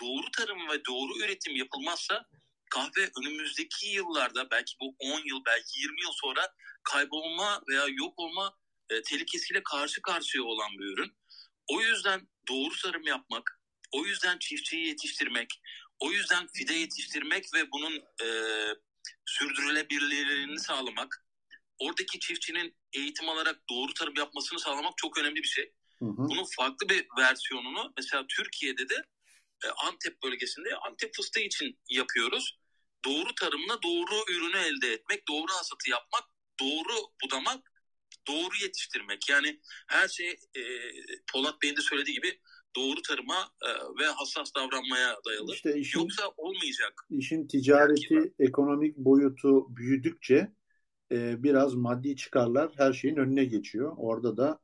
doğru tarım ve doğru üretim yapılmazsa kahve önümüzdeki yıllarda belki bu 10 yıl belki 20 yıl sonra kaybolma veya yok olma e, tehlikesiyle karşı karşıya olan bir ürün. O yüzden doğru tarım yapmak, o yüzden çiftçiyi yetiştirmek, o yüzden fide yetiştirmek ve bunun e, sürdürülebilirliğini sağlamak, oradaki çiftçinin eğitim alarak doğru tarım yapmasını sağlamak çok önemli bir şey. Hı hı. Bunun farklı bir versiyonunu mesela Türkiye'de de e, Antep bölgesinde Antep fıstığı için yapıyoruz. Doğru tarımla doğru ürünü elde etmek, doğru hasatı yapmak, doğru budamak, doğru yetiştirmek. Yani her şey e, Polat Bey'in de söylediği gibi doğru tarıma e, ve hassas davranmaya dayalı. İşte işin- Yoksa olmayacak. İşin ticareti, ekonomik boyutu büyüdükçe e, biraz maddi çıkarlar her şeyin önüne geçiyor. Orada da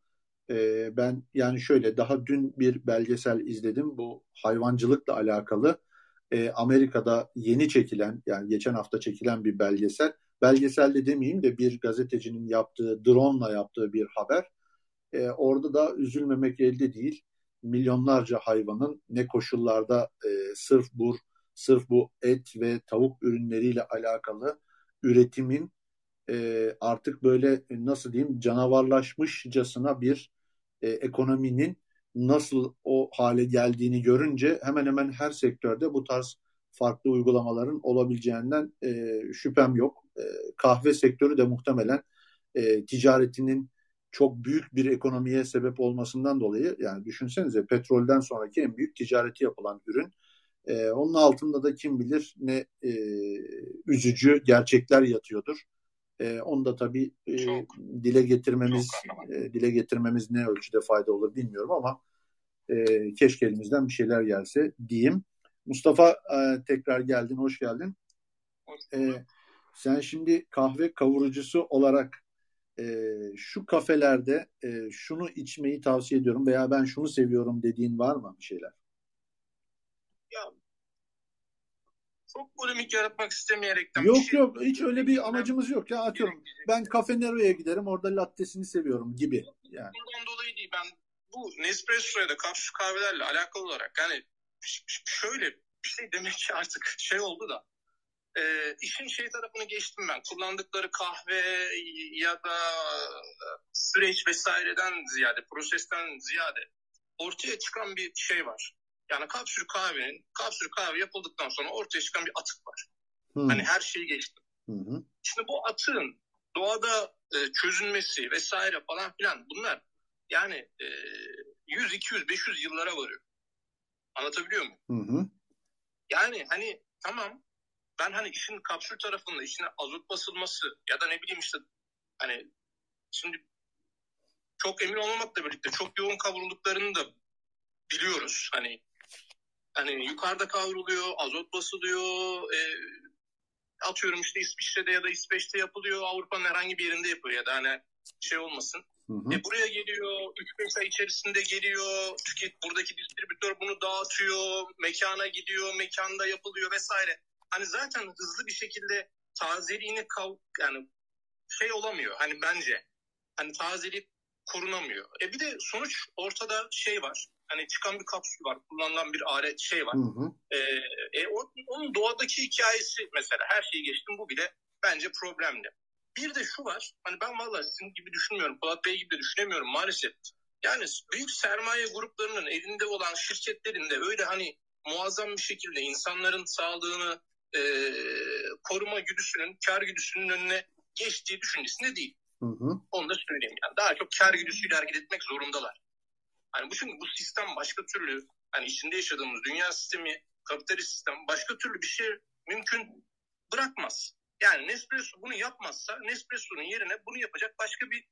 e, ben yani şöyle daha dün bir belgesel izledim. Bu hayvancılıkla alakalı e, Amerika'da yeni çekilen yani geçen hafta çekilen bir belgesel. Belgeselde demeyeyim de bir gazetecinin yaptığı, drone'la yaptığı bir haber. E, orada da üzülmemek elde değil. Milyonlarca hayvanın ne koşullarda e, sırf bu sırf bu et ve tavuk ürünleriyle alakalı üretimin e, artık böyle nasıl diyeyim canavarlaşmışçasına bir e, ekonominin nasıl o hale geldiğini görünce hemen hemen her sektörde bu tarz farklı uygulamaların olabileceğinden e, şüphem yok. E, kahve sektörü de muhtemelen e, ticaretinin çok büyük bir ekonomiye sebep olmasından dolayı yani düşünsenize petrolden sonraki en büyük ticareti yapılan ürün. E, onun altında da kim bilir ne e, üzücü gerçekler yatıyordur. E, onu da tabii e, dile getirmemiz e, dile getirmemiz ne ölçüde fayda olur bilmiyorum ama e, keşke elimizden bir şeyler gelse diyeyim. Mustafa e, tekrar geldin, hoş geldin. E, sen şimdi kahve kavurucusu olarak e, şu kafelerde e, şunu içmeyi tavsiye ediyorum veya ben şunu seviyorum dediğin var mı bir şeyler? Ya çok polemik yaratmak istemeyerekten. Yok şey... yok hiç öyle bir amacımız yok ya atıyorum. Ben Cafe Nero'ya giderim orada lattesini seviyorum gibi. Yani. Bundan dolayı değil ben bu Nespresso ya da kapsül kahvelerle alakalı olarak yani şöyle bir şey demek ki artık şey oldu da e, işin şey tarafını geçtim ben. Kullandıkları kahve ya da süreç vesaireden ziyade, prosesten ziyade ortaya çıkan bir şey var. Yani kapsül kahvenin, kapsül kahve yapıldıktan sonra ortaya çıkan bir atık var. Hmm. Hani her şeyi geçtim. Hmm. Şimdi bu atığın doğada e, çözülmesi vesaire falan filan bunlar yani e, 100, 200, 500 yıllara varıyor. Anlatabiliyor muyum? Hı Yani hani tamam ben hani işin kapsül tarafında işine azot basılması ya da ne bileyim işte hani şimdi çok emin olmamakla birlikte çok yoğun kavrulduklarını da biliyoruz. Hani hani yukarıda kavruluyor, azot basılıyor, e, atıyorum işte İsviçre'de ya da İsveç'te yapılıyor, Avrupa'nın herhangi bir yerinde yapıyor ya da hani şey olmasın. Hı hı. E buraya geliyor, 3-5 ay içerisinde geliyor, tüket, buradaki distribütör bunu dağıtıyor, mekana gidiyor, mekanda yapılıyor vesaire. Hani zaten hızlı bir şekilde tazeliğini kav yani şey olamıyor hani bence. Hani tazelik korunamıyor. E bir de sonuç ortada şey var. Hani çıkan bir kapsül var, kullanılan bir alet şey var. Hı hı. E, e, onun doğadaki hikayesi mesela her şeyi geçtim bu bile bence problemli. Bir de şu var. Hani ben vallahi sizin gibi düşünmüyorum. Polat Bey gibi de düşünemiyorum maalesef. Yani büyük sermaye gruplarının elinde olan şirketlerin de öyle hani muazzam bir şekilde insanların sağlığını e, koruma güdüsünün, kar güdüsünün önüne geçtiği düşüncesinde değil. Hı hı. Onu da söyleyeyim yani. Daha çok kar güdüsüyle hareket etmek zorundalar. Hani bu çünkü bu sistem başka türlü hani içinde yaşadığımız dünya sistemi, kapitalist sistem başka türlü bir şey mümkün bırakmaz. Yani Nespresso bunu yapmazsa Nespresso'nun yerine bunu yapacak başka bir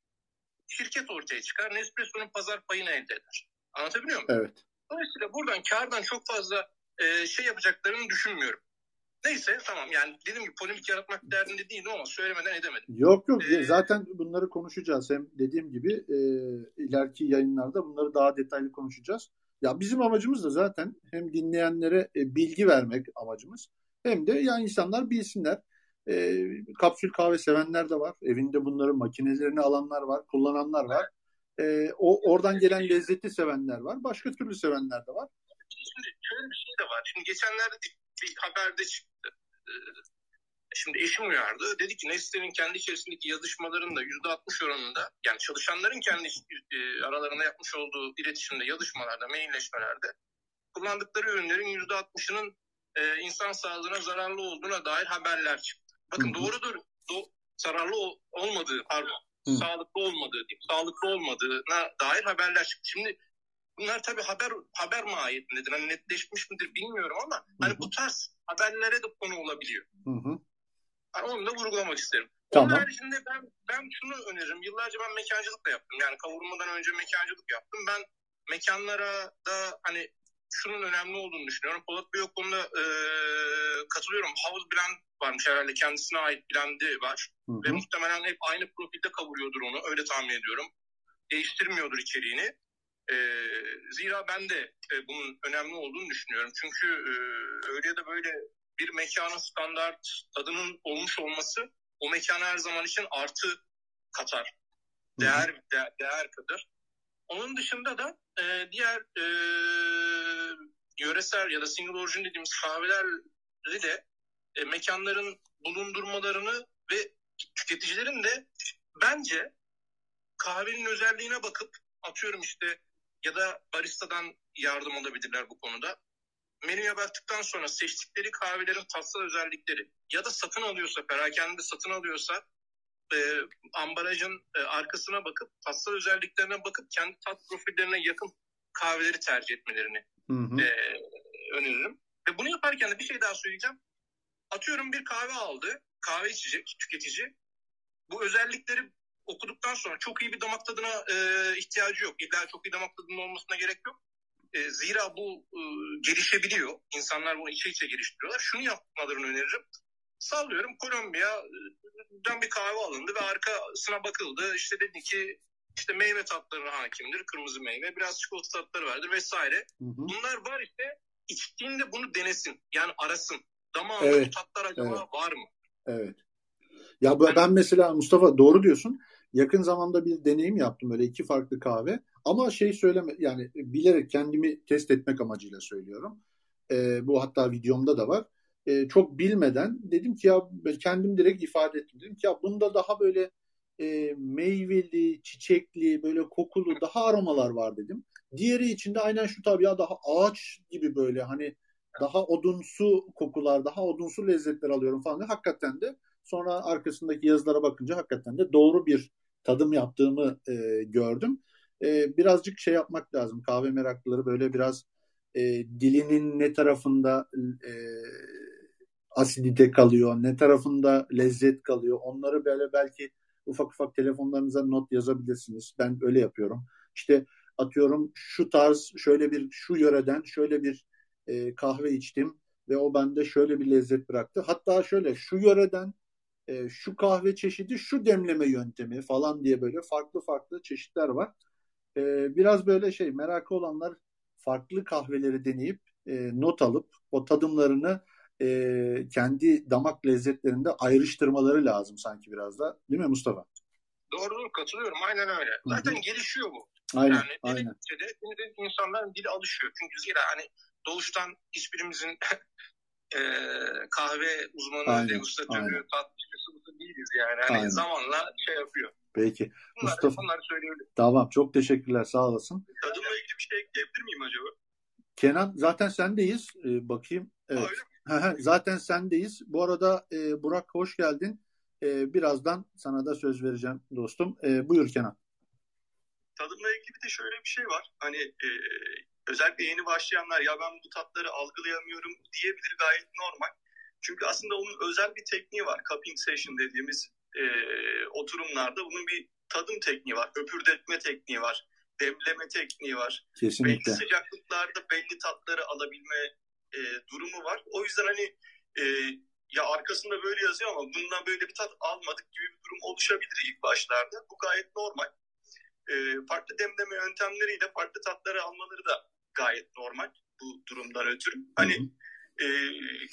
şirket ortaya çıkar. Nespresso'nun pazar payını elde eder. Anlatabiliyor muyum? Evet. Dolayısıyla buradan kardan çok fazla e, şey yapacaklarını düşünmüyorum. Neyse tamam yani dediğim gibi polemik yaratmak derdinde değilim ama söylemeden edemedim. Yok yok ee, zaten bunları konuşacağız. Hem dediğim gibi e, ileriki yayınlarda bunları daha detaylı konuşacağız. Ya bizim amacımız da zaten hem dinleyenlere e, bilgi vermek amacımız hem de ya insanlar bilsinler. E, kapsül kahve sevenler de var. Evinde bunların makinelerini alanlar var, kullananlar var. E, o oradan gelen lezzeti sevenler var. Başka türlü sevenler de var. Şimdi şöyle bir şey de var. Şimdi geçenlerde bir haberde çıktı. Ee, şimdi eşim uyardı. Dedi ki Nestle'nin kendi içerisindeki yazışmalarında %60 oranında yani çalışanların kendi e, aralarında yapmış olduğu iletişimde, yazışmalarda, mailleşmelerde kullandıkları ürünlerin %60'ının e, insan sağlığına zararlı olduğuna dair haberler çıktı. Bakın Hı-hı. doğrudur. Do- zararlı olmadığı, pardon, Hı. sağlıklı olmadığı diyeyim, sağlıklı olmadığına dair haberler çıktı. Şimdi bunlar tabii haber haber mahiyetindedir. Hani netleşmiş midir bilmiyorum ama hani bu tarz haberlere de konu olabiliyor. Hı-hı. Yani onu da vurgulamak isterim. Tamam. Onun haricinde ben, ben şunu öneririm. Yıllarca ben mekancılık da yaptım. Yani kavurmadan önce mekancılık yaptım. Ben mekanlara da hani şunun önemli olduğunu düşünüyorum. Polat Bey o konuda e, katılıyorum. House blend varmış herhalde. Kendisine ait blendi var. Hı hı. Ve muhtemelen hep aynı profilde kavuruyordur onu. Öyle tahmin ediyorum. Değiştirmiyordur içeriğini. E, zira ben de e, bunun önemli olduğunu düşünüyorum. Çünkü e, öyle ya da böyle bir mekanın standart tadının olmuş olması o mekana her zaman için artı katar. Değer de, değer kadar. Onun dışında da e, diğer e, yöresel ya da single origin dediğimiz kahveleri de e, mekanların bulundurmalarını ve tüketicilerin de bence kahvenin özelliğine bakıp atıyorum işte ya da baristadan yardım alabilirler bu konuda. Menüye baktıktan sonra seçtikleri kahvelerin tatsal özellikleri ya da satın alıyorsa, perakende satın alıyorsa e, ambalajın e, arkasına bakıp tatsal özelliklerine bakıp kendi tat profillerine yakın kahveleri tercih etmelerini hı hı. E, öneririm. Ve bunu yaparken de bir şey daha söyleyeceğim. Atıyorum bir kahve aldı, kahve içecek tüketici. Bu özellikleri okuduktan sonra çok iyi bir damak tadına e, ihtiyacı yok. İlla çok iyi damak tadının olmasına gerek yok. E, zira bu e, gelişebiliyor. İnsanlar bunu içe içe geliştiriyorlar. Şunu yapmalarını öneririm. Sallıyorum Kolombiya'dan bir kahve alındı ve arkasına bakıldı. İşte dedi ki işte meyve tatlarına hakimdir. Kırmızı meyve. Biraz çikolata tatları vardır vesaire. Hı hı. Bunlar var işte içtiğinde bunu denesin. Yani arasın. damağında evet. bu tatlar acaba evet. var mı? Evet. Ya ben mesela Mustafa doğru diyorsun. Yakın zamanda bir deneyim yaptım böyle iki farklı kahve. Ama şey söyleme yani bilerek kendimi test etmek amacıyla söylüyorum. E, bu hatta videomda da var. E, çok bilmeden dedim ki ya kendim direkt ifade ettim. Dedim ki ya bunda daha böyle e, meyveli, çiçekli, böyle kokulu daha aromalar var dedim. Diğeri içinde aynen şu tabii ya daha ağaç gibi böyle hani daha odunsu kokular, daha odunsu lezzetler alıyorum falan. Hakikaten de sonra arkasındaki yazılara bakınca hakikaten de doğru bir tadım yaptığımı e, gördüm. E, birazcık şey yapmak lazım. Kahve meraklıları böyle biraz e, dilinin ne tarafında e, asidite kalıyor, ne tarafında lezzet kalıyor. Onları böyle belki ufak ufak telefonlarınıza not yazabilirsiniz. Ben öyle yapıyorum. İşte atıyorum şu tarz şöyle bir şu yöreden şöyle bir e, kahve içtim ve o bende şöyle bir lezzet bıraktı. Hatta şöyle şu yöreden e, şu kahve çeşidi şu demleme yöntemi falan diye böyle farklı farklı çeşitler var. E, biraz böyle şey merakı olanlar farklı kahveleri deneyip e, not alıp o tadımlarını e, kendi damak lezzetlerinde ayrıştırmaları lazım sanki biraz da. Değil mi Mustafa? Doğru katılıyorum. Aynen öyle. Zaten Hı-hı. gelişiyor bu. Aynen, yani aynen. de, de insanların dili alışıyor. Çünkü zira hani doğuştan hiçbirimizin e, kahve uzmanı, degustatörü, tatlıcısı değiliz yani. Hani aynen. zamanla şey yapıyor. Peki. Bunlar, Mustafa. Bunları söyleyebilirim. Tamam. Çok teşekkürler. Sağ olasın. Tadımla ilgili bir şey ekleyebilir miyim acaba? Kenan zaten sendeyiz. Ee, bakayım. Evet. zaten sendeyiz. Bu arada e, Burak hoş geldin. E, birazdan sana da söz vereceğim dostum. E, buyur Kenan. Tadımla ilgili de şöyle bir şey var. Hani e, özellikle yeni başlayanlar ya ben bu tatları algılayamıyorum diyebilir gayet normal. Çünkü aslında onun özel bir tekniği var. Cupping session dediğimiz e, oturumlarda bunun bir tadım tekniği var. Öpürdetme tekniği var. Demleme tekniği var. Kesinlikle. Belli sıcaklıklarda belli tatları alabilme e, durumu var. O yüzden hani e, ya arkasında böyle yazıyor ama bundan böyle bir tat almadık gibi bir durum oluşabilir ilk başlarda. Bu gayet normal. E, farklı demleme yöntemleriyle farklı tatları almaları da gayet normal bu durumdan ötürü. Hani e,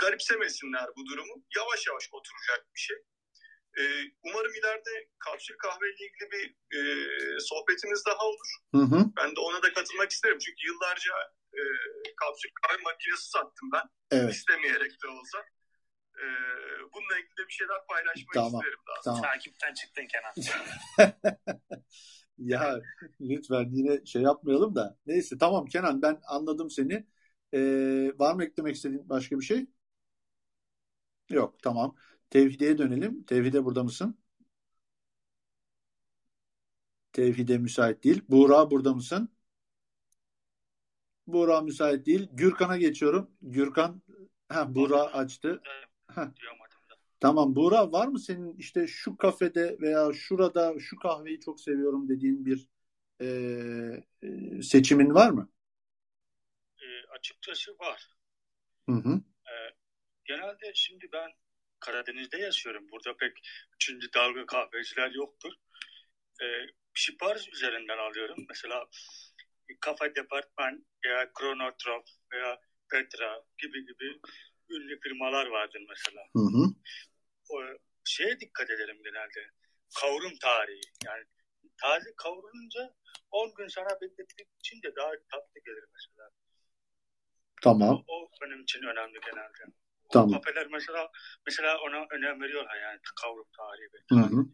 garipsemesinler bu durumu. Yavaş yavaş oturacak bir şey. E, umarım ileride kapsül kahve ile ilgili bir e, sohbetimiz daha olur. Hı hı. Ben de ona da katılmak isterim. Çünkü yıllarca e, kapsül kahve makinesi sattım ben. Evet. İstemeyerek de olsa. E, bununla ilgili de bir şeyler paylaşmak tamam. isterim daha tamam. Takipten çıktın Kenan. ya lütfen yine şey yapmayalım da. Neyse tamam Kenan ben anladım seni. Ee, var mı eklemek istediğin başka bir şey? Yok tamam. Tevhide'ye dönelim. Tevhide burada mısın? Tevhide müsait değil. Buğra burada mısın? Buğra müsait değil. Gürkan'a geçiyorum. Gürkan ha, Buğra açtı. Tamam Buğra var mı senin işte şu kafede veya şurada şu kahveyi çok seviyorum dediğin bir e, seçimin var mı? Açıkçası var. Hı hı. E, genelde şimdi ben Karadeniz'de yaşıyorum. Burada pek üçüncü dalga kahveciler yoktur. E, sipariş üzerinden alıyorum. Mesela Kafe Departman veya Kronotrop veya Petra gibi gibi ünlü firmalar vardır mesela. Hı hı. O şeye dikkat edelim genelde. Kavrum tarihi. Yani taze kavrulunca 10 gün sonra bekletmek için de daha tatlı gelir mesela. Tamam. O, o benim için önemli genelde. Tamam. Kafeler mesela mesela ona önem veriyorlar yani kavrum tarihi. Hı hı.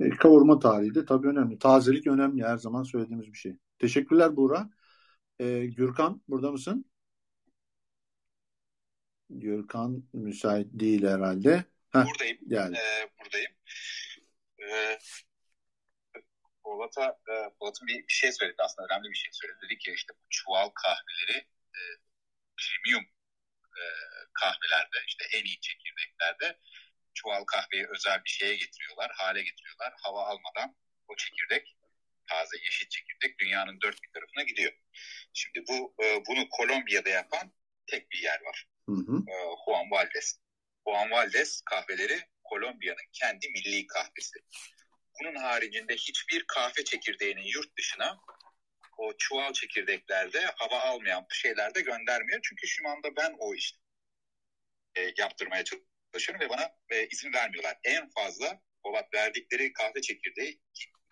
E, kavurma tarihi de tabii önemli. Tazelik önemli her zaman söylediğimiz bir şey. Teşekkürler Buğra. E, Gürkan burada mısın? Gürkan müsait değil herhalde. Heh, buradayım. Geldi. Ee, buradayım. Ee, Polat'a, e, Polat'ın bir, bir şey söyledi aslında önemli bir şey söyledi. Dedi ki işte bu çuval kahveleri e, premium e, kahvelerde işte en iyi çekirdeklerde çuval kahveyi özel bir şeye getiriyorlar, hale getiriyorlar. Hava almadan o çekirdek, taze yeşil çekirdek dünyanın dört bir tarafına gidiyor. Şimdi bu e, bunu Kolombiya'da yapan tek bir yer var. Hı hı. E, Juan Valdez. Juan Valdez kahveleri Kolombiya'nın kendi milli kahvesi. Bunun haricinde hiçbir kahve çekirdeğinin yurt dışına o çuval çekirdeklerde hava almayan şeylerde göndermiyor. Çünkü şu anda ben o işte e, yaptırmaya çalışıyorum ve bana e, izin vermiyorlar. En fazla Polat verdikleri kahve çekirdeği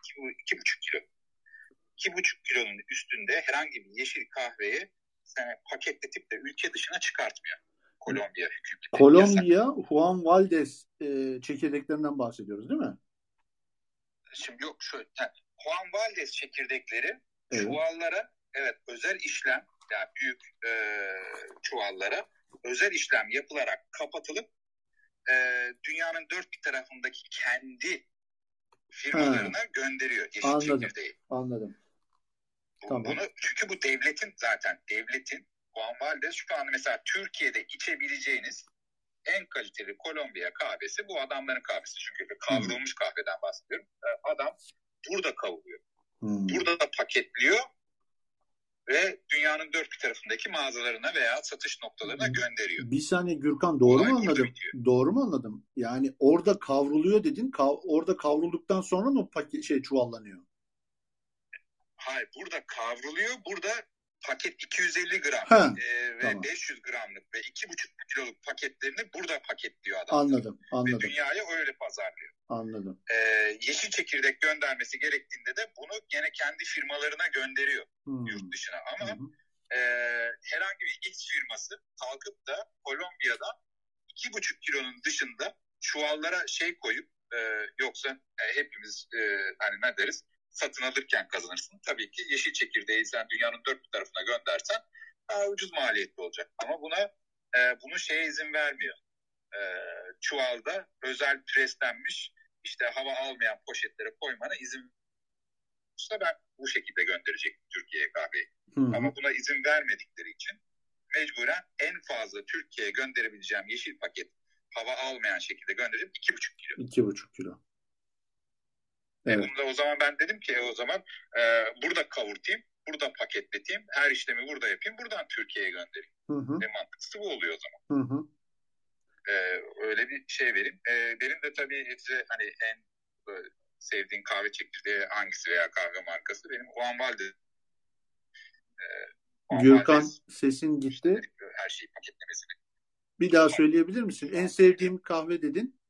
2,5 kilo. 2,5 kilonun üstünde herhangi bir yeşil kahveyi yani paketletip de ülke dışına çıkartmıyor. Kolombiya hükümeti. Kolombiya, Juan Valdez e, çekirdeklerinden bahsediyoruz değil mi? Şimdi yok şöyle. Yani Juan Valdez çekirdekleri evet. çuvallara evet özel işlem yani büyük e, çuvallara özel işlem yapılarak kapatılıp e, dünyanın dört bir tarafındaki kendi firmalarına ha. gönderiyor yeşil Anladım. çekirdeği. Anladım. Bu, tamam. Bunu, çünkü bu devletin zaten devletin Juan Valdez şu anda mesela Türkiye'de içebileceğiniz en kaliteli Kolombiya kahvesi bu adamların kahvesi. Çünkü kavrulmuş hmm. kahveden bahsediyorum. Adam burada kavuruyor. Hmm. Burada da paketliyor ve dünyanın dört bir tarafındaki mağazalarına veya satış noktalarına gönderiyor. Bir saniye Gürkan doğru Olay mu anladım? Doğru mu anladım? Yani orada kavruluyor dedin. Kav orada kavrulduktan sonra mı paket şey çuvallanıyor? Hayır burada kavruluyor. Burada paket 250 gram e, ve tamam. 500 gramlık ve 2,5 kiloluk paketlerini burada paketliyor adam. Anladım, anladım. Ve dünyaya öyle pazarlıyor. Anladım. E, yeşil çekirdek göndermesi gerektiğinde de bunu gene kendi firmalarına gönderiyor hmm. yurt dışına. Ama hmm. e, herhangi bir X firması kalkıp da Kolombiya'da 2,5 kilonun dışında çuvallara şey koyup e, yoksa e, hepimiz e, hani ne deriz satın alırken kazanırsın. Tabii ki yeşil çekirdeği sen dünyanın dört bir tarafına göndersen daha ucuz maliyetli olacak. Ama buna e, bunu şeye izin vermiyor. E, çuvalda özel preslenmiş işte hava almayan poşetlere koymana izin Usta ben bu şekilde gönderecektim Türkiye'ye kahveyi. Hı. Ama buna izin vermedikleri için mecburen en fazla Türkiye'ye gönderebileceğim yeşil paket hava almayan şekilde göndereceğim 2,5 kilo. 2,5 kilo. E, evet. Bunda o zaman ben dedim ki o zaman e, burada kavurtayım, burada paketleteyim, her işlemi burada yapayım, buradan Türkiye'ye göndereyim. Hı hı. E, mantıklısı bu oluyor o zaman. Hı hı. E, öyle bir şey vereyim. E, benim de tabii size hani en böyle, sevdiğin kahve çekirdeği hangisi veya kahve markası benim Juan Valdez. E, Gürkan Valdez, sesin gitti. Her şeyi paketlemesini. Bir daha söyleyebilir misin? En sevdiğim kahve dedin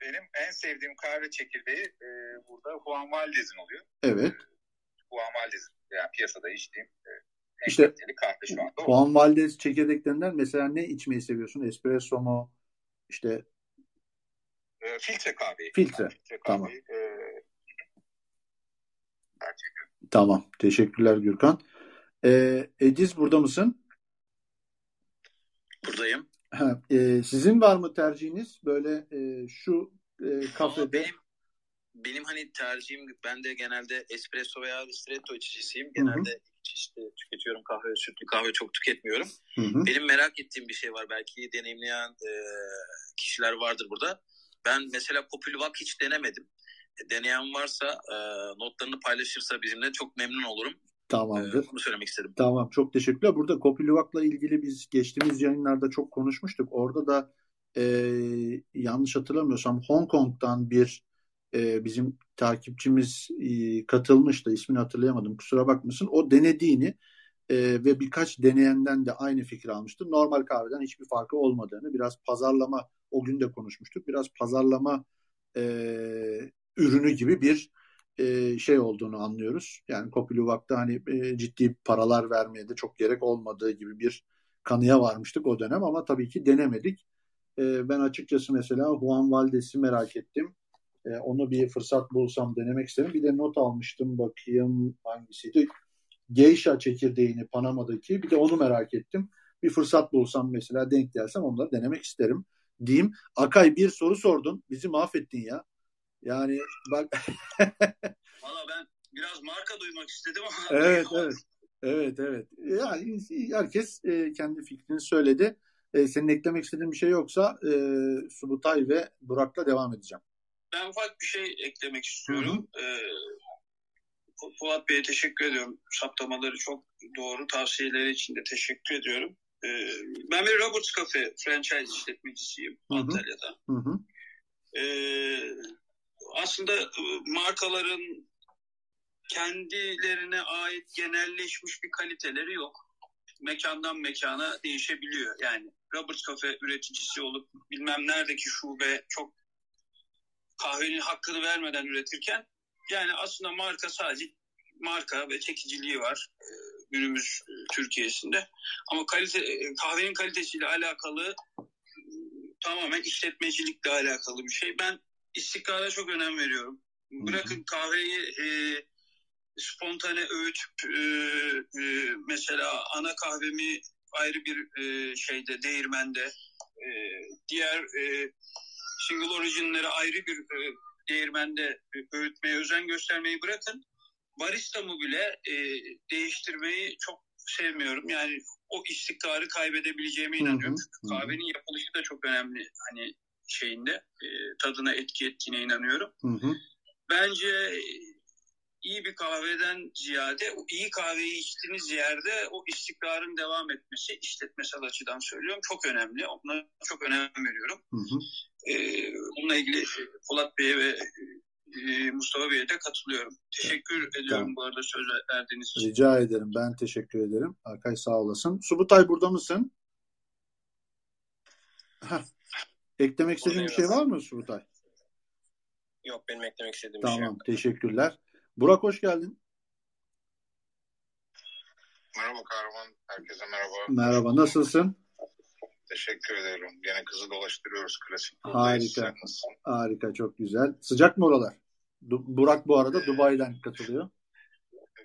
benim en sevdiğim kahve çekirdeği e, burada Juan Valdez'in oluyor. Evet. E, Juan Valdez'in yani piyasada içtiğim e, en işte, kahve şu anda. Juan Valdez çekirdeklerinden mesela ne içmeyi seviyorsun? Espresso mu? İşte e, filtre kahveyi. Filtre. Yani filtre kahveyi, tamam. E, Tamam. Teşekkürler Gürkan. Ee, Ediz burada mısın? Buradayım. Ha, e, sizin var mı tercihiniz böyle e, şu e, kafede? Benim, benim hani tercihim ben de genelde espresso veya ristretto içicisiyim. Genelde iki çeşitli tüketiyorum kahve, sütlü kahve çok tüketmiyorum. Hı hı. Benim merak ettiğim bir şey var. Belki deneyimleyen e, kişiler vardır burada. Ben mesela Popülvak hiç denemedim. E, deneyen varsa e, notlarını paylaşırsa bizimle çok memnun olurum. Tamamdır. Ee, bunu söylemek istedim. Tamam çok teşekkürler. Burada Kopilivak'la ilgili biz geçtiğimiz yayınlarda çok konuşmuştuk. Orada da e, yanlış hatırlamıyorsam Hong Kong'dan bir e, bizim takipçimiz e, katılmıştı. İsmini hatırlayamadım kusura bakmasın. O denediğini e, ve birkaç deneyenden de aynı fikri almıştı. Normal kahveden hiçbir farkı olmadığını biraz pazarlama o gün de konuşmuştuk. Biraz pazarlama e, ürünü gibi bir e, şey olduğunu anlıyoruz. Yani Kopiluvak'ta hani e, ciddi paralar vermeye de çok gerek olmadığı gibi bir kanıya varmıştık o dönem ama tabii ki denemedik. E, ben açıkçası mesela Juan Valdez'i merak ettim. E, onu bir fırsat bulsam denemek isterim. Bir de not almıştım bakayım hangisiydi. Geisha çekirdeğini Panama'daki bir de onu merak ettim. Bir fırsat bulsam mesela denk gelsem onları denemek isterim diyeyim. Akay bir soru sordun. Bizi mahvettin ya. Yani bak. Valla ben biraz marka duymak istedim ama. Evet evet. Evet evet. Yani herkes e, kendi fikrini söyledi. E, senin eklemek istediğin bir şey yoksa e, Subutay ve Burak'la devam edeceğim. Ben ufak bir şey eklemek istiyorum. Hı hı. E, Fuat Bey'e teşekkür ediyorum. Saptamaları çok doğru. Tavsiyeleri için de teşekkür ediyorum. E, ben bir Roberts Cafe franchise işletmecisiyim hı hı. Antalya'da. Hı hı. E, aslında e, markaların kendilerine ait genelleşmiş bir kaliteleri yok. mekandan mekana değişebiliyor. Yani Robert Cafe üreticisi olup bilmem neredeki şube çok kahvenin hakkını vermeden üretirken yani aslında marka sadece marka ve çekiciliği var e, günümüz e, Türkiye'sinde. Ama kalite kahvenin kalitesiyle alakalı tamamen işletmecilikle alakalı bir şey. Ben istikrara çok önem veriyorum. Bırakın kahveyi e, spontane öğütüp e, e, mesela ana kahvemi ayrı bir e, şeyde değirmende e, diğer e, single origin'leri ayrı bir e, değirmende öğütmeye özen göstermeyi bırakın. Baristamı bile e, değiştirmeyi çok sevmiyorum. Yani o istikrarı kaybedebileceğime inanıyorum. Çünkü kahvenin yapılışı da çok önemli. Hani şeyinde e, tadına etki ettiğine inanıyorum. Hı hı. Bence iyi bir kahveden ziyade o iyi kahveyi içtiğiniz yerde o istikrarın devam etmesi işletmesel açıdan söylüyorum çok önemli. Ona çok önem veriyorum. Hı hı. Ee, ilgili Polat Bey'e ve e, Mustafa Bey'e de katılıyorum. Teşekkür ediyorum Tamam. bu arada söz verdiğiniz için. Rica ederim. Ben teşekkür ederim. Arkay sağ olasın. Subutay burada mısın? Heh. Eklemek istediğin bir şey var mı Subutay? Yok benim eklemek istediğim bir şey Tamam. yok. Teşekkürler. Burak hoş geldin. Merhaba Kahraman. Herkese merhaba. Merhaba. Nasılsın? Teşekkür ederim. Yine kızı dolaştırıyoruz klasik. Harika. Harika. Çok güzel. Sıcak mı oralar? Du- Burak bu arada Dubai'den katılıyor.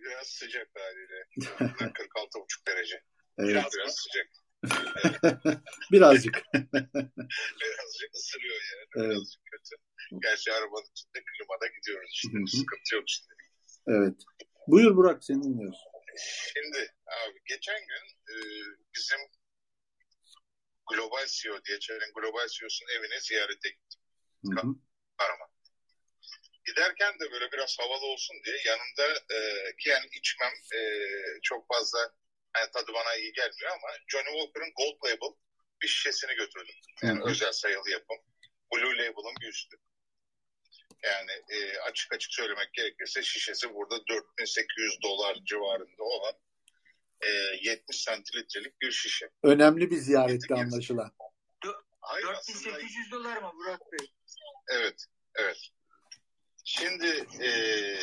Biraz sıcak haliyle. 46,5 derece. Evet. Biraz, biraz sıcak. Birazcık. Birazcık ısırıyor yani. Evet. Birazcık kötü. Gerçi arabanın içinde klimada gidiyoruz işte. Hı hı. Sıkıntı yok şimdi. Evet. Buyur Burak seni dinliyoruz. Şimdi abi geçen gün e, bizim Global CEO, DHL'in Global CEO'sunun evine ziyarete gittim. Karaman. Giderken de böyle biraz havalı olsun diye yanımda e, ki yani içmem e, çok fazla yani tadı bana iyi gelmiyor ama Johnny Walker'ın Gold Label bir şişesini götürdüm. Yani hı. özel sayılı yapım. Blue Label'ın bir üstü. Yani e, açık açık söylemek gerekirse şişesi burada 4800 dolar civarında olan e, 70 santilitrelik bir şişe. Önemli bir ziyaretti anlaşılan. Hayır aslında 4800 dolar mı Burak Bey? Evet, evet. Şimdi eee,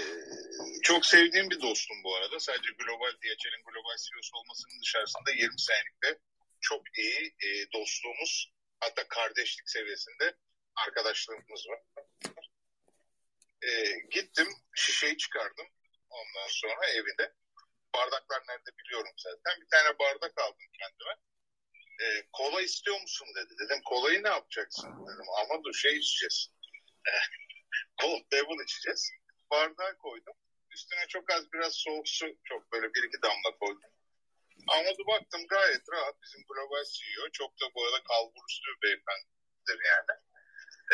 çok sevdiğim bir dostum bu arada. Sadece global DHL'in global CEO'su olmasının dışarısında 20 senelikte çok iyi eee, dostluğumuz hatta kardeşlik seviyesinde arkadaşlığımız var. Eee, gittim şişeyi çıkardım ondan sonra evinde. Bardaklar nerede biliyorum zaten. Bir tane bardak aldım kendime. Eee, kola istiyor musun dedi. Dedim kolayı ne yapacaksın dedim. Ama dur şey içeceğiz. Cold Devil içeceğiz. Bardağa koydum. Üstüne çok az biraz soğuk su, çok böyle bir iki damla koydum. Ama da baktım gayet rahat. Bizim global CEO çok da bu arada kalburüstü bir beyefendidir yani.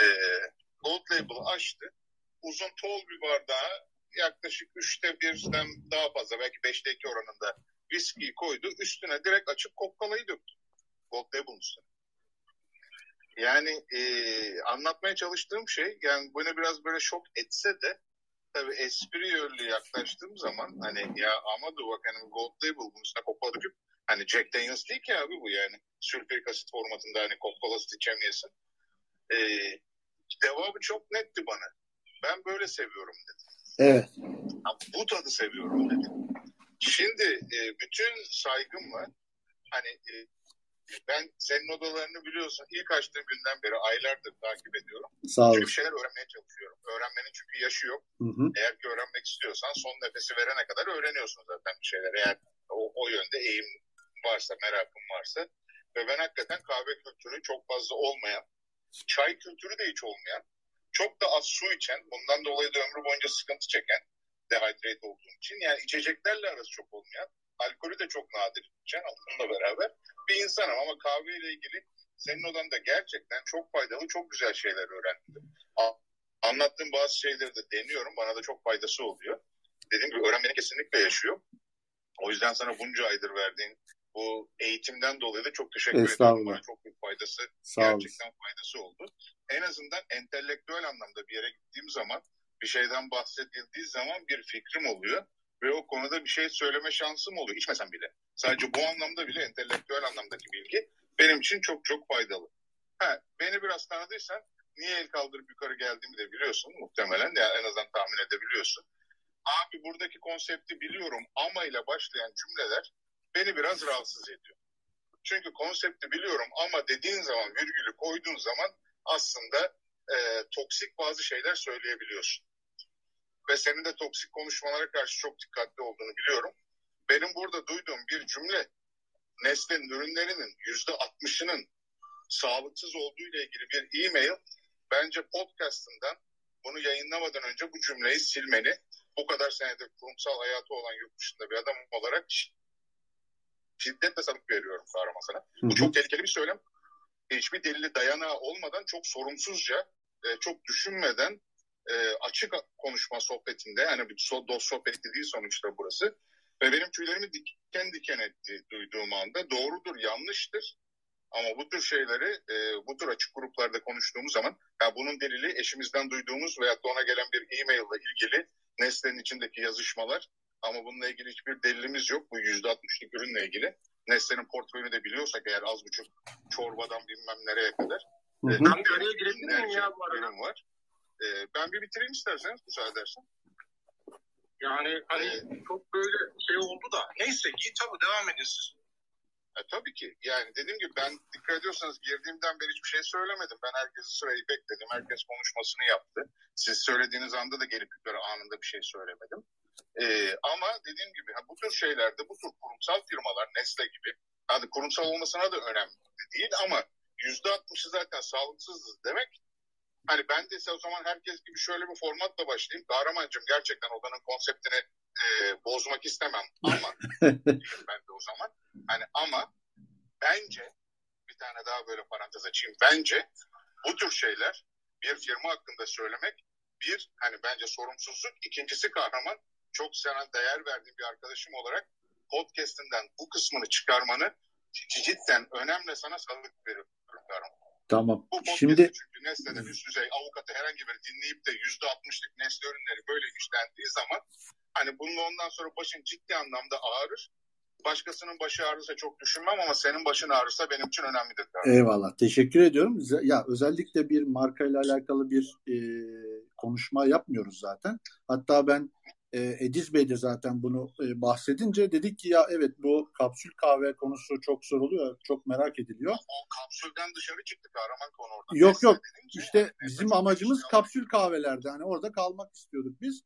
Ee, Gold Label açtı. Uzun tol bir bardağa yaklaşık üçte birden daha fazla belki beşte iki oranında viskiyi koydu. Üstüne direkt açıp Coca-Cola'yı döktü. Gold Label'ın üstüne. Yani e, anlatmaya çalıştığım şey yani bana biraz böyle şok etse de tabii espri yönlü yaklaştığım zaman hani ya ama dur bak hani Gold Label bunun üstüne döküp hani Jack Daniels değil ki abi bu yani sülfürik asit formatında hani Coca-Cola içemiyorsun. E, devamı çok netti bana. Ben böyle seviyorum dedi. Evet. Ha, bu tadı seviyorum dedi. Şimdi e, bütün saygımla hani e, ben senin odalarını biliyorsun ilk açtığım günden beri aylardır takip ediyorum. Sağ Çünkü olasın. bir şeyler öğrenmeye çalışıyorum. Öğrenmenin çünkü yaşı yok. Hı hı. Eğer ki öğrenmek istiyorsan son nefesi verene kadar öğreniyorsun zaten bir şeyler. Eğer o, o yönde eğim varsa, merakın varsa. Ve ben hakikaten kahve kültürü çok fazla olmayan, çay kültürü de hiç olmayan, çok da az su içen, bundan dolayı da ömrü boyunca sıkıntı çeken, dehydrate olduğum için. Yani içeceklerle arası çok olmayan, alkolü de çok nadir içen onunla beraber bir insanım. Ama kahveyle ilgili senin odanda gerçekten çok faydalı, çok güzel şeyler öğrendim. Anlattığım bazı şeyleri de deniyorum. Bana da çok faydası oluyor. Dediğim gibi öğrenmeni kesinlikle yaşıyor. O yüzden sana bunca aydır verdiğin bu eğitimden dolayı da çok teşekkür ederim. Bana çok büyük faydası, Sağ gerçekten faydası oldu. En azından entelektüel anlamda bir yere gittiğim zaman bir şeyden bahsedildiği zaman bir fikrim oluyor. Ve o konuda bir şey söyleme şansım oluyor. İçmesem bile. Sadece bu anlamda bile entelektüel anlamdaki bilgi benim için çok çok faydalı. Ha, beni biraz tanıdıysan niye el kaldırıp yukarı geldiğimi de biliyorsun muhtemelen. Ya en azından tahmin edebiliyorsun. Abi buradaki konsepti biliyorum ama ile başlayan cümleler beni biraz rahatsız ediyor. Çünkü konsepti biliyorum ama dediğin zaman virgülü koyduğun zaman aslında e, toksik bazı şeyler söyleyebiliyorsun. Ve senin de toksik konuşmalara karşı çok dikkatli olduğunu biliyorum. Benim burada duyduğum bir cümle Nestle'nin ürünlerinin yüzde altmışının sağlıksız olduğu ile ilgili bir e-mail bence podcastından bunu yayınlamadan önce bu cümleyi silmeni bu kadar senedir kurumsal hayatı olan yurt dışında bir adam olarak şiddetle salık veriyorum kahraman sana. Bu çok tehlikeli bir söylem. Hiçbir delili dayanağı olmadan çok sorumsuzca, e, çok düşünmeden e, açık konuşma sohbetinde yani bir dost sohbeti değil sonuçta burası. Ve benim tüylerimi diken diken etti duyduğum anda. Doğrudur, yanlıştır. Ama bu tür şeyleri e, bu tür açık gruplarda konuştuğumuz zaman ya bunun delili eşimizden duyduğumuz veya ona gelen bir e-mail ile ilgili Nestle'nin içindeki yazışmalar ama bununla ilgili hiçbir delilimiz yok. Bu yüzde altmışlık ürünle ilgili. Nestle'nin portföyünü de biliyorsak eğer az buçuk çorbadan bilmem nereye kadar. Hı hı. Ben bir araya girebilir miyim ya bu arada? Var. E, ben bir bitireyim isterseniz müsaade edersen. Yani hani ee, çok böyle şey oldu da. Neyse iyi tabii devam edin siz. E, tabii ki. Yani dediğim gibi ben dikkat ediyorsanız girdiğimden beri hiçbir şey söylemedim. Ben herkesi sırayı bekledim. Herkes konuşmasını yaptı. Siz söylediğiniz anda da gelip yukarı anında bir şey söylemedim. Ee, ama dediğim gibi bu tür şeylerde bu tür kurumsal firmalar Nestle gibi hadi kurumsal olmasına da önemli değil ama yüzde altmışı zaten sağlıksızız demek. Hani ben de o zaman herkes gibi şöyle bir formatla başlayayım. Kahramancığım gerçekten odanın konseptini e, bozmak istemem ama ben de o zaman. Hani ama bence bir tane daha böyle parantez açayım. Bence bu tür şeyler bir firma hakkında söylemek bir hani bence sorumsuzluk. ikincisi kahraman çok sana değer verdiğim bir arkadaşım olarak podcast'inden bu kısmını çıkarmanı cidden önemli sana sağlık veriyorum kahraman. Tamam. Bu Şimdi çünkü Nestle'de üst düzey avukatı herhangi bir dinleyip de yüzde altmışlık Nestle ürünleri böyle işlendiği zaman hani bunun ondan sonra başın ciddi anlamda ağrır. Başkasının başı ağrırsa çok düşünmem ama senin başın ağrırsa benim için önemlidir. Galiba. Eyvallah. Teşekkür ediyorum. Ya özellikle bir markayla alakalı bir e, konuşma yapmıyoruz zaten. Hatta ben e, Ediz Bey de zaten bunu e, bahsedince dedik ki ya evet bu kapsül kahve konusu çok soruluyor, çok merak ediliyor. O kapsülden dışarı çıktık kahraman konu orada. Yok yok işte yani, bizim amacımız kapsül kahvelerde hani orada kalmak istiyorduk biz.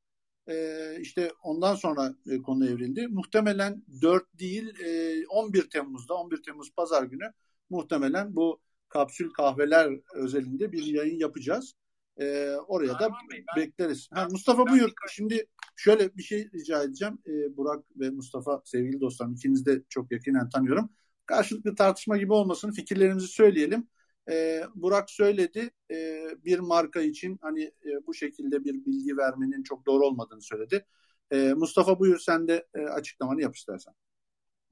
E, işte ondan sonra e, konu evrildi. Muhtemelen 4 değil e, 11 Temmuz'da 11 Temmuz pazar günü muhtemelen bu kapsül kahveler özelinde bir yayın yapacağız. E, oraya da Bey, ben, bekleriz. Ha, Mustafa ben, buyur. Ben, Şimdi şöyle bir şey rica edeceğim. E, Burak ve Mustafa sevgili dostlarım ikinizi de çok yakinen tanıyorum. Karşılıklı tartışma gibi olmasın. Fikirlerimizi söyleyelim. E, Burak söyledi e, bir marka için hani e, bu şekilde bir bilgi vermenin çok doğru olmadığını söyledi. E, Mustafa buyur sen de e, açıklamanı yap istersen.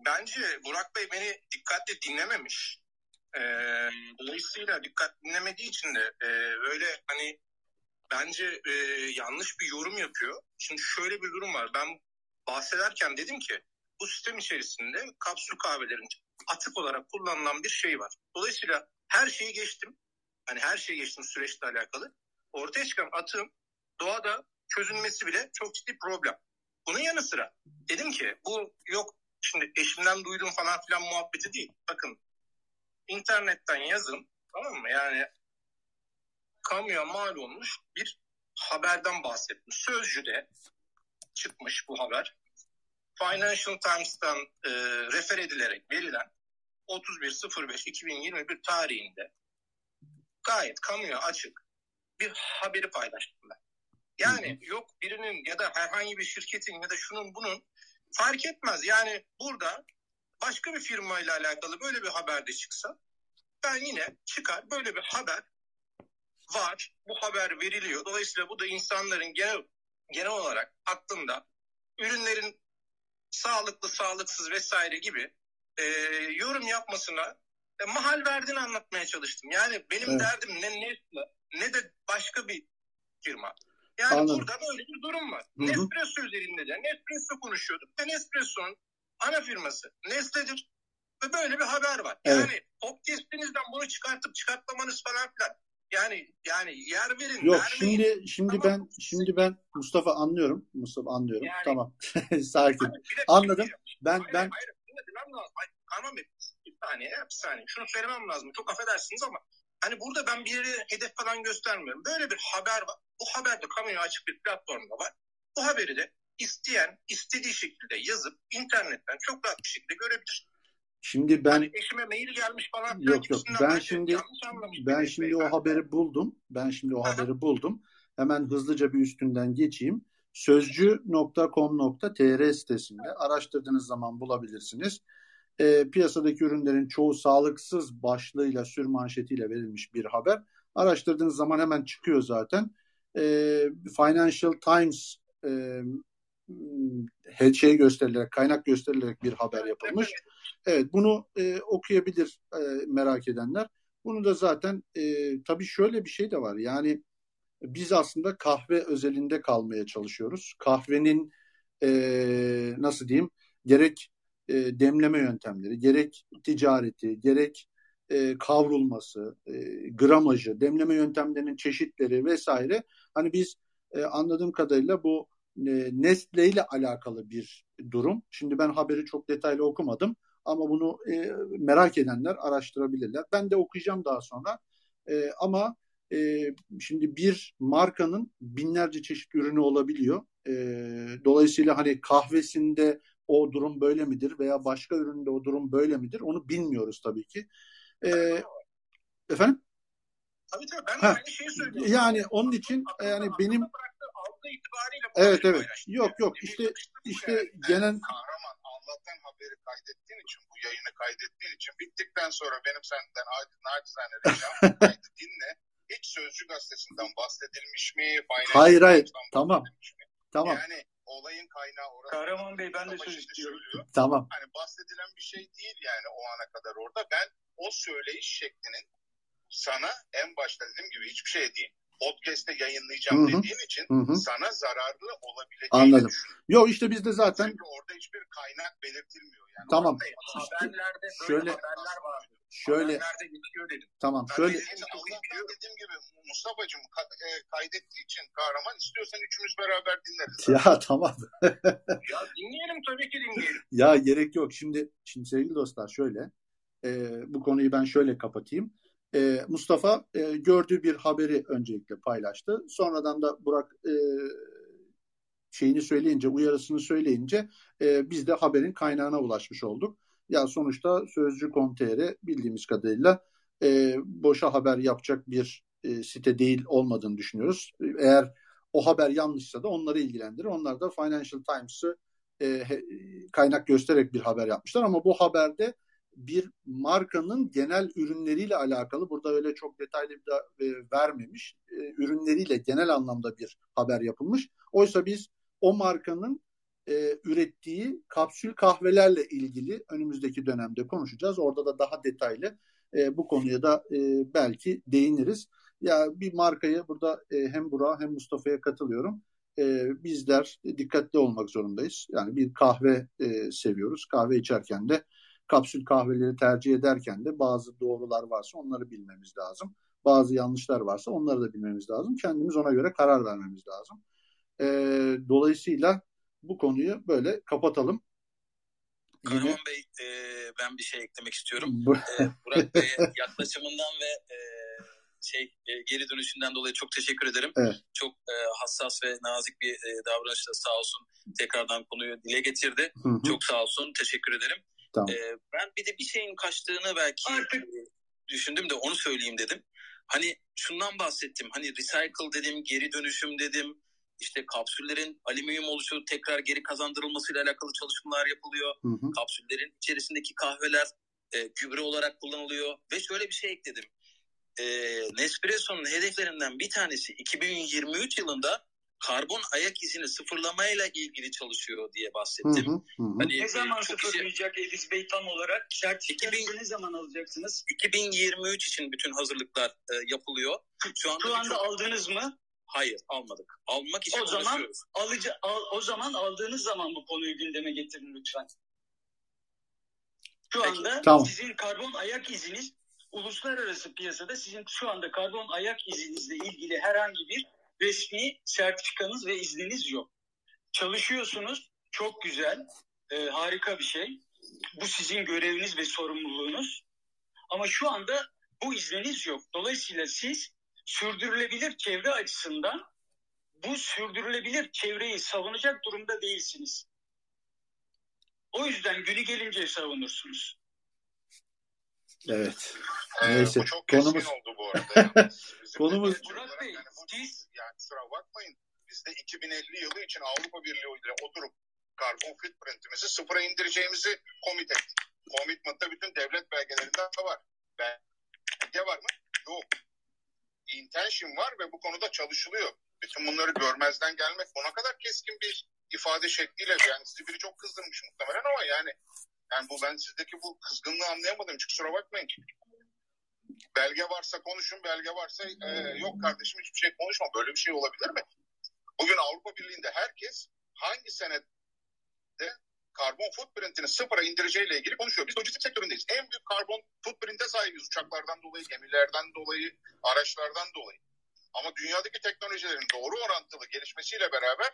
Bence Burak Bey beni dikkatli dinlememiş. E, dolayısıyla dikkat dinlemediği için de e, böyle hani bence e, yanlış bir yorum yapıyor. Şimdi şöyle bir durum var. Ben bahsederken dedim ki bu sistem içerisinde kapsül kahvelerin atık olarak kullanılan bir şey var. Dolayısıyla her şeyi geçtim. Hani her şeyi geçtim süreçle alakalı. Ortaya çıkan atığın doğada çözülmesi bile çok ciddi problem. Bunun yanı sıra dedim ki bu yok şimdi eşimden duydum falan filan muhabbeti değil. Bakın internetten yazın tamam mı? Yani kamuya mal olmuş bir haberden bahsetmiş. Sözcü'de çıkmış bu haber. Financial Times'tan e, refer edilerek verilen 31.05.2021 tarihinde gayet kamuya açık bir haberi paylaştım ben. Yani yok birinin ya da herhangi bir şirketin ya da şunun bunun fark etmez. Yani burada başka bir firma ile alakalı böyle bir haber de çıksa ben yine çıkar böyle bir haber var. Bu haber veriliyor. Dolayısıyla bu da insanların genel genel olarak aklında ürünlerin sağlıklı, sağlıksız vesaire gibi e, yorum yapmasına e, mahal verdiğini anlatmaya çalıştım. Yani benim evet. derdim ne Nestle ne de başka bir firma. Yani Anladım. burada böyle bir durum var. Hı-hı. Nespresso üzerinde de Nespresso konuşuyorduk ve Nespresso'nun ana firması Nestle'dir. Ve böyle bir haber var. Evet. Yani podcast'inizden bunu çıkartıp çıkartmamanız falan filan. Yani yani yer verin. Yok vermeyin. şimdi şimdi tamam. ben şimdi ben Mustafa anlıyorum. Mustafa anlıyorum. Yani, tamam. Sakin. Hayır, Anladım. Ben hayır, ben hayır. Hayır, tamam bir saniye, bir saniye. Şunu söylemem lazım. Çok affedersiniz ama hani burada ben bir yere hedef falan göstermiyorum. Böyle bir haber var. Bu haber de kamuya açık bir platformda var. Bu haberi de isteyen istediği şekilde yazıp internetten çok rahat bir şekilde görebilir. Şimdi ben hani eşime mail gelmiş falan. Yok yok ben şimdi ben şimdi o haberi buldum. Ben şimdi o haberi buldum. Hemen hızlıca bir üstünden geçeyim. Sözcü.com.tr sitesinde araştırdığınız zaman bulabilirsiniz. E, piyasadaki ürünlerin çoğu sağlıksız başlığıyla sür manşetiyle verilmiş bir haber. Araştırdığınız zaman hemen çıkıyor zaten. E, Financial Times e, şey gösterilerek, kaynak gösterilerek bir haber yapılmış. Evet, bunu e, okuyabilir e, merak edenler. Bunu da zaten e, tabii şöyle bir şey de var. Yani biz aslında kahve özelinde kalmaya çalışıyoruz. Kahvenin e, nasıl diyeyim gerek e, demleme yöntemleri, gerek ticareti, gerek e, kavrulması, e, gramajı, demleme yöntemlerinin çeşitleri vesaire. Hani biz e, anladığım kadarıyla bu e, Nestle ile alakalı bir durum. Şimdi ben haberi çok detaylı okumadım ama bunu e, merak edenler araştırabilirler. Ben de okuyacağım daha sonra. E, ama e, şimdi bir markanın binlerce çeşit ürünü olabiliyor. E, dolayısıyla hani kahvesinde o durum böyle midir veya başka üründe o durum böyle midir onu bilmiyoruz tabii ki. E, efendim? Tabii tabii ben de ha, aynı şeyi söylüyorum. Yani onun için yani benim Evet evet. Yok yok işte işte yani. gelen kahraman Allah'tan haberi kaydettiğin için bu yayını kaydettiğin için bittikten sonra benim senden naçizane ricam kaydı dinle. Hiç Sözcü gazetesinden bahsedilmiş mi? Hayır hayır. Tamam. Mi? Tamam. Yani olayın kaynağı orası. Kahraman Bey ben de söz istiyorum. Tamam. Hani bahsedilen bir şey değil yani o ana kadar orada. Ben o söyleyiş şeklinin sana en başta dediğim gibi hiçbir şey değil podcast'te yayınlayacağım Hı-hı. dediğin için Hı-hı. sana zararlı olabileceğini Anladım. Yok işte bizde zaten Çünkü orada hiçbir kaynak belirtilmiyor yani. Tamam. Haberlerde şöyle haberler var. Şöyle haberlerde geçiyor dedim. Tamam. Ben şöyle dediğim gibi Mustafa'cığım e, kaydettiği için kahraman istiyorsan üçümüz beraber dinleriz. Ya tamam. ya dinleyelim tabii ki dinleyelim. ya gerek yok. Şimdi şimdi sevgili dostlar şöyle e, bu konuyu ben şöyle kapatayım e, Mustafa e, gördüğü bir haberi öncelikle paylaştı. Sonradan da Burak e, şeyini söyleyince, uyarısını söyleyince e, biz de haberin kaynağına ulaşmış olduk. Ya sonuçta Sözcü.com.tr bildiğimiz kadarıyla e, boşa haber yapacak bir e, site değil olmadığını düşünüyoruz. Eğer o haber yanlışsa da onları ilgilendirir. Onlar da Financial Times'ı e, kaynak göstererek bir haber yapmışlar ama bu haberde bir markanın genel ürünleriyle alakalı burada öyle çok detaylı bir da e, vermemiş. E, ürünleriyle genel anlamda bir haber yapılmış. Oysa biz o markanın e, ürettiği kapsül kahvelerle ilgili önümüzdeki dönemde konuşacağız. Orada da daha detaylı e, bu konuya da e, belki değiniriz. Ya bir markayı burada e, hem Burak'a hem Mustafa'ya katılıyorum. E, bizler dikkatli olmak zorundayız. Yani bir kahve e, seviyoruz. Kahve içerken de kapsül kahveleri tercih ederken de bazı doğrular varsa onları bilmemiz lazım. Bazı yanlışlar varsa onları da bilmemiz lazım. Kendimiz ona göre karar vermemiz lazım. E, dolayısıyla bu konuyu böyle kapatalım. Kahraman Yine... Bey e, ben bir şey eklemek istiyorum. e, Burak Bey'e yaklaşımından ve e, şey e, geri dönüşünden dolayı çok teşekkür ederim. Evet. Çok e, hassas ve nazik bir e, davranışla sağ olsun tekrardan konuyu dile getirdi. Hı hı. Çok sağ olsun. Teşekkür ederim. Tamam. Ee, ben bir de bir şeyin kaçtığını belki Artık. düşündüm de onu söyleyeyim dedim. Hani şundan bahsettim. Hani recycle dedim, geri dönüşüm dedim. İşte kapsüllerin alüminyum oluşu tekrar geri kazandırılmasıyla alakalı çalışmalar yapılıyor. Hı hı. Kapsüllerin içerisindeki kahveler e, gübre olarak kullanılıyor. Ve şöyle bir şey ekledim. E, Nespresso'nun hedeflerinden bir tanesi 2023 yılında karbon ayak izini sıfırlamayla ilgili çalışıyor diye bahsettim. Hı hı, hı. Hani, ne zaman sıfırlayacak kişi... Ediz Bey tam olarak? Sertifikasını ne zaman alacaksınız? 2023 için bütün hazırlıklar e, yapılıyor. Şu anda, Şu anda çok... aldınız mı? Hayır almadık. Almak için o zaman alıcı al, o zaman aldığınız zaman bu konuyu gündeme getirin lütfen. Şu anda Tamam. sizin karbon ayak iziniz uluslararası piyasada sizin şu anda karbon ayak izinizle ilgili herhangi bir resmi sertifikanız ve izniniz yok. Çalışıyorsunuz. Çok güzel. e, harika bir şey. Bu sizin göreviniz ve sorumluluğunuz. Ama şu anda bu izniniz yok. Dolayısıyla siz sürdürülebilir çevre açısından bu sürdürülebilir çevreyi savunacak durumda değilsiniz. O yüzden günü gelince savunursunuz. Evet. Ee, Neyse. bu çok Konumuz keskin oldu bu arada. konumuz Burak Bey, siz... Yani kusura bakmayın. Biz de 2050 yılı için Avrupa Birliği ile oturup karbon footprintimizi sıfıra indireceğimizi komit ettik. Commitment'ta bütün devlet belgelerinde var. Belge var mı? Yok. Intention var ve bu konuda çalışılıyor. Bütün bunları görmezden gelmek ne kadar keskin bir ifade şekliyle yani sizi biri çok kızdırmış muhtemelen ama yani yani bu ben sizdeki bu kızgınlığı anlayamadım. Hiç kusura bakmayın. Belge varsa konuşun, belge varsa e, yok kardeşim hiçbir şey konuşma. Böyle bir şey olabilir mi? Bugün Avrupa Birliği'nde herkes hangi senede karbon footprintini sıfıra indireceğiyle ilgili konuşuyor. Biz lojistik sektöründeyiz. En büyük karbon footprint'e sahibiz uçaklardan dolayı, gemilerden dolayı, araçlardan dolayı. Ama dünyadaki teknolojilerin doğru orantılı gelişmesiyle beraber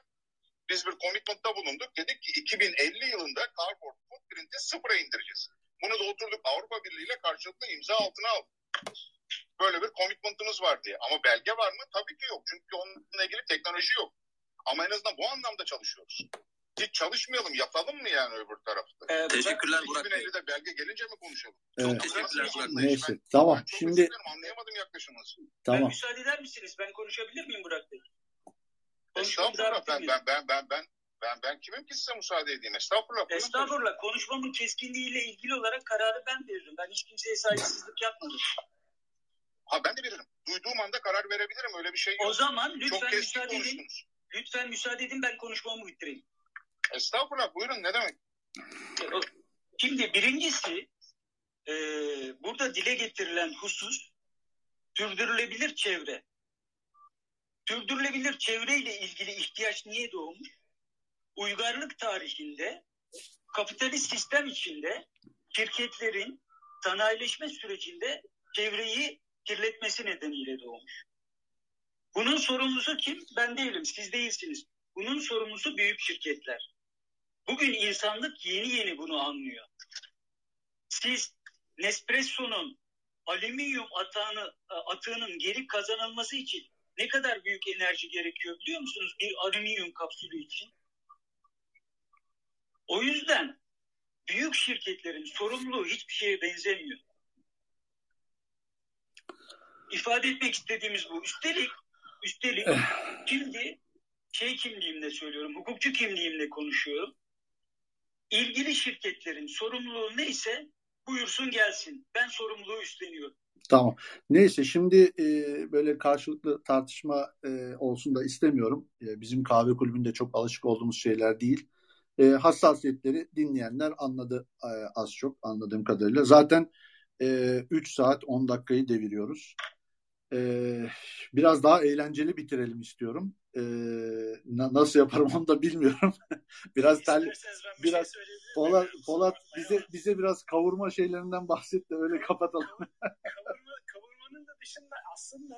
biz bir commitment'ta bulunduk. Dedik ki 2050 yılında karbon footprint'i sıfıra indireceğiz. Bunu da oturduk Avrupa Birliği ile karşılıklı imza altına aldık. Böyle bir commitment'ımız var diye. Ama belge var mı? Tabii ki yok. Çünkü onunla ilgili teknoloji yok. Ama en azından bu anlamda çalışıyoruz. Hiç çalışmayalım, yatalım mı yani öbür tarafta? Ee, Teşekkürler Burak Bey. 2050'de belge gelince mi konuşalım? Evet. teşekkürler Burak Bey. Neyse. Tamam. Çok Şimdi anlayamadım yaklaşımınızı. Ben tamam. müsaade eder misiniz? Ben konuşabilir miyim Burak Bey? Estağfurullah ben, ben, ben, ben, ben, ben, ben kimim ki size müsaade edeyim? Estağfurullah. Estağfurullah. Konuşmamın keskinliğiyle ilgili olarak kararı ben veririm. Ben hiç kimseye saygısızlık yapmadım. Ha ben de veririm. Duyduğum anda karar verebilirim. Öyle bir şey yok. O zaman Çok lütfen keskin müsaade edin. konuştunuz. Lütfen müsaade edin ben konuşmamı bitireyim. Estağfurullah buyurun ne demek? Şimdi birincisi e, burada dile getirilen husus sürdürülebilir çevre. Sürdürülebilir çevreyle ilgili ihtiyaç niye doğmuş? Uygarlık tarihinde kapitalist sistem içinde şirketlerin sanayileşme sürecinde çevreyi kirletmesi nedeniyle doğmuş. Bunun sorumlusu kim? Ben değilim, siz değilsiniz. Bunun sorumlusu büyük şirketler. Bugün insanlık yeni yeni bunu anlıyor. Siz Nespresso'nun alüminyum atağını, atığının geri kazanılması için ne kadar büyük enerji gerekiyor biliyor musunuz? Bir alüminyum kapsülü için. O yüzden büyük şirketlerin sorumluluğu hiçbir şeye benzemiyor. İfade etmek istediğimiz bu. Üstelik, üstelik şimdi şey kimliğimle söylüyorum, hukukçu kimliğimle konuşuyorum. İlgili şirketlerin sorumluluğu neyse buyursun gelsin. Ben sorumluluğu üstleniyorum. Tamam. Neyse şimdi e, böyle karşılıklı tartışma e, olsun da istemiyorum. E, bizim kahve kulübünde çok alışık olduğumuz şeyler değil. E, hassasiyetleri dinleyenler anladı e, az çok anladığım kadarıyla. Zaten e, 3 saat 10 dakikayı deviriyoruz. E, biraz daha eğlenceli bitirelim istiyorum. E, na- nasıl yaparım onu da bilmiyorum. biraz tel, biraz Polat, Polat bize bize biraz kavurma şeylerinden bahset de öyle kapatalım. Kavurma, kavurmanın da dışında aslında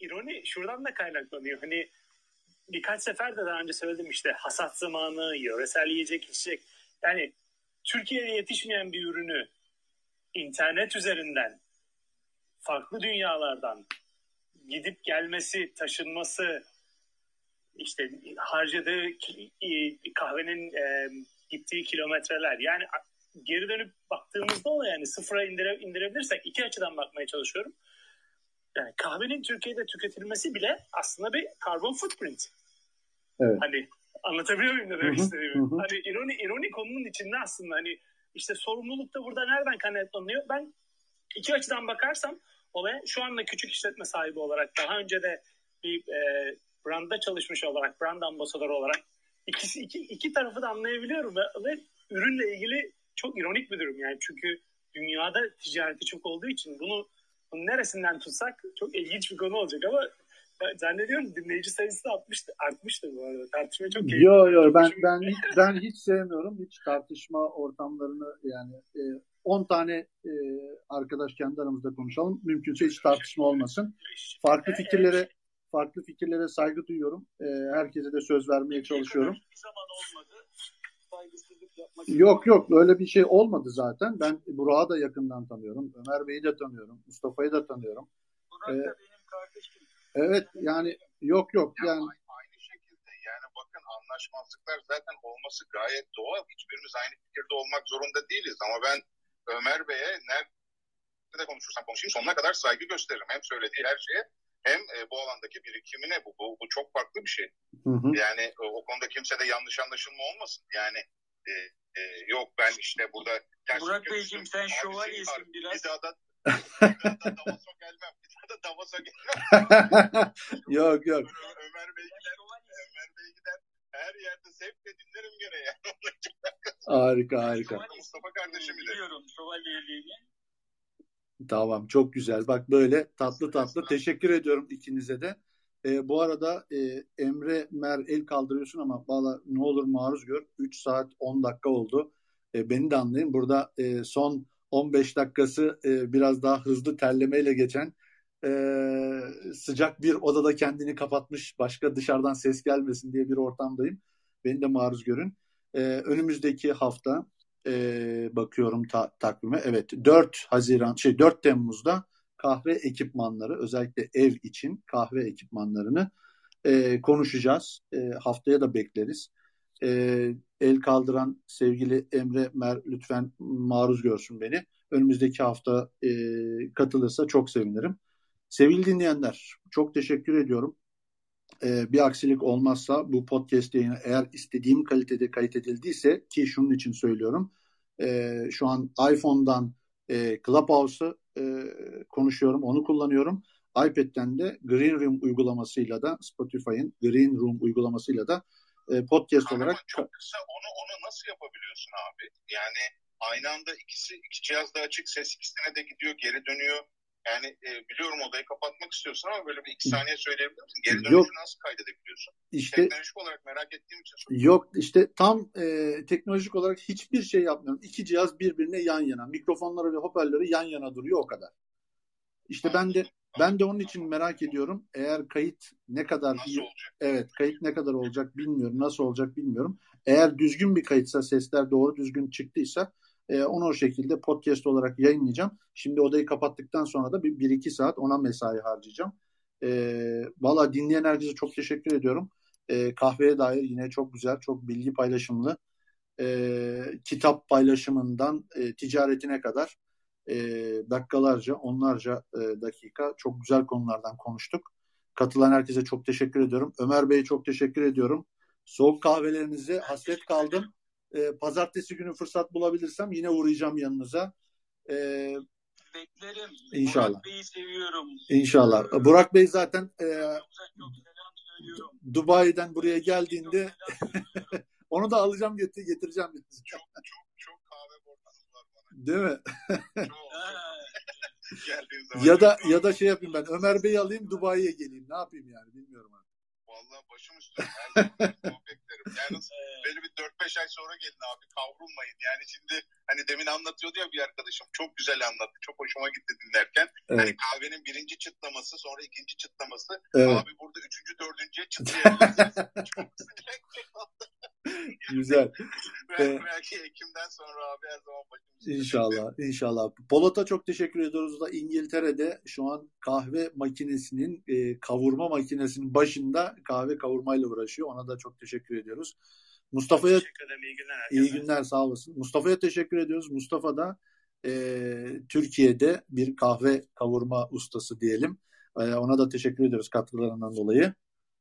ironi şuradan da kaynaklanıyor. Hani birkaç sefer de daha önce söyledim işte hasat zamanı, yöresel yiyecek içecek. Yani Türkiye'de yetişmeyen bir ürünü internet üzerinden farklı dünyalardan gidip gelmesi, taşınması, işte harcadığı e, kahvenin e, gittiği kilometreler. Yani geri dönüp baktığımızda o yani sıfıra indire, indirebilirsek iki açıdan bakmaya çalışıyorum. Yani kahvenin Türkiye'de tüketilmesi bile aslında bir karbon footprint. Evet. Hani anlatabiliyor muyum ne demek istediğimi? hı hı. Hani ironi, ironi konunun içinde aslında hani işte sorumluluk da burada nereden kaynaklanıyor? Ben iki açıdan bakarsam olaya şu anda küçük işletme sahibi olarak daha önce de bir e, brandda çalışmış olarak, brand ambasadörü olarak ikisi, iki, iki tarafı da anlayabiliyorum ve, ve ürünle ilgili çok ironik bir durum yani çünkü dünyada ticareti çok olduğu için bunu, bunu neresinden tutsak çok ilginç bir konu olacak ama zannediyorum dinleyici sayısı da artmıştı, artmıştı bu arada. Tartışma çok keyifli. Yok yok ben ben hiç, ben hiç sevmiyorum hiç tartışma ortamlarını yani e, 10 tane e, arkadaş kendi aramızda konuşalım. Mümkünse hiç tartışma olmasın. Farklı fikirlere farklı fikirlere saygı duyuyorum. E, herkese de söz vermeye çalışıyorum. Yok yok öyle bir şey olmadı zaten. Ben Burak'ı da yakından tanıyorum. Ömer Bey'i de tanıyorum. Mustafa'yı da tanıyorum. Burak ee, da benim kardeşim. Evet yani yok yok yani. Aynı şekilde yani bakın anlaşmazlıklar zaten olması gayet doğal. Hiçbirimiz aynı fikirde olmak zorunda değiliz ama ben Ömer Bey'e nerede konuşursam konuşayım sonuna kadar saygı gösteririm. Hem söylediği her şeye hem e, bu alandaki birikimine bu, bu, bu çok farklı bir şey. Hı hı. Yani o, o konuda kimse de yanlış anlaşılma olmasın. Yani e, e, yok ben işte burada ters Burak Beyciğim sen şövalyesin biraz. Bir daha da Davos'a gelmem. Bir daha da Davos'a gelmem. yok yok. Ömer Bey gider. Ömer Bey gider. Her yerde zevkle dinlerim gene yani. harika harika. Mustafa kardeşim ile. Biliyorum şövalyeliğini. Tamam çok güzel. Bak böyle tatlı tatlı. Teşekkür ediyorum ikinize de. E, bu arada e, Emre Mer el kaldırıyorsun ama valla ne olur maruz gör. 3 saat 10 dakika oldu. E, beni de anlayın. Burada e, son 15 dakikası e, biraz daha hızlı terlemeyle geçen e, sıcak bir odada kendini kapatmış başka dışarıdan ses gelmesin diye bir ortamdayım. Beni de maruz görün. E, önümüzdeki hafta e, bakıyorum ta, takvime. Evet 4 Haziran şey 4 Temmuz'da kahve ekipmanları özellikle ev için kahve ekipmanlarını e, konuşacağız. E, haftaya da bekleriz. E, el kaldıran sevgili Emre Mer lütfen maruz görsün beni. Önümüzdeki hafta e, katılırsa çok sevinirim. Sevgili dinleyenler çok teşekkür ediyorum. E, bir aksilik olmazsa bu podcast yayını eğer istediğim kalitede kayıt edildiyse ki şunun için söylüyorum. E, şu an iPhone'dan e, Clubhouse'u e, konuşuyorum, onu kullanıyorum. iPad'den de Green Room uygulamasıyla da Spotify'ın Green Room uygulamasıyla da e, podcast Kahraman olarak çok kısa onu onu nasıl yapabiliyorsun abi? Yani aynı anda ikisi iki cihaz da açık ses ikisine de gidiyor geri dönüyor. Yani e, biliyorum odayı kapatmak istiyorsun ama böyle bir iki saniye söyleyebilir misin? Geri dönüşü Yok. nasıl kaydedebiliyorsun? İşte- Teknolojik olarak merak ettiğim için soruyorum. Yok işte tam e, teknolojik olarak hiçbir şey yapmıyorum. İki cihaz birbirine yan yana. Mikrofonları ve hoparlörü yan yana duruyor o kadar. İşte ben de ben de onun için merak ediyorum. Eğer kayıt ne kadar iyi, evet kayıt ne kadar olacak bilmiyorum. Nasıl olacak bilmiyorum. Eğer düzgün bir kayıtsa sesler doğru düzgün çıktıysa e, onu o şekilde podcast olarak yayınlayacağım. Şimdi odayı kapattıktan sonra da bir, bir iki saat ona mesai harcayacağım. E, Valla dinleyen herkese çok teşekkür ediyorum. E, kahveye dair yine çok güzel, çok bilgi paylaşımlı. E, kitap paylaşımından e, ticaretine kadar e, dakikalarca, onlarca e, dakika çok güzel konulardan konuştuk. Katılan herkese çok teşekkür ediyorum. Ömer Bey'e çok teşekkür ediyorum. Soğuk kahvelerinize hasret kaldım. E, pazartesi günü fırsat bulabilirsem yine uğrayacağım yanınıza. E, Beklerim. İnşallah. Burak Bey'i seviyorum. İnşallah. Burak Bey zaten e. Dubai'den buraya geldiğinde onu da alacağım getir getireceğim. Çok çok çok kahve bana. Değil mi? Ya da ya da şey yapayım ben Ömer Bey'i alayım Dubai'ye geleyim. Ne yapayım yani bilmiyorum artık. Vallahi başım üstüne. Her zaman beklerim. Yalnız böyle bir 4-5 ay sonra gelin abi kavrulmayın. Yani şimdi hani demin anlatıyordu ya bir arkadaşım çok güzel anlattı. Çok hoşuma gitti dinlerken. Evet. Hani kahvenin birinci çıtlaması sonra ikinci çıtlaması. Evet. Abi burada üçüncü dördüncüye çıtlayabilirsiniz. çok Güzel. Belki, belki Ekim'den sonra abi her zaman başım üstüne. İnşallah, inşallah. Polat'a çok teşekkür ediyoruz da İngiltere'de şu an kahve makinesinin, e, kavurma makinesinin başında kahve kavurmayla uğraşıyor. Ona da çok teşekkür ediyoruz. Mustafa'ya Teşekkür ederim. İyi günler herkese. iyi günler, sağ olasın. Mustafa'ya teşekkür ediyoruz. Mustafa da e, Türkiye'de bir kahve kavurma ustası diyelim. E, ona da teşekkür ediyoruz katkılarından dolayı.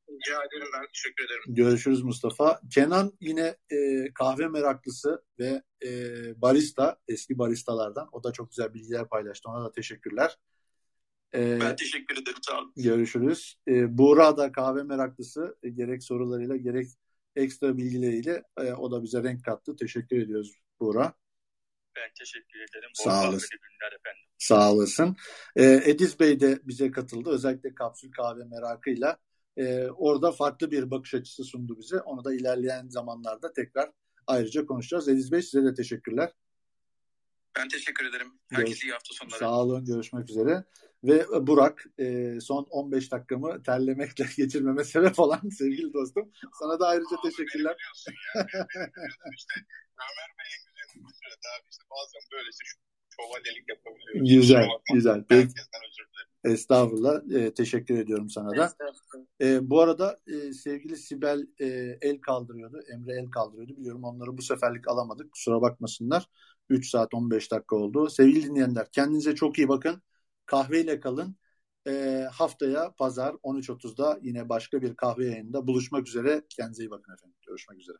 Rica ederim ben teşekkür ederim. Görüşürüz Mustafa. Kenan yine e, kahve meraklısı ve e, barista, eski baristalardan. O da çok güzel bilgiler paylaştı. Ona da teşekkürler. E, Ben teşekkür ederim. Sağ olun. görüşürüz. E, Buğra da kahve meraklısı. E, gerek sorularıyla gerek ekstra bilgileriyle e, o da bize renk kattı. Teşekkür ediyoruz Buğra. Ben teşekkür ederim. Sağ Bol olasın. efendim. Sağ olasın. Ee, Ediz Bey de bize katıldı. Özellikle kapsül kahve merakıyla. Ee, orada farklı bir bakış açısı sundu bize. Onu da ilerleyen zamanlarda tekrar ayrıca konuşacağız. Ediz Bey size de teşekkürler. Ben teşekkür ederim. Herkese iyi hafta sonları. Sağ olun. Görüşmek üzere. Ve Burak e, son 15 dakikamı terlemekle geçirmeme sebep olan sevgili dostum. Sana da ayrıca teşekkürler. Ömer Bey en güzel bir sürede abi işte bazen böylesi şövalyelik yapabiliyoruz. Güzel, güzel. Peki. Herkesten özür dilerim. Estağfurullah. E, teşekkür ediyorum sana da. E, bu arada e, sevgili Sibel e, el kaldırıyordu. Emre el kaldırıyordu. Biliyorum onları bu seferlik alamadık. Kusura bakmasınlar. 3 saat 15 dakika oldu. Sevgili dinleyenler kendinize çok iyi bakın. Kahveyle kalın. E, haftaya pazar 13.30'da yine başka bir kahve yayınında buluşmak üzere. Kendinize iyi bakın efendim. Görüşmek üzere.